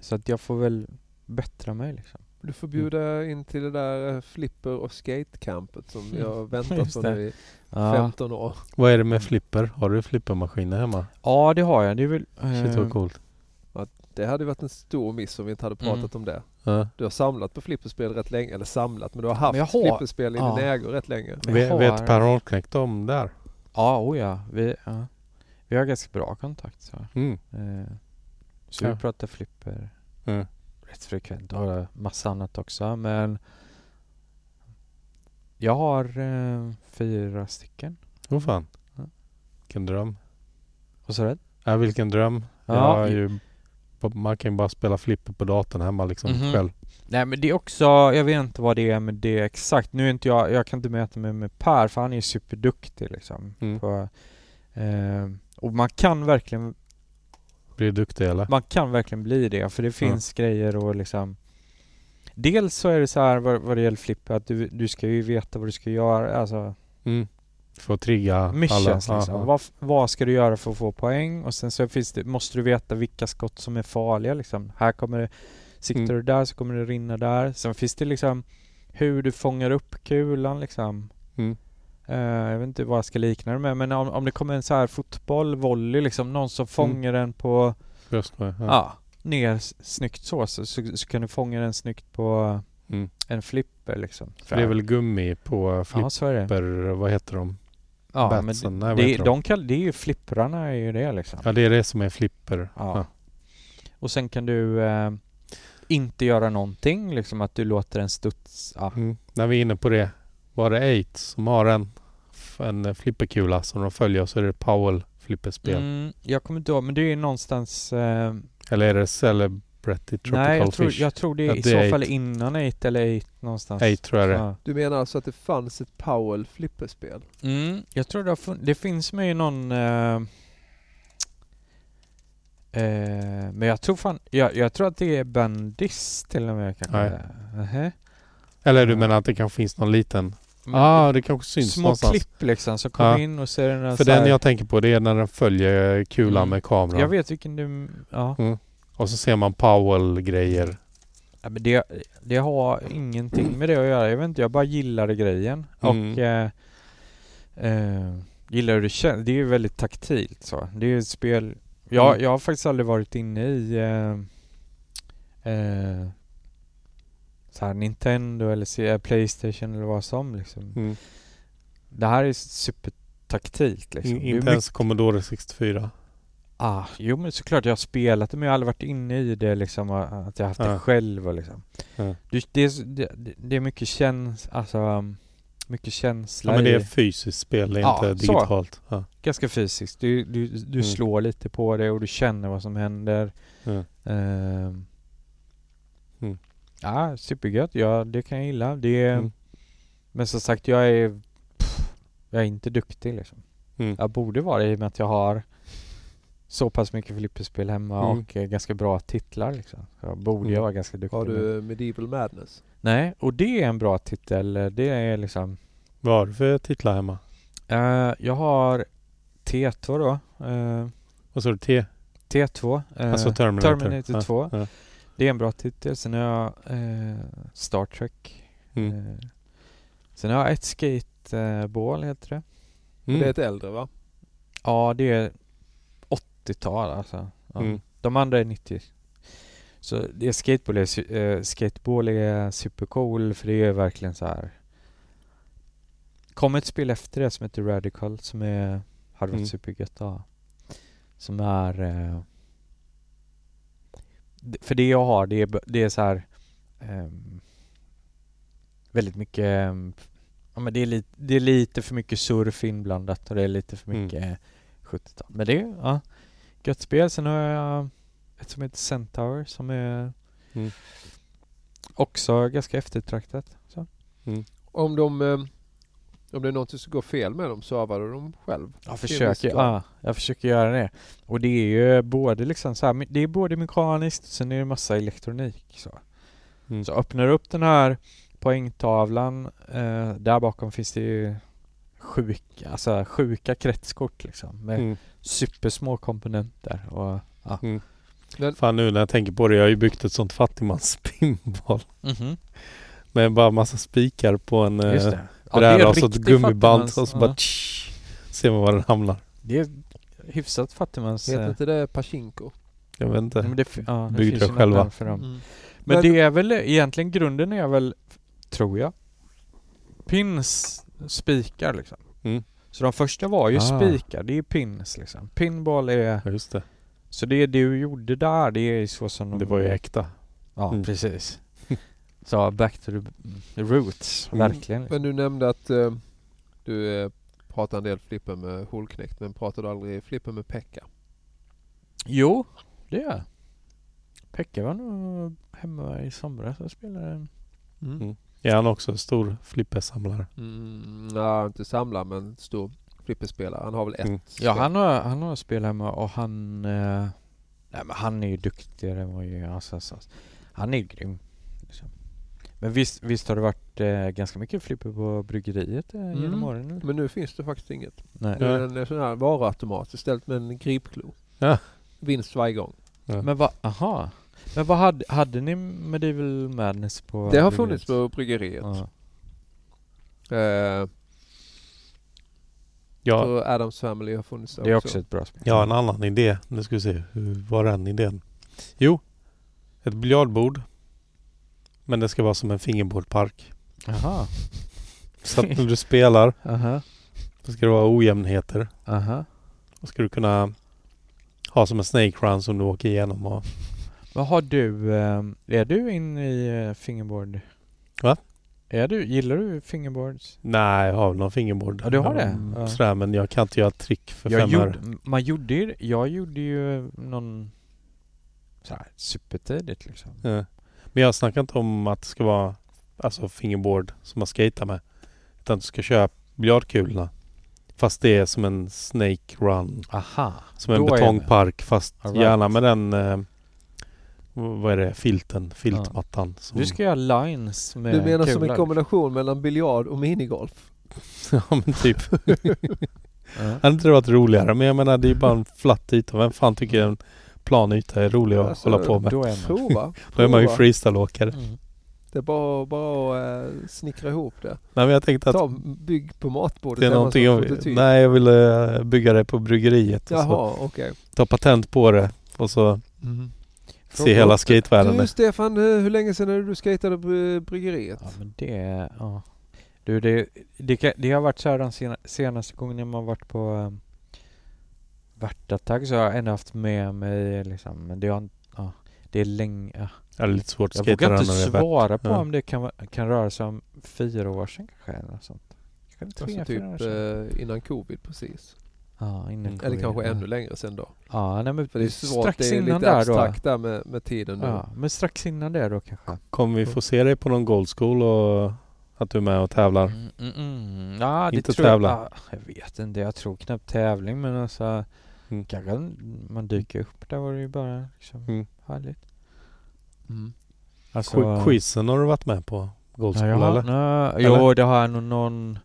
Så att jag får väl bättra mig liksom. Du får bjuda in till det där eh, flipper och skatecampet som Mm. jag har väntat på det. nu i Ja, 15 år. Vad är det med flipper? Har du flippermaskiner hemma? ja det har jag. Det är väl... Shit eh, vad coolt. Det hade varit en stor miss om vi inte hade pratat Mm. om det. Ja. Du har samlat på flipperspel rätt länge, eller samlat, men du har haft Men har- flipperspel i ja. din ägo rätt länge. Vet, Per Holmknekt om där? Ja, oh ja. Vi, ja. vi har ganska bra kontakt så. Mm. Eh, så Ja. vi pratar flipper Mm. rätt frekvent och massa annat också men Jag har eh, fyra stycken. Åh fan. Ja. Vilken dröm. Vad sa du? Ja, vilken dröm. Ja. Jag har ju, man kan ju bara spela flipper på datorn hemma liksom Mhm. själv. Nej men det är också, jag vet inte vad det är med det exakt. Nu är inte jag, jag kan inte mäta mig med Per för han är superduktig liksom. Mm. På, eh, och man kan verkligen, Blir du duktig eller? man kan verkligen bli det för det finns grejer och liksom Dels så är det så här vad, vad det gäller flipper att du, du ska ju veta vad du ska göra, alltså Mm. Får trigga missions alla. liksom. Vad, vad ska du göra för att få poäng? Och sen så finns det, måste du veta vilka skott som är farliga liksom. Här kommer det, siktar Mm. du där så kommer det rinna där. Sen finns det liksom hur du fångar upp kulan liksom. Mm. Eh, jag vet inte vad jag ska likna det med men om, om det kommer en så här fotboll, volley liksom, någon som fångar den på, Just det, ja, ja. ner snyggt så, så, så, så kan du fånga den snyggt på Mm. en flipper liksom. För det är väl gummi på Ja, flipper, vad heter de? Ja, men Batsen, det, nej, det, de? de kall, det är ju flipprarna är ju det liksom. Ja det är det som är flipper. Ja. Ja. Och sen kan du eh, inte göra någonting, liksom att du låter den studsa. Mm. När vi är inne på det. Var det 8 som har en, en flipperkula som de följer så är det Powell flipperspel. Mm, jag kommer inte ihåg, men det är någonstans... Eh, Eller är det Celebrity Tropical nej, jag tror, Fish? jag tror det är Ja, i det så är fall eight. innan 8 eller 8 någonstans. 8 tror jag det. Ja. Du menar alltså att det fanns ett Powell flipperspel? Mm, jag tror det, har fun- det finns med i någon... Eh, eh, men jag tror fan... Jag, jag tror att det är Bandis till och med kanske. Nej. Nähä. Eller du menar att det kanske finns någon liten? Ja ah, det kanske syns Små någonstans. klipp liksom, så kommer Ja. in och det den För här- den jag tänker på det är när den följer kulan Mm. med kameran. Jag vet vilken du... Ja. Och så ser man Powell-grejer. Ja, men det, det har ingenting med det att göra. Jag vet inte, jag bara gillade grejen. Mm. Och eh, eh, gillar hur det känns. Det är ju väldigt taktilt så. Det är ju ett spel. Jag, Mm. jag har faktiskt aldrig varit inne i eh, eh, så här Nintendo eller se- Playstation eller vad som liksom. Mm. Det här är supertaktilt liksom. Det inte ens Commodore 64. Ah, jo men såklart jag har spelat det men jag har aldrig varit inne i det liksom att jag haft det Ja. själv och liksom. Ja. Det, det, är så- det, det är mycket käns, alltså um, mycket känsla Ja, men det är i, fysiskt spel, det är Ja, inte digitalt. Ja. ganska fysiskt. Du, du, du Mm. slår lite på det och du känner vad som händer. Ja. Ehm. Mm. Ja, supergött. Ja, det kan jag gilla. Det är, Mm. Men som sagt, jag är pff, jag är inte duktig liksom. Mm. Jag borde vara det i och med att jag har så pass mycket flipperspel hemma Mm. och eh, ganska bra titlar liksom. Jag borde Mm. jag vara ganska duktig. Har med. du Medieval Madness? Nej, och det är en bra titel. Det är liksom Vad har du för titlar hemma? eh, Jag har T2 då. Eh, Vad sa du? T? T2. eh, Alltså Terminator? Terminator Ja, 2. ja. Det är en bra titel. Sen har jag Star Trek. Mm. Sen har jag ett skateball heter det. Mm. Det är ett äldre va? Ja, det är 80-tal alltså. Ja. Mm. De andra är 90. Så det är skateboard är, su- eh, skateboard är supercool för det är verkligen så här. Kom ett spel efter det som heter Radical som är hade varit Mm. supergött ha. Som är eh, För det jag har det är, det är så här ehm, Väldigt mycket ehm, Ja men det är, lite, det är lite för mycket surf inblandat och det är lite för Mm. mycket 70-tal. Men det är, ja, gött spel. Sen har jag ett som heter Centaur som är Mm. också ganska eftertraktat. Så. Om de... eh, Om det är något som ska gå fel med dem, servar du dem själv? Jag försöker, ja, jag försöker göra det. Och det är ju både liksom så här, det är både mekaniskt och sen är det massa elektronik. Så, Mm. så öppnar du upp den här poängtavlan, eh, där bakom finns det ju sjuka, alltså sjuka kretskort liksom med Mm. supersmå komponenter och ja. Mm. Men- Fan nu när jag tänker på det, jag har ju byggt ett sånt fattigmans-pinball. Mhm. Med bara massa spikar på en Just eh, det. Ja, bräda och så ett gummiband och så bara tsch, ser man var den hamnar. Det är hyfsat fattigmans... Heter inte det Pachinko? Jag vet inte. men det, ja, det Byggde det själva. För dem. Mm. Men, Men- det är väl egentligen grunden är väl, tror jag, pins, spikar liksom. Mm. Så de första var ju Ah. spikar, det är pins liksom. Pinball är, Ja, just det. Så det du gjorde där, det är så som de... Det var ju äkta. Ja, Mm. precis. Så back to the roots, Mm. verkligen. Men du nämnde att eh, du eh, pratar en del flipper med Holknekt men pratar du aldrig flipper med Pekka? Jo, det gör jag. Pekka var nog hemma i somras och spelade en... Mm. Är han också en stor flippersamlare? Mm, ja, inte samlar men stor flipperspelare. Han har väl ett Mm. Ja, spel. han har, han har spelat hemma och han... Eh, nej men han är ju duktigare än vad jag. Alltså, alltså, han är ju grym. Liksom. Men visst, visst har det varit eh, ganska mycket flipper på bryggeriet eh, genom Mm. åren? Eller? Men nu finns det faktiskt inget. Nej. Nu är det en sån här varuautomat istället med en gripklo. Ja. Vinst varje gång. Ja. Men vad, aha. Men vad hade, hade ni Medieval Madness på det har bryggeriet? funnits på bryggeriet. Ja. Eh, Ja, och Adams Family har funnits där Det är också ett bra spel. har en annan idé. Nu ska vi se. Hur var den idén? Jo, ett biljardbord. Men det ska vara som en fingerboardpark. Aha. Så att när du spelar Aha. så ska det vara ojämnheter. Aha. Då ska du kunna ha som en snake run som du åker igenom. Och, Vad har du, eh, är du inne i eh, fingerboard? Va? Är du, gillar du fingerboards? nej, jag har väl någon fingerboard. Ja, du har det? Mm, Ja. Sådär, men jag kan inte göra trick för Jag fem öre. gjorde, man gjorde ju, jag gjorde ju någon så här, supertidigt liksom. Ja. Men jag snackar inte om att det ska vara alltså fingerboard som man skater med. Utan du ska köra biljardkulorna. Fast det är som en snake run. Aha. Som en betongpark fast right. gärna med den eh, vad är det? Filten, filtmattan. Som, Du ska göra lines med Du menar som en kombination mellan biljard och minigolf? ja men typ. Hade inte det varit roligare? Men jag menar det är bara en flatt yta. Vem fan tycker en plan yta är rolig att Alltså, hålla på med? Då är man. Prova. Då är man ju freestyleåkare. Mm. Det är bara, bara att eh, snickra ihop det. Nej men jag tänkte att Ta, bygg på matbordet det är någonting jag. Nej jag ville eh, bygga det på bryggeriet. Jaha, okej. ta patent på det och så Se hela skatevärlden. Du Stefan, hur hur länge sedan är det du skatade på eh, bryggeriet? Ja men det, ja. Du det, det, det har varit så här de sena, senaste gångerna man varit på um, Värtattack så har jag ändå haft med mig liksom, men det har ja, det är länge, ja. Ja, det är lite svårt att Jag vågar inte när svara på Ja. om det kan, kan röra sig om fyra år sedan kanske eller något sånt. Kanske tre, Alltså typ eh, innan covid precis. Ja, innan Mm. Eller kanske ja. ännu längre sen då. Ja, nej men För det är svårt, strax det är innan lite där abstrakt där med, med tiden då. nu. Ja, men strax innan det då kanske. Kommer vi få se dig på någon Gold School och att du är med och tävlar? Mm, mm, mm. Ja, det Inte tror tävla. Jag, ah, jag vet inte, jag tror knappt tävling men alltså Mm. kanske man dyker upp där var det ju bara liksom Mm. härligt. Mm. Alltså, Qu- Quizen har du varit med på Gold Ja, School eller? nej, Eller? jo det har jag nog någon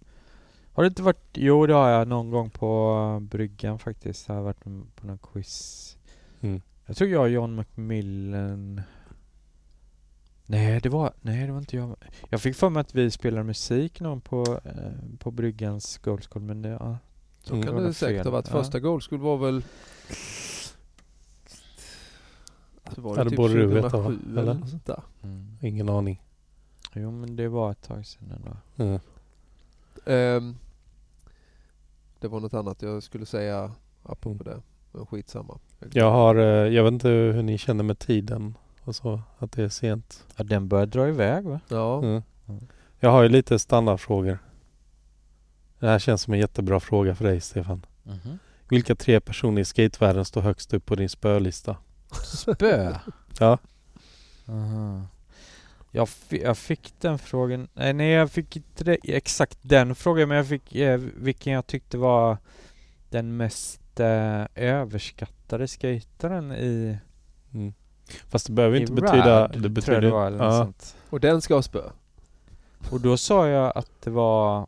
Har det inte varit, jo det har jag någon gång på bryggan faktiskt. Jag har varit på någon quiz. Mm. Jag tror jag och John McMillan Nej det var, nej det var inte jag. Jag fick för mig att vi spelade musik någon på, eh, på bryggans Gold School men det, ja. Så Mm. kan Det det säkert ha varit. Ja. Första Gold School var väl... Alltså var det det typ borde du veta, 2007 va? eller Eller? något sånt där. Mm. Ingen aning. Jo men det var ett tag sedan ändå. Mm. Ehm, det var något annat jag skulle säga apropå Mm. det. Men skitsamma. Jag har, eh, jag vet inte hur ni känner med tiden och så, att det är sent. Ja den börjar dra iväg va? Ja. Mm. Mm. Jag har ju lite standardfrågor. Det här känns som en jättebra fråga för dig Stefan. Mhm. Vilka tre personer i skatevärlden står högst upp på din spölista? Spö? Ja. Aha. Jag, jag fick den frågan, nej, nej jag fick inte det, exakt den frågan men jag fick eh, vilken jag tyckte var den mest eh, överskattade skataren i, Mm. Fast det behöver inte betyda... Rad, Det tror jag betyder, det var, eller något ja, sånt. Och den ska ha spö. Och då sa jag att det var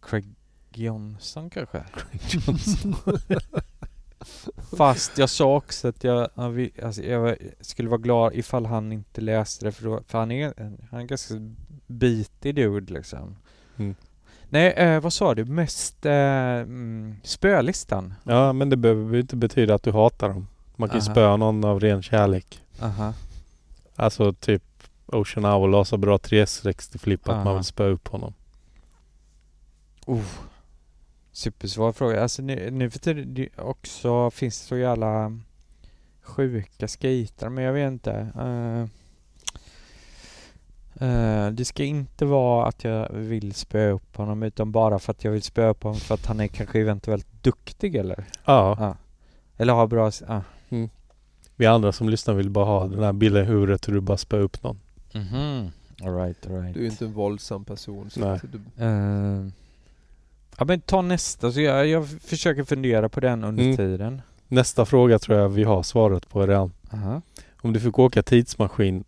Craig Johnson kanske? Fast jag sa också att jag, alltså jag skulle vara glad ifall han inte läste det för, då, för han är han är en ganska bitig dude liksom. Mm. Nej, eh, vad sa du? Mest eh, mm, spölistan? ja, men det behöver ju inte betyda att du hatar dem. Man kan ju spöa någon av ren kärlek. Aha. Alltså typ Ocean Owl har så bra 360-flipp att man vill spöa upp honom. Oh. Supersvår fråga. Alltså nu, nu för tiden det också finns det så jävla sjuka skejtare men jag vet inte. Eh, eh, det ska inte vara att jag vill spöa upp honom utan bara för att jag vill spöa upp honom för att han är kanske eventuellt duktig eller? Ja, Ja. Eller har bra... Ah. vi andra som lyssnar vill bara ha den här bilden i huvudet hur du bara spöar upp någon. Mhm. Alright, alright. Du är inte en våldsam person. Så Nej. du, Eh, ja men ta nästa så jag, jag försöker fundera på den under Mm. tiden. Nästa fråga tror jag vi har svaret på redan. Aha. Om du fick åka tidsmaskin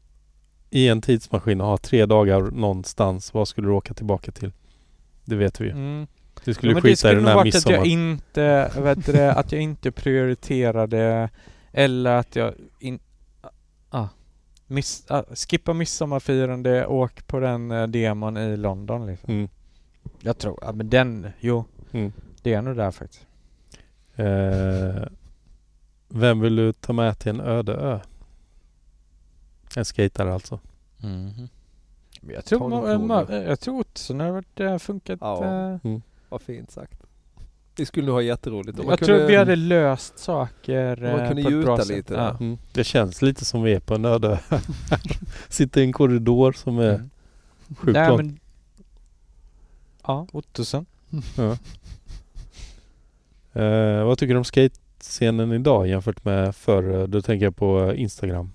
i en tidsmaskin och ha tre dagar någonstans, vad skulle du åka tillbaka till? Det vet vi ju. Mm. Du skulle Ja, men det skita i skulle den nog här varit att jag inte, vet du, det, att jag inte prioriterade eller att jag in, ah, miss, ah, skippa midsommarfirande, åk på den eh, demon i London liksom. Mm. Jag tror, ja men den, jo, Mm. det är nog där faktiskt. Eh, vem vill du ta med till en öde ö? En skatare alltså. Men Jag tror, ma- ma- jag tror Ottosson har varit, eh, funkat. Ja. eh, vad fint sagt. Vi skulle nog ha jätteroligt. Om jag kunde, tror vi hade löst saker Om man eh, kunde på ett bra gjuta sätt. lite Ja. Mm. Det känns lite som vi är på en öde ö. Sitter i en korridor som är Mm. sjukt Nej, lång. men, ja, Ottosson. Ja. Eh, vad tycker du om skatescenen idag jämfört med förr? Då tänker jag på eh, Instagram.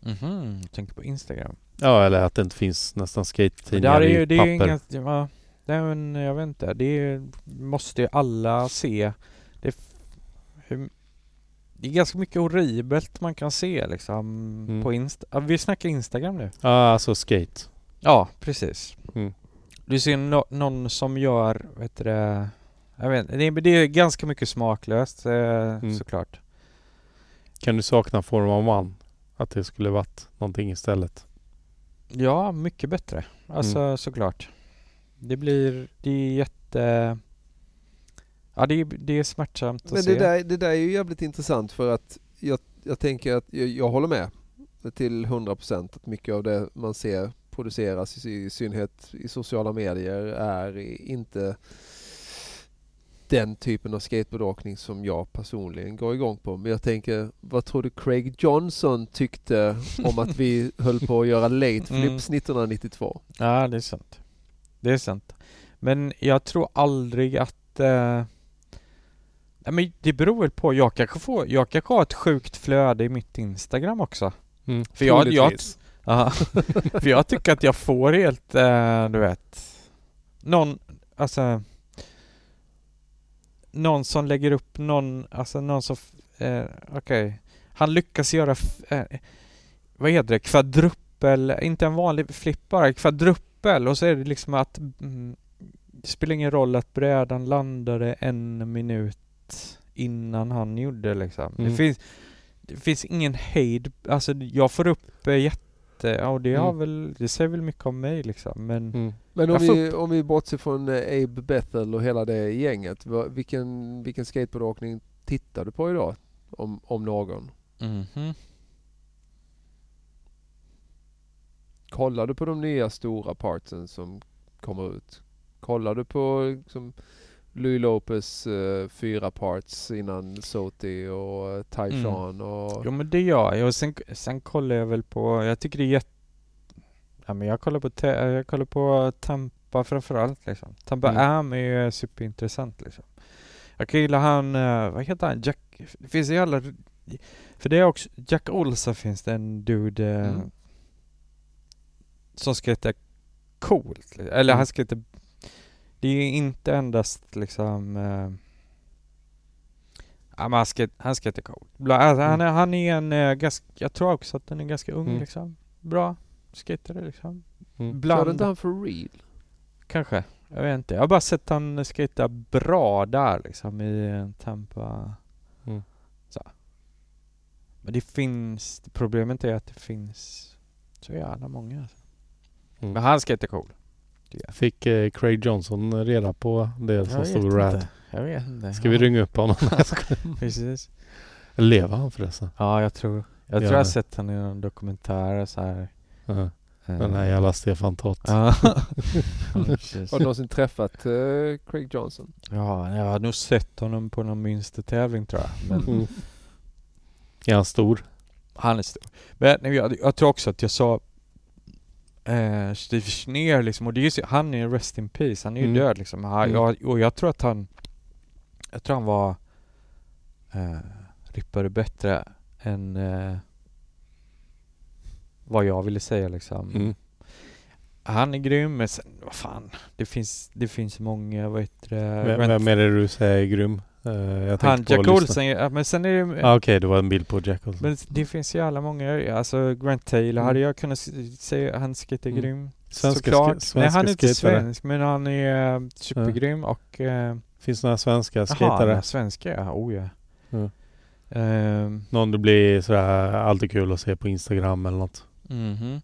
Mhm, tänker på Instagram. Ja, eller att det inte finns nästan skate-tidningar i det är ju papper. inga, ja, nej men jag vet inte, det är, måste ju alla se. Det, hur, det är ganska mycket horribelt man kan se liksom Mm. på Insta. Vi snackar Instagram nu. Ja, alltså skate. Ja, precis. Mm. Du ser no, någon som gör, vet du det, jag vet det, är- det är ganska mycket smaklöst eh, Mm. såklart. Kan du sakna Form One? Att det skulle varit någonting istället? Ja, mycket bättre. Alltså Mm. såklart. Det blir, det är jätte... Ja det är, det är smärtsamt att Men se. det där, det där är ju jävligt intressant för att jag, jag tänker att jag, jag håller med till 100% att mycket av det man ser produceras i, synnerhet i sociala medier är inte den typen av skateboardåkning som jag personligen går igång på. Men jag tänker, vad tror du Craig Johnson tyckte om att vi höll på att göra late flips 1992? Ja, det är sant. Det är sant. Men jag tror aldrig att... Eh... Nej, men det beror väl på. Jag kanske, får, jag kanske har ett sjukt flöde i mitt Instagram också. Mm. För jag, jag. Ja, för jag tycker att jag får helt, eh, du vet, någon, alltså, någon som lägger upp någon, alltså någon som, eh, okej, han lyckas göra, eh, vad heter det, kvadruppel, inte en vanlig flipp bara, kvadruppel och så är det liksom att mm, det spelar ingen roll att brädan landade en minut innan han gjorde liksom. Mm. Det finns det finns ingen hejd, alltså jag får upp eh, jätte, ja det har Mm. väl, det säger väl mycket om mig liksom men Mm. Men om vi, om vi bortser från eh, Abe Bethel och hela det gänget. Vilken, vilken skateboardåkning tittar du på idag? Om, om någon? Mhm. Kollar du på de nya stora partsen som kommer ut? Kollar du på liksom, Louis Lopez eh, fyra parts innan Soti och eh, Tyshawn och... Jo men det gör jag och sen, sen kollar jag väl på, jag tycker det är jätte Ja men jag kollar på, te, jag kollar på Tampa framförallt liksom. Tampa Mm. Am är ju superintressant liksom. Jag kan gilla han, eh, vad heter han, Jack, det finns ju alla, för det är också, Jack Olsa finns det en dude eh, Mm. som skejtar coolt. liksom. Eller Mm. han skejtar, det är ju inte endast liksom Ja men han skate, han skejtar coolt. Bla, alltså, han, är, han är en eh, ganska, jag tror också att han är ganska ung Mm. liksom. Bra skatare liksom. Mm. Bland, inte han för real? kanske. Jag vet inte. Jag har bara sett han skata bra där liksom i Tampa. Mm. Så. Men det finns, problemet är att det finns så jävla många. Alltså. Mm. Men han skater cool. Fick eh, Craig Johnson reda på det som stod i Rad? Jag vet inte. Ska vi Ja, ringa upp honom? Precis. Lever han förresten? Ja, jag tror. Jag Ja. tror jag har sett han i någon dokumentär så här. Eh, Den här jävla Stefan Tott. Ja. Har du någonsin träffat eh, Craig Johnson? Ja, jag har nog sett honom på någon mönstertävling tror jag. Men Mm. Är han stor? han är stor. Men jag, jag tror också att jag sa eh, Steve Schneer liksom, och det är ju, han är rest in peace, han är ju Mm. död liksom. Han, Mm. jag, och jag tror att han, jag tror han var eh, rippade bättre än eh, vad jag ville säga liksom. Mm. Han är grym, men sen, vad fan, det finns, det finns många, vad heter det? Vem, vem är det du säger är grym? Jag han, Jack. Olsen, ja, men sen är det Ah, Okej, det var en bild på Jack Olsen. Men det finns ju alla många, alltså Grant Taylor Mm. hade jag kunnat säga, han skater Mm. grym. Svenska sk- Nej han svenska är inte svensk men han är uh, supergrym och... Uh, Finns några svenska Jaha, skatare? nej, svenska ja, oh ja. Mm. Ehm, Någon det blir sådär alltid kul att se på Instagram eller något? mhm.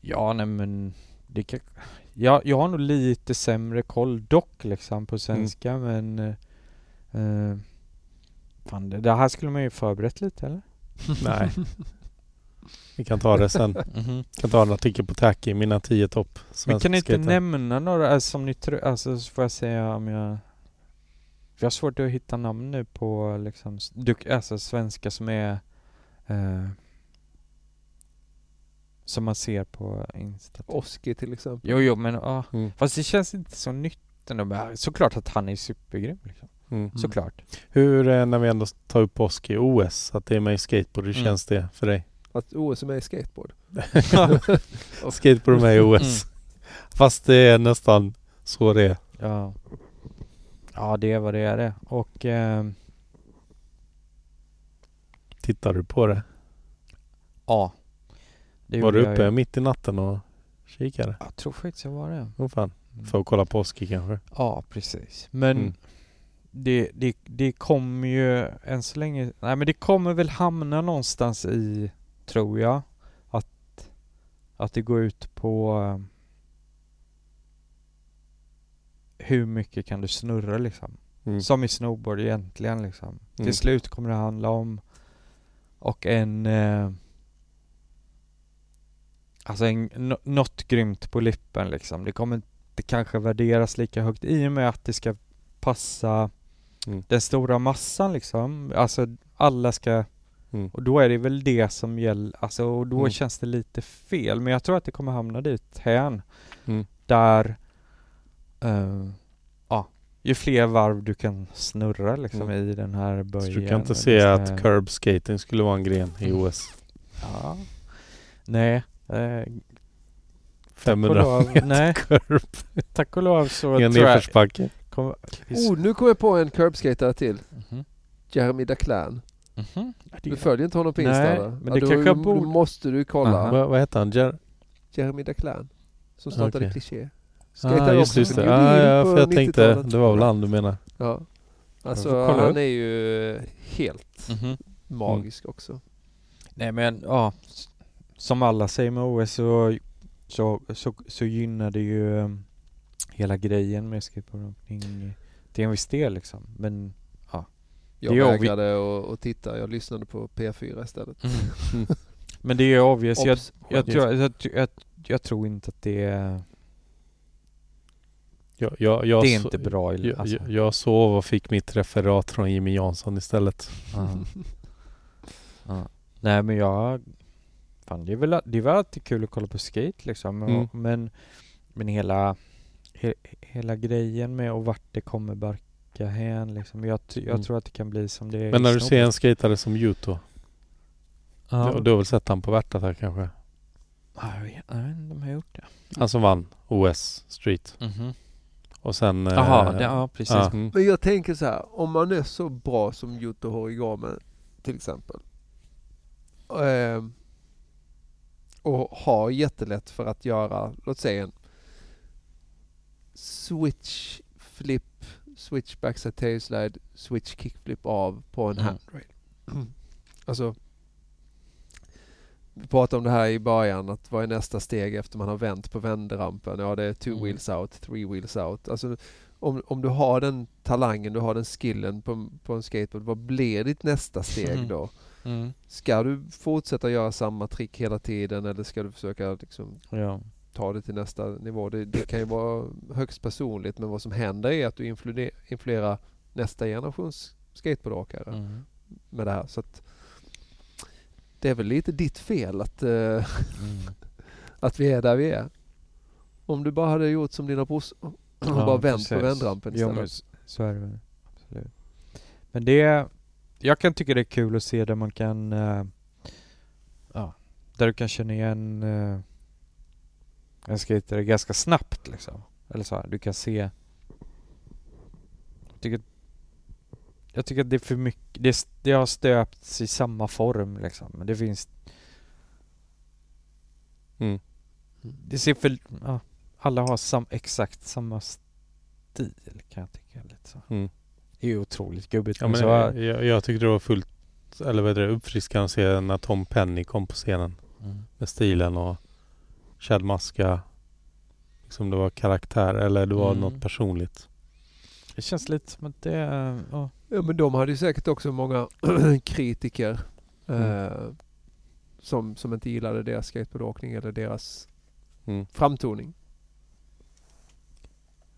Ja nej men det kan, ja, jag har nog lite sämre koll dock liksom på svenska men eh, Fan det, det här skulle man ju förberett lite eller? Nej. Vi kan ta det sen. Mhm. kan ta en artikel på Tacky, mina tio topp Men kan ni inte nämna några alltså, som ni tror, alltså så får jag säga om jag jag har svårt att hitta namn nu på liksom, alltså svenska som är eh, som man ser på Insta. Oski till exempel. Jo, jo, men ja. Mm. Fast det känns inte så nytt ändå. Men såklart att han är supergrym liksom. Mm. Såklart. Hur, eh, när vi ändå tar upp Oski, OS, att det är med i skateboard, hur Mm. känns det för dig? Att OS är med i skateboard. skateboard är med i OS. Fast det är nästan så det är. Ja. Ja, det är vad det är det. Och ehm, Tittar du på det? ja. Det var du uppe ju. mitt i natten och kikade? Jag tror faktiskt jag var det. Åh fan. Mm. För att kolla på Oski kanske? Ja, precis. Men Mm. Det, det, det kommer ju än så länge... Nej men det kommer väl hamna någonstans i, tror jag, att, att det går ut på eh, hur mycket kan du snurra liksom. Mm. Som i snowboard egentligen liksom. Mm. Till slut kommer det handla om och en eh, Alltså en, nå- något grymt på lippen liksom. Det kommer inte kanske värderas lika högt i och med att det ska passa Mm. den stora massan liksom. Alltså alla ska Mm. och då är det väl det som gäller, alltså och då Mm. känns det lite fel. Men jag tror att det kommer hamna dit hän. Mm. Där, eh, ja, ju fler varv du kan snurra liksom Mm. i den här Så böjen. du kan inte se att curb skating skulle vara en gren i Mm. OS? Ja. Nej. Eh, 500 lov, meter nej. curb tack och lov så i en tror jag... Kom, Oh, nu kom jag på en curbskater till. Mhm. Jeremy Daclan. Ja, det- Du följer inte honom på Nej, Insta? eller? men det då, kanske jag då borde- måste du kolla. Aha. Vad, vad heter han? Jer- Jeremy Daclan. Som startade Okej. Cliché. ah, Skejtade just, också just för det. Ah, ja, för jag tänkte 90-talet. det var väl han du menar. Ja. Alltså han upp. är ju helt Mhm. magisk också. Nej men ja, som alla säger med OS så, så, så, så gynnar det ju um, hela grejen med skateboardåkning till en viss del liksom. Men Jag Det är vägrade att, titta. Jag lyssnade på P4 istället. Mm. Men det är ju obvious. Jag, jag, tror, jag, jag, jag tror inte att det är, Jag, jag, jag, det är inte bra. i- Jag, Alltså. jag, jag sov och fick mitt referat från Jimmy Jansson istället. Ja. Ja. Nej men jag, fan det är väl, det är väl alltid kul att kolla på skate liksom. Mm. Men, men hela, he, hela grejen med och vart det kommer barka hän liksom. Jag, jag Mm. tror att det kan bli som det är Men när du ser en skatare som Yuto, Ja. du, du har väl sett han på Värtat här kanske? Ja, Jag vet, inte om jag har gjort det. Han som vann OS Street. Mhm. Och sen... eh, Jaha, det, ja precis. ja, mm. Men jag tänker så här, om man är så bra som Yuto Horigame till exempel. ehm, och har jättelätt för att göra, låt säga en switch flip, switch backside tailslide, switch kickflip av på en Mm. handrail. alltså, vi pratade om det här i början, att vad är nästa steg efter man har vänt på vändrampen? Ja, det är two Mm. wheels out, three wheels out. Alltså, om, om du har den talangen, du har den skillen på, på en skateboard, vad blir ditt nästa steg Mm. då? Mm. Ska du fortsätta göra samma trick hela tiden eller ska du försöka liksom Ja. Ta det till nästa nivå? Det, det kan ju vara högst personligt men vad som händer är att du influde- influerar nästa generations skateboardåkare Mm. med det här. Så att det är väl lite ditt fel att, eh, Mm. att vi är där vi är. Om du bara hade gjort som dina brorsor och Ja, bara vänt på precis. vändrampen Jo, men istället. s- så är det. Absolut. Men det, jag kan tycka det är kul att se där man kan, ja, där du kan känna igen uh, en skater ganska snabbt liksom. Eller så här, du kan se. Jag tycker, jag tycker att det är för mycket, det, det har stöpts i samma form liksom. Men det finns, Mm. det ser för, ja, alla har sam, exakt samma stil kan jag tycka lite så. Mm. Det är ju otroligt gubbigt. Ja, men men så, jag, jag tyckte det var fullt, eller vad heter det, uppfriskande att se när Tom Penny kom på scenen mm. med stilen och Chad. Liksom det var karaktär eller det var Mm. något personligt. Det känns lite som att det är, ja. Men de hade ju säkert också många kritiker Mm. eh, som, som inte gillade deras skateboardåkning eller deras Mm. framtoning.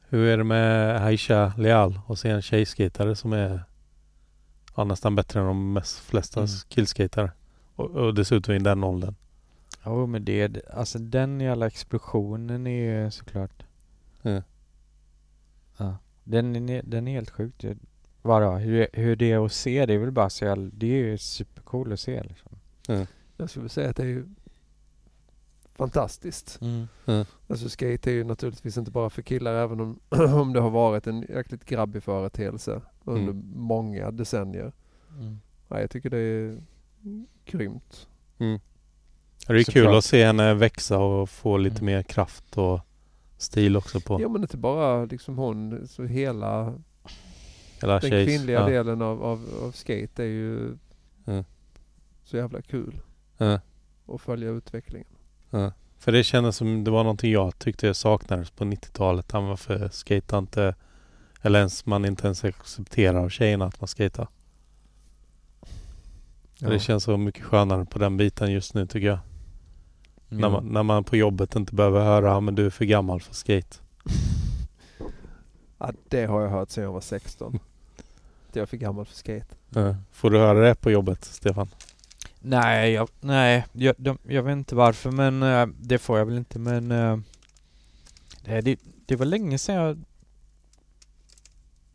Hur är det med Aisha Leal och se en tjejskatare som är ja, nästan bättre än de mest, flesta Mm. killskatare. Och, och dessutom i den åldern. Jo men det, alltså den jävla explosionen är ju såklart. Mm. Ja. Den, är, den är helt sjukt. ju. Vadå? Hur, hur det är att se, det är väl bara så jävla, det är ju supercool att se liksom. Jag skulle säga att det är ju fantastiskt. Mm. Alltså skate är ju naturligtvis inte bara för killar även om, om det har varit en jäkligt grabbig företeelse under Mm. många decennier. Mm. Ja, jag tycker det är grymt. Mm. Det är kul Såklart. att se henne växa och få lite Mm. mer kraft och stil också på Ja men inte bara liksom hon, så hela hela den tjejs- kvinnliga ja. delen av, av, av skate är ju Mm. så jävla kul Ja. att följa utvecklingen. Ja. För det kändes som det var någonting jag tyckte jag saknades på 90-talet. Han varför skejtar inte eller ens man inte ens accepterar av tjejerna att man skejtar. Ja. Det känns så mycket skönare på den biten just nu tycker jag. När, man, när man på jobbet inte behöver höra men du är för gammal för skate. Ja, det har jag hört sedan jag var 16. Att jag är för gammal för skate. Ja. Får du höra det på jobbet Stefan? Nej, jag, nej jag, de, jag vet inte varför men eh, det får jag väl inte men eh, det, det, det var länge sedan jag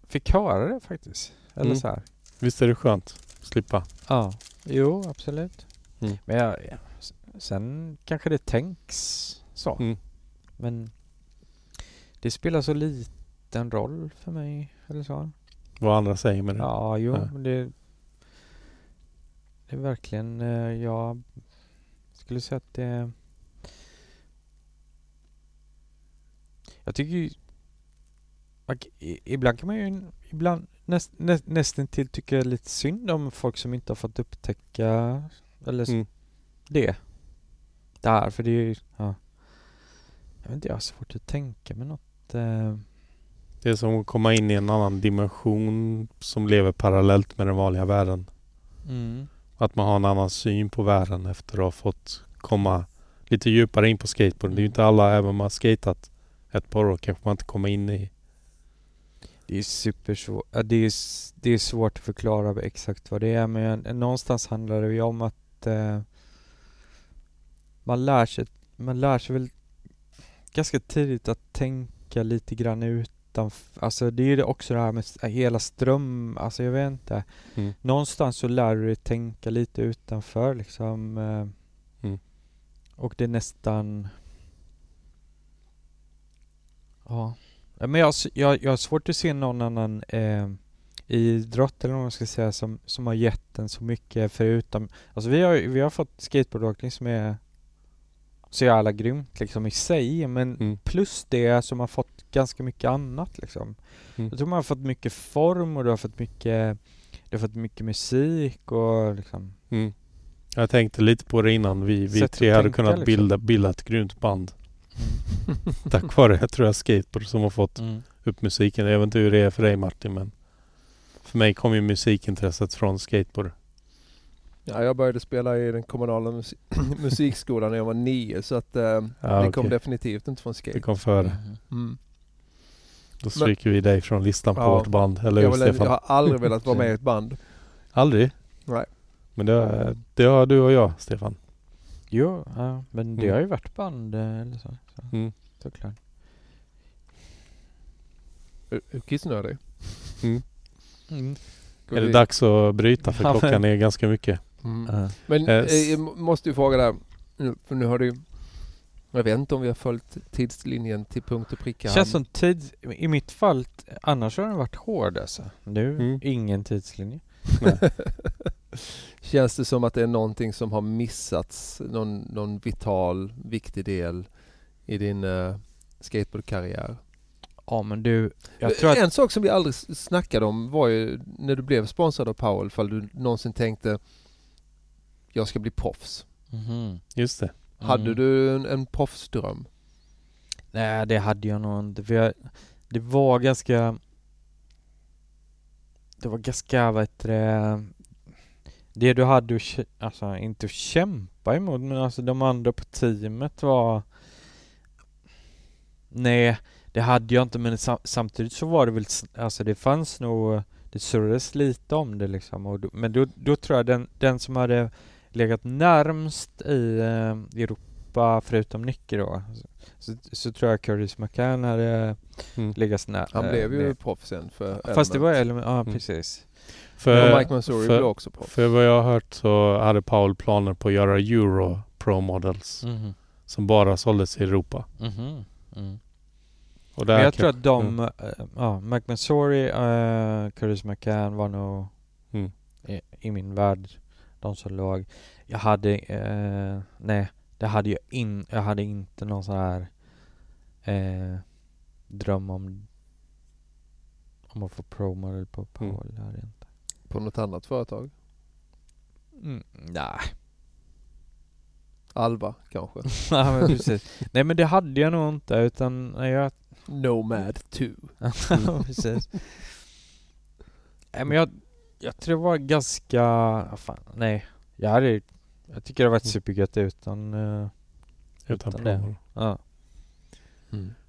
fick höra det faktiskt. Eller Mm. så här. Visst är det skönt? Slippa. Ja, jo absolut. Mm. Men jag, sen kanske det tänks så. Mm. Men det spelar så liten roll för mig. Eller så. Vad andra säger med det. Ja, jo, Ja. men det, det är verkligen, eh, jag skulle säga att det... Jag tycker ju... Ibland kan man ju ibland näst, nä, nästan till tycka lite synd om folk som inte har fått upptäcka eller Mm. det. Det här, för det är ju... Ja. Jag vet inte, jag har svårt att tänka mig något. Eh, Det är som att komma in i en annan dimension som lever parallellt med den vanliga världen. mm. Att man har en annan syn på världen efter att ha fått komma lite djupare in på skateboarden. Det är ju inte alla, även om man har skatat ett par år, kanske man inte kommer in i. Det är supersvårt. Det, är, det är svårt att förklara exakt vad det är men någonstans handlar det ju om att eh, man lär sig, man lär sig väl ganska tidigt att tänka lite grann utanför. Alltså det är ju det också det här med s- hela ström, alltså jag vet inte. Mm. Någonstans så lär du dig tänka lite utanför liksom. Eh, Mm. Och det är nästan... Ja. Men jag, jag, jag har svårt att se någon annan eh, idrott eller vad man ska säga som, som har gett en så mycket förutom... Alltså vi har, vi har fått skateboardåkning som är så jävla grymt liksom i sig men Mm. plus det som har fått ganska mycket annat liksom. Mm. Jag tror man har fått mycket form och du har fått mycket Du har fått mycket musik och liksom Mm. Jag tänkte lite på det innan. Vi, vi Sätt tre hade tänka, kunnat liksom. bilda, bilda ett grymt band. Tack vare, jag tror jag, skateboard som har fått Mm. upp musiken. Jag vet inte hur det är för dig Martin men för mig kom ju musikintresset från skateboard. Ja, jag började spela i den kommunala musi- musikskolan när jag var nio så att eh, Ja, det kom okej. definitivt inte från Det skate. kom före. Mhm. Mm. Då stryker vi dig från listan på Ja. vårt band. Eller Jag, hur vill, Stefan? jag har aldrig velat vara med i ett band. Aldrig? Nej. Men det har, det har du och jag Stefan. Jo, ja, men det Mm. har ju varit band eh, eller så. så Mm. såklart. Kissnödig? Mm. Mm. Är det dags att bryta för klockan är ganska mycket. Mm. Ja. Men Eh, eh, jag må- måste ju fråga där. Nu, för nu har du Jag vet inte om vi har följt tidslinjen till punkt och pricka. Känns som tid, i mitt fall, annars har den varit hård alltså. Nu, Mm. ingen tidslinje. Känns det som att det är någonting som har missats? Någon, någon vital, viktig del i din uh, skateboardkarriär? Ja men du, jag tror att... En sak som vi aldrig snackade om var ju när du blev sponsrad av Powell, fall du någonsin tänkte jag ska bli proffs. Mhm. Just det. Hade Mm. du en, en proffsdröm? Nej det hade jag nog inte för jag, det var ganska Det var ganska, vad heter det Det du hade att, alltså inte att kämpa emot men alltså de andra på teamet var Nej det hade jag inte men sam, samtidigt så var det väl, alltså det fanns nog Det surrades lite om det liksom och då, men då, då tror jag den, den som hade legat närmst i eh, Europa förutom Nicky då så, så tror jag Curtis McCann hade Mm. legat nära. Han blev ju proffs sen för Fast det var Element. Ja Mm. precis. För, Och Mike Mansouri för- blev också proffs. för vad jag har hört så hade Paul planer på att göra Euro Pro Models Mhm. som bara såldes i Europa. Mhm. Mm. Och där Men jag kan- tror att de, eh, ja, Mike Mansouri, uh, Curtis McCann var nog Mm. i, i min värld de som låg. Jag hade, eh, nej, det hade jag in, jag hade inte någon sån här eh, dröm om om att få pro-model på Mm. Hade jag inte. På något annat företag? Mm, nej. Alva kanske? Ja, men precis. Nej men det hade jag nog inte utan nej, jag... Nomad 2. Ja, precis. Nej men jag, jag tror det var ganska, fan, nej. jag hade, jag tycker det har varit supergött utan, uh, Utan Utan det. ja.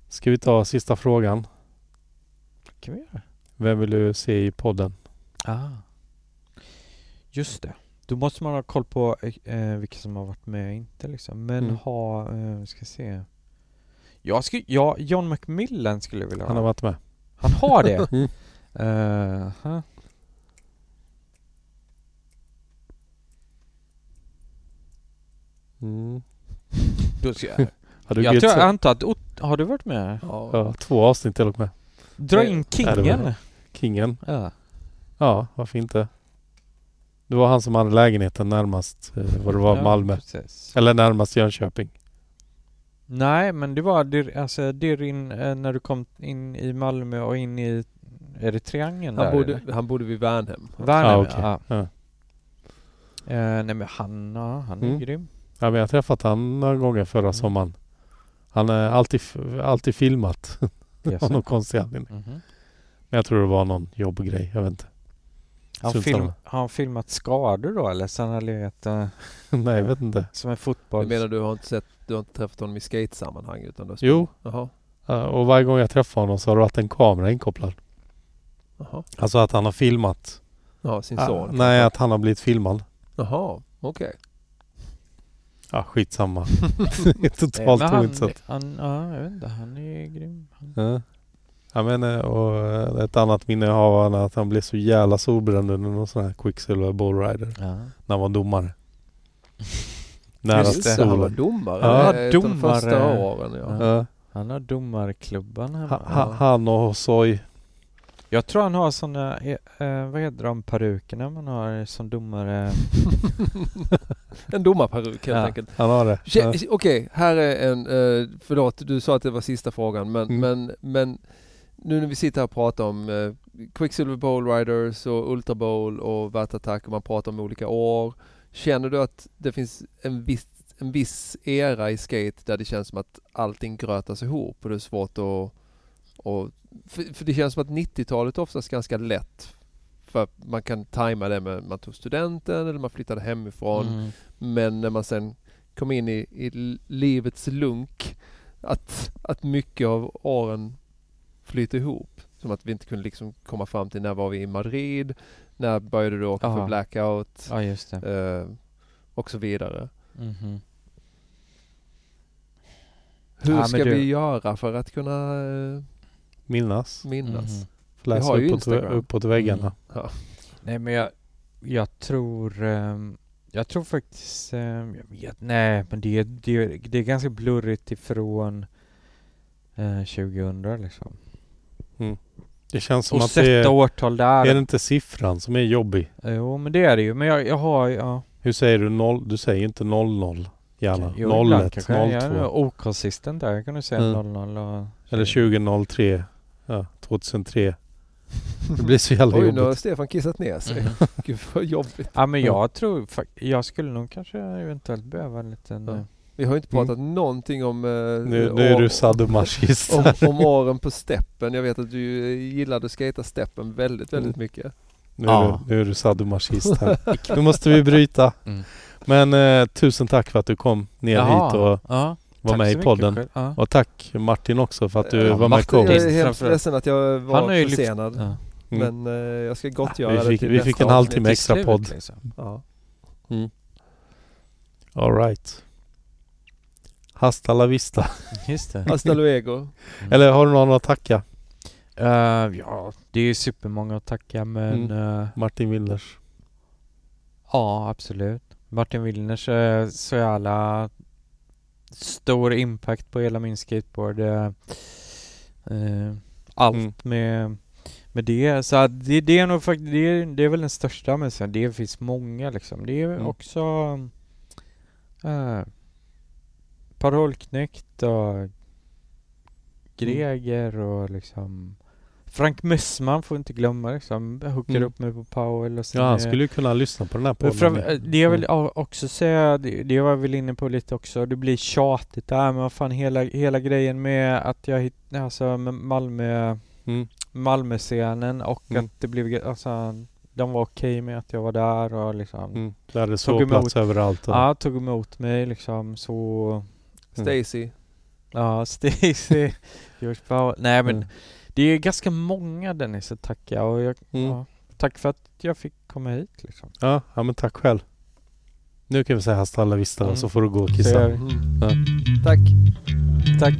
Ska vi ta sista frågan? kan vi göra. Vem vill du se i podden? Ah. Just det. Då måste man ha koll på eh, vilka som har varit med och inte liksom. Men Mm. ha, eh, ska se. Jag skulle, ja, John McMillan skulle jag vilja ha. Han har varit med. Han har det? Mm. Eh, Mm. Då ska jag, du jag tror, jag så- antar att, Ot- har du varit med? Ja. Ja, två avsnitt till och med. Dra in Kingen. Kingen. Ja. Ja, varför inte? Det var han som hade lägenheten närmast eh, vad det var Ja, Malmö. precis. Eller närmast Jönköping. Nej, men det var dir, alltså, dir in, eh, när du kom in i Malmö och in i, är det Triangeln där? Han, bodde, eller? han bodde vid Värnhem. Värnhem, Ja, okej. ja. Ja. Eh, nej men han, ja, han är Mm. grym. Ja, men jag har träffat han några gånger förra Mm. sommaren. Han är alltid, alltid filmat Yes. av någon konstig anledning. Mhm. Men jag tror det var någon jobbgrej. Jag vet inte. Har han, film, har han filmat skador då eller så han har legat eh, Nej, jag vet inte. som en Du fotboll? menar du har inte sett, du har inte träffat honom i skatesammanhang utan du har Jo, Jaha. ja, och varje gång jag träffar honom så har det varit en kamera inkopplad. Jaha. Alltså att han har filmat. Ja, sin Ah, son. nej, att han har blivit filmad. Jaha, okej. Ja, skitsamma. det är Nej, totalt han, ointressant. han, ja, jag vet inte, han är grym. Han, Ja. Jag menar, och eh, ett annat minne jag har var att han blev så jävla solbränd under någon sån här Quicksilver Ballrider. ja. När han var domare. Nära Just det, han var domare. Ja, eh, de domare. första åren ja. Ja. han har domarklubban hemma. Ha, ha, han och Soy. Jag tror han har såna, eh, eh, vad heter de perukerna man har som domare? en domarperuk helt Ja. enkelt. Han har det. Ja. Tje- Okej, här är en, eh, förlåt du sa att det var sista frågan men, Mm. men, men nu när vi sitter här och pratar om eh, Quicksilver Bowl Riders och Ultra Bowl och Vert Attack och man pratar om olika år. Känner du att det finns en viss, en viss era i skate där det känns som att allting grötas ihop och det är svårt att och, för, för det känns som att 90-talet är oftast ganska lätt för man kan tajma det med man tog studenten eller man flyttade hemifrån. Mm. Men när man sen kom in i, i livets lunk att, att mycket av åren flyter ihop. Som att vi inte kunde liksom komma fram till när var vi i Madrid? När började du åka Aha. för blackout? Ja. Eh, och så vidare. Mhm. Hur Ja, ska du- vi göra för att kunna eh, Minnas. minnas? Läsa har ju uppåt, Instagram. uppåt väggarna. Ja. Nej men jag, jag tror, ehm, jag tror faktiskt, ehm, jag vet, nej men det, det, det är ganska blurrigt ifrån eh, 2000 liksom. Det känns som Och att det är... årtal där. Är det inte siffran som är jobbig? Jo men det är det ju, men jag, jag har, ja. Hur säger du noll? Du säger inte 00 gärna. Jo, ibland 01, kanske jag är 02 okonsistent där, jag kan du säga Mm. 00 och... eller 2003. Ja, 2003. Det blir så jävla Oj, nu har jobbigt. Stefan kissat ner sig. Mhm. Gud vad jobbigt. Ja men jag tror, jag skulle nog kanske eventuellt behöva en liten... Ja. eh, Vi har ju inte pratat någonting om, eh, Mm. Nu, nu är år- du sadomasochist. om, om åren på steppen. Jag vet att du gillade att skata steppen väldigt, väldigt Mm. mycket. Nu är, Ja. du, nu är du sadomasochist här. nu måste vi bryta. Mm. Men eh, tusen tack för att du kom ner Jaha, hit och ja, var tack med så i podden. Ja. Och tack Martin också för att du Ja, var med Martin, Jag är helt ledsen att jag var ju lyft- försenad. Ja. Mm. Men eh, jag ska gottgöra vi det fick- till vi fick en halvtimme extra podd. Liksom. Ja. All right. Hasta la vista. Just det. Hasta luego. Mm. Eller har du någon att tacka? Eh, ja, det är supermånga att tacka men Mm. eh, Martin Willers. ja, absolut. Martin Willners är så jävla stor impact på hela min skateboard. eh, eh, allt Mm. med, med det. Så det, det är nog faktiskt, det, är- det är väl den största men sen det finns många liksom. Det är Mm. också uh, Parollknäckt och Greger och liksom Frank Messman får inte glömma liksom. Jag hookade Mm. upp mig på Powell och sen Ja, han skulle ju kunna lyssna på den här podden. fram, eh, det jag vill Mm. också säga, det, det var jag väl inne på lite också, det blir tjatigt där men vad fan hela, hela grejen med att jag hittade, alltså med Malmö, Mm. Malmö-scenen och Mm. att det blev, alltså de var okej med att jag var där och liksom Mm. Du hade Tog sovplats överallt. Och, Ja, tog emot mig liksom så Stacy. Ja, Stacy, George Powell. Nej men Mm. Det är ganska många Dennis att tacka och jag, Mm. ja, tack för att jag fick komma hit liksom. ja, ja, men tack själv. Nu kan vi säga hasta la vista Mm. så får du gå och kissa. Mm. Ja. Tack. Tack.